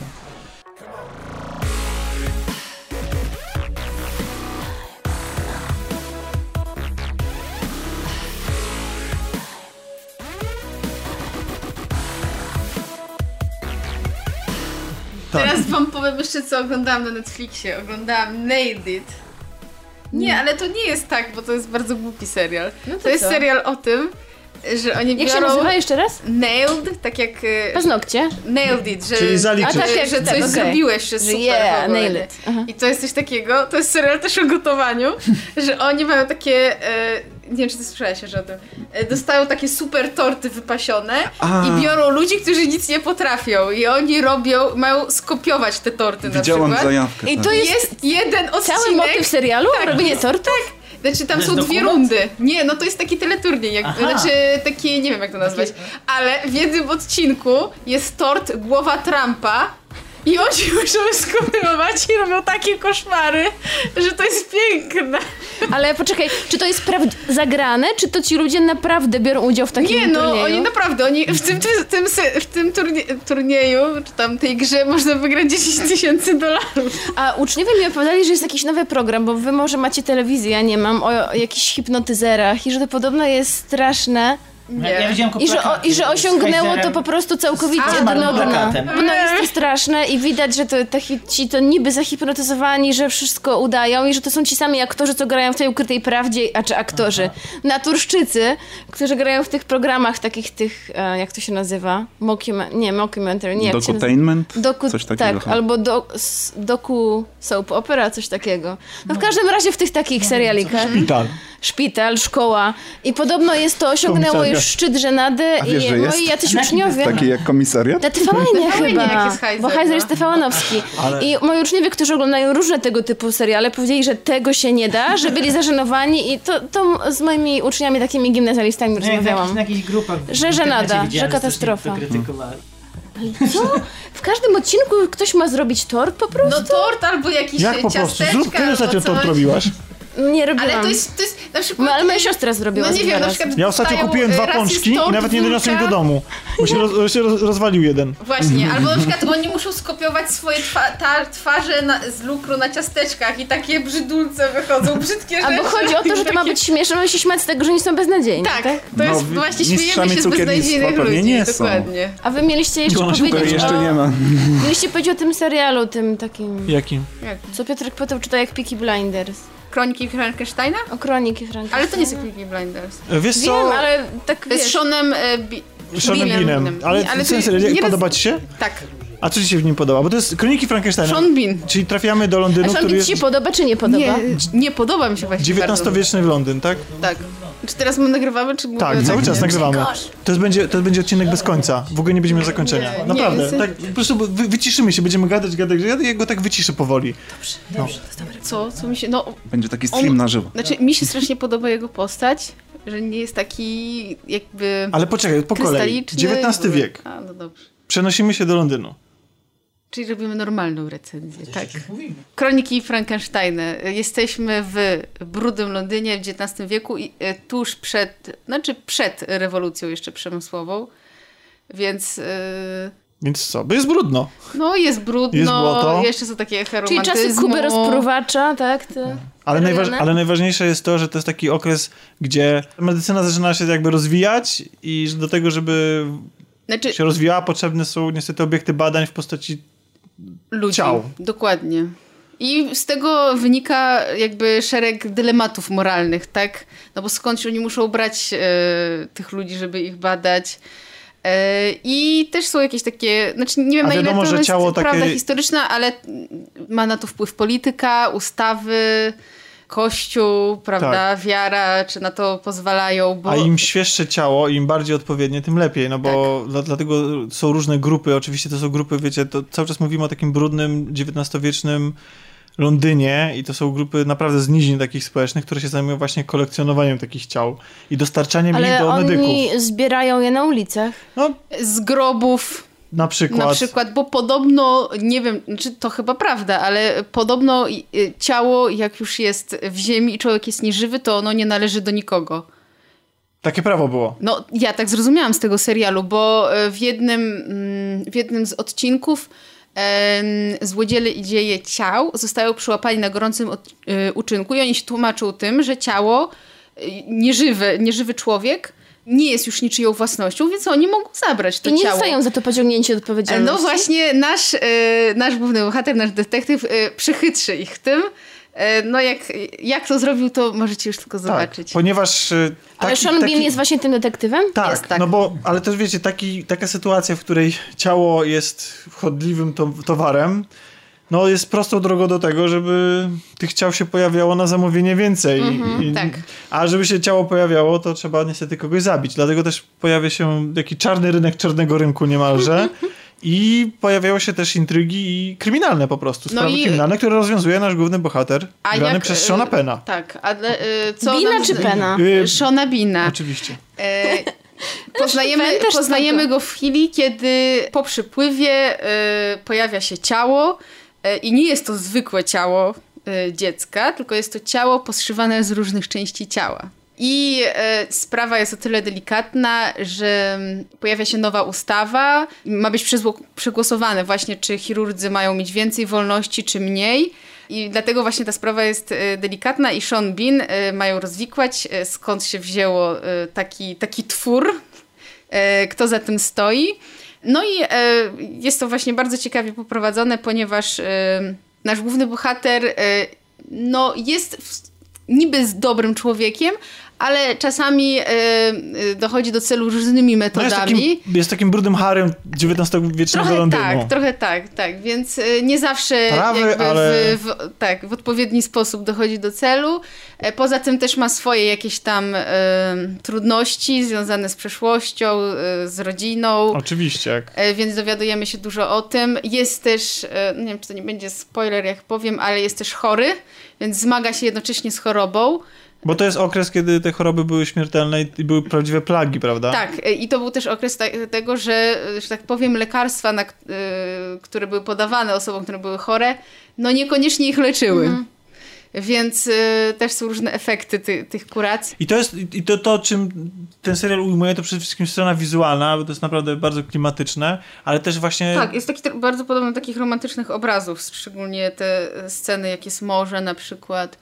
Tak. Teraz wam powiem jeszcze, co oglądałam na Netflixie. Oglądałam Nailed It. Nie, ale to nie jest tak, bo to jest bardzo głupi serial. No to to jest co? serial o tym, że oni Jak się biorą nazywa jeszcze raz? nailed, tak jak e, Paznokcie. nailed it, że, Czyli zaliczyć. A tak jak że tak, coś okej. zrobiłeś, że Że super yeah, w ogóle, nail nie? it. Aha. I to jest coś takiego, to jest serial też o gotowaniu, że oni mają takie, e, nie wiem czy ty słyszałeś o tym, e, dostają takie super torty wypasione A. i biorą ludzi, którzy nic nie potrafią i oni robią, mają skopiować te torty Widziałam na przykład. zajawkę. I tak. to jest Jest jeden odcinek. cały motyw serialu? Tak. Robienie tortów? Znaczy tam są jest dwie dokument? rundy. Nie, no to jest taki teleturniej, jak, Aha. znaczy taki, nie wiem jak to nazwać, ale w jednym odcinku jest tort głowa Trumpa i oni muszą skopiować i robią takie koszmary, że to jest piękne. Ale poczekaj, czy to jest zagrane, czy to ci ludzie naprawdę biorą udział w takim Nie no, turnieju? oni naprawdę, oni w tym, w tym, w tym turnie, turnieju, czy tam tej grze można wygrać 10 tysięcy dolarów. A uczniowie mi opowiadali, że jest jakiś nowy program, bo wy może macie telewizję, ja nie mam, o jakichś hipnotyzerach i że to podobno jest straszne Nie. Ja, ja widziałem i że, o, i że osiągnęło to po prostu całkowicie dna. Bo no jest to straszne i widać, że to te, ci to niby zahipnotyzowani, że wszystko udają i że to są ci sami aktorzy, co grają w tej ukrytej prawdzie, a czy aktorzy, naturszczycy, którzy grają w tych programach takich tych, e, jak to się nazywa? Mockument, nie, mockumentary, nie? Dokutainment? Doku, Coś takiego. tak, albo do, s- doku soap opera, coś takiego. No w każdym razie w tych takich serialikach. Szpital. Szpital, szkoła. I podobno jest to osiągnęło Komisaria. Już szczyt żenady A wiesz, i że moi jest? jacyś Na jakim uczniowie... Taki jak komisariat? Na TVN TVN chyba, jak jest Heiser, bo Heiser no. jest TVN-owski. Ale- I moi uczniowie, którzy oglądają różne tego typu seriale, powiedzieli, że tego się nie da, że byli zażenowani i to, to z moimi uczniami, takimi gimnazjalistami Nie, rozmawiałam. na jakichś grupach Że żenada, że katastrofa. Co? W każdym odcinku ktoś ma zrobić tort po prostu? No tort albo jakiś Jak po prostu? ciasteczka Zrób, kiedy albo ostatnio tort robiłaś? Nie robiłam. Ale to jest, to jest na przykład... No, ale moja siostra zrobiła No nie wiem, na przykład Ja ostatnio kupiłem dwa pączki i nawet nie doniosłem do domu, bo się, roz, się roz, rozwalił jeden. Właśnie, albo na przykład oni muszą skopiować swoje twa twarze na, z lukru na ciasteczkach i takie brzydulce wychodzą, brzydkie rzeczy. Albo chodzi o to, że to ma być śmieszne, ale się śmiać z tego, że nie są beznadziejni. Tak, tak? to jest No, właśnie śmiejemy się z beznadziejnych ludzi. nie są. Dokładnie. A wy mieliście jeszcze się powiedzieć jeszcze o... nie ma. Mieliście powiedzieć o tym serialu, tym takim... Jakim? Co Piotrek Poteł czyta jak Peaky Blinders. Kroniki Frankensteina? O kroniki Franka. Ale to nie są Peaky Blinders. Wiesz Wiem, co? ale tak jest wiesz... Seanem e, Bi- Seanem Beanem. Ale, ale serial, jak nie podoba ci się? Tak. A co ci się w nim podoba? Bo to jest Kroniki Frankensteina. Sean Bean. Czyli trafiamy do Londynu, A Sean który Bean jest ci się podoba, czy nie podoba? Nie, nie podoba mi się właśnie bardzo. XIX-wieczny w Londyn, tak? Tak. Czy teraz my nagrywamy, czy... Tak, cały czas nagrywamy. To, jest, będzie, to będzie odcinek bez końca. W ogóle nie będziemy miał zakończenia. Nie, nie, Naprawdę. jest- tak, po prostu wy, wyciszymy się, będziemy gadać, gadać, gadać. Ja go tak wyciszę powoli. Co? Co mi się... No, Będzie taki stream On- na żywo. znaczy mi się strasznie podoba jego postać, że nie jest taki jakby... Ale poczekaj, po kolei. XIX wiek. A, no dobrze. Przenosimy się do Londynu. Czyli robimy normalną recenzję, tak. Kroniki Frankensteina. Jesteśmy w brudnym Londynie w XIX wieku i e, tuż przed, znaczy przed rewolucją jeszcze przemysłową. Więc e, Więc co? Bo jest brudno. no jest brudno, Jest błoto. jeszcze są takie Czyli romantyzmu. czasy Kuby rozpruwacza, tak? Te... Ale, Rejony? najważ, ale najważniejsze jest to, że to jest taki okres, gdzie medycyna zaczyna się jakby rozwijać i że do tego, żeby Znaczy się rozwijała, potrzebne są niestety obiekty badań w postaci ludzi. ciał. Dokładnie. I z tego wynika jakby szereg dylematów moralnych, tak? No bo skądś oni muszą brać e, tych ludzi, żeby ich badać. E, I też są jakieś takie, znaczy nie wiem A na ile wiadomo, to jest ciało takie- prawda historyczna, ale ma na to wpływ polityka, ustawy, kościół, prawda, Tak. wiara, czy na to pozwalają, bo... A im świeższe ciało, im bardziej odpowiednie, tym lepiej, no bo Tak. dla, dlatego są różne grupy, oczywiście to są grupy, wiecie, to cały czas mówimy o takim brudnym, XIX-wiecznym Londynie i to są grupy naprawdę z nizin takich społecznych, które się zajmują właśnie kolekcjonowaniem takich ciał i dostarczaniem ich Ale do medyków. oni zbierają je na ulicach. No, Z grobów, na przykład. Na przykład, bo podobno, nie wiem, czy to chyba prawda, ale podobno y, ciało, jak już jest w ziemi i człowiek jest nieżywy, to ono nie należy do nikogo. Takie prawo było. No, ja tak zrozumiałam z tego serialu, bo e, w jednym, mm, w jednym z odcinków złodziele i dzieje ciał zostają przyłapani na gorącym y, uczynku i oni się tłumaczą tym, że ciało, y, nieżywy, nieżywy człowiek nie jest już niczyją własnością, więc oni mogą zabrać to I nie ciało. zostają za to pociągnięci do odpowiedzialności. No właśnie, nasz, e, nasz główny bohater, nasz detektyw e, przychytrzy ich tym. E, no jak, jak to zrobił, to możecie już tylko Tak, zobaczyć. ponieważ... y, Ale taki- Sean Bean taki- jest właśnie tym detektywem? Tak, Jest, tak. no bo, ale też wiecie, taki, taka sytuacja, w której ciało jest chodliwym to, towarem, no, jest prostą drogą do tego, żeby tych ciał się pojawiało na zamówienie więcej. I, tak. A żeby się ciało pojawiało, to trzeba niestety kogoś zabić. Dlatego też pojawia się taki czarny rynek czarnego rynku niemalże. I pojawiają się też intrygi i kryminalne po prostu, No sprawy i- kryminalne, które rozwiązuje nasz główny bohater, grany jak, przez y, Shona Pena. Tak, a y, co Bina nam- czy Pena? Y, Shona Bina. Oczywiście. E, poznajemy, poznajemy go w chwili, kiedy po przypływie e, pojawia się ciało i nie jest to zwykłe ciało e, dziecka, tylko jest to ciało poszywane z różnych części ciała. I e, sprawa jest o tyle delikatna, że mm, pojawia się nowa ustawa. Ma być przegłosowane właśnie, czy chirurdzy mają mieć więcej wolności, czy mniej. I dlatego właśnie ta sprawa jest e, delikatna i Sean Bean e, mają rozwikłać, e, skąd się wzięło e, taki, taki twór, e, kto za tym stoi. No i e, jest to właśnie bardzo ciekawie poprowadzone, ponieważ e, nasz główny bohater e, no, jest w, niby z dobrym człowiekiem, ale czasami e, e, dochodzi do celu różnymi No jest, metodami. takim, jest takim brudnym harem XIX-wiecznego Trochę Londynu. tak, trochę tak, tak, więc y, nie zawsze Prawy, ale- w, w, tak, w odpowiedni sposób dochodzi do celu. E, Poza tym też ma swoje jakieś tam e, trudności związane z przeszłością, e, z rodziną. Oczywiście, jak. E, Więc dowiadujemy się dużo o tym. Jest też, e, nie wiem czy to nie będzie spoiler jak powiem, ale jest też chory, więc zmaga się jednocześnie z chorobą. Bo to jest okres, kiedy te choroby były śmiertelne i były prawdziwe plagi, prawda? Tak, e, i to był też okres tego, że, e, że tak powiem, lekarstwa, na, y, które były podawane osobom, które były chore, no niekoniecznie ich leczyły. Więc y, też są różne efekty ty, tych kuracji. I to jest, i to, to, czym ten serial ujmuje, to przede wszystkim strona wizualna, bo to jest naprawdę bardzo klimatyczne, ale też właśnie... Tak, jest taki bardzo podobny do takich romantycznych obrazów, szczególnie te e, sceny, jak jest morze na przykład.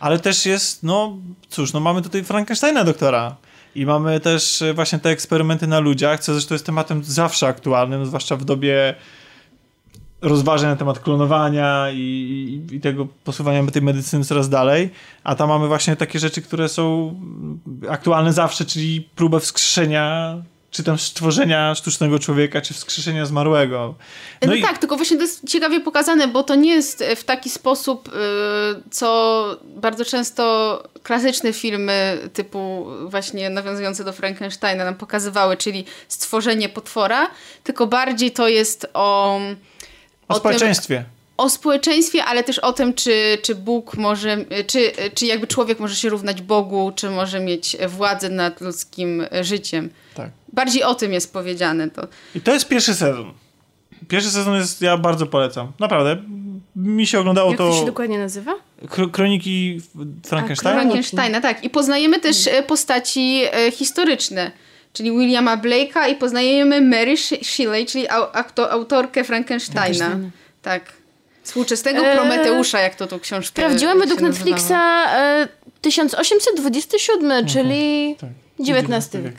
Ale też jest, no cóż, no mamy tutaj Frankensteina doktora. I mamy też e, właśnie te eksperymenty na ludziach, co zresztą jest tematem zawsze aktualnym, zwłaszcza w dobie rozważań na temat klonowania i, i, i tego posuwania tej medycyny coraz dalej. A tam mamy właśnie takie rzeczy, które są aktualne zawsze, czyli próbę wskrzeszenia, czy tam stworzenia sztucznego człowieka, czy wskrzeszenia zmarłego. No, i- tak, tylko właśnie to jest ciekawie pokazane, bo to nie jest w taki sposób, y, co bardzo często klasyczne filmy typu właśnie nawiązujące do Frankensteina nam pokazywały, czyli stworzenie potwora, tylko bardziej to jest o... O tym- społeczeństwie. O społeczeństwie, ale też o tym, czy, czy Bóg może, czy, czy jakby człowiek może się równać Bogu, czy może mieć władzę nad ludzkim życiem. Tak. Bardziej o tym jest powiedziane. To. I to jest pierwszy sezon. Pierwszy sezon jest, ja bardzo polecam. Naprawdę. Mi się oglądało Jak to to się dokładnie nazywa? kro- kroniki Frankensteina. Frankensteina, tak. I poznajemy też e, postaci e, historyczne, czyli Williama Blake'a i poznajemy Mary Sh- Shelley, czyli autorkę Frankensteina. Frankensteina. Tak. Współczesnego Eee, Prometeusza, jak to tu książkę Sprawdziłam według. Netflixa e, 1827, czyli Tak. XIX wiek.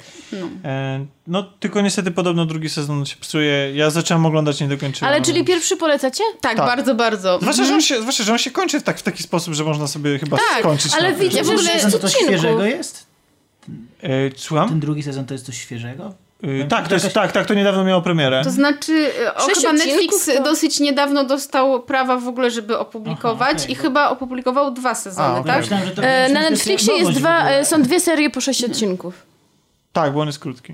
E, no, tylko niestety podobno drugi sezon się psuje. Ja zacząłem oglądać, nie dokończyłem. Ale czyli pierwszy polecacie? Tak, Tak. bardzo, bardzo. Zwłaszcza, że on się, zwłaszcza, że on się kończy w, tak, w taki sposób, że można sobie chyba Tak, skończyć. ale widzę, w że ogóle- to coś świeżego jest? E, słucham? Ten drugi sezon to jest coś świeżego? E, tak, to jest, tak, tak, to niedawno miało premierę. To znaczy, e, o, Sześć chyba Netflix to- dosyć niedawno dostał prawa w ogóle, żeby opublikować Aha, okej, i bo- chyba opublikował dwa sezony, A, okej. tak? Myślałem, że to E, na Netflixie jest dwa, e, są dwie serie po sześć odcinków. Tak, bo on jest krótki.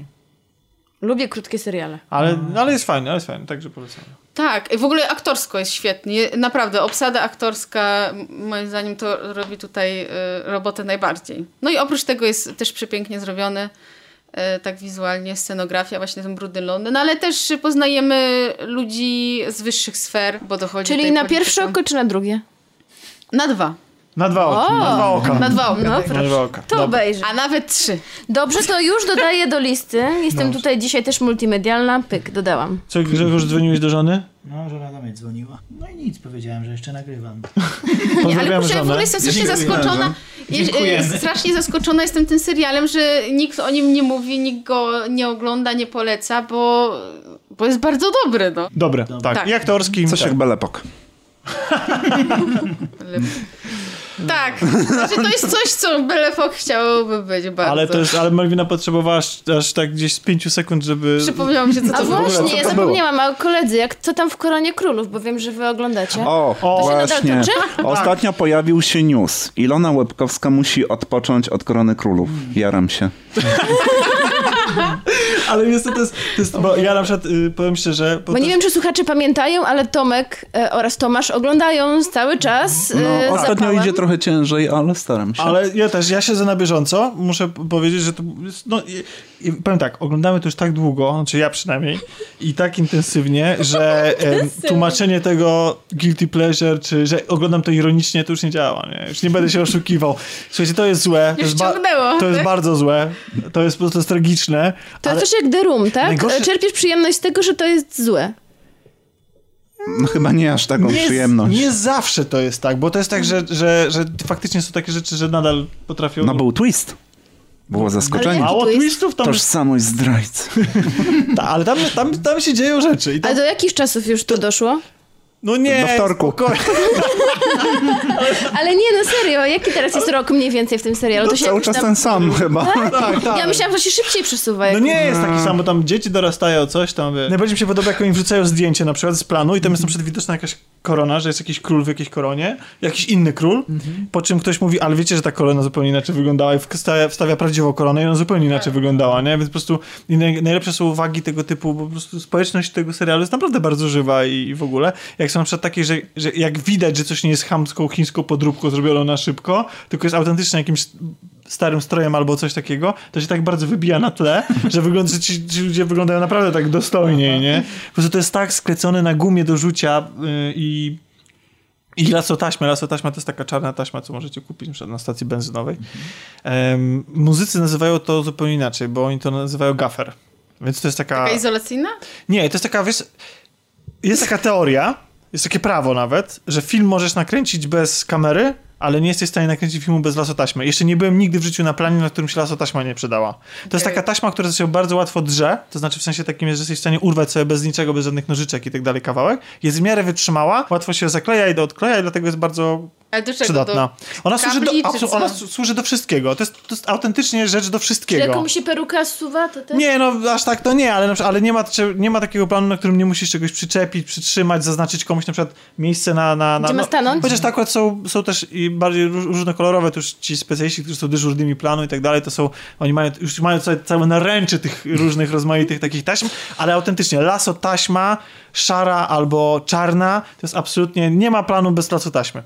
Lubię krótkie seriale. Ale, ale jest fajny, ale jest fajny, także polecam. Tak, w ogóle aktorsko jest świetnie. Naprawdę, obsada aktorska moim zdaniem to robi tutaj y, robotę najbardziej. No i oprócz tego jest też przepięknie zrobiony y, tak wizualnie, scenografia, właśnie ten brudny Londyn, ale też poznajemy ludzi z wyższych sfer, bo dochodzi Czyli na pierwsze oko czy na drugie? Na dwa. Na dwa oka. O! Na dwa oka. Na dwa oka. No. Na dwa oka. To Dobra. obejrzę. A nawet trzy. Dobrze, to już dodaję do listy. Jestem Dobrze. tutaj dzisiaj też multimedialna. Pyk, dodałam. Co, Grzegorz, dzwoniłeś do żony? No, żona do mnie dzwoniła. No i nic, powiedziałem, że jeszcze nagrywam. Nie, ale ja w ogóle jestem strasznie zaskoczona. Dziękujemy. e, Strasznie zaskoczona jestem tym serialem, że nikt o nim nie mówi, nikt go nie ogląda, nie poleca, bo, bo jest bardzo dobry, no. Dobre, tak. Tak. I aktorski. Coś tak. jak Belepok. Tak, znaczy to jest coś, co byle Fok chciałoby być bardzo. Ale to jest, ale Malwina potrzebowała aż, aż tak gdzieś z pięciu sekund, żeby... Przypomniało mi się, co A to było. właśnie, ja to zapomniałam, a koledzy, jak co tam w Koronie Królów, bo wiem, że wy oglądacie. O, O, to się właśnie. Ostatnio pojawił się news. Ilona Łebkowska musi odpocząć od Korony Królów. Jaram się. Ale niestety to jest, to jest bo ja na przykład y, powiem szczerze... Bo nie wiem, czy słuchacze pamiętają, ale Tomek e, oraz Tomasz oglądają cały czas e, No, ostatnio zapałem. idzie trochę ciężej, ale staram się. Ale ja też, ja siedzę na bieżąco, muszę powiedzieć, że to jest, no i, i powiem tak, oglądamy to już tak długo, znaczy ja przynajmniej, i tak intensywnie, że tłumaczenie tego guilty pleasure, czy że oglądam to ironicznie, to już nie działa, nie? Już nie będę się oszukiwał. Słuchajcie, to jest złe. To Już jest, ba- ciągnęło. to jest bardzo złe. To jest po prostu to To ale- jest coś jak The Room, tak? Najgorsze- Czerpiesz przyjemność z tego, że to jest złe. No, chyba nie aż taką nie, przyjemność. nie zawsze to jest tak, bo to jest tak, że, że, że faktycznie są takie rzeczy, że nadal potrafią... No był twist. Było zaskoczenie. Ale- Mało twist? twistów tam, Tożsamość zdrajcy. ta, ale tam, tam, tam się dzieją rzeczy. I tam, A do jakich czasów już to doszło? No nie, Do wtorku. spokojnie. Ale nie, no serio, jaki teraz jest rok mniej więcej w tym serialu? To się Cały czas tam... ten sam chyba. Tak, tak. Ja myślałam, że się szybciej przesuwa. No nie jest taki sam, bo tam dzieci dorastają, coś tam. Wie. Najbardziej mi się podoba, jak oni wrzucają zdjęcie na przykład z planu i tam jest na przykład widoczna jakaś korona, że jest jakiś król w jakiejś koronie, jakiś inny król, po czym ktoś mówi, ale wiecie, że ta korona zupełnie inaczej wyglądała i wstawia, wstawia prawdziwą koronę i ona zupełnie inaczej wyglądała, nie? Więc po prostu najlepsze są uwagi tego typu, bo po prostu społeczność tego serialu jest naprawdę bardzo żywa i, i w ogóle. Jak są na przykład takie, że, że jak widać, że coś nie jest chamską, chińską podróbką zrobione na szybko, tylko jest autentycznie jakimś starym strojem albo coś takiego, to się tak bardzo wybija na tle, że, wygląda, że ci, ci ludzie wyglądają naprawdę tak dostojnie, nie? Po prostu to jest tak sklecone na gumie do rzucia yy, i i lasotaśmę. Lasotaśma to jest taka czarna taśma, co możecie kupić na przykład na stacji benzynowej. Em, muzycy nazywają to zupełnie inaczej, bo oni to nazywają gaffer. Więc to jest taka... Taka izolacyjna? Nie, to jest taka, wiesz, jest taka teoria, jest takie prawo nawet, że film możesz nakręcić bez kamery, ale nie jesteś w stanie nakręcić filmu bez lasotaśmy. Jeszcze nie byłem nigdy w życiu na planie, na którym się lasotaśma nie przydała. To jest taka taśma, która się bardzo łatwo drze, to znaczy w sensie takim, że jesteś w stanie urwać sobie bez niczego, bez żadnych nożyczek i tak dalej kawałek. Jest w miarę wytrzymała, łatwo się zakleja i do odkleja i dlatego jest bardzo Ale do czego? przydatna. Do... Ona, służy do, czy ona służy do wszystkiego. To jest, to jest autentycznie rzecz do Czy wszystkiego. jak komuś się peruka zsuwa, to też... Nie, no aż tak to nie, ale, na ale nie, ma, czy- nie ma takiego planu, na którym nie musisz czegoś przyczepić, przytrzymać, zaznaczyć komuś na przykład miejsce na... na, na Gdzie ma no, stanąć? Chociaż tak akurat są, są też i bardziej róż- różnokolorowe, to już ci specjaliści, którzy są dyżurnymi planu i tak dalej, to są, oni mają, już mają całe, całe naręcze tych różnych rozmaitych takich taśm, ale autentycznie laso taśma, szara albo czarna, to jest absolutnie, nie ma planu bez laso taśmy.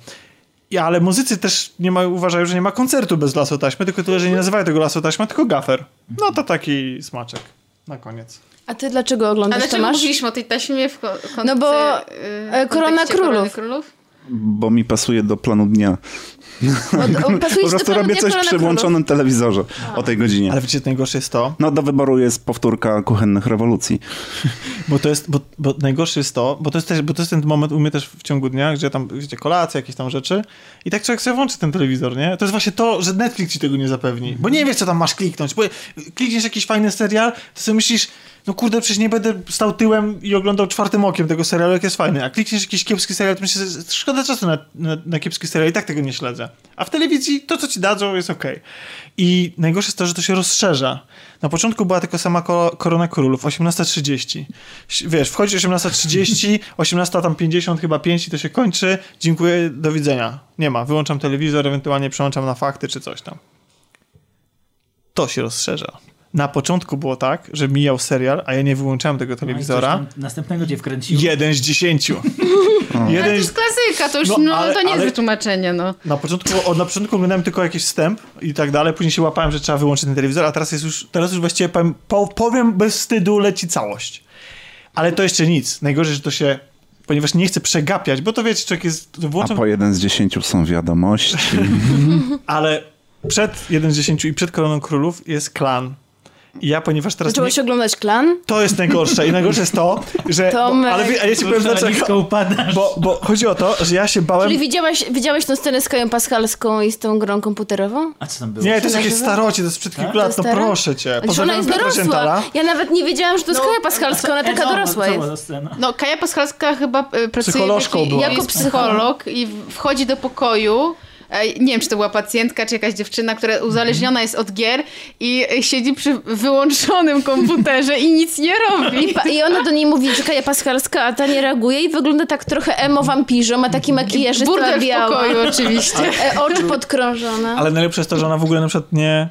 I, ale muzycy też nie ma, uważają, że nie ma koncertu bez lasu taśmy, tylko tyle, że nie nazywają tego lasu taśma, tylko gafer. No to taki smaczek. Na koniec. A ty dlaczego A oglądasz, dlaczego Tomasz? mówiliśmy o tej taśmie w ko- kontekście, No bo, y, e, w Korona Królów. Korony Królów? Bo mi pasuje do planu dnia. Od, o, pasuje Po prostu robię coś przy włączonym telewizorze o tej godzinie. Ale wiecie, najgorsze jest to, No do wyboru jest powtórka kuchennych rewolucji. bo to jest, bo, bo najgorsze jest to, bo to jest też, bo to jest ten moment u mnie też w ciągu dnia, gdzie tam, wiecie, kolacje, jakieś tam rzeczy i tak człowiek sobie włączy ten telewizor, nie? To jest właśnie to, że Netflix ci tego nie zapewni, bo nie wiesz, co tam masz kliknąć, bo klikniesz jakiś fajny serial, to sobie myślisz, no kurde, przecież nie będę stał tyłem i oglądał czwartym okiem tego serialu, jak jest fajny, a klikniesz jakiś kiepski serial, to myślisz, że szkoda czasu na, na, na kiepski serial i tak tego nie śledzę. A w telewizji to, co ci dadzą, jest okej. I najgorsze jest to, że to się rozszerza. Na początku była tylko sama ko- Korona Królów, 18.30. Ś- Wiesz, wchodzi 18.30, 18 tam 50 chyba 5 i to się kończy. Dziękuję, do widzenia. Nie ma, wyłączam telewizor, ewentualnie przełączam na fakty czy coś tam. To się rozszerza. Na początku było tak, że mijał serial, a ja nie wyłączałem tego No telewizora. tam Następnego cię wkręciło. Jeden z dziesięciu. Ale Jeden to z... jest klasyka, to już No, no, ale- to nie ale- jest wytłumaczenie, no. Na początku, od, na początku oglądałem tylko jakiś wstęp i tak dalej, później się łapałem, że trzeba wyłączyć ten telewizor, a teraz jest już, teraz już właściwie powiem, po, powiem bez wstydu leci całość. Ale to jeszcze nic. Najgorzej, że to się, ponieważ nie chcę przegapiać, bo to wiecie, człowiek jest, to A włączam, po jeden z dziesięciu są wiadomości. ale przed 1 z 10 i przed Koroną Królów jest klan. Ja, ponieważ teraz... Nie, Zacząłeś oglądać Klan? to jest najgorsze i najgorsze jest to, że... Bo, Tomek. ale wie- a ja ci powiem dlaczego. Bo, bo chodzi o to, że ja się bałem... Czyli widziałeś, widziałeś tą scenę z Kają Paskalską i z tą grą komputerową? A co tam było? Nie, to jest jakieś nazywa? starocie, to jest sprzed kilku To lat, no proszę cię. Znaczy ona jest dorosła. Ja nawet nie wiedziałam, że to jest Kaja Paskalska, ona taka co, dorosła co jest. No, Kaja Paskalska chyba pracuje jako psycholog i wchodzi do pokoju e, nie wiem, czy to była pacjentka, czy jakaś dziewczyna, która uzależniona jest od gier i e, siedzi przy wyłączonym komputerze i nic nie robi. I, I ona do niej mówi, że Kaja Paskalska, a ta nie reaguje i wygląda tak trochę emo wampirzo, ma taki makijaż, jest Burdel w biała. pokoju oczywiście. E, Oczy podkrążone. Ale najlepsze jest to, że ona w ogóle na przykład nie,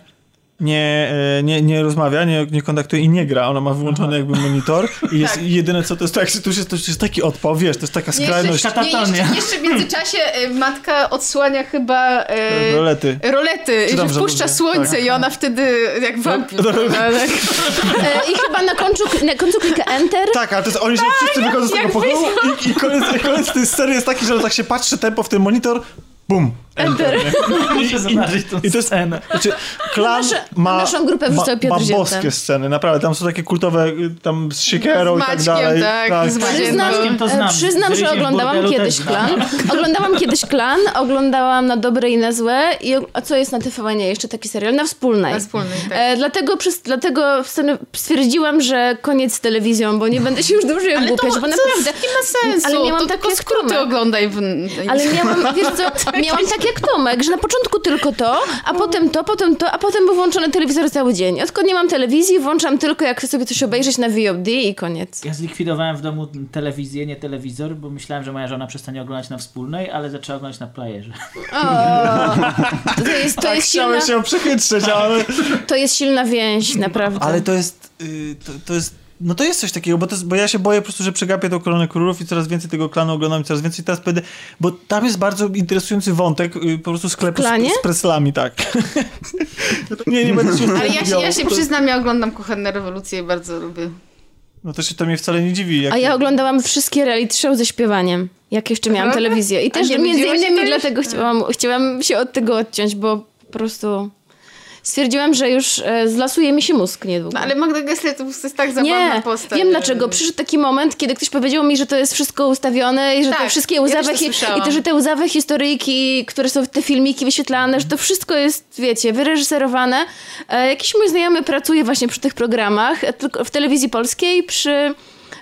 nie, e, nie, nie rozmawia, nie, nie kontaktuje i nie gra. Ona ma wyłączony jakby monitor i jest i jedyne co to jest tak, już jest, to jest taki odpał, wiesz, to jest taka Nie, skrajność. jeszcze, nie, jeszcze, jeszcze w międzyczasie e, matka odsłania chyba e, Rolety. rolety, Czy tam, że wpuszcza słońce tak. i ona wtedy jak wampir. tak. E, I chyba na końcu, na końcu klika enter. Tak, ale to jest, oni się wszyscy wychodzą z tego pokoju i, i koniec, koniec tej sceny jest taki, że tak się patrzy tempo w ten monitor, bum, enter. I, Muszę zobaczyć tą i to jest, scenę. znaczy, klan Nasze- ma, naszą grupę ma, Piotr ma boskie sceny, naprawdę, tam są takie kultowe, y, tam z siekierą Z i tak Maćkiem, dalej. tak, z Maćkiem. Przyznam, to e, znam. przyznam że oglądałam kiedyś też klan. Oglądałam kiedyś klan, oglądałam na dobre i na złe. I, a co jest na TVN jeszcze taki serial? Na wspólnej. Na wspólnej, tak. E, dlatego, przez, dlatego sceny- stwierdziłam, że koniec z telewizją, bo nie będę się już dłużej Ale to, ogłupiać, bo naprawdę. nie ma sensu. Ale miałam to takie skróty oglądaj. W... Ale miałam, wiesz co, miałam tak jak Tomek, że na początku tylko to, a potem to, potem to, a potem był włączony telewizor cały dzień. Odkąd nie mam telewizji, włączam tylko jak chcę sobie coś obejrzeć na VOD i koniec. Ja zlikwidowałem w domu telewizję, nie telewizor, bo myślałem, że moja żona przestanie oglądać na wspólnej, ale zaczęła oglądać na playerze. To jest, to Tak, jest, silna, chciałem się przechytrzyć, ale... to jest silna więź, naprawdę. Ale to jest, y, to, to jest, no to jest coś takiego, bo, to jest, bo ja się boję po prostu, że przegapię tą koronę królów i coraz więcej tego klanu oglądam i coraz więcej teraz będę, bo tam jest bardzo interesujący wątek y, po prostu sklepu z, z preslami, tak. nie, nie będę się Ale ja się, ja się To- przyznam, ja oglądam Kuchenne Rewolucje i bardzo lubię. No to się to mnie wcale nie dziwi. Jak A ja oglądałam wszystkie reality show ze śpiewaniem, jak jeszcze miałam telewizję. I też nie między innymi dlatego chciałam, chciałam się od tego odciąć, bo po prostu stwierdziłam, że już e, zlasuje mi się mózg niedługo. No ale Magda Gessler to jest tak zabawna Nie, postać. wiem dlaczego. Przyszedł taki moment, kiedy ktoś powiedział mi, że to jest wszystko ustawione i że te Tak, wszystkie ja też łzawe, hi- słyszałam. i że te łzawe historyjki, które są te filmiki wyświetlane, że to wszystko jest, wiecie, wyreżyserowane. E, jakiś mój znajomy pracuje właśnie przy tych programach, e, tylko w telewizji polskiej, przy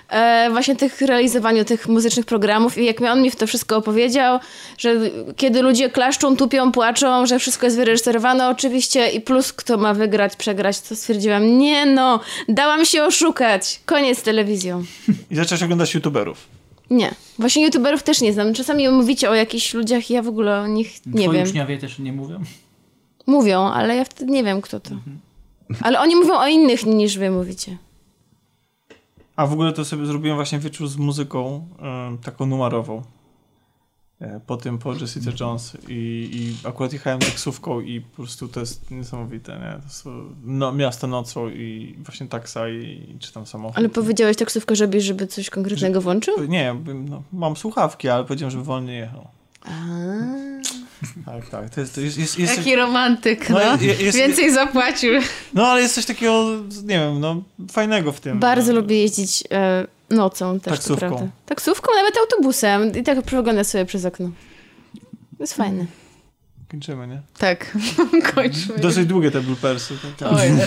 e, właśnie tych realizowaniu tych muzycznych programów i jak mi on mi to wszystko opowiedział, że kiedy ludzie klaszczą, tupią, płaczą, że wszystko jest wyreżyserowane oczywiście i plus kto ma wygrać, przegrać, to stwierdziłam, nie no, dałam się oszukać. Koniec z telewizją. I zaczęłaś oglądać youtuberów. Nie. Właśnie youtuberów też nie znam. Czasami mówicie o jakichś ludziach i ja w ogóle o nich nie Twoi wiem. uczniowie też nie mówią? Mówią, ale ja wtedy nie wiem kto to. Ale oni mówią o innych niż wy mówicie. A w ogóle to sobie zrobiłem właśnie wieczór z muzyką em, taką numerową. E, Po tym, po Jessica Jones i, i akurat jechałem taksówką i po prostu to jest niesamowite, nie? To są no, miasto nocą i właśnie taksa i, i czy tam samochód. Ale powiedziałeś taksówkę, żeby, żeby coś konkretnego włączył? Nie, no, mam słuchawki, ale powiedziałem, żeby wolniej jechał. Tak, tak. To jest, to jest, jest, jest, Jaki romantyk, No, no. je- jest- Więcej zapłacił. no ale jest coś takiego, nie wiem, no fajnego w tym. Bardzo no. lubię jeździć e, nocą też, Taksówką. prawda. Taksówką, nawet autobusem. I tak przeglądam sobie przez okno. To jest fajne. Kończymy, nie? Tak, kończmy. Dosyć długie te bloopersy. Tak. Oj,